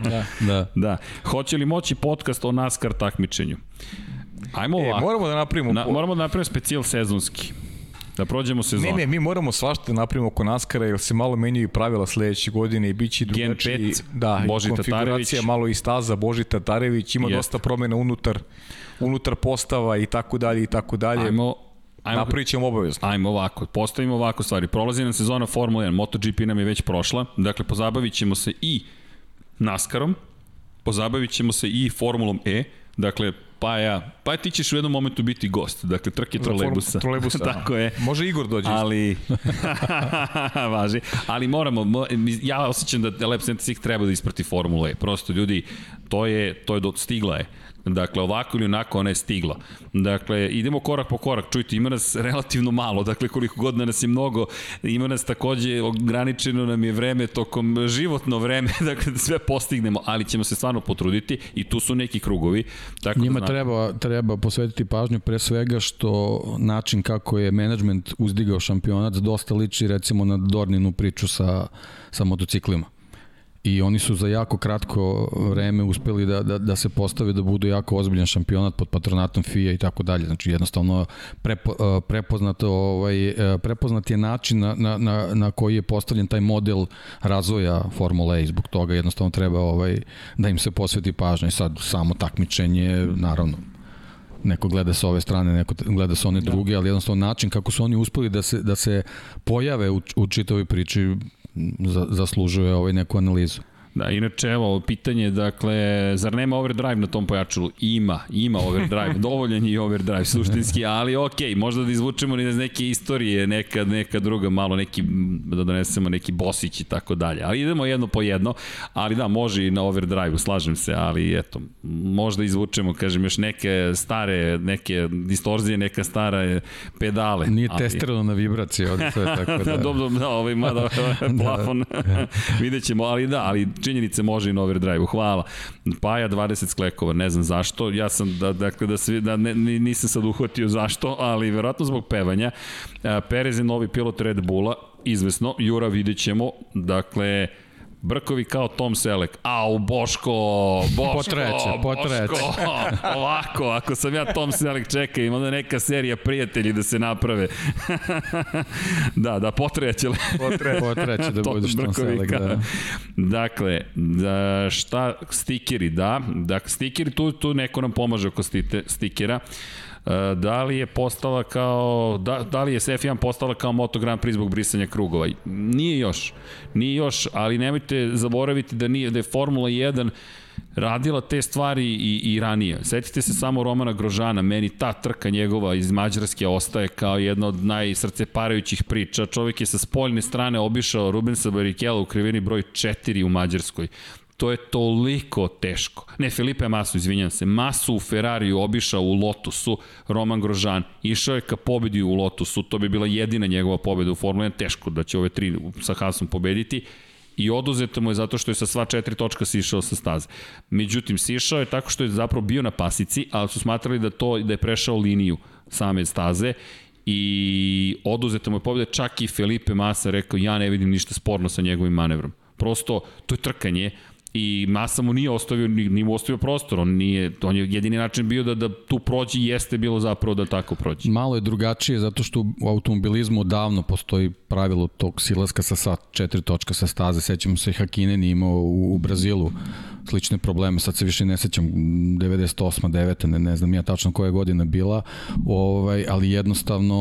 Da. da. Da. Hoće li moći podcast o NASCAR takmičenju? Ajmo E, ovako. moramo da napravimo... Na, moramo da napravimo specijal sezonski. Da prođemo sezon. Ne, ne, mi moramo svašta da napravimo oko Naskara, jer se malo menjaju pravila sledeće godine i bit će Gen drugačiji. pet, Da, Boži konfiguracija, Tatarević. malo i staza, Boži Tatarević, ima Jeste. dosta promena unutar, unutar postava i tako dalje i tako dalje. Ajmo, ajmo, Napravit ćemo obavezno. Ajmo ovako, postavimo ovako stvari. Prolazi nam sezona Formula 1, MotoGP nam je već prošla, dakle pozabavit ćemo se i NASCARom, pozabavit ćemo se i Formulom E, dakle pa ja, pa ti ćeš u jednom momentu biti gost, dakle trke Za trolejbusa. form- trolejbusa, Tako je. Može Igor dođe. Ali, važi, ali moramo, mo- ja osjećam da Lab 76 treba da isprati Formulu E. Prosto ljudi, To je, to je do, stigla je. Dakle, ovako ili onako ona je stigla. Dakle, idemo korak po korak. Čujte, ima nas relativno malo, dakle, koliko god da nas je mnogo, ima nas takođe, ograničeno nam je vreme tokom životno vreme, dakle, da sve postignemo, ali ćemo se stvarno potruditi i tu su neki krugovi. Tako da Njima da treba, treba posvetiti pažnju pre svega što način kako je management uzdigao šampionat dosta liči recimo na Dorninu priču sa, sa motociklima i oni su za jako kratko vreme uspeli da, da, da se postave da budu jako ozbiljan šampionat pod patronatom FIA i tako dalje. Znači jednostavno prepo, e, prepoznat, ovaj, e, prepoznat je način na, na, na, na koji je postavljen taj model razvoja Formula E i zbog toga jednostavno treba ovaj, da im se posveti pažnja i sad samo takmičenje naravno neko gleda sa ove strane, neko gleda sa one da. druge, ali jednostavno način kako su oni uspeli da se, da se pojave u, u čitavoj priči zaslužuje ovaj neku analizu. Da, inače, evo, pitanje, dakle, zar nema overdrive na tom pojačalu? Ima, ima overdrive, dovoljan je overdrive, suštinski, ali ok, možda da izvučemo iz neke istorije, neka, neka druga, malo neki, da donesemo neki bosić i tako dalje. Ali idemo jedno po jedno, ali da, može i na overdrive, slažem se, ali eto, možda izvučemo, kažem, još neke stare, neke distorzije, neka stara pedale. Nije ali... testirano na vibracije, ovdje to je tako da... dobro, da, ovaj, mada, plafon, da. vidjet ćemo, ali da, ali činjenice može i na overdrive-u. Hvala. Paja 20 sklekova, ne znam zašto. Ja sam, da, dakle, da, svi, da ne, nisam sad uhvatio zašto, ali verovatno zbog pevanja. Perez je novi pilot Red Bulla, izvesno. Jura vidjet ćemo. Dakle, Brkovi kao Tom Selek. Au, Boško, Boško, potreće, potreće. Boško. Ovako, ako sam ja Tom Selek, čekaj, ima onda neka serija prijatelji da se naprave. da, da, potreće. potreće. potreće da budeš Tom Selek, da. Dakle, da, šta, stikeri, da. Dakle, stikeri, tu, tu neko nam pomaže oko stite, stikera. E, da li je postala kao, da, da li je F1 postala kao Moto Grand Prix zbog brisanja krugova? Nije još, nije još, ali nemojte zaboraviti da, nije, da je Formula 1 radila te stvari i, i ranije. Setite se samo Romana Grožana, meni ta trka njegova iz Mađarske ostaje kao jedna od najsrceparajućih priča. Čovjek je sa spoljne strane obišao Rubensa Barrichello u krivini broj 4 u Mađarskoj. To je toliko teško. Ne, Felipe Masu, izvinjam se. Masu u Ferrariju obišao u Lotusu, Roman Grožan. Išao je ka pobedi u Lotusu, to bi bila jedina njegova pobeda u Formula 1. Teško da će ove tri sa Hasom pobediti i oduzeto mu je zato što je sa sva četiri točka sišao sa staze. Međutim, sišao je tako što je zapravo bio na pasici, ali su smatrali da to da je prešao liniju same staze i oduzeto mu je pobeda, čak i Felipe Massa rekao ja ne vidim ništa sporno sa njegovim manevrom. Prosto, to je trkanje, i Masa mu nije ostavio, nije mu ostavio prostor, on, nije, on je jedini način bio da, da tu prođi jeste bilo zapravo da tako prođe. Malo je drugačije zato što u automobilizmu davno postoji pravilo tog silaska sa sat četiri točka sa staze, sećamo se Hakinen imao u, u Brazilu slične probleme, sad se više ne sećam 98. 9. ne, ne znam ja tačno koja godina bila, ovaj, ali jednostavno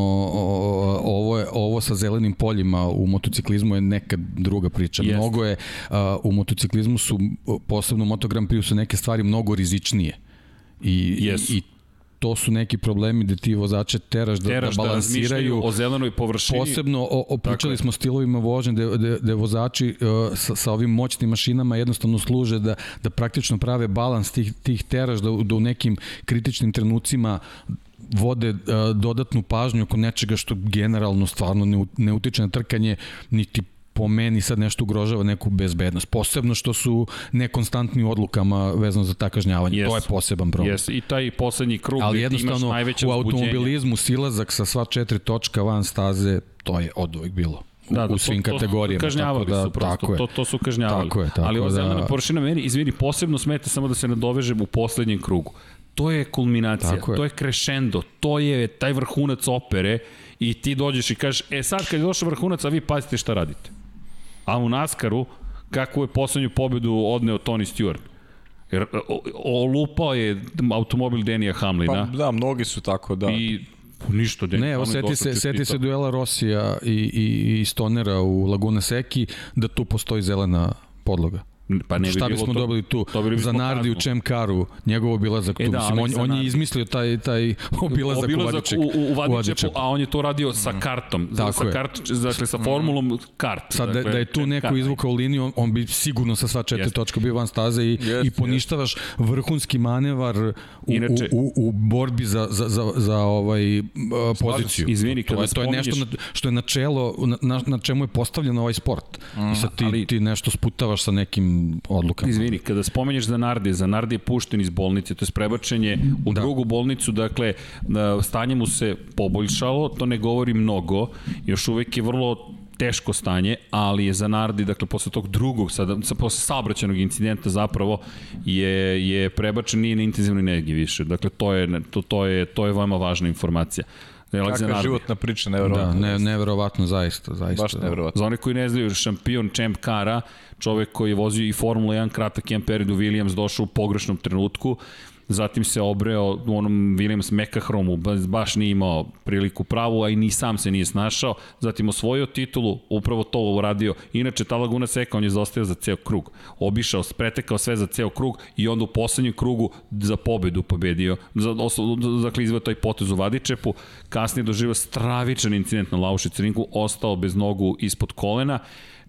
ovo, je, ovo sa zelenim poljima u motociklizmu je neka druga priča. Jest. Mnogo je, u motociklizmu su, posebno u Moto Grand Prix su neke stvari mnogo rizičnije. I, yes. i, i to su neki problemi da ti vozače teraš da, teraš da, da balansiraju o zelenoj površini. Posebno o, o pričali smo stilovima vožnje da, da, da vozači uh, sa, sa ovim moćnim mašinama jednostavno služe da, da praktično prave balans tih, tih teraš da, da u nekim kritičnim trenucima vode uh, dodatnu pažnju oko nečega što generalno stvarno ne, ne utiče na trkanje niti po meni sad nešto ugrožava neku bezbednost. Posebno što su nekonstantni odlukama vezano za ta kažnjavanja. Yes. To je poseban problem. Yes. I taj poslednji krug Ali jednostavno u automobilizmu silazak sa sva četiri točka van staze, to je od uvijek bilo da, da, u svim to, kategorijama. Kažnjavali tako da, su prosto, tako je. to, to su kažnjavali. Tako je, tako Ali ova da... površina meni, izvini, posebno smeta samo da se nadovežem u poslednjem krugu. To je kulminacija, tako je. to je crescendo, to je taj vrhunac opere i ti dođeš i kažeš, e sad kad je došao vrhunac, a vi pazite šta radite. A u Naskaru, kakvu je poslednju pobedu odneo Tony Stewart? Jer olupao je automobil Denija Hamlina. Pa da, mnogi su tako, da. I ništa Denija Ne, evo seti se, seti se duela Rosija i, i, i Stonera u Laguna Seki, da tu postoji zelena podloga. Pa ne bi Šta bismo to, dobili tu? dobili Za Nardi u. Čemkaru, njegov obilazak tu. E da, mislim, on, za on je izmislio taj, taj obilazak, obilazak u u, u, u Vadičepu, a on je to radio sa kartom. Tako sa je. kart, dakle, sa formulom kart. Sad da, dakle, da je tu neko izvukao liniju, on, on bi sigurno sa sva četiri Jeste. točka bio van staze i, Jeste, i poništavaš vrhunski manevar u, Inače- u, u, u borbi za, za, za, za ovaj uh, poziciju. Izvini, to, je, to je nešto na, što je načelo, na, na, na čemu je postavljen ovaj sport. I sad ti, ali- ti nešto sputavaš sa nekim odlukama. Izvini, kada spomenješ za Nardi, za Nardi je pušten iz bolnice, to je prebačen je u da. drugu bolnicu, dakle, da, stanje mu se poboljšalo, to ne govori mnogo, još uvek je vrlo teško stanje, ali je za Nardi, dakle, posle tog drugog, sada, sa, posle saobraćenog incidenta zapravo, je, je prebačen nije na intenzivnoj negi više. Dakle, to je, to, to je, to je veoma važna informacija. Kakva Nardi. životna priča, Da, nevjerovatno. ne, neverovatno, zaista. zaista Baš nevjerovatno. Za one koji ne znaju, šampion Champ Kara, čovek koji je vozio i Formula 1 kratak jedan period u Williams, došao u pogrešnom trenutku, zatim se obreo u onom Williams Mekahromu, baš nije imao priliku pravu, a i ni sam se nije snašao, zatim osvojio titulu, upravo to uradio. Inače, ta Laguna Seka, on je zaostao za ceo krug. Obišao, pretekao sve za ceo krug i onda u poslednjem krugu za pobedu pobedio. Za, dakle, izveo taj potez u Vadičepu, kasnije doživao stravičan incident na Laušic ringu, ostao bez nogu ispod kolena,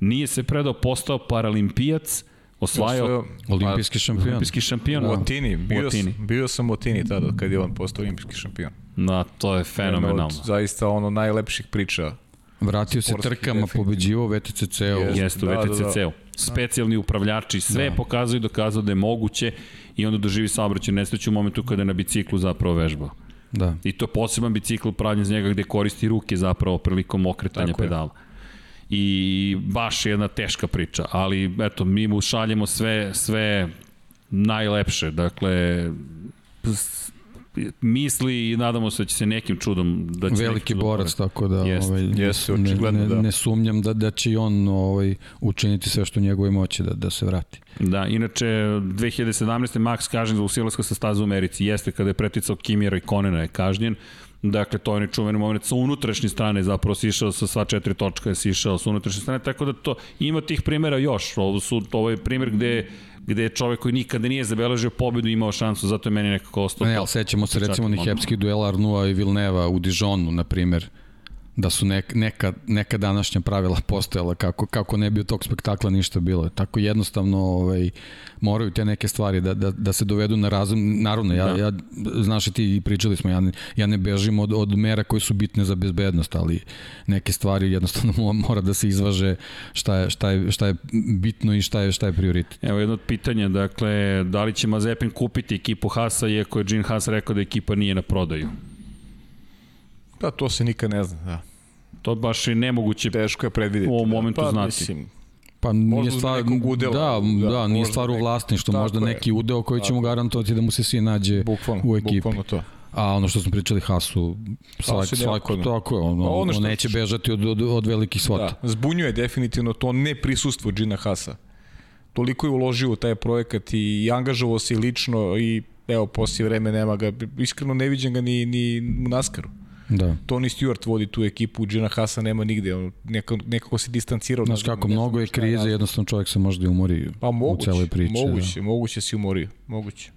nije se predao, postao paralimpijac, osvajao Olimpijski šampion. olimpijski šampion. U Atini, bio, U Atini. Sam, bio sam u Atini tada kad je on postao olimpijski šampion. Da, to je fenomenalno. Od, zaista ono najlepših priča. Vratio se trkama, pobeđivao VTCC-u. Jeste. Jeste u Da, da, da. VTCC-u. Specijalni upravljači, sve je pokazao i dokazao da je moguće i onda doživi saobraćaj nesreću u momentu kada je na biciklu zapravo vežbao. Da. I to je poseban bicikl pravljen za njega gde koristi ruke zapravo prilikom okretanja Tako je. I baš jedna teška priča, ali eto, mi mu šaljemo sve, sve najlepše, dakle, misli i nadamo se da će se nekim čudom da će Veliki čudom borac, tako da Jeste, ovaj, jeste, ne, očigledno, ne, da. ne sumnjam da, da će i on ovaj, učiniti sve što u njegovoj moći da, da se vrati. Da, inače 2017. Max kažnjen za usilaska sa staza u Americi jeste kada je preticao Kimira i Konena je kažnjen. Dakle, to je nečuveni moment sa unutrašnje strane, zapravo si išao sa sva četiri točka, si išao sa unutrašnje strane, tako da to ima tih primjera još. Ovo, su, ovo je primjer gde gde je čovek koji nikada nije zabeležio pobedu imao šansu, zato je meni nekako ostao Ne, ali sećamo se recimo onih moment. epskih duela Arnua i Vilneva u Dijonu, na primer, da su nek, neka, neka današnja pravila postojala kako, kako ne bi od tog spektakla ništa bilo. Tako jednostavno ovaj, moraju te neke stvari da, da, da se dovedu na razum. Naravno, ja, Da. ja, znaš i ti pričali smo, ja ne, ja ne bežim od, od mera koje su bitne za bezbednost, ali neke stvari jednostavno mo- mora da se izvaže šta je, šta je, šta je bitno i šta je, šta je prioritet. Evo jedno od pitanja, dakle, da li će Mazepin kupiti ekipu Hasa, iako je Gene Haas rekao da ekipa nije na prodaju? Pa to se nikad ne zna, da. To baš je nemoguće Teško je predvidjeti. U ovom da. momentu pa, znati. Mislim, Pa nije stvar, udela, da, da, da, da nije stvar u vlasništvu, možda je. neki udeo koji će mu garantovati da mu se svi nađe bukvalno, u ekipi. bukvalno to. A ono što smo pričali Hasu, svak, svako, tako je, ono, Pa ono što- neće bežati od, od, od velikih svota. Da, zbunjuje definitivno to neprisustvo Gina Hasa. Toliko je uložio u taj projekat i angažovao se i lično i evo, poslije vreme nema ga. Iskreno ne viđem ga ni, ni u Naskaru. Da. Tony Stewart vodi tu ekipu, Gina Hasa nema nigde. On nekako, nekako se distancirao. Znaš kako, ne znam mnogo je krize, jednostavno čovjek se možda i umori Pa u moguće, celoj priči. moguće, moguće si umorio, moguće.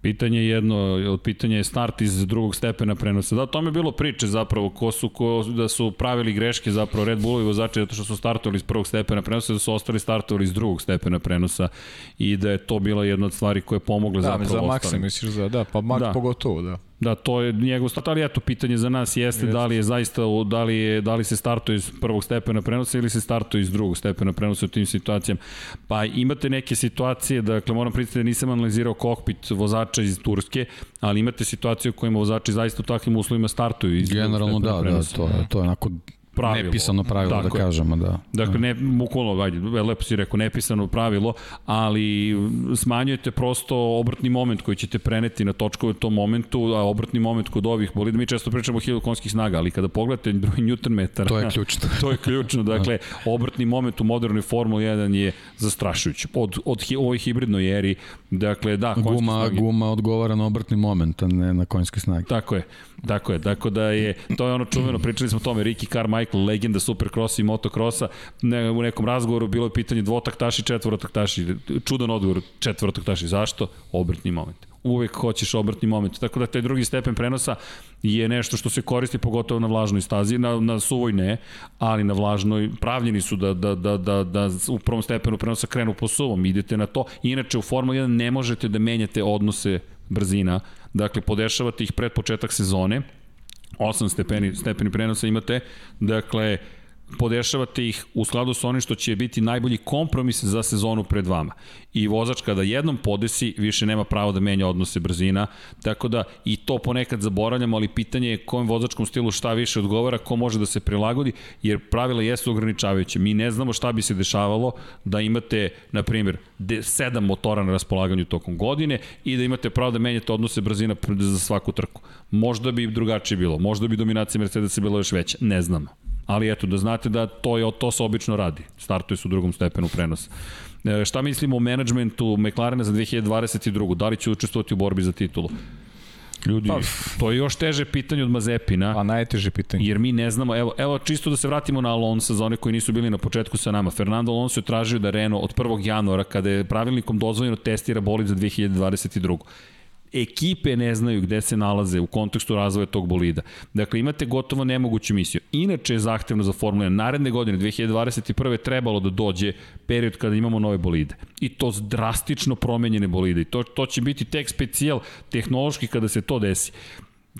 Pitanje je jedno, od pitanja je start iz drugog stepena prenosa. Da, o tome je bilo priče zapravo, ko su, ko, da su pravili greške zapravo Red Bullovi vozači zato što su startovali iz prvog stepena prenosa, da su ostali startovali iz drugog stepena prenosa i da je to bila jedna od stvari koja je pomogla Da, zapravo za Maxa misliš za, da, pa Max Da. pogotovo, da. Da, to je njegov start, ali eto, pitanje za nas jeste da li je zaista, da li, je, da li se startuje iz prvog stepena prenosa ili se startuje iz drugog stepena prenosa u tim situacijama. Pa imate neke situacije, dakle moram priznati da nisam analizirao kokpit vozača iz Turske, ali imate situacije u kojima vozači zaista u takvim uslovima startuju iz Generalno da, da, prenosa. to je, to je onako Pravilo. nepisano pravilo da Tako je. kažemo, da. Dakle, ne, bukvalno, ajde, lepo si rekao, nepisano pravilo, ali smanjujete prosto obrtni moment koji ćete preneti na točkove u tom momentu, a obrtni moment kod ovih bolida, mi često pričamo o 1000 konskih snaga, ali kada pogledate broj Newton metara, To je ključno. to je ključno. Dakle, obrtni moment u modernoj Formuli 1 je zastrašujući. Od, od hi, ovoj hibridnoj eri, dakle, da, Guma, snage. guma odgovara na obrtni moment, a ne na konjske snage. Tako je, tako je, tako da je, to je ono čuveno, pričali smo o tome, Ricky Carmichael legenda supercrossa i motocrossa, ne, u nekom razgovoru bilo je pitanje dvotaktaši, četvorotaktaši, čudan odgovor četvorotaktaši, zašto? Obrtni moment uvek hoćeš obrtni moment. Tako da taj drugi stepen prenosa je nešto što se koristi pogotovo na vlažnoj stazi, na, na suvoj ne, ali na vlažnoj pravljeni su da, da, da, da, da u prvom stepenu prenosa krenu po suvom, idete na to. Inače u Formula 1 ne možete da menjate odnose brzina, dakle podešavate ih pred početak sezone, 8 stepeni, stepeni prenosa imate, dakle podešavate ih u skladu sa onim što će biti najbolji kompromis za sezonu pred vama. I vozač kada jednom podesi, više nema pravo da menja odnose brzina, tako da i to ponekad zaboravljamo, ali pitanje je kojem vozačkom stilu šta više odgovara, ko može da se prilagodi, jer pravila jesu ograničavajuće. Mi ne znamo šta bi se dešavalo da imate, na primjer, sedam motora na raspolaganju tokom godine i da imate pravo da menjate odnose brzina za svaku trku. Možda bi drugačije bilo, možda bi dominacija Mercedesa bila još veća, ne znamo. Ali eto, da znate da to, je, to se obično radi. Startuje se u drugom stepenu prenosa. E, šta mislimo o menadžmentu McLarena za 2022. Da li će učestvovati u borbi za titulu? Ljudi, pa, to je još teže pitanje od Mazepina. Pa najteže pitanje. Jer mi ne znamo, evo, evo čisto da se vratimo na Alonso za one koji nisu bili na početku sa nama. Fernando Alonso je tražio da Renault od 1. januara, kada je pravilnikom dozvoljeno testira bolid za 2022 ekipe ne znaju gde se nalaze u kontekstu razvoja tog bolida. Dakle, imate gotovo nemoguću misiju. Inače je zahtevno za Formula 1. Naredne godine, 2021. trebalo da dođe period kada imamo nove bolide. I to drastično promenjene bolide. I to, to će biti tek specijal tehnološki kada se to desi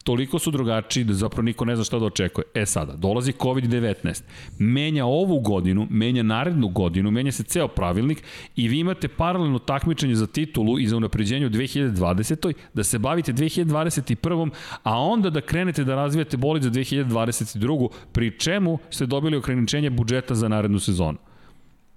toliko su drugačiji da zapravo niko ne zna šta da očekuje. E sada, dolazi COVID-19, menja ovu godinu, menja narednu godinu, menja se ceo pravilnik i vi imate paralelno takmičenje za titulu i za unapređenje u 2020. da se bavite 2021. a onda da krenete da razvijate bolid za 2022. pri čemu ste dobili ograničenje budžeta za narednu sezonu.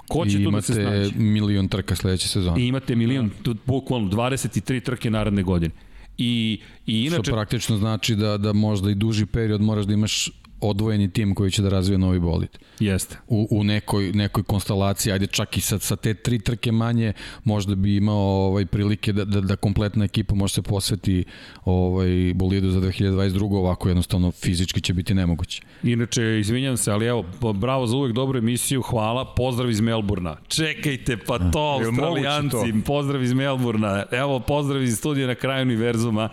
Ko će I tu da se snaći? imate milion trka sledeće sezone. I imate milion, bukvalno 23 trke naredne godine. I, i inače... Što praktično znači da, da možda i duži period moraš da imaš odvojeni tim koji će da razvije novi bolid. Jeste. U, u nekoj, nekoj konstelaciji, ajde čak i sa, sa te tri trke manje, možda bi imao ovaj, prilike da, da, da kompletna ekipa može se posveti ovaj, bolidu za 2022. Ovako jednostavno fizički će biti nemoguće. Inače, izvinjam se, ali evo, bravo za uvek dobru emisiju, hvala, pozdrav iz Melburna. Čekajte, pa to, australijanci, pozdrav iz Melburna. Evo, pozdrav iz studija na kraju univerzuma.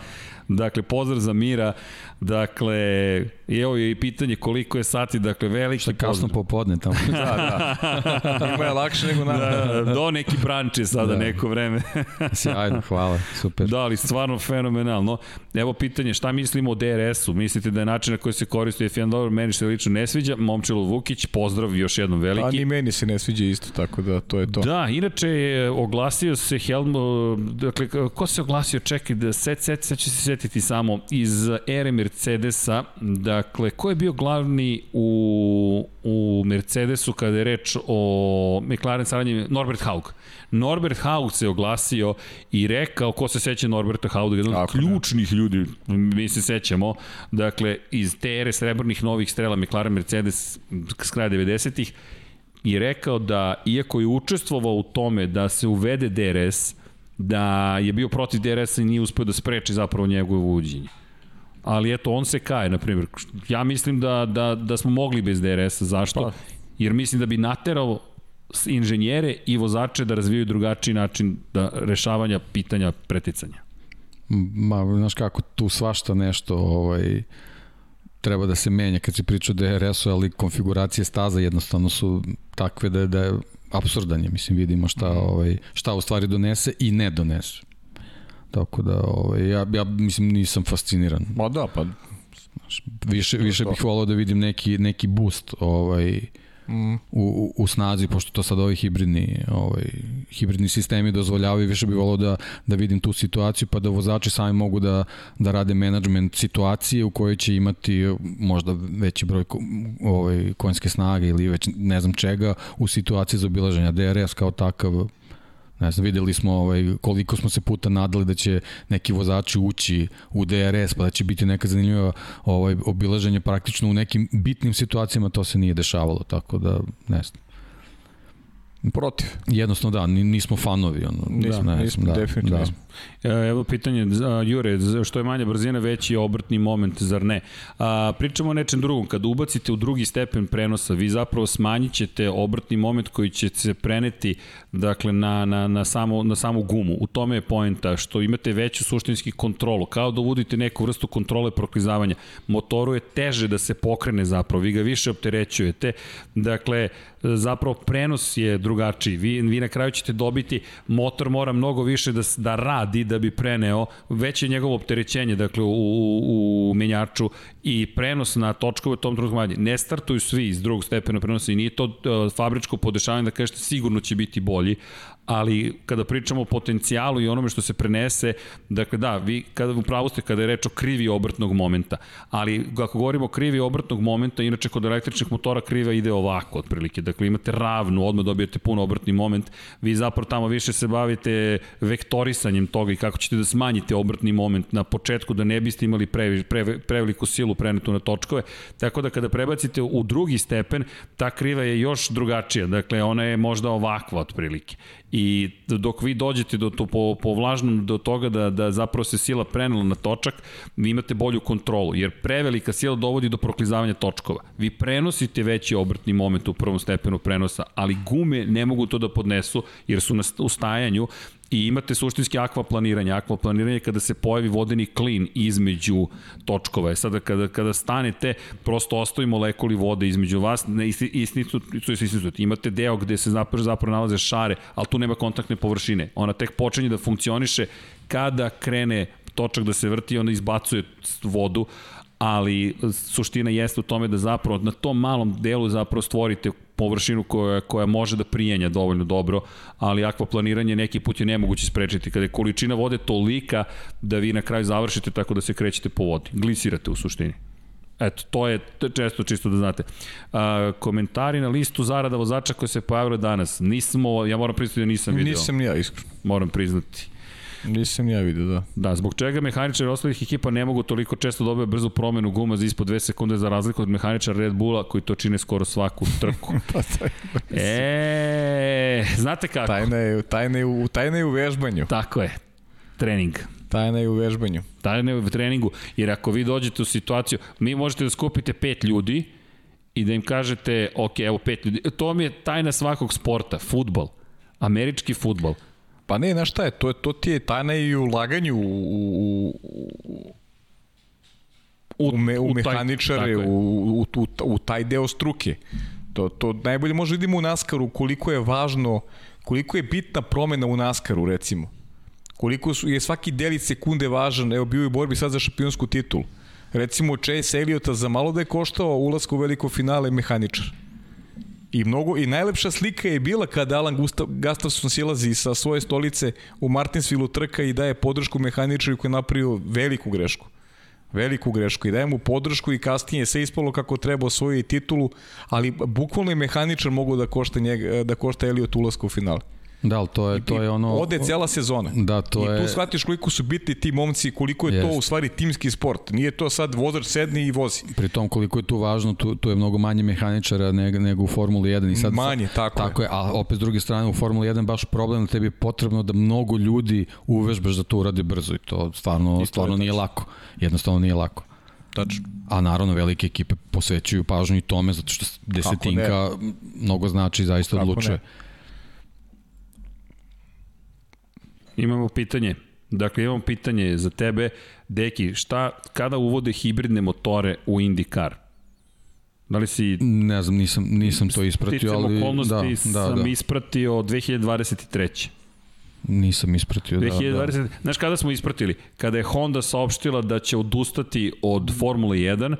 Dakle, pozdrav za Mira. Dakle, evo je i pitanje koliko je sati, dakle, veliki Šta kasno popodne tamo. da, da. Ima je lakše nego nama. Da, do neki branče sada da. neko vreme. Sjajno, hvala, super. Da, ali stvarno fenomenalno. Evo pitanje, šta mislimo o DRS-u? Mislite da je način na koji se koristi F1 dobro, meni se lično ne sviđa. Momčilo Vukić, pozdrav još jednom veliki. A ni meni se ne sviđa isto, tako da to je to. Da, inače oglasio se Helmo, dakle, ko se oglasio, čekaj, da set, set, set će se setiti samo iz ere Mercedesa, dakle, ko je bio glavni u, u Mercedesu kada je reč o McLaren saradnji? Norbert Haug. Norbert Haug se oglasio i rekao, ko se seća Norberta Hauga, jedan od ključnih ne. ljudi, mi se sećamo, dakle, iz te ere srebrnih novih strela McLaren Mercedes s kraja 90-ih, i rekao da, iako je učestvovao u tome da se uvede DRS, da je bio protiv DRS-a i nije uspeo da spreči zapravo njegovo uvođenje ali eto, on se kaje, na primjer. Ja mislim da, da, da smo mogli bez DRS-a. Zašto? Pa. Jer mislim da bi naterao inženjere i vozače da razvijaju drugačiji način da rešavanja pitanja preticanja. Ma, znaš kako, tu svašta nešto ovaj, treba da se menja kad se priča o DRS-u, ali konfiguracije staza jednostavno su takve da, da je absurdan je, mislim, vidimo šta, mhm. ovaj, šta u stvari donese i ne donese. Tako da, ovaj, ja, ja mislim nisam fasciniran. Ma da, pa više, više bih volao da vidim neki, neki boost ovaj, mm. u, u, snazi, pošto to sad ovi hibridni, ovaj, hibridni sistemi dozvoljavaju, više bih volao da, da vidim tu situaciju, pa da vozači sami mogu da, da rade management situacije u kojoj će imati možda veći broj ovaj, konjske snage ili već ne znam čega u situaciji za obilaženja. DRS kao takav Ne znam, videli smo ovaj, koliko smo se puta nadali da će neki vozači ući u DRS, pa da će biti neka zanimljiva ovaj, obilaženje praktično u nekim bitnim situacijama to se nije dešavalo, tako da ne znam. Protiv. Jednostavno da, nismo fanovi. Ono, nismo, da, ne, nismo, da, definitivno da. nismo. E, evo pitanje, Jure, što je manja brzina, veći je obrtni moment, zar ne? A, pričamo o nečem drugom. Kada ubacite u drugi stepen prenosa, vi zapravo smanjit ćete obrtni moment koji će se preneti dakle, na, na, na, samu, na samu gumu. U tome je poenta što imate veću suštinski kontrolu. Kao da uvodite neku vrstu kontrole proklizavanja. Motoru je teže da se pokrene zapravo, vi ga više opterećujete. Dakle, zapravo prenos je drugačiji. Vi, vi na kraju ćete dobiti, motor mora mnogo više da, da radi da bi preneo, veće je njegovo opterećenje dakle, u, u, u menjaču i prenos na točkove u tom trenutku manje. Ne startuju svi iz drugog stepena prenosa i nije to uh, fabričko podešavanje da kažete sigurno će biti bolji, ali kada pričamo o potencijalu i onome što se prenese, dakle da, vi kada u pravu ste kada je reč o krivi obrtnog momenta, ali ako govorimo o krivi obrtnog momenta, inače kod električnih motora kriva ide ovako otprilike, dakle imate ravnu, odmah dobijete puno obrtni moment, vi zapravo tamo više se bavite vektorisanjem toga i kako ćete da smanjite obrtni moment. Na početku da ne biste imali pre, pre, preveliku silu prenetu na točkove, tako da kada prebacite u drugi stepen, ta kriva je još drugačija, dakle ona je možda ovakva otprilike i dok vi dođete do to po, po vlažnom do toga da, da zapravo se sila prenela na točak, vi imate bolju kontrolu, jer prevelika sila dovodi do proklizavanja točkova. Vi prenosite veći obrtni moment u prvom stepenu prenosa, ali gume ne mogu to da podnesu, jer su na ustajanju i imate suštinski akvaplaniranje. Akvaplaniranje je kada se pojavi vodeni klin između točkova. E sada kada, kada stanete, prosto ostavi molekuli vode između vas, ne, istinut, istinut, imate deo gde se zapravo, zapravo nalaze šare, ali tu nema kontaktne površine. Ona tek počinje da funkcioniše kada krene točak da se vrti, onda izbacuje vodu, ali suština jeste u tome da zapravo na tom malom delu zapravo stvorite površinu koja, koja može da prijenja dovoljno dobro, ali akvaplaniranje neki put je nemoguće sprečiti kada je količina vode tolika da vi na kraju završite tako da se krećete po vodi. Glisirate u suštini. Eto, to je često čisto da znate. A, komentari na listu zarada vozača koje se pojavile danas. Nismo, ja moram priznati da nisam vidio. Nisam ja, iskreno. Moram priznati. Nisam ja vidio, da. Da, zbog čega mehaničari ostalih ekipa ne mogu toliko često dobiti brzu promenu guma za ispod 2 sekunde za razliku od mehaničara Red Bulla koji to čine skoro svaku trku. pa to je... E, znate kako? Tajna je, tajna je, u, tajna je u vežbanju. Tako je. Trening. Tajna je u vežbanju. Tajna je u treningu. Jer ako vi dođete u situaciju, mi možete da skupite pet ljudi i da im kažete, ok, evo pet ljudi. To mi je tajna svakog sporta, futbol. Američki futbol Pa ne, znaš šta je, to, je, to ti je tajna i u laganju u, u, u, u, me, u, u mehaničare, u, u, u, u taj deo struke. To, to najbolje može vidimo u Naskaru koliko je važno, koliko je bitna promena u Naskaru recimo. Koliko su, je svaki delić sekunde važan, evo bio je u borbi sad za šampionsku titulu. Recimo Chase Elliota za malo da je koštao ulazku u veliko finale mehaničar. I mnogo i najlepša slika je bila kada Alan Gustav, Gustafsson silazi sa svoje stolice u Martinsville trka i daje podršku mehaničaru koji je napravio veliku grešku. Veliku grešku i daje mu podršku i kasnije se ispalo kako treba osvojiti titulu, ali bukvalno je mehaničar mogu da košta njega, da košta Elliot ulaska u finale. Da, ali to je, to je ono... Ode cela sezona. Da, to I je... I tu shvatiš koliko su bitni ti momci, koliko je Jest. to u stvari timski sport. Nije to sad vozač sedni i vozi. Pri tom koliko je tu važno, tu, tu je mnogo manje mehaničara nego, nego u Formuli 1. I sad, manje, tako, tako je. je. A opet s druge strane u Formuli 1 baš problem da tebi je potrebno da mnogo ljudi uvežbaš da to uradi brzo i to stvarno, I to stvarno nije lako. Jednostavno nije lako. Tačno. A naravno velike ekipe posvećuju pažnju i tome zato što desetinka mnogo znači zaista odlučuje. Ne. Imamo pitanje. Dakle, imamo pitanje za tebe. Deki, šta, kada uvode hibridne motore u IndyCar? Da li si... Ne znam, nisam, nisam to ispratio, ali... okolnosti da, da, sam da. ispratio 2023. Nisam ispratio, 2020, da, da. Znaš kada smo ispratili? Kada je Honda saopštila da će odustati od Formule 1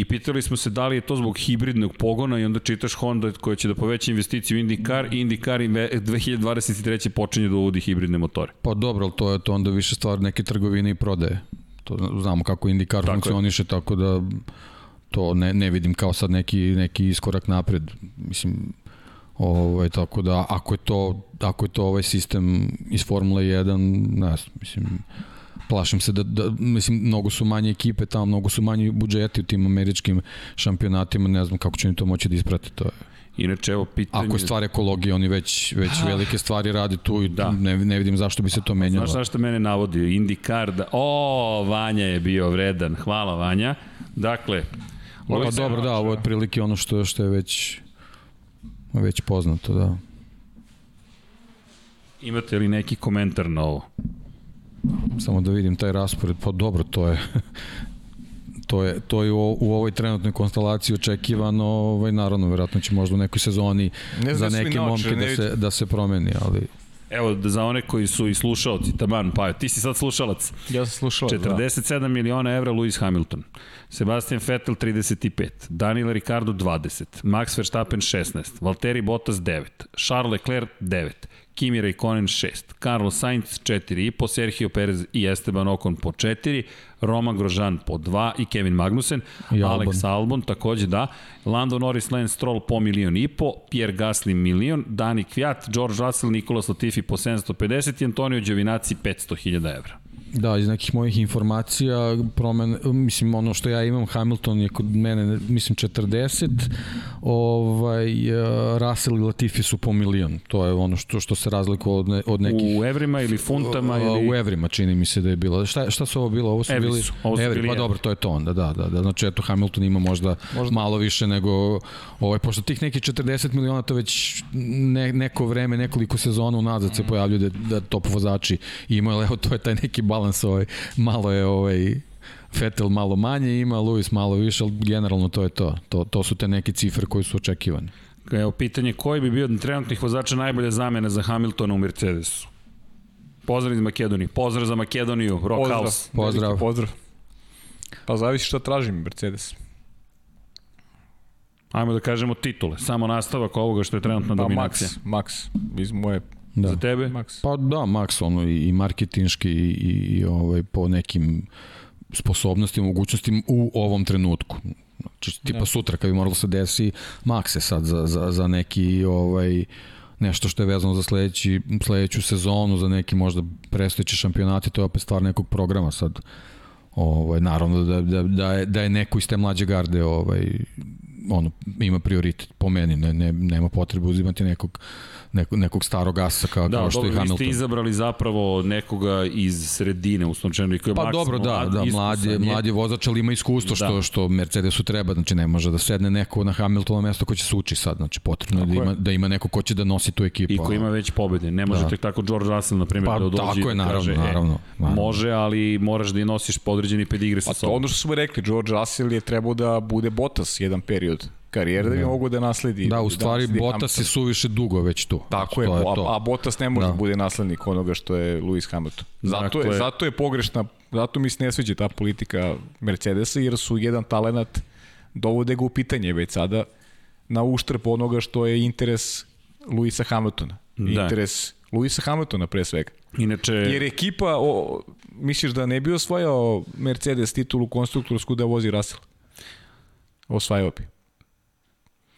i pitali smo se da li je to zbog hibridnog pogona i onda čitaš Honda koja će da poveća investiciju u IndyCar i IndyCar 2023. počinje da uvodi hibridne motore. Pa dobro, ali to je to onda više stvar neke trgovine i prodaje. To znamo kako IndyCar tako funkcioniše, je. tako da to ne, ne vidim kao sad neki, neki iskorak napred. Mislim, ovaj, tako da ako je to, ako je to ovaj sistem iz Formule 1, ne znam, mislim, plašim se da, da, mislim, mnogo su manje ekipe tamo, mnogo su manji budžeti u tim američkim šampionatima, ne znam kako će oni to moći da isprate, to je Inače, evo pitanje... Ako je stvar ekologije, oni već, već velike stvari rade tu i Da. ne, ne vidim zašto bi se to menjalo. Znaš na što mene navodi? IndyCar da... O, Vanja je bio vredan. Hvala, Vanja. Dakle, Pa Luis dobro, da, ovo je otprilike ono što, što je već već poznato, da. imate li neki komentar na ovo? Samo da vidim taj raspored, pa dobro, to je to je, to je u, u ovoj trenutnoj konstelaciji očekivano, ovaj, naravno, verovatno će možda u nekoj sezoni Ne za da neke momke ne da se, da se promeni, ali Evo, da za one koji su i slušalci, taman, pa ti si sad slušalac. Ja sam slušao. 47 miliona evra Lewis Hamilton. Sebastian Vettel 35, Daniel Ricardo 20, Max Verstappen 16, Valtteri Bottas 9, Charles Leclerc 9, Kimi Raikkonen 6, Carlos Sainz 4,5, Sergio Perez i Esteban Ocon po 4, Roman Grosjean po 2 i Kevin Magnussen, I Albon. Alex Albon takođe da, Lando Norris, Lance Stroll po milion i po, Pierre Gasly milion, Dani Kviat, George Russell, Nikolas Latifi po 750 i Antonio Giovinazzi 500.000 evra. Da, iz nekih mojih informacija, promen, mislim, ono što ja imam, Hamilton je kod mene, mislim, 40, ovaj, uh, Russell i Latifi su po milion. To je ono što, što se razlikuje od, ne, od nekih... U evrima ili funtama Uh, ili... U evrima čini mi se da je bilo. Šta, šta su ovo bilo? Ovo su Evri bili su, ovo su evri, bili pa evri. dobro, to je to onda, da, da, da. Znači, eto, Hamilton ima možda, možda. malo više nego, ovaj, pošto tih nekih 40 miliona to već ne, neko vreme, nekoliko sezona unazad se pojavljaju da, da top vozači imaju, ali evo, to je taj neki balans, ovaj, malo je ovaj, Vettel malo manje ima, Lewis malo više, ali generalno to je to. To, to su te neke cifre koje su očekivane. Evo, pitanje koji bi bio od trenutnih vozača najbolja zamena za Hamiltona u Mercedesu? Pozdrav iz Makedonije. Pozdrav za Makedoniju, Rockhouse. Pozdrav. Veliki pozdrav. Pa zavisi šta tražim Mercedes. Ajmo da kažemo titule. Samo nastavak ovoga što je trenutna Pa dominacija. Max, Max, iz moje Da. Za tebe? Max. Pa da, Max, ono, i, i marketinški i, i, i ovaj, po nekim sposobnostima, mogućnostima u ovom trenutku. Znači, tipa Da. sutra kad bi moralo se desi, Max je sad za, za, za neki ovaj, nešto što je vezano za sledeći, sledeću sezonu, za neki možda predstojeći šampionati, to je opet stvar nekog programa sad. Ovaj, naravno da, da, da, je, da je neko iz te mlađe garde ovaj, ono, ima prioritet po meni, ne, ne, nema potrebe uzimati nekog, nekog, nekog starog asa kao, Da, kao što dobro, je vi Hamilton. ste izabrali zapravo nekoga iz sredine, uslovčeno, i koji je Pa maksimalno dobro, da, da, mladi, je. mladi vozač, ali ima iskustvo što, Da. što Mercedesu treba, znači ne može da sedne neko na Hamiltonovo mesto ko će se uči sad, znači potrebno je da je. ima, da ima neko ko će da nosi tu ekipu. I ko ima već pobede. Ne može Da. tek tako George Russell, na primjer, Pa, da dođe tako je, da naravno, kaže, naravno, e, naravno. može, ali moraš da i nosiš podređeni pedigre sa Pa to sobom. ono što smo rekli, George Russell je trebao da bude Bottas jedan period karijere da bi mogo da nasledi. Da, u stvari nasledi Bottas je suviše dugo već tu. Tako je, to a, to. a Bottas ne može Da. da. bude naslednik onoga što je Lewis Hamilton. Zato, Dakle- je, zato je pogrešna, zato mi se ne sviđa ta politika Mercedesa, jer su jedan talenat dovode ga u pitanje već sada na uštrb onoga što je interes Luisa Hamiltona. Da. Interes Luisa Hamiltona pre svega. Inače, Jer ekipa, o, misliš da ne bi osvajao Mercedes titulu konstruktorsku da vozi Russell? Osvajao bi.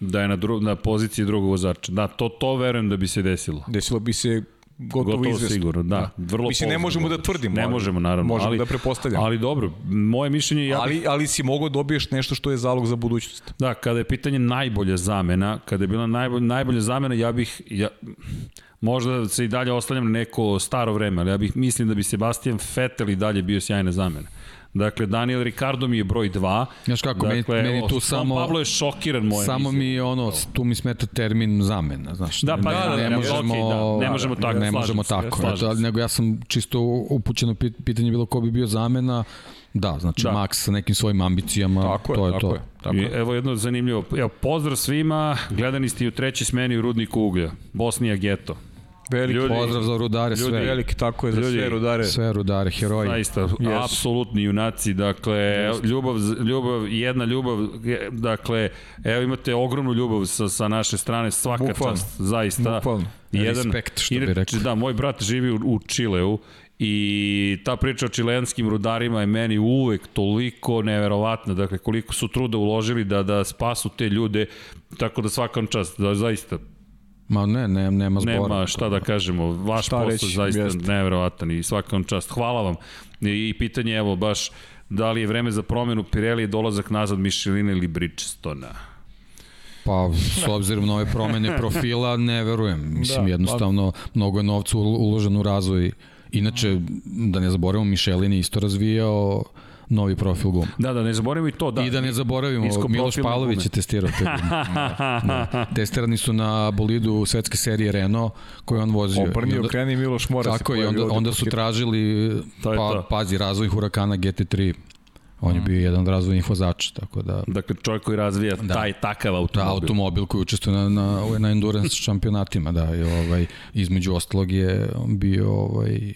Da je na, dru, na poziciji drugog vozača. Da, to, to verujem da bi se desilo. Desilo bi se gotovo, Gotovo izvesno. sigurno, da. Vrlo Mislim, ne možemo da tvrdimo. Ne ali možemo, naravno. Možemo ali, da pretpostavljamo. Ali dobro, moje mišljenje je... Ja ali, ali si mogao dobiješ nešto što je zalog za budućnost. Da, kada je pitanje najbolja zamena, kada je bila najbolja, najbolja zamena, ja bih, ja, možda se i dalje oslanjam na neko staro vreme, ali ja bih mislim da bi Sebastian Vettel i dalje bio sjajna zamena. Dakle, Daniel Ricardo mi je broj 2. Znaš kako, meni- meni tu Tom samo- Pablo je šokiran moje Samo mi je ono, tu mi smeta termin zamena, znaš. Da, pa ne, da, da, ne da, možemo, okej, da, ne možemo tako, ne možemo se, tako. Eto, nego ja sam čisto upućeno pit- pitanje bilo ko bi bio zamena. Da, znači Da. da. Max sa nekim svojim ambicijama, Tako je, to je tako to. je. Tako I, je. evo jedno zanimljivo. Evo, pozdrav svima, gledani ste i u trećoj smeni u Rudniku uglja. Bosnija Geto. Veliki, Ljudi- Pozdrav za rudare ljudi, sve. veliki, tako je, za Ljudi- sve rudare. Sve rudare, heroji. Zaista, Jesu. apsolutni junaci, dakle, ljubav, ljubav, jedna ljubav, dakle, evo imate ogromnu ljubav sa, sa naše strane, svaka Bukvalno. čast, zaista. Bukvalno. Respekt, što bi inače, rekli. Da, moj brat živi u, u Čileu i ta priča o čileanskim rudarima je meni uvek toliko neverovatna, dakle, koliko su truda uložili da, da spasu te ljude, tako da svakam čast, da, zaista, Ma ne, ne nema zbora. Nema šta da kažemo, vaš Šta posao reći, zaista jeste. neverovatan i svakom čast. Hvala vam. I, pitanje evo baš da li je vreme za promenu Pirelli i dolazak nazad Micheline ili Bridgestona? Pa, s obzirom na ove promene profila, ne verujem. Mislim, da, jednostavno, pa... mnogo je novca uložen u razvoj. Inače, da ne zaboravimo, Michelin je isto razvijao novi profil guma. Da, da, ne zaboravimo i to. Da. I da ne zaboravimo, Isko Miloš Pavlović je testirao te gume. da. Testirani su na bolidu svetske serije Renault koji on vozio. Obrni, okreni Miloš mora Tako je, onda, onda su tražili, pa, pazi, razvoj Hurakana GT3 On je bio jedan od razvojnih vozača, tako da... Dakle, čovjek koji razvija da. taj takav automobil. Da, automobil koji učestvuje na, na, na endurance šampionatima, da, i ovaj, između ostalog je bio ovaj,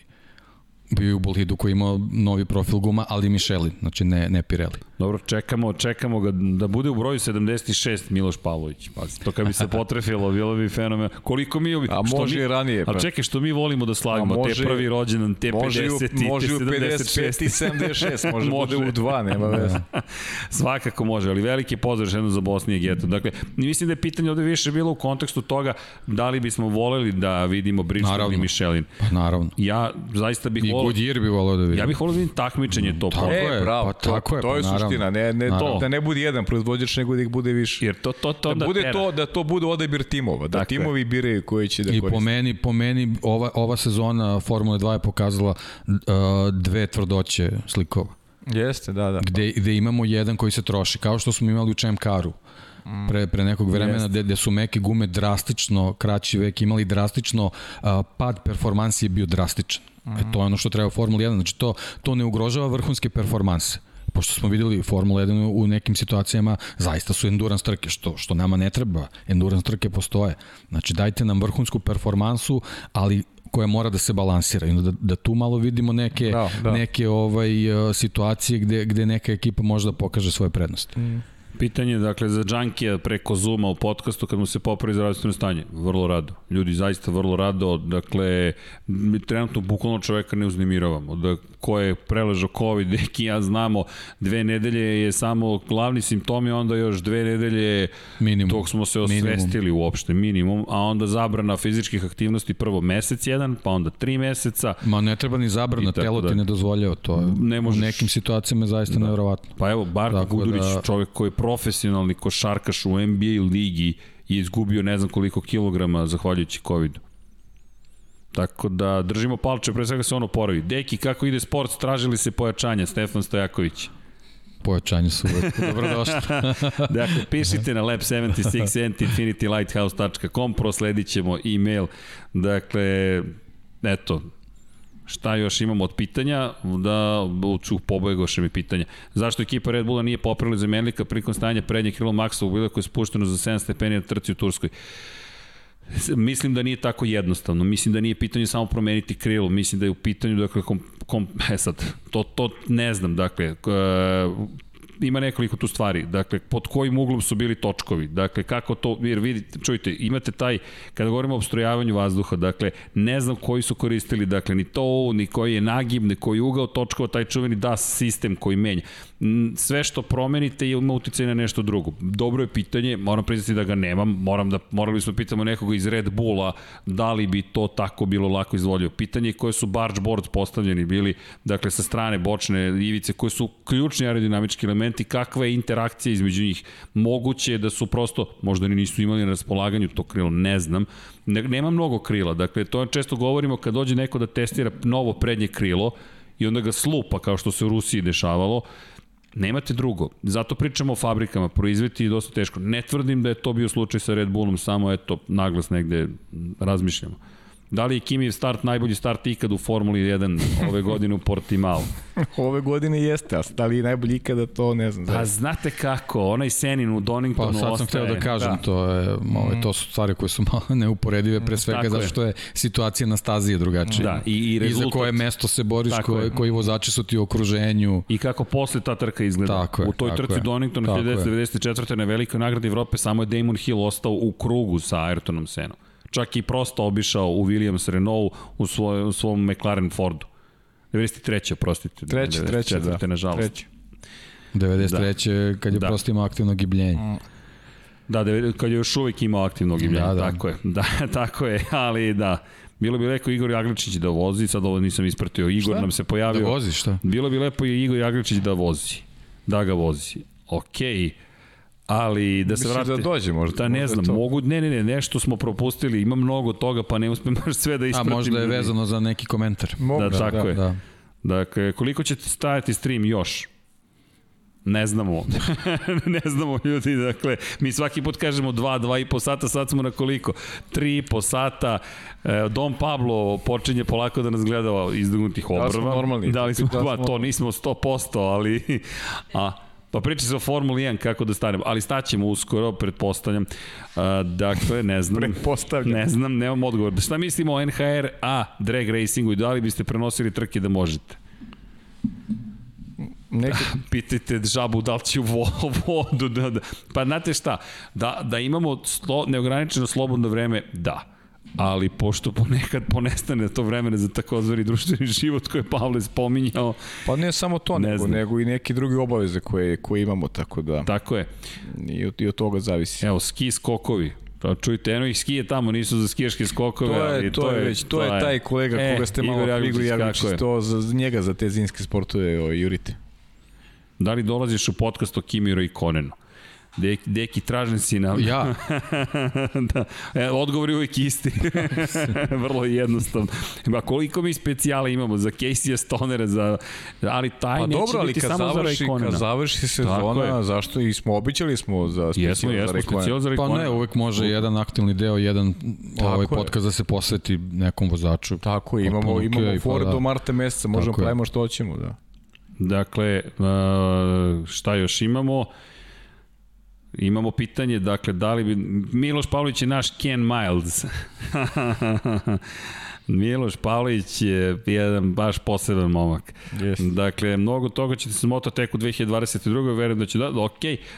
bio je u Bolhidu koji ima novi profil guma, ali Michelin, znači ne, ne Pirelli. Dobro, čekamo, čekamo ga da bude u broju 76 Miloš Pavlović. Pa, to kad bi se potrefilo, bilo bi fenomen. Koliko mi... A može mi, i ranije. Pa. A čekaj, što mi volimo da slavimo, može, te prvi rođendan, te može 50 može te 75 i 76, može, može. bude u dva, nema veze. Svakako može, ali veliki pozdrav jedno za Bosnije Geto. Dakle, mislim da je pitanje ovde više bilo u kontekstu toga da li bismo voleli da vidimo Bridgestone i Michelin. Pa naravno. Ja zaista bih voleo... I Goodyear da vidim. Ja bih voleo da vidim takmičenje to. Tako e, je, bravo, pa, tako je, to, to je suština suština, ne, ne to, da ne bude jedan proizvođač, nego da ih bude više. Jer to, to, to da bude tera. to, da to bude odabir timova, da dakle. timovi biraju koji će da koriste. I po meni, po meni ova, ova sezona Formule 2 je pokazala uh, dve tvrdoće slikova. Jeste, da, da. Gde, gde imamo jedan koji se troši, kao što smo imali u Čem Karu mm. pre, pre nekog vremena gde, gde su meke gume drastično, kraći vek imali drastično, uh, pad performansi je bio drastičan. Mm. E, to je ono što treba u Formuli 1, znači to, to ne ugrožava vrhunske performanse pošto smo videli Formula 1 u nekim situacijama zaista su endurance trke, što, što nama ne treba. Endurance trke postoje. Znači dajte nam vrhunsku performansu, ali koja mora da se balansira i da, da tu malo vidimo neke, da, da. neke ovaj, situacije gde, gde neka ekipa može da pokaže svoje prednosti. Mm. Pitanje, dakle, za Džankija preko Zuma u podcastu kad mu se popravi zdravstveno stanje. Vrlo rado. Ljudi zaista vrlo rado. Dakle, mi trenutno bukvalno čoveka ne uznemiravamo. Da, ko je preležao COVID, neki ja znamo, dve nedelje je samo glavni simptomi, onda još dve nedelje minimum. tog smo se osvestili minimum. uopšte, minimum, a onda zabrana fizičkih aktivnosti prvo mesec jedan, pa onda tri meseca. Ma ne treba ni zabrana, telo da, ti ne dozvoljava to. Ne možeš, u nekim situacijama je zaista da. nevjerovatno. Pa evo, Barka Gudurić, da... čovek koji je profesionalni košarkaš u NBA ligi i izgubio ne znam koliko kilograma zahvaljujući COVID-u. Tako da držimo palče, pre svega se ono poravi. Deki, kako ide sport, tražili se pojačanja, Stefan Stojaković. Pojačanje su uvek dobrodošli. dakle, pišite na lab76infinityghthouse.com, prosledit ćemo e-mail. Dakle, eto, šta još imamo od pitanja, da čuh pobegoše mi pitanja. Zašto ekipa Red Bulla nije popravila za Merlika prilikom stanja prednje krilo Maxa u bilo koje je spušteno za 7 stepeni na trci u Turskoj? Mislim da nije tako jednostavno. Mislim da nije pitanje samo promeniti krilo. Mislim da je u pitanju, dakle, kom, kom, e sad, to, to ne znam, dakle, ima nekoliko tu stvari. Dakle, pod kojim uglom su bili točkovi? Dakle, kako to, jer vidite, čujte, imate taj, kada govorimo o obstrojavanju vazduha, dakle, ne znam koji su koristili, dakle, ni to, ni koji je nagib, ni koji je ugao točkova, taj čuveni DAS sistem koji menja. Sve što promenite ima uticaj na nešto drugo. Dobro je pitanje, moram priznati da ga nemam, moram da, morali smo da pitamo nekoga iz Red Bulla da li bi to tako bilo lako izvolio. Pitanje je koje su barge boards postavljeni bili, dakle, sa strane bočne ivice, koje su ključni aerodinamički elementi, kakva je interakcija između njih. Moguće je da su prosto, možda ni nisu imali na raspolaganju to krilo, ne znam. Ne, nema mnogo krila, dakle, to često govorimo kad dođe neko da testira novo prednje krilo i onda ga slupa, kao što se u Rusiji dešavalo, Nemate drugo. Zato pričamo o fabrikama, proizveti je dosta teško. Ne tvrdim da je to bio slučaj sa Red Bullom, samo eto, naglas negde razmišljamo. Da li je Kimijev start najbolji start ikad u Formuli 1 ove godine u Portimao? ove godine jeste, a da li je najbolji ikada to ne znam. Pa znate kako, onaj Senin u Doningtonu ostaje. Pa sad sam hteo da kažem, da. to, je, ove, to su stvari koje su malo neuporedive pre svega, zato što je situacija na stazi je drugačija. Da, i, i, rezultat, I za koje mesto se boriš, koji, koji vozači su ti u okruženju. I kako posle ta trka izgleda. Tako je, u toj trci Doningtonu 1994. na velikoj nagradi Evrope samo je Damon Hill ostao u krugu sa Ayrtonom Senom čak i prosto obišao u Williams Renault u, svoj, u svom McLaren Fordu. 93. prostite. Treće, treće, da. Nažalost. Treće. 93. Da. kad je da. prosto imao aktivno gibljenje. Mm. Da, kad je još uvijek imao aktivno gibljenje, da, da. tako je. Da, tako je, ali da. Bilo bi lepo Igor Jagličić da vozi, sad ovo nisam ispratio. Igor šta? nam se pojavio. Da vozi, šta? Bilo bi lepo i Igor Jagličić da vozi. Da ga vozi. Okej. Okay ali da se Misliš vrati... da dođe možda? Da ne možda znam, to. mogu, ne, ne, ne, nešto smo propustili, ima mnogo toga, pa ne uspem baš sve da A ispratim. možda je vezano za neki komentar. Mogu, Da, tako je. Da. Dakle, koliko će stajati stream još? Ne znamo. ne znamo ljudi, dakle, mi svaki put kažemo 2, 2 i po sata, sad smo na koliko? 3 i po sata. E, Dom Pablo počinje polako da nas gleda izdgnutih obrva. Da li smo normalni? Da li smo, Da li ba, smo- to nismo 100%, ali... A, Pa priča se o Formuli 1, kako da stanemo, ali staćemo uskoro, pretpostavljam. A, dakle, ne znam. Pretpostavljam. Ne znam, nemam odgovor. Šta mislimo o NHR A drag racingu i da li biste prenosili trke da možete? Neki, Pitajte žabu da li će u vo, vodu. Da, da. Pa znate šta, da, da imamo slo, neograničeno slobodno vreme, da. Ali pošto ponekad ponestane to vremena za takozvani društveni život koje je Pavle spominjao, pa ne samo to, Ne nego, znam. nego i neke druge obaveze koje, koje imamo, tako da tako je. i od, i od toga zavisi. Evo, ski skokovi. Pa čujte, eno ih skije tamo, nisu za skijaške skokove, To ali je, to je već, to je taj kolega E, koga ste malo Igor je. to za, za njega za te zimske sportove o, jurite. Da li dolaziš u podcast o Kimiro i Konenu? Deki, deki tražen si na... Ja, da, e, odgovor je uvijek isti. Vrlo jednostavno. Ma koliko mi specijala imamo za Casey Stonera, za, ali taj Pa neće dobro, ali biti samo za završi, Rayconena. kad završi Tako sezona, je. zašto i smo običali smo za specijal Jesmo, za jesmo, Raycona. specijal za pa Rayconena. ne, uvek može jedan aktivni deo, jedan ovaj je. podcast da se posveti nekom vozaču. Tako je, imamo, Potpuno imamo okej, pa for da. do marta meseca, možemo Tako pravimo što hoćemo, da. Dakle, uh, šta još imamo? Imamo pitanje, dakle, da li bi... Miloš Pavlović je naš Ken Miles. Miloš Pavlović je jedan baš poseban momak. Jeste. Dakle, mnogo toga ćete se mota tek u 2022. Verujem da će da, ok,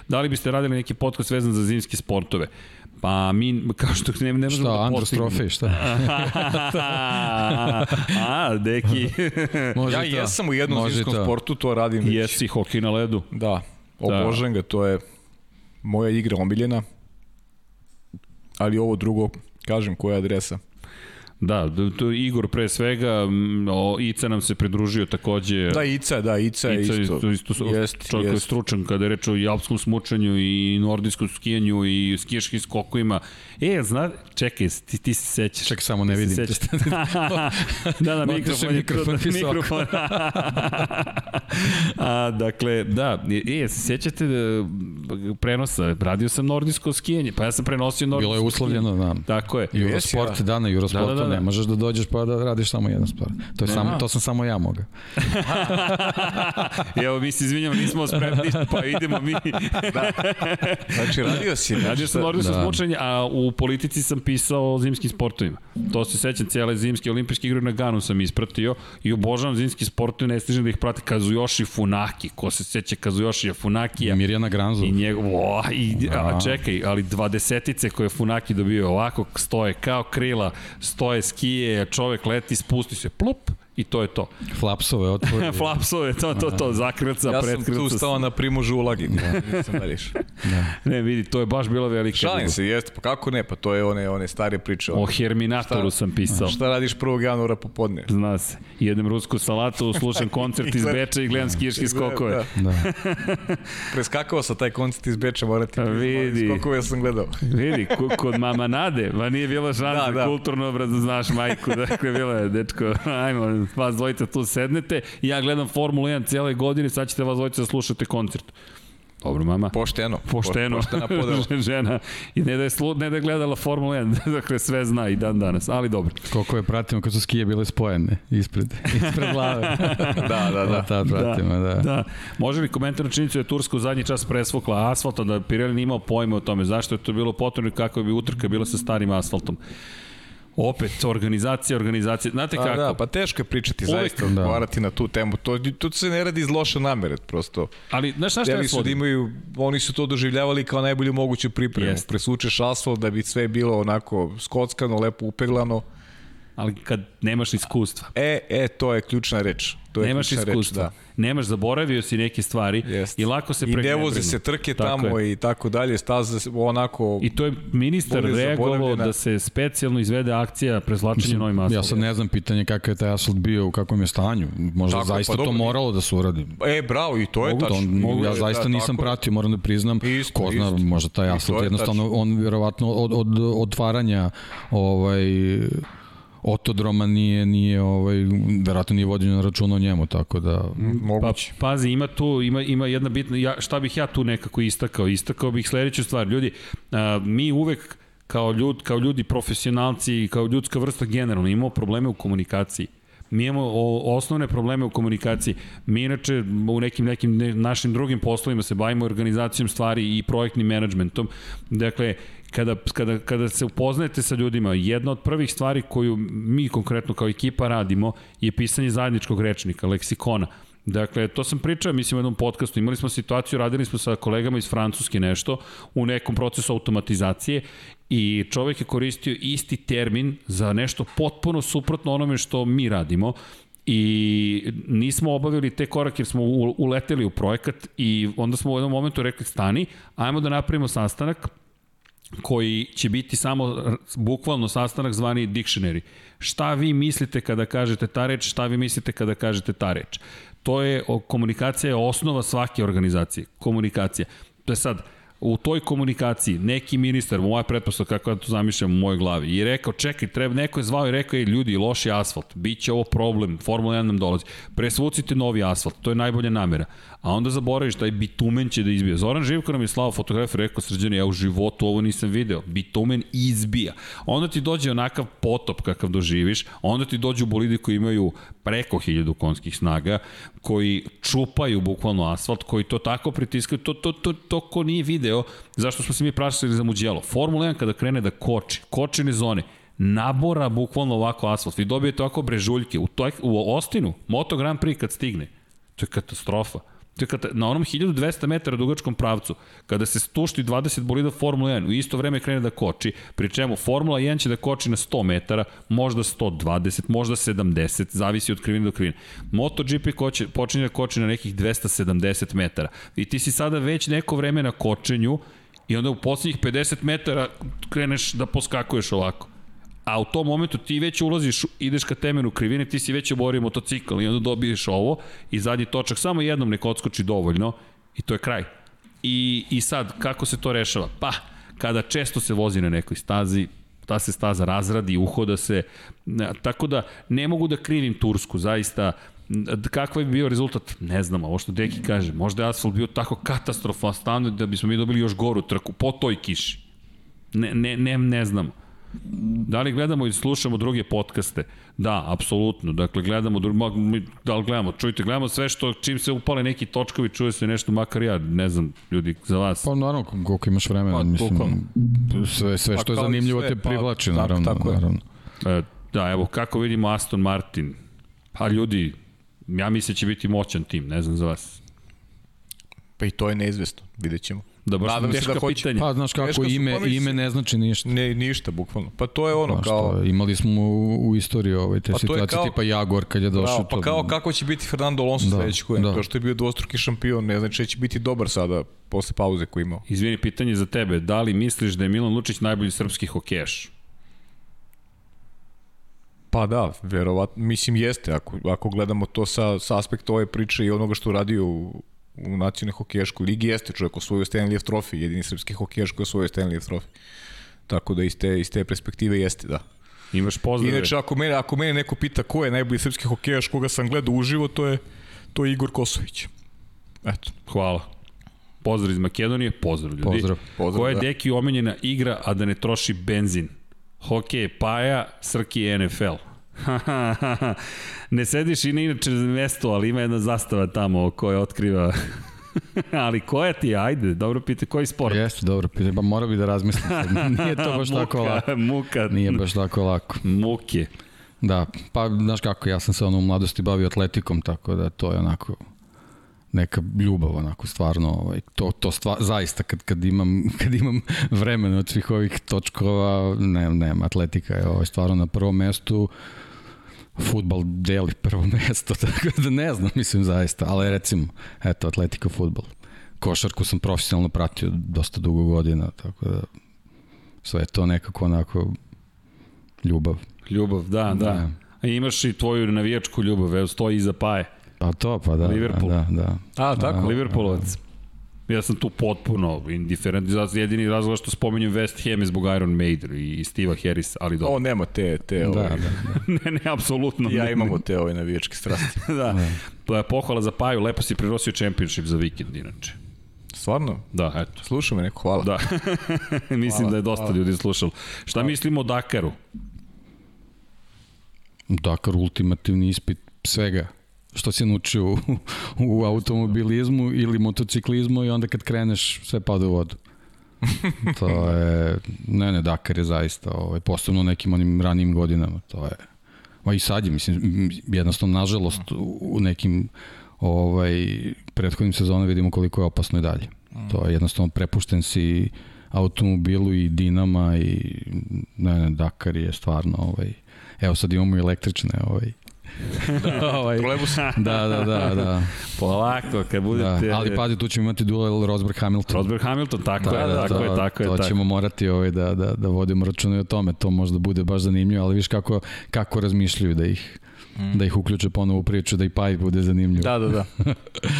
da li biste radili neki podcast vezan za zimske sportove? Pa mi, kao što ne, ne možemo Šta, da Andros postignemo. trofej, šta? A, deki. Može Ja jesam u jednom Može zimskom to. sportu, to radim. Jesi hokej na ledu. Da, obožavam ga, to je moja igra omiljena. Ali ovo drugo, kažem, koja je adresa? Da, to je Igor pre svega, o, Ica nam se pridružio takođe. Da, Ica, da, Ica je Ica isto. isto, isto Jest, čovjek koji je jest. stručan kada je reč o i alpskom smučanju i nordijskom skijanju i skijaškim skokovima. E, zna, čekaj, ti, ti se sećaš. Čekaj, samo ne se vidim. sećaš. da, da, mikrofon je mikrofon visoko. mikrofon. A, dakle, da, e, se sećate da, prenosa, radio sam nordijsko skijanje, pa ja sam prenosio nordijsko Bilo je uslovljeno, da. Tako je. Eurosport, ja. da, na Eurosportu Da, da, da, da. Ne možeš da dođeš pa da radiš samo jedan sport. To, je samo, to sam samo ja mogao. Evo, mi se izvinjamo, nismo spremni, pa idemo mi. Znači, radio si. Radio sam nordijsko Da. smučanje, a u politici sam pisao o zimskim sportovima. To se sećam, cijele zimske olimpijske igre na Ganu sam ispratio i obožavam zimski sportove, ne stižem da ih prati Kazuyoshi Funaki. Ko se seća Kazuyoshi Funakija? I Mirjana Granzo. I njegov, o, i, a, čekaj, ali dvadesetice koje je Funaki dobio ovako stoje kao krila, stoje skije, čovek leti, spusti se, plup, i to je to. Flapsove otvori. Flapsove, to, to, to, zakrilca, Ja sam predkrilca. tu stao na primožu ulagi. Da. Nisam da riš. Ne, vidi, to je baš bila velika. Šalim se, jeste, pa kako ne, pa to je one, one stare priče. O Herminatoru sam pisao. Šta radiš 1. januara popodne? Zna se. Jedem rusku salatu, slušam koncert iz Beča i gledam skijaške skokove. Da. Da. Preskakao sam taj koncert iz Beča, morate. Vidi. Skokove sam gledao. Vidi, ko- kod mama Nade, ma nije bila šansa, Da, da, da. kulturno obrazno znaš majku, dakle, bila je, dečko, ajmo, vas dvojica tu sednete, ja gledam Formulu 1 cijele godine, sad ćete vas dvojica da slušate koncert. Dobro, mama. Pošteno. Pošteno. Poštena podela. žena. I ne da, je slu, ne da je gledala Formulu 1, dakle sve zna i dan danas, ali dobro. Koliko je pratimo kad su skije bile spojene ispred, ispred glave. Da, da, da. Tad pratimo, da. Da. Može li komentar na činjenicu da je Turska u zadnji čas presvukla asfaltom, da Pirelli nije imao pojma o tome, zašto je to bilo potrebno i kako bi utrka bila sa starim asfaltom? Opet, organizacija, organizacija. Znate A, kako? da, pa teško je pričati, Uvek- zaista, da. odgovarati na tu temu. To, to se ne radi iz loše namere, prosto. Ali, znaš šta je su da imaju, oni su to doživljavali kao najbolju moguću pripremu. Jest. Presučeš asfalt da bi sve bilo onako skockano, lepo upeglano ali kad nemaš iskustva. E, e, to je ključna reč. To je nemaš iskustva. Reč, da. Nemaš, zaboravio si neke stvari Jest. i lako se I ne voze se trke Tako tamo je. i tako dalje, staza se onako... I to je ministar reagovao da se specijalno izvede akcija preslačenja novim asfaltom. Ja sad ne znam pitanje kakav je taj asfalt bio, u kakvom je stanju. Možda Tako je, zaista pa to dobro. moralo da se uradi. E, bravo, i to je Mogu da, tačno. on, Mogu ja da- zaista da, nisam tako pratio, moram da priznam. Isto, ko zna, isto. možda taj to asfalt je jednostavno, on vjerovatno od, od otvaranja ovaj, otodroma nije, nije ovaj, verovatno nije vođenje računa o njemu, tako da... Pa pazi, ima tu ima ima jedna bitna ja šta bih ja tu nekako istakao, istakao bih sledeću stvar. Ljudi, a, mi uvek kao ljud kao ljudi profesionalci i kao ljudska vrsta generalno imamo probleme u komunikaciji. Mi imamo o, osnovne probleme u komunikaciji. Mi inače u nekim nekim ne, našim drugim poslovima se bavimo organizacijom stvari i projektnim menadžmentom. Dakle, kada, kada, kada se upoznajete sa ljudima, jedna od prvih stvari koju mi konkretno kao ekipa radimo je pisanje zajedničkog rečnika, leksikona. Dakle, to sam pričao, mislim, u jednom podcastu. Imali smo situaciju, radili smo sa kolegama iz Francuske nešto u nekom procesu automatizacije i čovek je koristio isti termin za nešto potpuno suprotno onome što mi radimo i nismo obavili te korake jer smo uleteli u projekat i onda smo u jednom momentu rekli stani, ajmo da napravimo sastanak koji će biti samo bukvalno sastanak zvani dictionary. Šta vi mislite kada kažete ta reč, šta vi mislite kada kažete ta reč. To je, komunikacija je osnova svake organizacije. Komunikacija. To je sad, u toj komunikaciji neki ministar, moja pretpostavka kako ja to zamišljam u mojoj glavi, i rekao, čekaj, treba, neko je zvao i rekao, ej ljudi, loš je asfalt, bit će ovo problem, Formula 1 nam dolazi, presvucite novi asfalt, to je najbolja namera. A onda zaboraviš, taj bitumen će da izbije. Zoran Živko nam je slao fotografiju, rekao, srđani, ja u životu ovo nisam video, bitumen izbija. Onda ti dođe onakav potop kakav doživiš, onda ti dođu bolidi koji imaju preko 1000 konskih snaga, koji čupaju bukvalno asfalt, koji to tako pritiskaju, to, to, to, to ko nije video, zašto smo se mi prašili za muđelo. Formula 1 kada krene da koči, kočene zone, nabora bukvalno ovako asfalt. Vi dobijete ovako brežuljke. U, toj, u Ostinu, Moto Grand Prix kad stigne, to je katastrofa. Kata, na onom 1200 metara dugačkom pravcu, kada se stušti 20 bolida Formula 1, u isto vreme krene da koči, pri čemu Formula 1 će da koči na 100 metara, možda 120, možda 70, zavisi od krivine do krivine. MotoGP koče, počinje da koči na nekih 270 metara. I ti si sada već neko vreme na kočenju i onda u poslednjih 50 metara kreneš da poskakuješ ovako a u tom momentu ti već ulaziš, ideš ka temenu krivine, ti si već oborio motocikl i onda dobiješ ovo i zadnji točak samo jednom nek odskoči dovoljno i to je kraj. I, I sad, kako se to rešava? Pa, kada često se vozi na nekoj stazi, ta se staza razradi, uhoda se, tako da ne mogu da krivim Tursku, zaista, kakav je bio rezultat? Ne znam, ovo što Deki kaže, možda je asfalt bio tako katastrofalan stanu da bismo mi dobili još goru trku po toj kiši. Ne, ne, ne, ne znamo. Da li gledamo i slušamo druge podcaste? Da, apsolutno. Dakle, gledamo, da li gledamo, čujte, gledamo sve što, čim se upale neki točkovi, čuje se nešto, makar ja, ne znam, ljudi, za vas. Pa naravno, koliko imaš vremena, Pa, mislim, bukvalno. sve, sve Pa što je kao i zanimljivo sve, te pa, privlači, tako- naravno. tako je. naravno. E, da, evo, kako vidimo Aston Martin? Pa ljudi, ja mislim da će biti moćan tim, ne znam za vas. Pa i to je neizvesno, vidjet ćemo. Da, baš Nadam teška da hoće. pitanja. Pa, znaš kako, Teško su ime, pomisli. ime ne znači ništa. Ne, ništa, bukvalno. Pa to je ono, Pa, kao... što, imali smo u, u istoriji ovaj, te Pa to je situacije kao- tipa Jagor kad je došao. Bravo, pa to- kao kako će biti Fernando Alonso Da, sledeći kojem, da. to što je bio dvostruki šampion, ne znači da će biti dobar sada posle pauze koju imao. Izvini, pitanje za tebe. Da li misliš da je Milan Lučić najbolji srpski hokejaš? Pa da, verovatno, mislim jeste, ako, ako gledamo to sa, sa aspekta ove priče i onoga što radio u, u nacionalnoj hokejaškoj ligi, jeste čovjek osvojio Stanley trofej, jedini srpski hokejaš koji je osvojio Stanley trofej. Tako da iz te, iz te perspektive jeste, da. Imaš pozdrave. Inače, ako mene, ako mene neko pita ko je najbolji srpski hokejaš koga sam gledao uživo, to je, to je Igor Kosović. Eto. Hvala. Pozdrav iz Makedonije, pozdrav ljudi. Pozdrav. Pozdrav, Koja je da. deki omenjena igra, a da ne troši benzin? Hokej je Paja, Srki je NFL. ne sediš i na inače mesto, ali ima jedna zastava tamo koja otkriva... ali koja ti je? Ajde, dobro pite, koji sport? Jeste, dobro, pitanje, pa mora bi da razmislim. Nije to baš tako Muka, lako. Muka, Nije baš tako lako. muke. Da, pa znaš kako, ja sam se ono u mladosti bavio atletikom, tako da to je onako neka ljubav onako stvarno ovaj to to stva, zaista kad kad imam kad imam vremena od svih ovih točkova ne ne atletika je ovaj stvarno na prvom mestu futbal deli prvo mesto tako da ne znam mislim zaista ali recimo eto atletika futbal košarku sam profesionalno pratio dosta dugo godina tako da sve to nekako onako ljubav Ljubav, da, da. Da. A imaš i tvoju navijačku ljubav, evo stoji iza paje. Pa to, pa da. Liverpool. Da, da. A, tako? Da. Liverpoolovac. Ja sam tu potpuno indiferent, zato jedini razlog što spominjem West Ham je zbog Iron Maiden i Steva Harris, ali O, dobro. nema te, te, Da, ovaj, da, da. ne, ne, apsolutno. ja ne. imamo te ove navijačke strasti. da. To je pohvala za Paju, lepo si prenosio championship za vikend, inače. Stvarno? Da, eto. Sluša me neko, hvala. Da. Mislim Hvala, da je dosta hvala. ljudi slušalo. Šta mislimo o Dakaru? Dakar ultimativni ispit svega što si naučio u, u automobilizmu ili motociklizmu i onda kad kreneš sve pada u vodu. to je, ne ne, Dakar je zaista, ovaj, posebno u nekim onim ranijim godinama, to je, ma i sad je, mislim, jednostavno, nažalost, u, u nekim ovaj, prethodnim sezonama vidimo koliko je opasno i dalje. To je jednostavno prepušten si automobilu i dinama i ne, ne, Dakar je stvarno ovaj, evo sad imamo i električne ovaj, ovaj, Trolebus. da, da, da, da. Polako, kad da. budete... Ali pazi, tu ćemo imati duel Rosberg Hamilton. Rosberg Hamilton, tako je, tako to, je, tako je. to tako. ćemo morati ovaj, da, da, da vodimo računa i o tome. To možda bude baš zanimljivo, ali viš kako, kako razmišljaju da ih, mm. da ih uključe ponovo u priču, da i Paj bude zanimljiv. Da, da, da.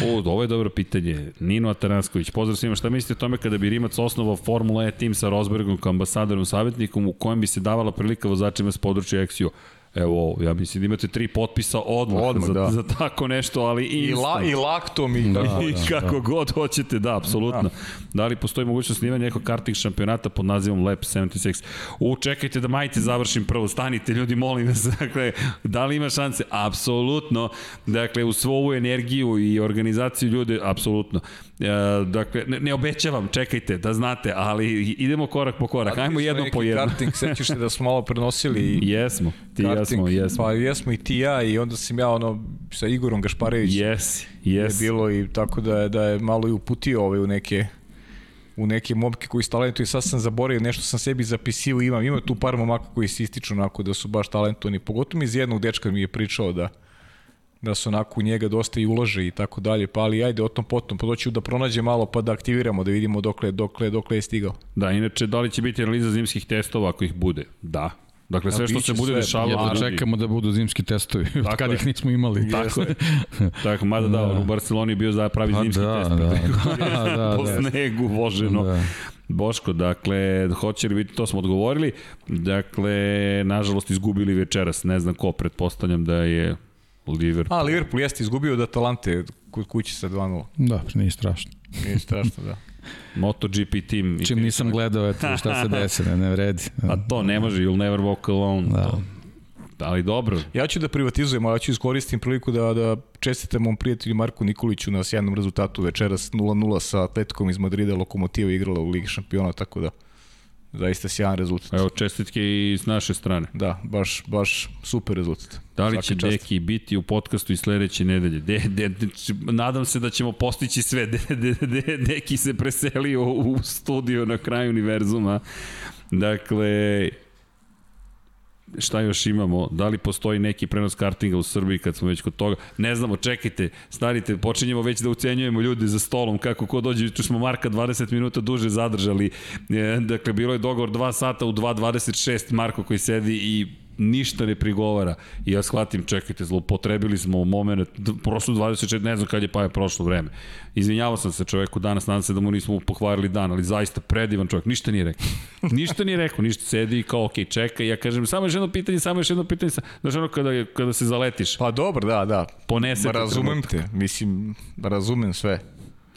O, ovo je dobro pitanje. Nino Atanasković, pozdrav svima. Šta mislite o tome kada bi Rimac osnovao Formula E tim sa Rosbergom kao ambasadorom savjetnikom u kojem bi se davala prilika vozačima s područja Exio? Evo, ja mislim da imate tri potpisa odmah, Odmah, za, da. za tako nešto, ali I, la, instant. I laktom i... Da, I da, kako god hoćete, da, apsolutno. Da. da li postoji mogućnost snimanja nekog karting šampionata pod nazivom Lab 76? U, čekajte da majte završim prvo, stanite ljudi, molim vas. Dakle, da li ima šanse? Apsolutno. Dakle, u svu ovu energiju i organizaciju ljude, apsolutno. E, dakle, ne, ne obećavam, čekajte, da znate, ali idemo korak po korak. Ajmo jedno po jedno. Karting, sećaš se da smo malo prenosili i Jesmo, ti karting, jesmo, jesmo. Pa jesmo i ti i ja i onda sam ja ono sa Igorom Gašparevićem Jesi, je jesi. bilo i tako da je, da je malo i uputio ovaj u neke u neke momke koji su talentovani i sad sam zaboravio, nešto sam sebi zapisio, imam, ima tu par momaka koji se ističu onako da su baš talentovani, pogotovo iz jednog dečka mi je pričao da da su onako u njega dosta i ulaže i tako dalje, pa ali ajde o tom potom, pa doću da pronađe malo pa da aktiviramo, da vidimo dokle, dokle, dokle je stigao. Da, inače, da li će biti analiza zimskih testova ako ih bude? Da. Dakle, sve Da, što se bude sve. dešavalo... Ljudi. čekamo da budu zimski testovi, od Tako kad je. ih nismo imali. Tako je. Tako, mada da, Da. u Barceloni je bio za pravi Pa zimski da, test. da, da, da, po da. snegu voženo. Da. Boško, dakle, hoće li biti, to smo odgovorili. Dakle, nažalost, izgubili večeras. Ne znam ko, pretpostavljam da je Liverpool. A, Liverpool jeste izgubio od Atalante kod kuće sa 2-0. Da, nije strašno. Nije strašno, da. MotoGP tim. Čim nisam gledao, eto, šta se desi, ne, ne vredi. A to ne može, you'll never walk alone. Da. To. Ali dobro, Ja ću da privatizujem, ali ja ću iskoristim priliku da, da čestitam mom prijatelju Marku Nikoliću na sjajnom rezultatu večeras 0-0 sa Atletikom iz Madrida, Lokomotiva igrala u Ligi šampiona, tako da zaista sjajan rezultat. evo čestitke i s naše strane. Da, baš, baš super rezultat. Da li Svaka će čast. Deki biti u podcastu i sledeće nedelje? De, de, de, nadam se da ćemo postići sve. De, de, de, Deki se preselio u studio na kraju univerzuma. Dakle, šta još imamo? Da li postoji neki prenos kartinga u Srbiji kad smo već kod toga? Ne znamo, čekajte, stanite, počinjemo već da ucenjujemo ljude za stolom, kako ko dođe, tu smo Marka 20 minuta duže zadržali. E, dakle, bilo je dogovor 2 sata u 2.26 Marko koji sedi i ništa ne prigovara. I ja shvatim, čekajte, zlopotrebili smo moment, d- prošlo 24, ne znam kad je pa je prošlo vreme. Izvinjavao sam se čoveku danas, nadam se da mu nismo pohvarili dan, ali zaista predivan čovjek, ništa nije rekao. Ništa nije rekao, ništa sedi i kao, ok, čeka, i ja kažem, samo još jedno pitanje, samo još jedno pitanje, znaš ono kada, kada se zaletiš, Pa dobro, da, da. ponese razumem te, mislim, razumem sve.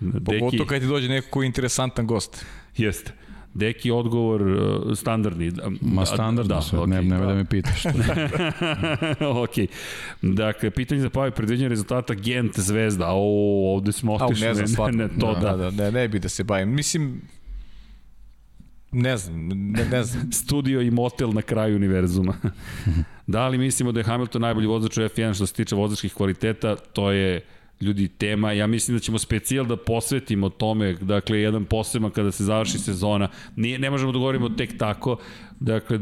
Deki, Pogotovo kad ti dođe neko koji je interesantan gost. jeste. Deki odgovor uh, standardni. Ma standardno da, sve, ne, ne da me pitaš. ok. Dakle, pitanje za Pavi predviđenje rezultata Gent Zvezda. O, ovde smo otišli. ne znam, stvarno. ne, to da. da, da, ne, ne bi da se bavim. Mislim, ne znam, ne, ne znam. Studio i motel na kraju univerzuma. da li mislimo da je Hamilton najbolji vozač u F1 što se tiče vozačkih kvaliteta? To je ljudi tema, ja mislim da ćemo specijal da posvetimo tome, dakle jedan poseban kada se završi sezona, Nije, ne možemo da govorimo tek tako, dakle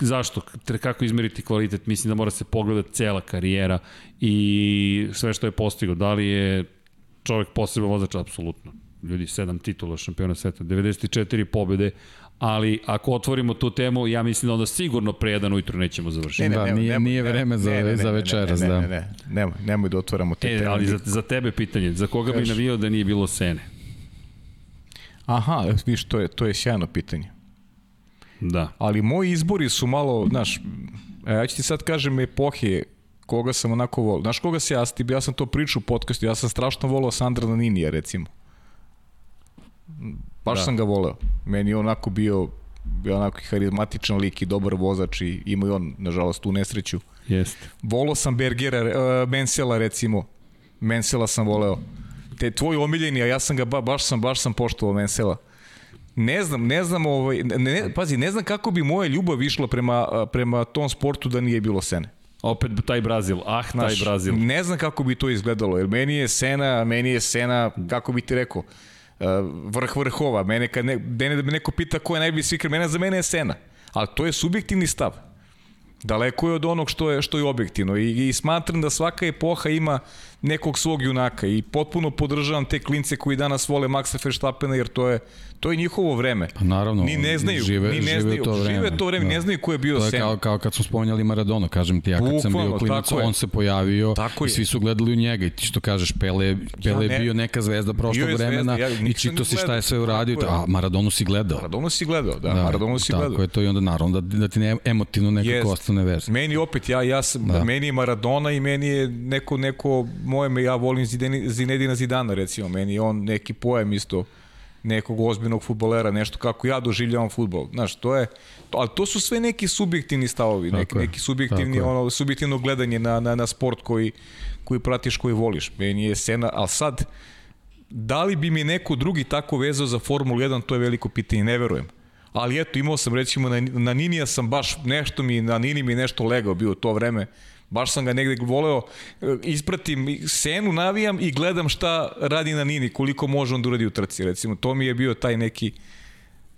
zašto, kako izmeriti kvalitet, mislim da mora se pogledati cela karijera i sve što je postigao, da li je čovek poseban vozač, apsolutno. Ljudi, sedam titula šampiona sveta, 94 pobede, ali ako otvorimo tu temu, ja mislim da onda sigurno pre jedan ujutru nećemo završiti. Ne, ne, da, nije, nije vreme za, ne, ne, za večeras, ne, da. Ne, ne, ne, nemoj, nemoj da otvaramo te e, teme. Ali za, za tebe pitanje, za koga Kaš. bi navio da nije bilo Sene? Aha, viš, to je, to je sjajno pitanje. Da. Ali moji izbori su malo, znaš, e, ja ću ti sad kažem epohe koga sam onako volio. Znaš koga se ja, ja sam to pričao u podcastu, ja sam strašno volao Sandra Naninija, recimo. Baš da. sam ga voleo. Meni je onako bio, bio onako harizmatičan lik i dobar vozač i ima i on, nažalost, tu nesreću. Jeste. Volao sam Bergera, uh, Mensela recimo. Mensela sam voleo. Te tvoj omiljeni, a ja sam ga ba, baš sam baš sam poštovao Mensela. Ne znam, ne znam, ovaj, ne, ne, pazi, ne znam kako bi moja ljubav išla prema, prema tom sportu da nije bilo Sene. Opet taj Brazil, ah, Znaš, taj Brazil. Ne znam kako bi to izgledalo, jer meni je Sena, meni je Sena, kako bi ti rekao, uh, vrh vrhova. Mene kad ne, me neko pita ko je najbolji svikar, mene za mene je Sena. Ali to je subjektivni stav. Daleko je od onog što je što je objektivno i, i smatram da svaka epoha ima nekog svog junaka i potpuno podržavam te klince koji danas vole Maxa Verstappena jer to je to je njihovo vreme. Pa naravno, ni ne znaju, žive, ni ne znaju, to vreme. Žive to vreme, da. ne znaju ko je bio To je Sen. kao, kao kad smo spominjali Maradona, kažem ti, ja kad sam bio klinac, on se pojavio tako i svi su gledali u njega i ti što kažeš, Pele, Pele ja ne, je bio neka zvezda prošlog vremena ja, i čito si šta je sve uradio, a Maradonu si gledao. Maradonu si gledao, da, da Maradonu si tako gledao. Tako je to i onda naravno da, da ti ne, emotivno nekako yes. ostane vez. Meni opet, ja, ja sam, da. meni je Maradona i meni je neko, neko moje, ja volim Zinedina Zidana recimo, meni on neki pojem isto nekog ozbiljnog futbolera, nešto kako ja doživljavam futbol. Znaš, to je, to, ali to su sve neki subjektivni stavovi, neki, neki subjektivni, ono, subjektivno gledanje na, na, na sport koji, koji pratiš, koji voliš. Meni je sena, ali sad, da li bi mi neko drugi tako vezao za Formulu 1, to je veliko pitanje, ne verujem. Ali eto, imao sam recimo na, na Ninija sam baš nešto mi, na Nini mi nešto legao bio to vreme, Baš sam ga negde voleo, ispratim senu, navijam i gledam šta radi na Nini, koliko može on da uradi u trci. Recimo, to mi je bio taj neki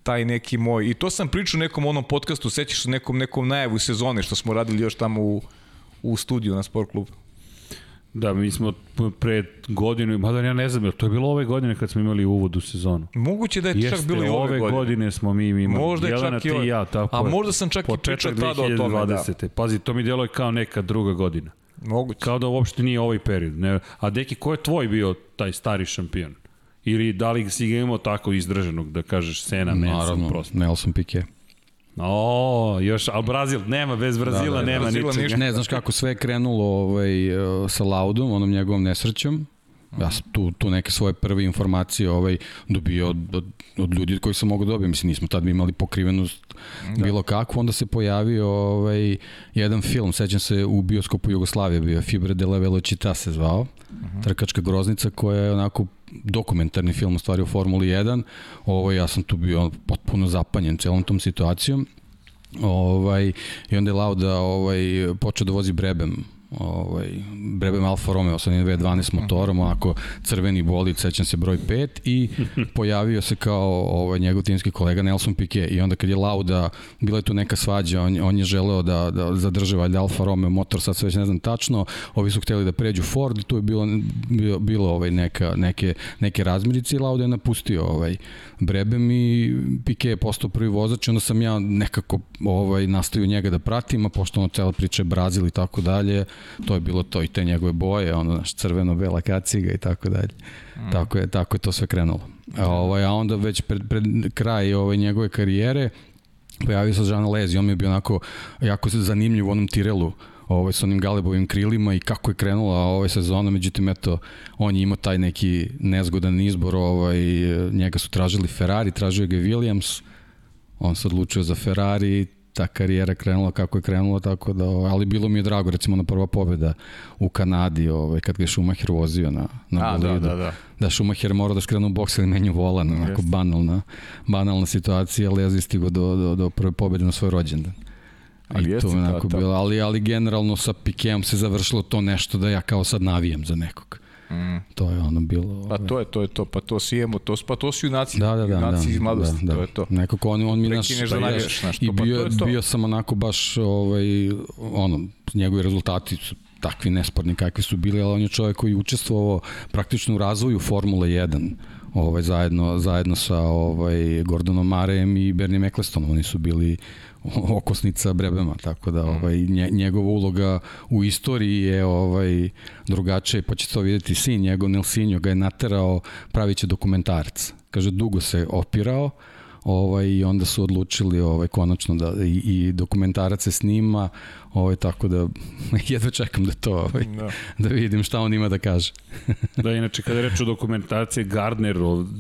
taj neki moj. I to sam pričao nekom onom podcastu, sećaš se nekom, nekom najavu sezone što smo radili još tamo u, u studiju na sport klubu. Da, mi smo pre godinu, mada ja ne znam, to je bilo ove godine kad smo imali uvod u sezonu. Moguće da je Jeste, čak bilo i ove, ove godine. godine smo mi imali. Možda je Jelena, čak i ove. ja, tako A možda sam čak i pričao tada o tome. Da. Pazi, to mi djeluje kao neka druga godina. Moguće. Kao da uopšte nije ovaj period. Ne, a Deki, ko je tvoj bio taj stari šampion? Ili da li si ga imao tako izdržanog, da kažeš Sena, Nelson, prosto? Nelson Piquet. O, još, al Brazil, nema, bez Brazila da, da, nema Brazila ničega. Ne, znaš kako sve je krenulo ovaj, uh, sa Laudom, onom njegovom nesrećom. Ja sam tu, tu neke svoje prve informacije ovaj, dobio od, od, od ljudi koji sam mogu da dobiti. Mislim, nismo tad imali pokrivenost da. bilo kakvu. Onda se pojavio ovaj, jedan film, sećam se u bioskopu Jugoslavije bio, Fibre de la Velocita se zvao. Uh mhm. -huh. Trkačka groznica koja je onako dokumentarni film u stvari u Formuli 1. Ovo, ja sam tu bio potpuno zapanjen celom tom situacijom. Ovaj, I onda je Lauda ovaj, počeo da vozi Brebem ovaj, Brebem Alfa Romeo sa V12 motorom, onako crveni bolid, sećam se broj 5 i pojavio se kao ovaj, njegov timski kolega Nelson Piquet. I onda kad je Lauda, bila je tu neka svađa, on, on je želeo da, da zadrže valjda Alfa Romeo motor, sad sve ne znam tačno, ovi su hteli da pređu Ford, tu je bilo, bilo, bilo ovaj, neka, neke, neke razmirice i Lauda je napustio ovaj, Brebem i Piquet je postao prvi vozač i onda sam ja nekako ovaj, nastavio njega da pratim, a pošto ono cela priča je Brazil i tako dalje, to je bilo to i te njegove boje, ono naš crveno-bela kaciga i tako dalje. Mm. Tako je, tako je to sve krenulo. A, ovaj, a onda već pred, pred kraj ovaj, njegove karijere pojavio se Jean Lezi, on mi je bio onako jako zanimljiv u onom Tirelu, ovaj, sa onim Galebovim krilima i kako je krenula ove sezona, međutim, eto, on je imao taj neki nezgodan izbor, ovaj, njega su tražili Ferrari, tražio ga Williams, on se odlučio za Ferrari, ta karijera krenula kako je krenula, tako da, ali bilo mi je drago, recimo na prva pobeda u Kanadi, ovaj, kad ga je Schumacher vozio na, na A, da, bolidu. Da, da, da. da Schumacher mora da skrene u boks ili menju volan, onako yes. banalna, banalna situacija, ali ja stigo do, do, do prve pobede na svoj rođendan. Ali I to onako bilo, ali, ali generalno sa Pikeom se završilo to nešto da ja kao sad navijam za nekog. Mm. To je ono bilo... Pa to je, to je to, pa to si imamo, to, pa to su junaci, da, da, da, junaci da, iz mladosti, da, da. to je to. Nekako on, on mi naš... da nađeš, znaš, I pa bio, to je to. bio sam onako baš, ovaj, ono, njegovi rezultati su takvi nesporni kakvi su bili, ali on je čovjek koji je učestvovao praktično u razvoju Formule 1 ovaj zajedno zajedno sa ovaj Gordonom Marejem i Bernie Ecclestonom oni su bili okosnica Brebema, tako da ovaj njegova uloga u istoriji je ovaj drugačija, pa ćete to videti sin njegov Nelsinjo ga je naterao praviće dokumentarac. Kaže dugo se opirao, ovaj i onda su odlučili ovaj konačno da i, i dokumentarac se snima ovaj tako da jedva čekam da to ovaj. Da. da vidim šta on ima da kaže da inače kada reč o dokumentaciji Gardner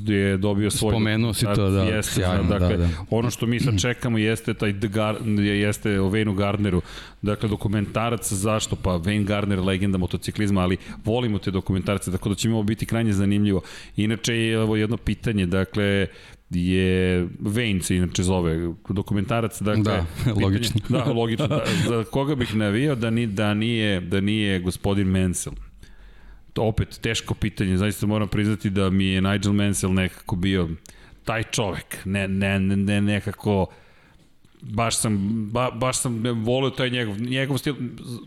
je dobio svoj spomenuo si to da jeste, sjajno, dakle da, da. ono što mi sad čekamo jeste taj The Gar, jeste o Wayne Gardneru dakle dokumentarac zašto pa Wayne Gardner legenda motociklizma ali volimo te dokumentarce tako da će mi ovo biti krajnje zanimljivo inače je ovo jedno pitanje dakle je Vane se inače zove dokumentarac dakle da, pitanje, logično da logično da, za koga bih navio da ni da nije da nije gospodin Mansell to opet teško pitanje zaista moram priznati da mi je Nigel Mansell nekako bio taj čovek ne ne ne nekako baš sam, ba, baš sam volio taj njegov, njegov stil,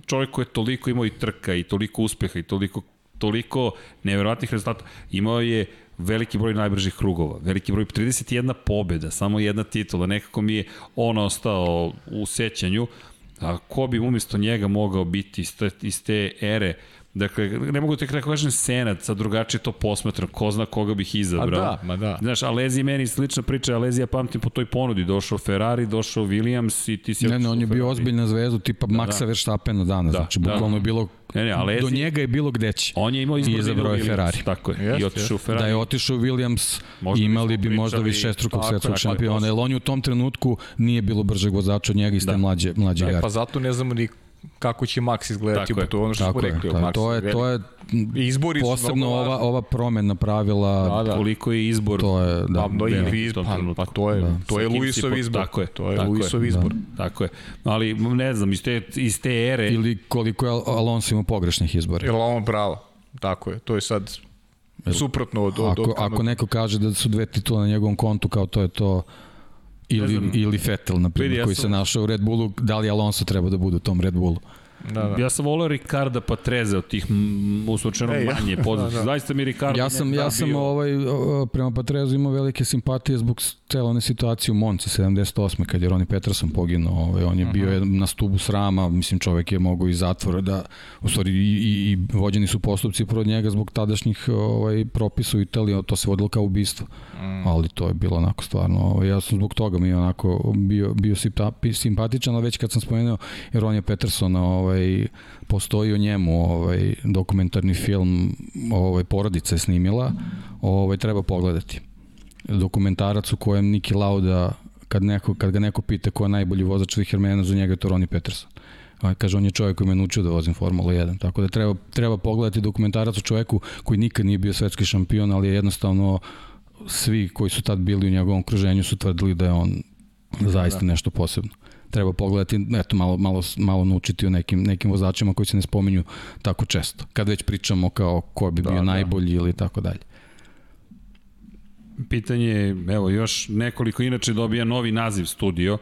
čovjek koji je toliko imao i trka i toliko uspeha i toliko, toliko neverovatnih rezultata. Imao je veliki broj najbržih krugova, veliki broj 31 pobjeda, samo jedna titula, nekako mi je on ostao u sećanju, a ko bi umjesto njega mogao biti iz te, iz te ere, Dakle, ne mogu te kako kažem senat, sa drugačije to posmatram, ko zna koga bih izabrao. A da, ma da. Znaš, Alezi meni slična priča, Alezi ja pamtim po toj ponudi, došao Ferrari, došao Williams i ti si... Ne, ne, on je bio ozbiljna zvezda, tipa da, Maxa da. Verstappena danas, da, znači, da. bukvalno je bilo Ne, ne, Alezi, do njega je bilo gde će. On je imao izbor da je Ferrari. Tako je. Jest, I otišao u Ferrari. Da je otišao Williams, možda imali bi možda više strukog svetskog šampiona. Jer on je u tom trenutku nije bilo bržeg vozača od njega iz te da. mlađe, mlađe da, Pa zato ne znamo ni kako će Max izgledati, pa to je ono što smo rekli. Tako, Max to je, to je izbori posebno ova, ova promena pravila, da, da. koliko je izbor. To je, da, da, i izbor, pa, pa to je, da. to je Luisov izbor. Tako je. To je tako Luisov je, izbor. Da. Tako je. Ali ne znam, iz te, iz te ere... Ili koliko je Alonso imao pogrešnih izbora. Ili on pravo. Tako je. To je sad suprotno od... od, ako, od, ako neko kaže da su dve titula na njegovom kontu, kao to je to Ili, ili Vettel, na primjer, koji se našao u Red Bullu, da li Alonso treba da bude u tom Red Bullu? Da, da. Ja sam volio Ricarda Patreze od tih uslučeno manje poznatih. Da, da. Zaista mi Ricardo ja sam ja sam bio... ovaj prema Patrezu imao velike simpatije zbog cele one situacije u Monci 78. kad je Roni Peterson poginuo, ovaj on je uh -huh. bio na stubu srama, mislim čovek je mogao iz zatvora da u stvari i, i, i vođeni su postupci protiv njega zbog tadašnjih ovaj propisa u Italiji, to se vodilo kao ubistvo. Mm. Ali to je bilo onako stvarno, ovaj, ja sam zbog toga mi onako bio bio simpatičan, ali već kad sam spomenuo Ronija Petersona, ovaj ovaj postoji o njemu ovaj dokumentarni film ovaj porodica je snimila ovaj treba pogledati dokumentarac u kojem Niki Lauda kad neko kad ga neko pita ko je najbolji vozač svih vremena za njega je to Ronnie Peterson A, kaže, on je čovjek koji me naučio da vozim Formula 1. Tako da treba, treba pogledati dokumentarac o čoveku koji nikad nije bio svetski šampion, ali je jednostavno svi koji su tad bili u njegovom okruženju su tvrdili da je on zaista da. nešto posebno treba pogledati, eto, malo, malo, malo naučiti o nekim, nekim vozačima koji se ne spominju tako često. Kad već pričamo kao ko bi da, bio da. najbolji ili tako dalje. Pitanje je, evo, još nekoliko, inače dobija novi naziv studio.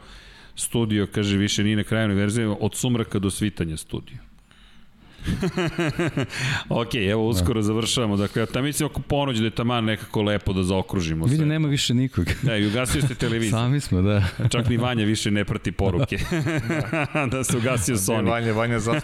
Studio, kaže, više nije na kraju verzije, od sumraka do svitanja studio. ok, evo uskoro da. završavamo. Dakle, ta mislim oko ponoć da je taman nekako lepo da zaokružimo Vidi, nema više nikog. Da, i ugasio ste televiziju. Sami smo, da. Čak ni Vanja više ne prati poruke. da se ugasio Sony. Vanja, Vanja za...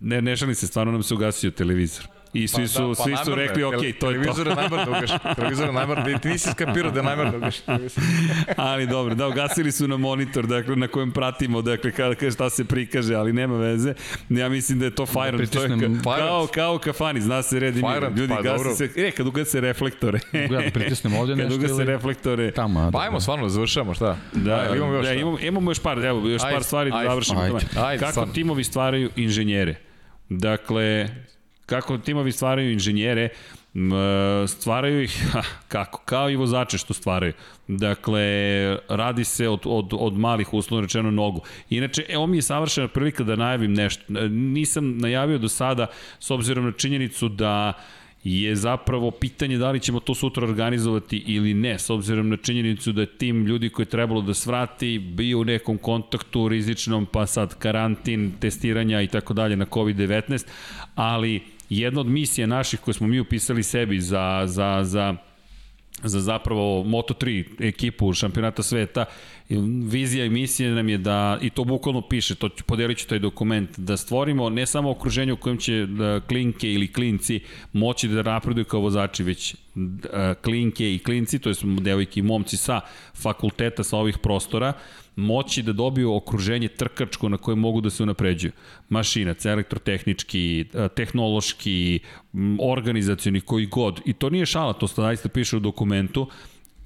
ne, ne šalim se, stvarno nam se ugasio televizor. I svi pa su, da, pa svi su rekli, ok, to je to. Televizor je najbar da ugaš. Televizor je da ti nisi skapirao da je najbar da ugaš. ali dobro, da, ugasili su na monitor, dakle, na kojem pratimo, dakle, kada, šta se prikaže, ali nema veze. Ja mislim da je to Fire, da to je ka, kao, kao kafani, zna se red Fire, ljudi pa, gasi dobro. se, e, kad ugase reflektore. Ja pritisnem ovde nešto kad ugase reflektore. Tamo, pa ajmo, stvarno, završamo, šta? Da, ajde, imamo još, da, imamo, imamo još par, evo, još par stvari da završimo. Kako timovi stvaraju inženjere? Dakle, kako timovi stvaraju inženjere, stvaraju ih, kako, kao i vozače što stvaraju. Dakle, radi se od, od, od malih uslovno rečeno nogu. Inače, evo mi je savršena prilika da najavim nešto. Nisam najavio do sada, s obzirom na činjenicu da je zapravo pitanje da li ćemo to sutra organizovati ili ne, s obzirom na činjenicu da je tim ljudi koji je trebalo da svrati bio u nekom kontaktu rizičnom, pa sad karantin, testiranja i tako dalje na COVID-19, ali jedna od misija naših koje smo mi upisali sebi za, za, za za zapravo Moto3 ekipu šampionata sveta. Vizija i misija nam je da, i to bukvalno piše, to podelit ću taj dokument, da stvorimo ne samo okruženje u kojem će da klinke ili klinci moći da napreduju kao vozači, već da, klinke i klinci, to je devojke i momci sa fakulteta sa ovih prostora, moći da dobiju okruženje trkačko na koje mogu da se unapređuju. Mašinac, elektrotehnički, e, tehnološki, organizacioni, koji god. I to nije šala, to zaista piše u dokumentu.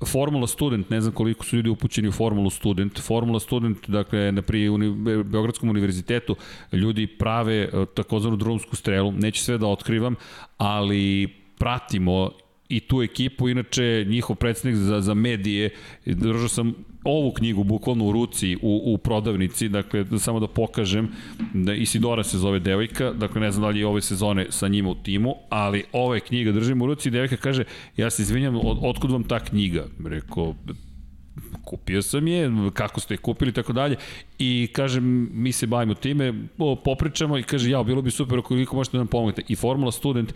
Formula Student, ne znam koliko su ljudi upućeni u Formulu Student. Formula Student, dakle, na pri uni, Beogradskom univerzitetu, ljudi prave e, takozvanu drumsku strelu. Neću sve da otkrivam, ali pratimo i tu ekipu, inače njihov predsednik za, za medije, držao sam ovu knjigu bukvalno u ruci u, u prodavnici, dakle da samo da pokažem da Isidora se zove devojka, dakle ne znam da li je ove sezone sa njima u timu, ali ova je knjiga držim u ruci i devojka kaže ja se izvinjam, od, otkud vam ta knjiga? Rekao, kupio sam je, kako ste je kupili i tako dalje i kažem, mi se bavimo time, popričamo i kaže, ja, bilo bi super ako koliko možete da nam pomognete. I Formula Student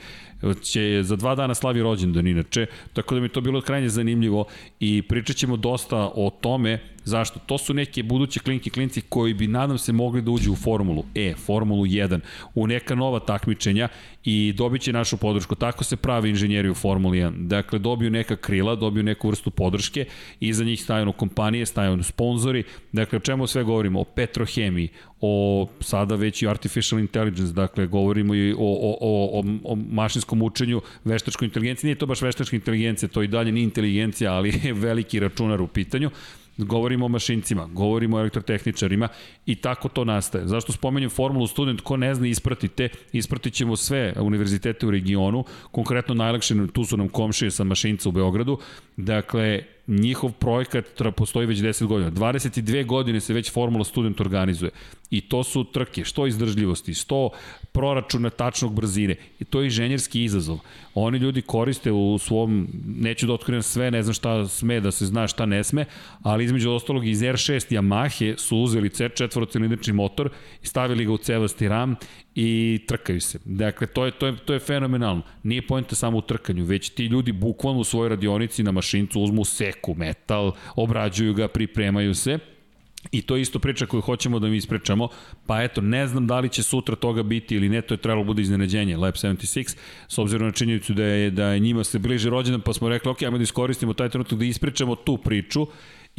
će za dva dana slavi rođendan inače, tako da mi to bilo krajnje zanimljivo i pričat ćemo dosta o tome Zašto? To su neke buduće klinke klinci koji bi, nadam se, mogli da uđu u Formulu E, Formulu 1, u neka nova takmičenja i dobit će našu podršku. Tako se pravi inženjeri u Formuli 1. Dakle, dobiju neka krila, dobiju neku vrstu podrške, i za njih stavljeno kompanije, stavljeno sponzori. Dakle, o čemu sve govorimo? O petrohemiji, o sada već i artificial intelligence, dakle govorimo i o, o, o, o mašinskom učenju, veštačkoj inteligenciji, nije to baš veštačka inteligencija, to i dalje nije inteligencija, ali je veliki računar u pitanju. Govorimo o mašincima, govorimo o elektrotehničarima i tako to nastaje. Zašto spomenjem formulu student, ko ne zna ispratite, ispratit ćemo sve univerzitete u regionu, konkretno najlakše, tu su nam komšije sa mašinca u Beogradu, dakle, njihov projekat postoji već 10 godina. 22 godine se već Formula Student organizuje. I to su trke, što izdržljivosti, 100 proračuna tačnog brzine. I to je inženjerski izazov. Oni ljudi koriste u svom, neću da otkrivam sve, ne znam šta sme da se zna, šta ne sme, ali između ostalog iz R6 Yamahe su uzeli C4 motor i stavili ga u cevasti ram i trkaju se. Dakle, to je, to je, to je fenomenalno. Nije pojenta samo u trkanju, već ti ljudi bukvalno u svojoj radionici na mašincu uzmu seku metal, obrađuju ga, pripremaju se I to je isto priča koju hoćemo da mi ispričamo, pa eto, ne znam da li će sutra toga biti ili ne, to je trebalo da bude iznenađenje, Lab 76, s obzirom na činjenicu da je, da je njima se bliže rođendan, pa smo rekli, ok, ajmo da iskoristimo taj trenutak da ispričamo tu priču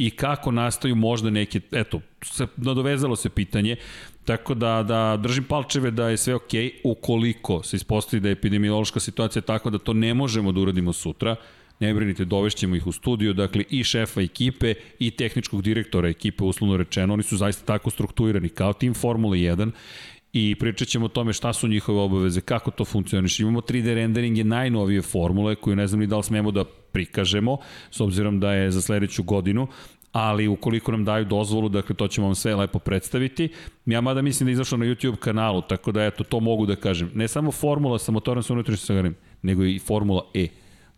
i kako nastaju možda neke, eto, se, nadovezalo se pitanje, tako da, da držim palčeve da je sve ok, ukoliko se ispostavi da je epidemiološka situacija tako da to ne možemo da uradimo sutra, ne brinite, dovešćemo ih u studiju, dakle i šefa ekipe i tehničkog direktora ekipe, uslovno rečeno, oni su zaista tako strukturirani kao tim Formula 1 i pričat ćemo o tome šta su njihove obaveze, kako to funkcioniš. Imamo 3D renderinge najnovije formule koju ne znam ni da li smemo da prikažemo, s obzirom da je za sledeću godinu, ali ukoliko nam daju dozvolu, dakle to ćemo vam sve lepo predstaviti. Ja mada mislim da je izašlo na YouTube kanalu, tako da eto, to mogu da kažem. Ne samo formula sa motorom sa unutrašnjim sagarim, nego i formula E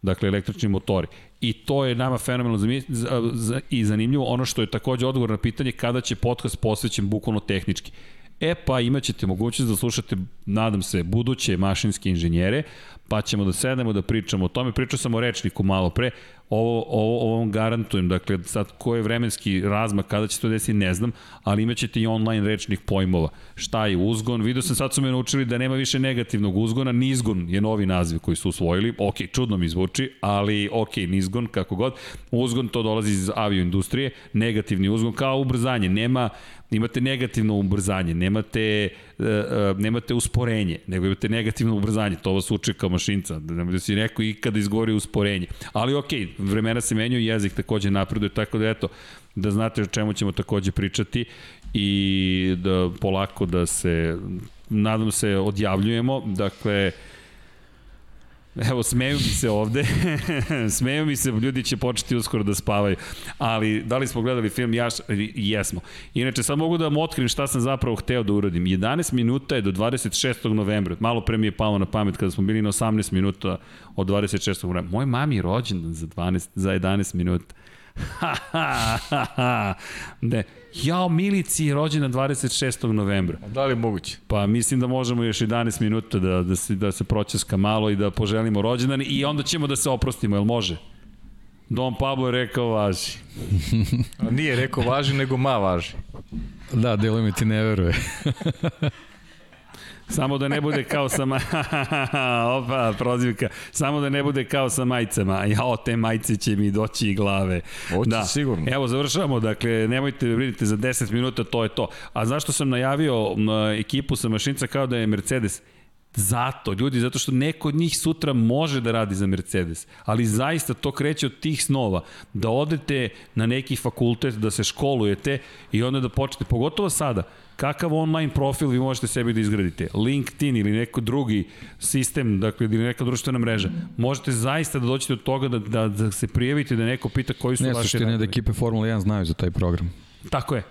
dakle električni motori. I to je nama fenomenalno i zanimljivo ono što je takođe odgovor na pitanje kada će podcast posvećen bukvalno tehnički. E pa imaćete mogućnost da slušate, nadam se, buduće mašinske inženjere, pa ćemo da sednemo da pričamo o tome. Pričao sam o rečniku malo pre, ovo, ovo, ovo vam garantujem, dakle sad ko je vremenski razmak, kada će to desiti, ne znam, ali imaćete i online rečnih pojmova. Šta je uzgon? Vidio sam sad su me naučili da nema više negativnog uzgona, nizgon je novi naziv koji su usvojili, ok, čudno mi zvuči, ali ok, nizgon, kako god. Uzgon to dolazi iz avioindustrije, negativni uzgon kao ubrzanje, nema imate negativno ubrzanje, nemate, nemate usporenje, nego imate negativno ubrzanje, to vas uče kao mašinca, da, da si neko ikada izgovori usporenje. Ali ok, vremena se menjaju, jezik takođe napreduje, tako da eto, da znate o čemu ćemo takođe pričati i da polako da se, nadam se, odjavljujemo, dakle, Evo, smeju mi se ovde, smeju mi se, ljudi će početi uskoro da spavaju, ali da li smo gledali film, ja, jesmo. Inače, sad mogu da vam otkrim šta sam zapravo hteo da uradim. 11 minuta je do 26. novembra, malo pre mi je palo na pamet kada smo bili na 18 minuta od 26. novembra. Moj mami je rođendan za, 12, za 11 minuta. ne, jao Milici je rođena 26. novembra. Da li je moguće? Pa mislim da možemo još 11 minuta da, da, se, da se pročeska malo i da poželimo rođendan i onda ćemo da se oprostimo, jel može? Don Pablo je rekao važi. Nije rekao važi, nego ma važi. Da, delo mi ti ne veruje. Samo da ne bude kao sa ma... Opa, prozivka. Samo da ne bude kao sa majicama. Jao, te majice će mi doći i glave. Hoće da. sigurno. Evo, završavamo. Dakle, nemojte da brinite za 10 minuta, to je to. A zašto sam najavio ekipu sa mašinca kao da je Mercedes? Zato, ljudi, zato što neko od njih sutra može da radi za Mercedes, ali zaista to kreće od tih snova, da odete na neki fakultet, da se školujete i onda da počnete, pogotovo sada, kakav online profil vi možete sebi da izgradite, LinkedIn ili neko drugi sistem, dakle, ili neka društvena mreža, možete zaista da doćete do toga da, da, da se prijavite, da neko pita koji su ne, radovi. Ne, da ekipe Formula 1 znaju za taj program. Tako je.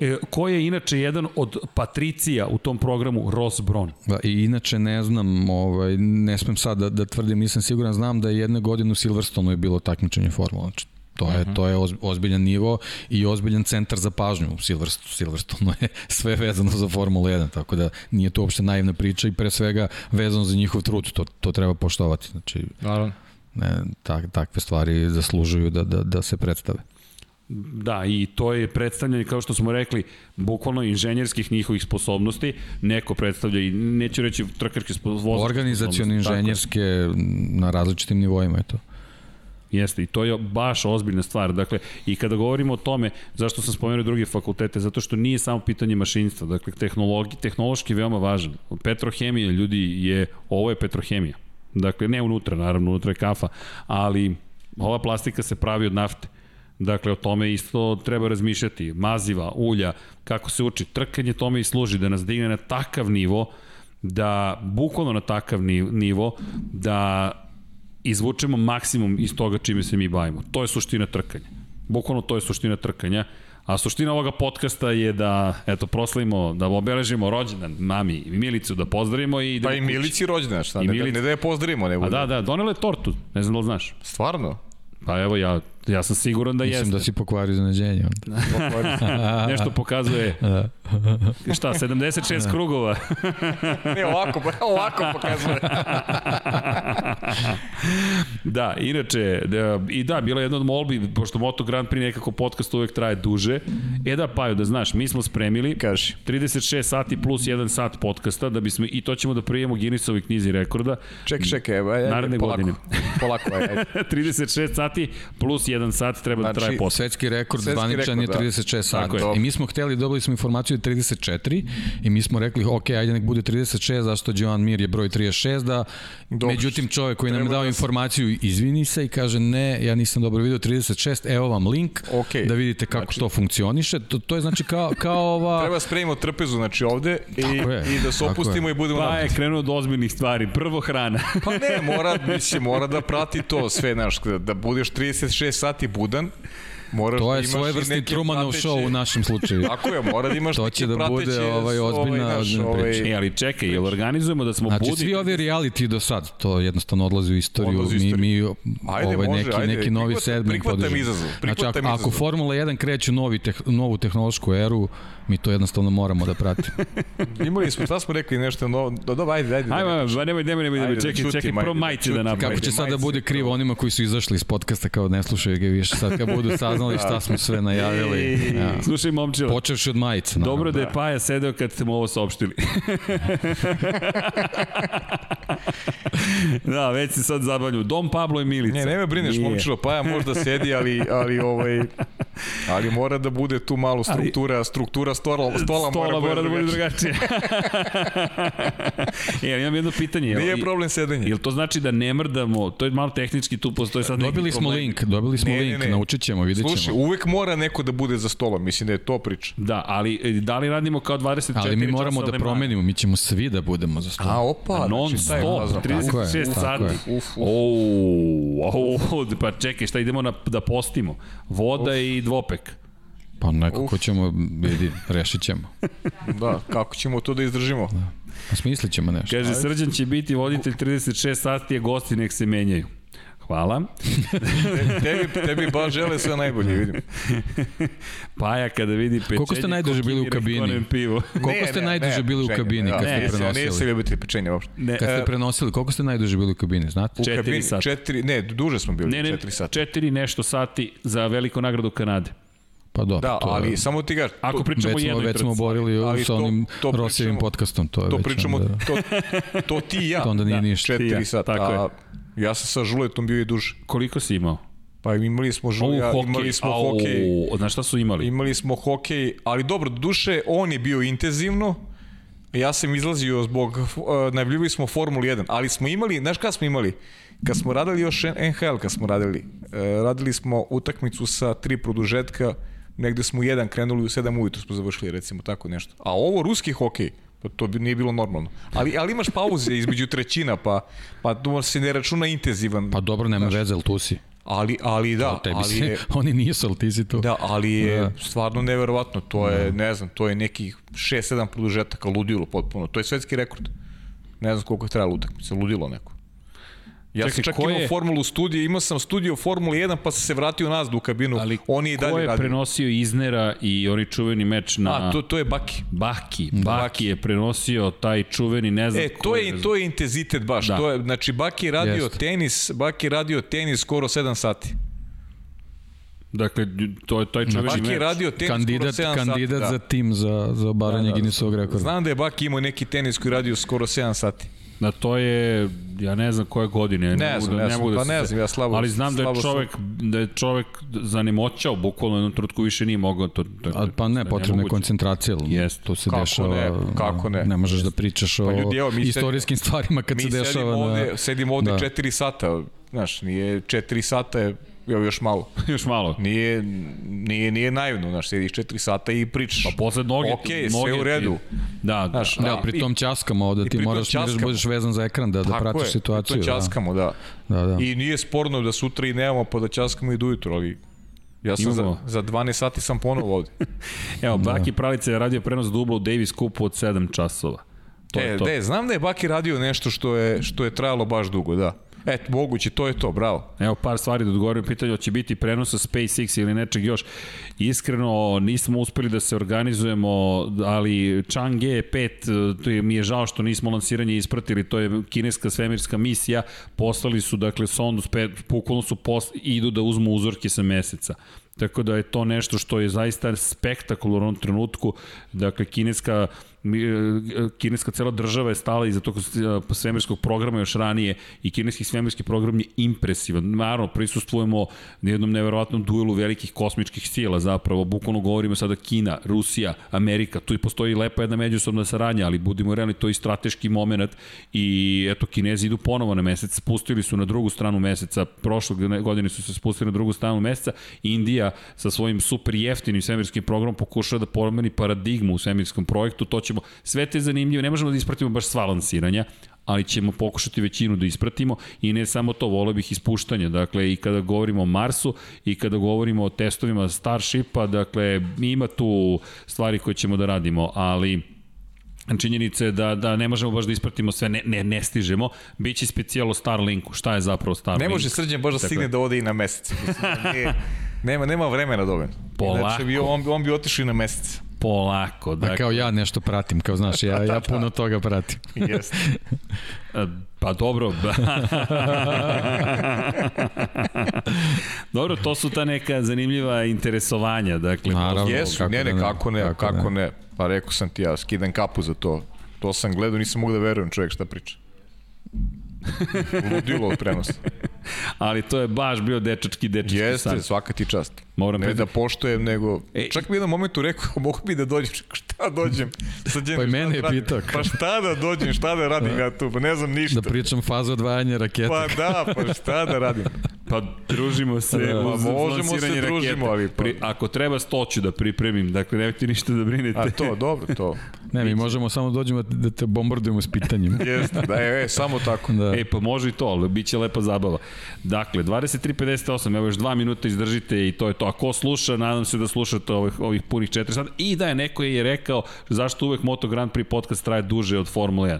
E, ko je inače jedan od patricija u tom programu Ross Brown. Da, I inače ne znam, ovaj, ne smem sad da, da tvrdim, nisam siguran, znam da je jedne godine u Silverstonu je bilo takmičenje Formula. Znači, To je, uh -huh. to je ozbiljan nivo i ozbiljan centar za pažnju u Silverstonu. Silverstonu je sve vezano za Formulu 1, tako da nije to uopšte naivna priča i pre svega vezano za njihov trud, to, to treba poštovati. Znači, Naravno. Ne, tak, takve stvari zaslužuju da, da, da se predstave. Da, i to je predstavljanje, kao što smo rekli, bukvalno inženjerskih njihovih sposobnosti. Neko predstavlja i, neću reći trkačke sposobnosti. Organizacijalne inženjerske na različitim nivoima je to. Jeste, i to je baš ozbiljna stvar. Dakle, i kada govorimo o tome, zašto sam spomenuo druge fakultete, zato što nije samo pitanje mašinstva, dakle, tehnologi, tehnološki je veoma važan. Petrohemija, ljudi, je, ovo je petrohemija. Dakle, ne unutra, naravno, unutra je kafa, ali ova plastika se pravi od nafte. Dakle, o tome isto treba razmišljati. Maziva, ulja, kako se uči. Trkanje tome i služi da nas digne na takav nivo, da, bukvalno na takav nivo, da izvučemo maksimum iz toga čime se mi bavimo. To je suština trkanja. Bukvalno to je suština trkanja. A suština ovoga podcasta je da, eto, proslavimo, da obeležimo rođendan mami i Milicu, da pozdravimo i da... Pa i Milici rođendan, šta? I ne, Milici... ne da je pozdravimo, ne bude. A da, da, donele je tortu, ne znam da li znaš. Stvarno? Pa evo, ja, ja sam siguran da Mislim jeste. Mislim da si pokvario iznenađenje. Nešto pokazuje. Šta, 76 krugova? ne, ovako, ovako pokazuje. da, inače, da, i da, bila jedna od molbi, pošto Moto Grand Prix nekako podcast uvek traje duže. E da, Paju, da znaš, mi smo spremili Kaži. 36 sati plus 1 sat podcasta, da bismo, i to ćemo da prijemo Guinnessovi knjizi rekorda. Ček, ček, evo, ajde, naredne polako, godine. polako, ajde. 36 sati plus 1 sat treba znači, da traje podcast. Svetski rekord zvaničan je 36 da. sati. I mi smo hteli, dobili smo informaciju 34 i mi smo rekli, ok, ajde nek bude 36, zašto Joan Mir je broj 36, da Dobro. međutim čovjek koji nam je dao da informaciju izvini se i kaže ne, ja nisam dobro video 36, evo vam link okay. da vidite kako znači, to funkcioniše. To, to je znači kao, kao ova... Treba spremimo trpezu, znači ovde i, i da se opustimo i budemo... Pa je krenuo od ozbiljnih stvari. Prvo hrana. pa ne, mora, mislim, mora da prati to sve, znaš, da, da budeš 36 sati budan, Moraš to je da svojevrsni Trumanov prateće... show u našem slučaju. Tako je, mora da imaš to će da bude ovaj ozbiljna, ovaj, ozbiljna ovaj, priča. E, ali čekaj, jel organizujemo da smo znači, budi? svi ovi reality do sad, to jednostavno odlazi u istoriju. Odlazi u istoriju. Mi, mi ajde, ovaj, može, neki, ajde, neki novi segment prihvatam izazov. Prihvatam znači, ako, ako Formula 1 kreće novi teh, novu tehnološku eru, mi to jednostavno moramo da pratimo. Imali smo, šta smo rekli nešto novo, do, do, ajde, ajde. Ajde, ajde, nemoj, nemoj, nemoj, nemoj, čekaj, čekaj, prvo majice da napravimo. Kako će sad da bude krivo onima koji su izašli iz podcasta kao ne slušaju ga više, sad kad budu saznali šta smo sve najavili. Ja. Slušaj, momčila. Počevši od majice. Dobro da je Paja sedeo kad ste mu ovo saopštili. da, već se sad zabavlju. Dom Pablo i Milica. Ne, nema brineš, momčilo, Paja možda sedi, ali, ali ovaj, Ali mora da bude tu malo struktura, struktura stola, stola, Stola mora, da bude drugačije. e, ali imam jedno pitanje. Nije problem sedenje. Jel to znači da ne mrdamo, to je malo tehnički, tu postoji sad Dobili smo problem. link, dobili smo Ne, ne, link, ne. naučit ćemo, vidjet ćemo. Slušaj, uvek mora neko da bude za stolom, mislim da je to priča. Da, ali e, da li radimo kao 24 Ali mi moramo da promenimo, mi ćemo svi da budemo za stol. A, opa, Non znači, je stop, fazon? 36 Tako je, tako sati. je. Uf, uf. O, o, pa čekaj, šta idemo na, da postimo? Voda i dvopek. Pa nekako ćemo, vidi, rešit ćemo. Da, kako ćemo to da izdržimo? A smislit ćemo nešto. Kaže, Srđan će biti voditelj 36 sati, a gosti nek se menjaju. Hvala. Te- tebi, tebi baš žele sve najbolje, vidim. Paja kada vidi pečenje... Koliko ste najduže bili u kabini? Pivo. Koliko ste najduže bili u kabini kad ne, ste Ja nisam prenosili? ljubitelj pečenja uopšte. Ne, Kad ste e, prenosili, koliko ste najduže bili u kabini, znate? U Četiri kabini, sata. Četiri, ne, duže smo bili, ne, ne, četiri sata. četiri nešto sati za veliku nagradu Kanade. Pa dobro, Da, to je- ali samo ti gaš, Ako to, pričamo Već smo, jednoj već smo borili Ali sa to- onim to Rosijevim pričamo- podcastom, to je to već pričamo, onda- to, to ti i ja. To onda nije ništa. Četiri sata, tako je. Ja sam sa Žuletom bio i duže. Koliko si imao? Pa imali smo žulja, hokej. imali smo Au, hokej, Znaš šta su imali? imali smo hokej, ali dobro, do duše, on je bio intenzivno, ja sam izlazio zbog, uh, najavljivali smo Formulu 1, ali smo imali, znaš kada smo imali? Kad smo radili još NHL, kad smo radili, uh, radili smo utakmicu sa tri produžetka, negde smo jedan krenuli u 7 ujutru smo završili recimo tako nešto. A ovo ruski hokej, pa to bi nije bilo normalno. Ali, ali imaš pauze između trećina, pa, pa to se ne računa intenzivan. Pa dobro, nema veze, ali tu si. Ali, ali da, Tebi ali se, je, oni nisu, ali ti si tu. Da, ali je Da. stvarno neverovatno. To je, ne znam, to je nekih 6-7 produžetaka, ludilo potpuno. To je svetski rekord. Ne znam koliko je trajala utakmica, ludilo neko. Ja Čekaj, sam čak ko imao je- formulu studije, imao sam studiju Formule 1 pa sam se vratio nazad u kabinu. Ali Oni i ko dalje je radi. prenosio Iznera i onaj čuveni meč na... A, to, to je Baki. Baki. Baki je prenosio taj čuveni, ne znam E, to je, to je intenzitet baš. Da. To je, znači, Baki je radio Jeste. tenis, Baki je radio tenis skoro 7 sati. Dakle, to je taj čuveni Baki je meč. radio tenis Kandidat, skoro 7 kandidat sati. za tim za, za obaranje Da, da. Guinnessovog rekorda. Znam da je Baki imao neki tenis koji je radio skoro 7 sati. Da to je, ja ne znam koje godine. Ne znam, da, ne ne znam, mogu da pa ne znam, ja slabo- Ali znam da je čovek, da je čovek zanemoćao, bukvalno u jednom trenutku više nije mogao. To, to, A, pa ne, potrebna je koncentracija. ali Jeste. To se Kako dešava. ne, kako ne. Ne možeš da pričaš o Pa ljudi, evo, istorijskim stvarima kad se Mi sedimo dešava. ovde, na... sedimo ovde Da. 4 sata, znaš, nije 4 sata je evo još malo. Još malo. Nije, nije, nije naivno, znaš, sediš 4 sata i pričaš. Pa posle noge, Okej, noge sve u ti- redu. Da, da. Znaš, Da, pri tom ćaskamo ovde, ti moraš da budeš vezan za ekran da, da Tako pratiš je, situaciju. To ćaskamo, da. Da, da. I nije sporno da sutra i nemamo pa da ćaskamo i do ujutro, ali ja sam za, Imamo. za 12 sati sam ponovo ovde. Evo, Baki Pravica je radio prenos dubla u Davis Cupu od 7 časova. To e, je to. De, znam da je Baki radio nešto što je, što je trajalo baš dugo, da. Eto, moguće, to je to, bravo. Evo par stvari da odgovorim pitanje, hoće biti prenosa SpaceX ili nečeg još. Iskreno nismo uspeli da se organizujemo, ali Chang'e 5, to je, mi je žao što nismo lansiranje ispratili, to je kineska svemirska misija, poslali su dakle sondu, spe, bukvalno su pos, idu da uzmu uzorke sa meseca. Tako da je to nešto što je zaista spektakularno u ovom trenutku. Dakle, kineska e, kineska cela država je stala iza tog e, svemirskog programa još ranije i kineski svemirski program je impresivan. Naravno, prisustvujemo na jednom neverovatnom duelu velikih kosmičkih sila zapravo. Bukvalno govorimo sada Kina, Rusija, Amerika. Tu i postoji lepa jedna međusobna saradnja, ali budimo realni, to je strateški moment i eto, Kinezi idu ponovo na mesec, spustili su na drugu stranu meseca, prošle godine su se spustili na drugu stranu meseca, Indija sa svojim super jeftinim svemirskim programom pokušava da promeni paradigmu u svemirskom projektu, to ćemo, sve te zanimljive, ne možemo da ispratimo baš sva lansiranja, ali ćemo pokušati većinu da ispratimo i ne samo to, vole bih ispuštanja, dakle i kada govorimo o Marsu i kada govorimo o testovima Starshipa, dakle ima tu stvari koje ćemo da radimo, ali činjenica je da, da ne možemo baš da ispratimo sve, ne, ne, ne stižemo. Biće specijalo Starlinku. Šta je zapravo Starlink? Ne može srđan baš da Tako stigne je. da ode i na mesec. Mislim nije- nema, nema vremena dovoljno. Polako. Inače bi on, on bi otišao i na mesec. Polako. Da, Dakle, kao ja nešto pratim, kao znaš, ja, ja puno toga pratim. Jeste. Pa dobro. dobro, to su ta neka zanimljiva interesovanja. Dakle, Naravno. Jesu, kako ne, ne, da ne, kako ne, kako kako, ne. ne. Pa rekao sam ti ja, skidam kapu za to. To sam gledao, nisam mogu da verujem čovjek šta priča. Ludilo od prenosa. ali to je baš bio dečački, dečački Jeste, san. svaka ti čast. Moram Ne da poštojem, nego... E, Čak mi jednom momentu rekao, mogu bi da dođem, šta dođem? Sad Pa i mene je radim? pitao. Pa šta da dođem, šta da radim ja tu? Pa ne znam ništa. Da pričam fazu odvajanja rakete. Pa da, pa šta da radim? Pa družimo se Da. uz Pa možemo se družimo, rakete. ali pa- Pri, ako treba stoću da pripremim, dakle nemojte ništa da brinete. A to, dobro, to. Ne, mi možemo samo da dođemo da te bombardujemo s pitanjima. Jeste, da je, e, samo tako. Da. E, pa može i to, ali bit će lepa zabava. Dakle, 23.58, evo još dva minuta izdržite i to je to. A ko sluša, nadam se da slušate ovih, ovih punih 4 sata. I da je neko je rekao zašto uvek Moto Grand Prix podcast traje duže od Formule 1.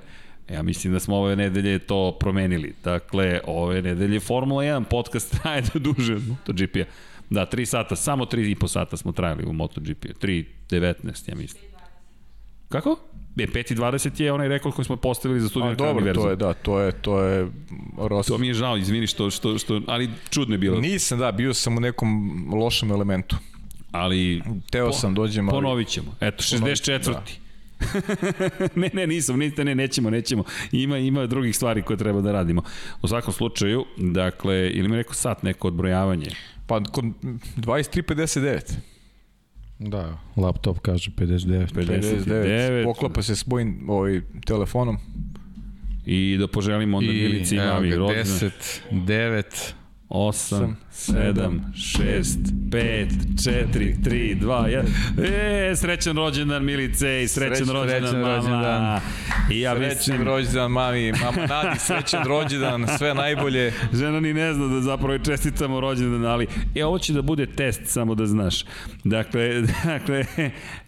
Ja mislim da smo ove nedelje to promenili. Dakle, ove nedelje Formula 1 podcast traje do duže od MotoGP-a. Da, 3 sata, samo 3,5 sata smo trajali u MotoGP-u. 3.19, ja mislim. Kako? E, 5.20 je onaj rekord koji smo postavili za studiju dobro, to je, da, to je, to je Rossi. To mi je žao, izvini što, što, što ali čudno je bilo. Nisam, da, bio sam u nekom lošem elementu. Ali Teo sam dođem, ali... ponovit ćemo. Eto, Ponovit, 64. da. ne, ne, nisam, niste, ne, nećemo, nećemo. Ima, ima drugih stvari koje treba da radimo. U svakom slučaju, dakle, ili mi rekao sat neko odbrojavanje? Pa kod 23.59. Da, laptop kaže 59. 59. Poklapa se s mojim ovaj, telefonom. I da poželimo onda Milici i evo Mami ga, rođendan. 10, 9, 8, 7, 6, 5, 4, 3, 2, 1. E, srećan rođendan Milice i srećan, Srećan- rođendan srećan mama. rođendan. I ja Srećan mislim, rođendan mami, mama Nadi, srećan rođendan, sve najbolje. žena ni ne zna da zapravo čestitamo rođendan, ali e, ovo će da bude test, samo da znaš. Dakle, dakle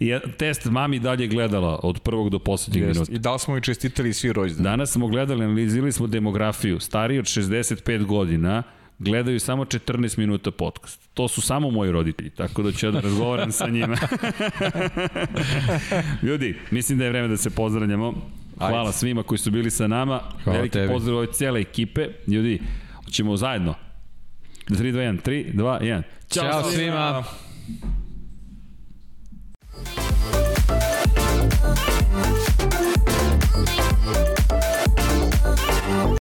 je, test mami dalje gledala od prvog do poslednjeg minuta. I da li smo i čestitali svi rođendan? Danas smo gledali, analizirali smo demografiju. Stariji od 65 godina gledaju samo 14 minuta podcast. To su samo moji roditelji, tako da ću ja da razgovaram sa njima. Ljudi, mislim da je vreme da se pozdravljamo. Hvala Ajde. svima koji su bili sa nama. Hvala Veliki tebi. pozdrav ove cijele ekipe. Ljudi, ćemo zajedno. 3, 2, 1, 3, 2, 1. Ćao svima.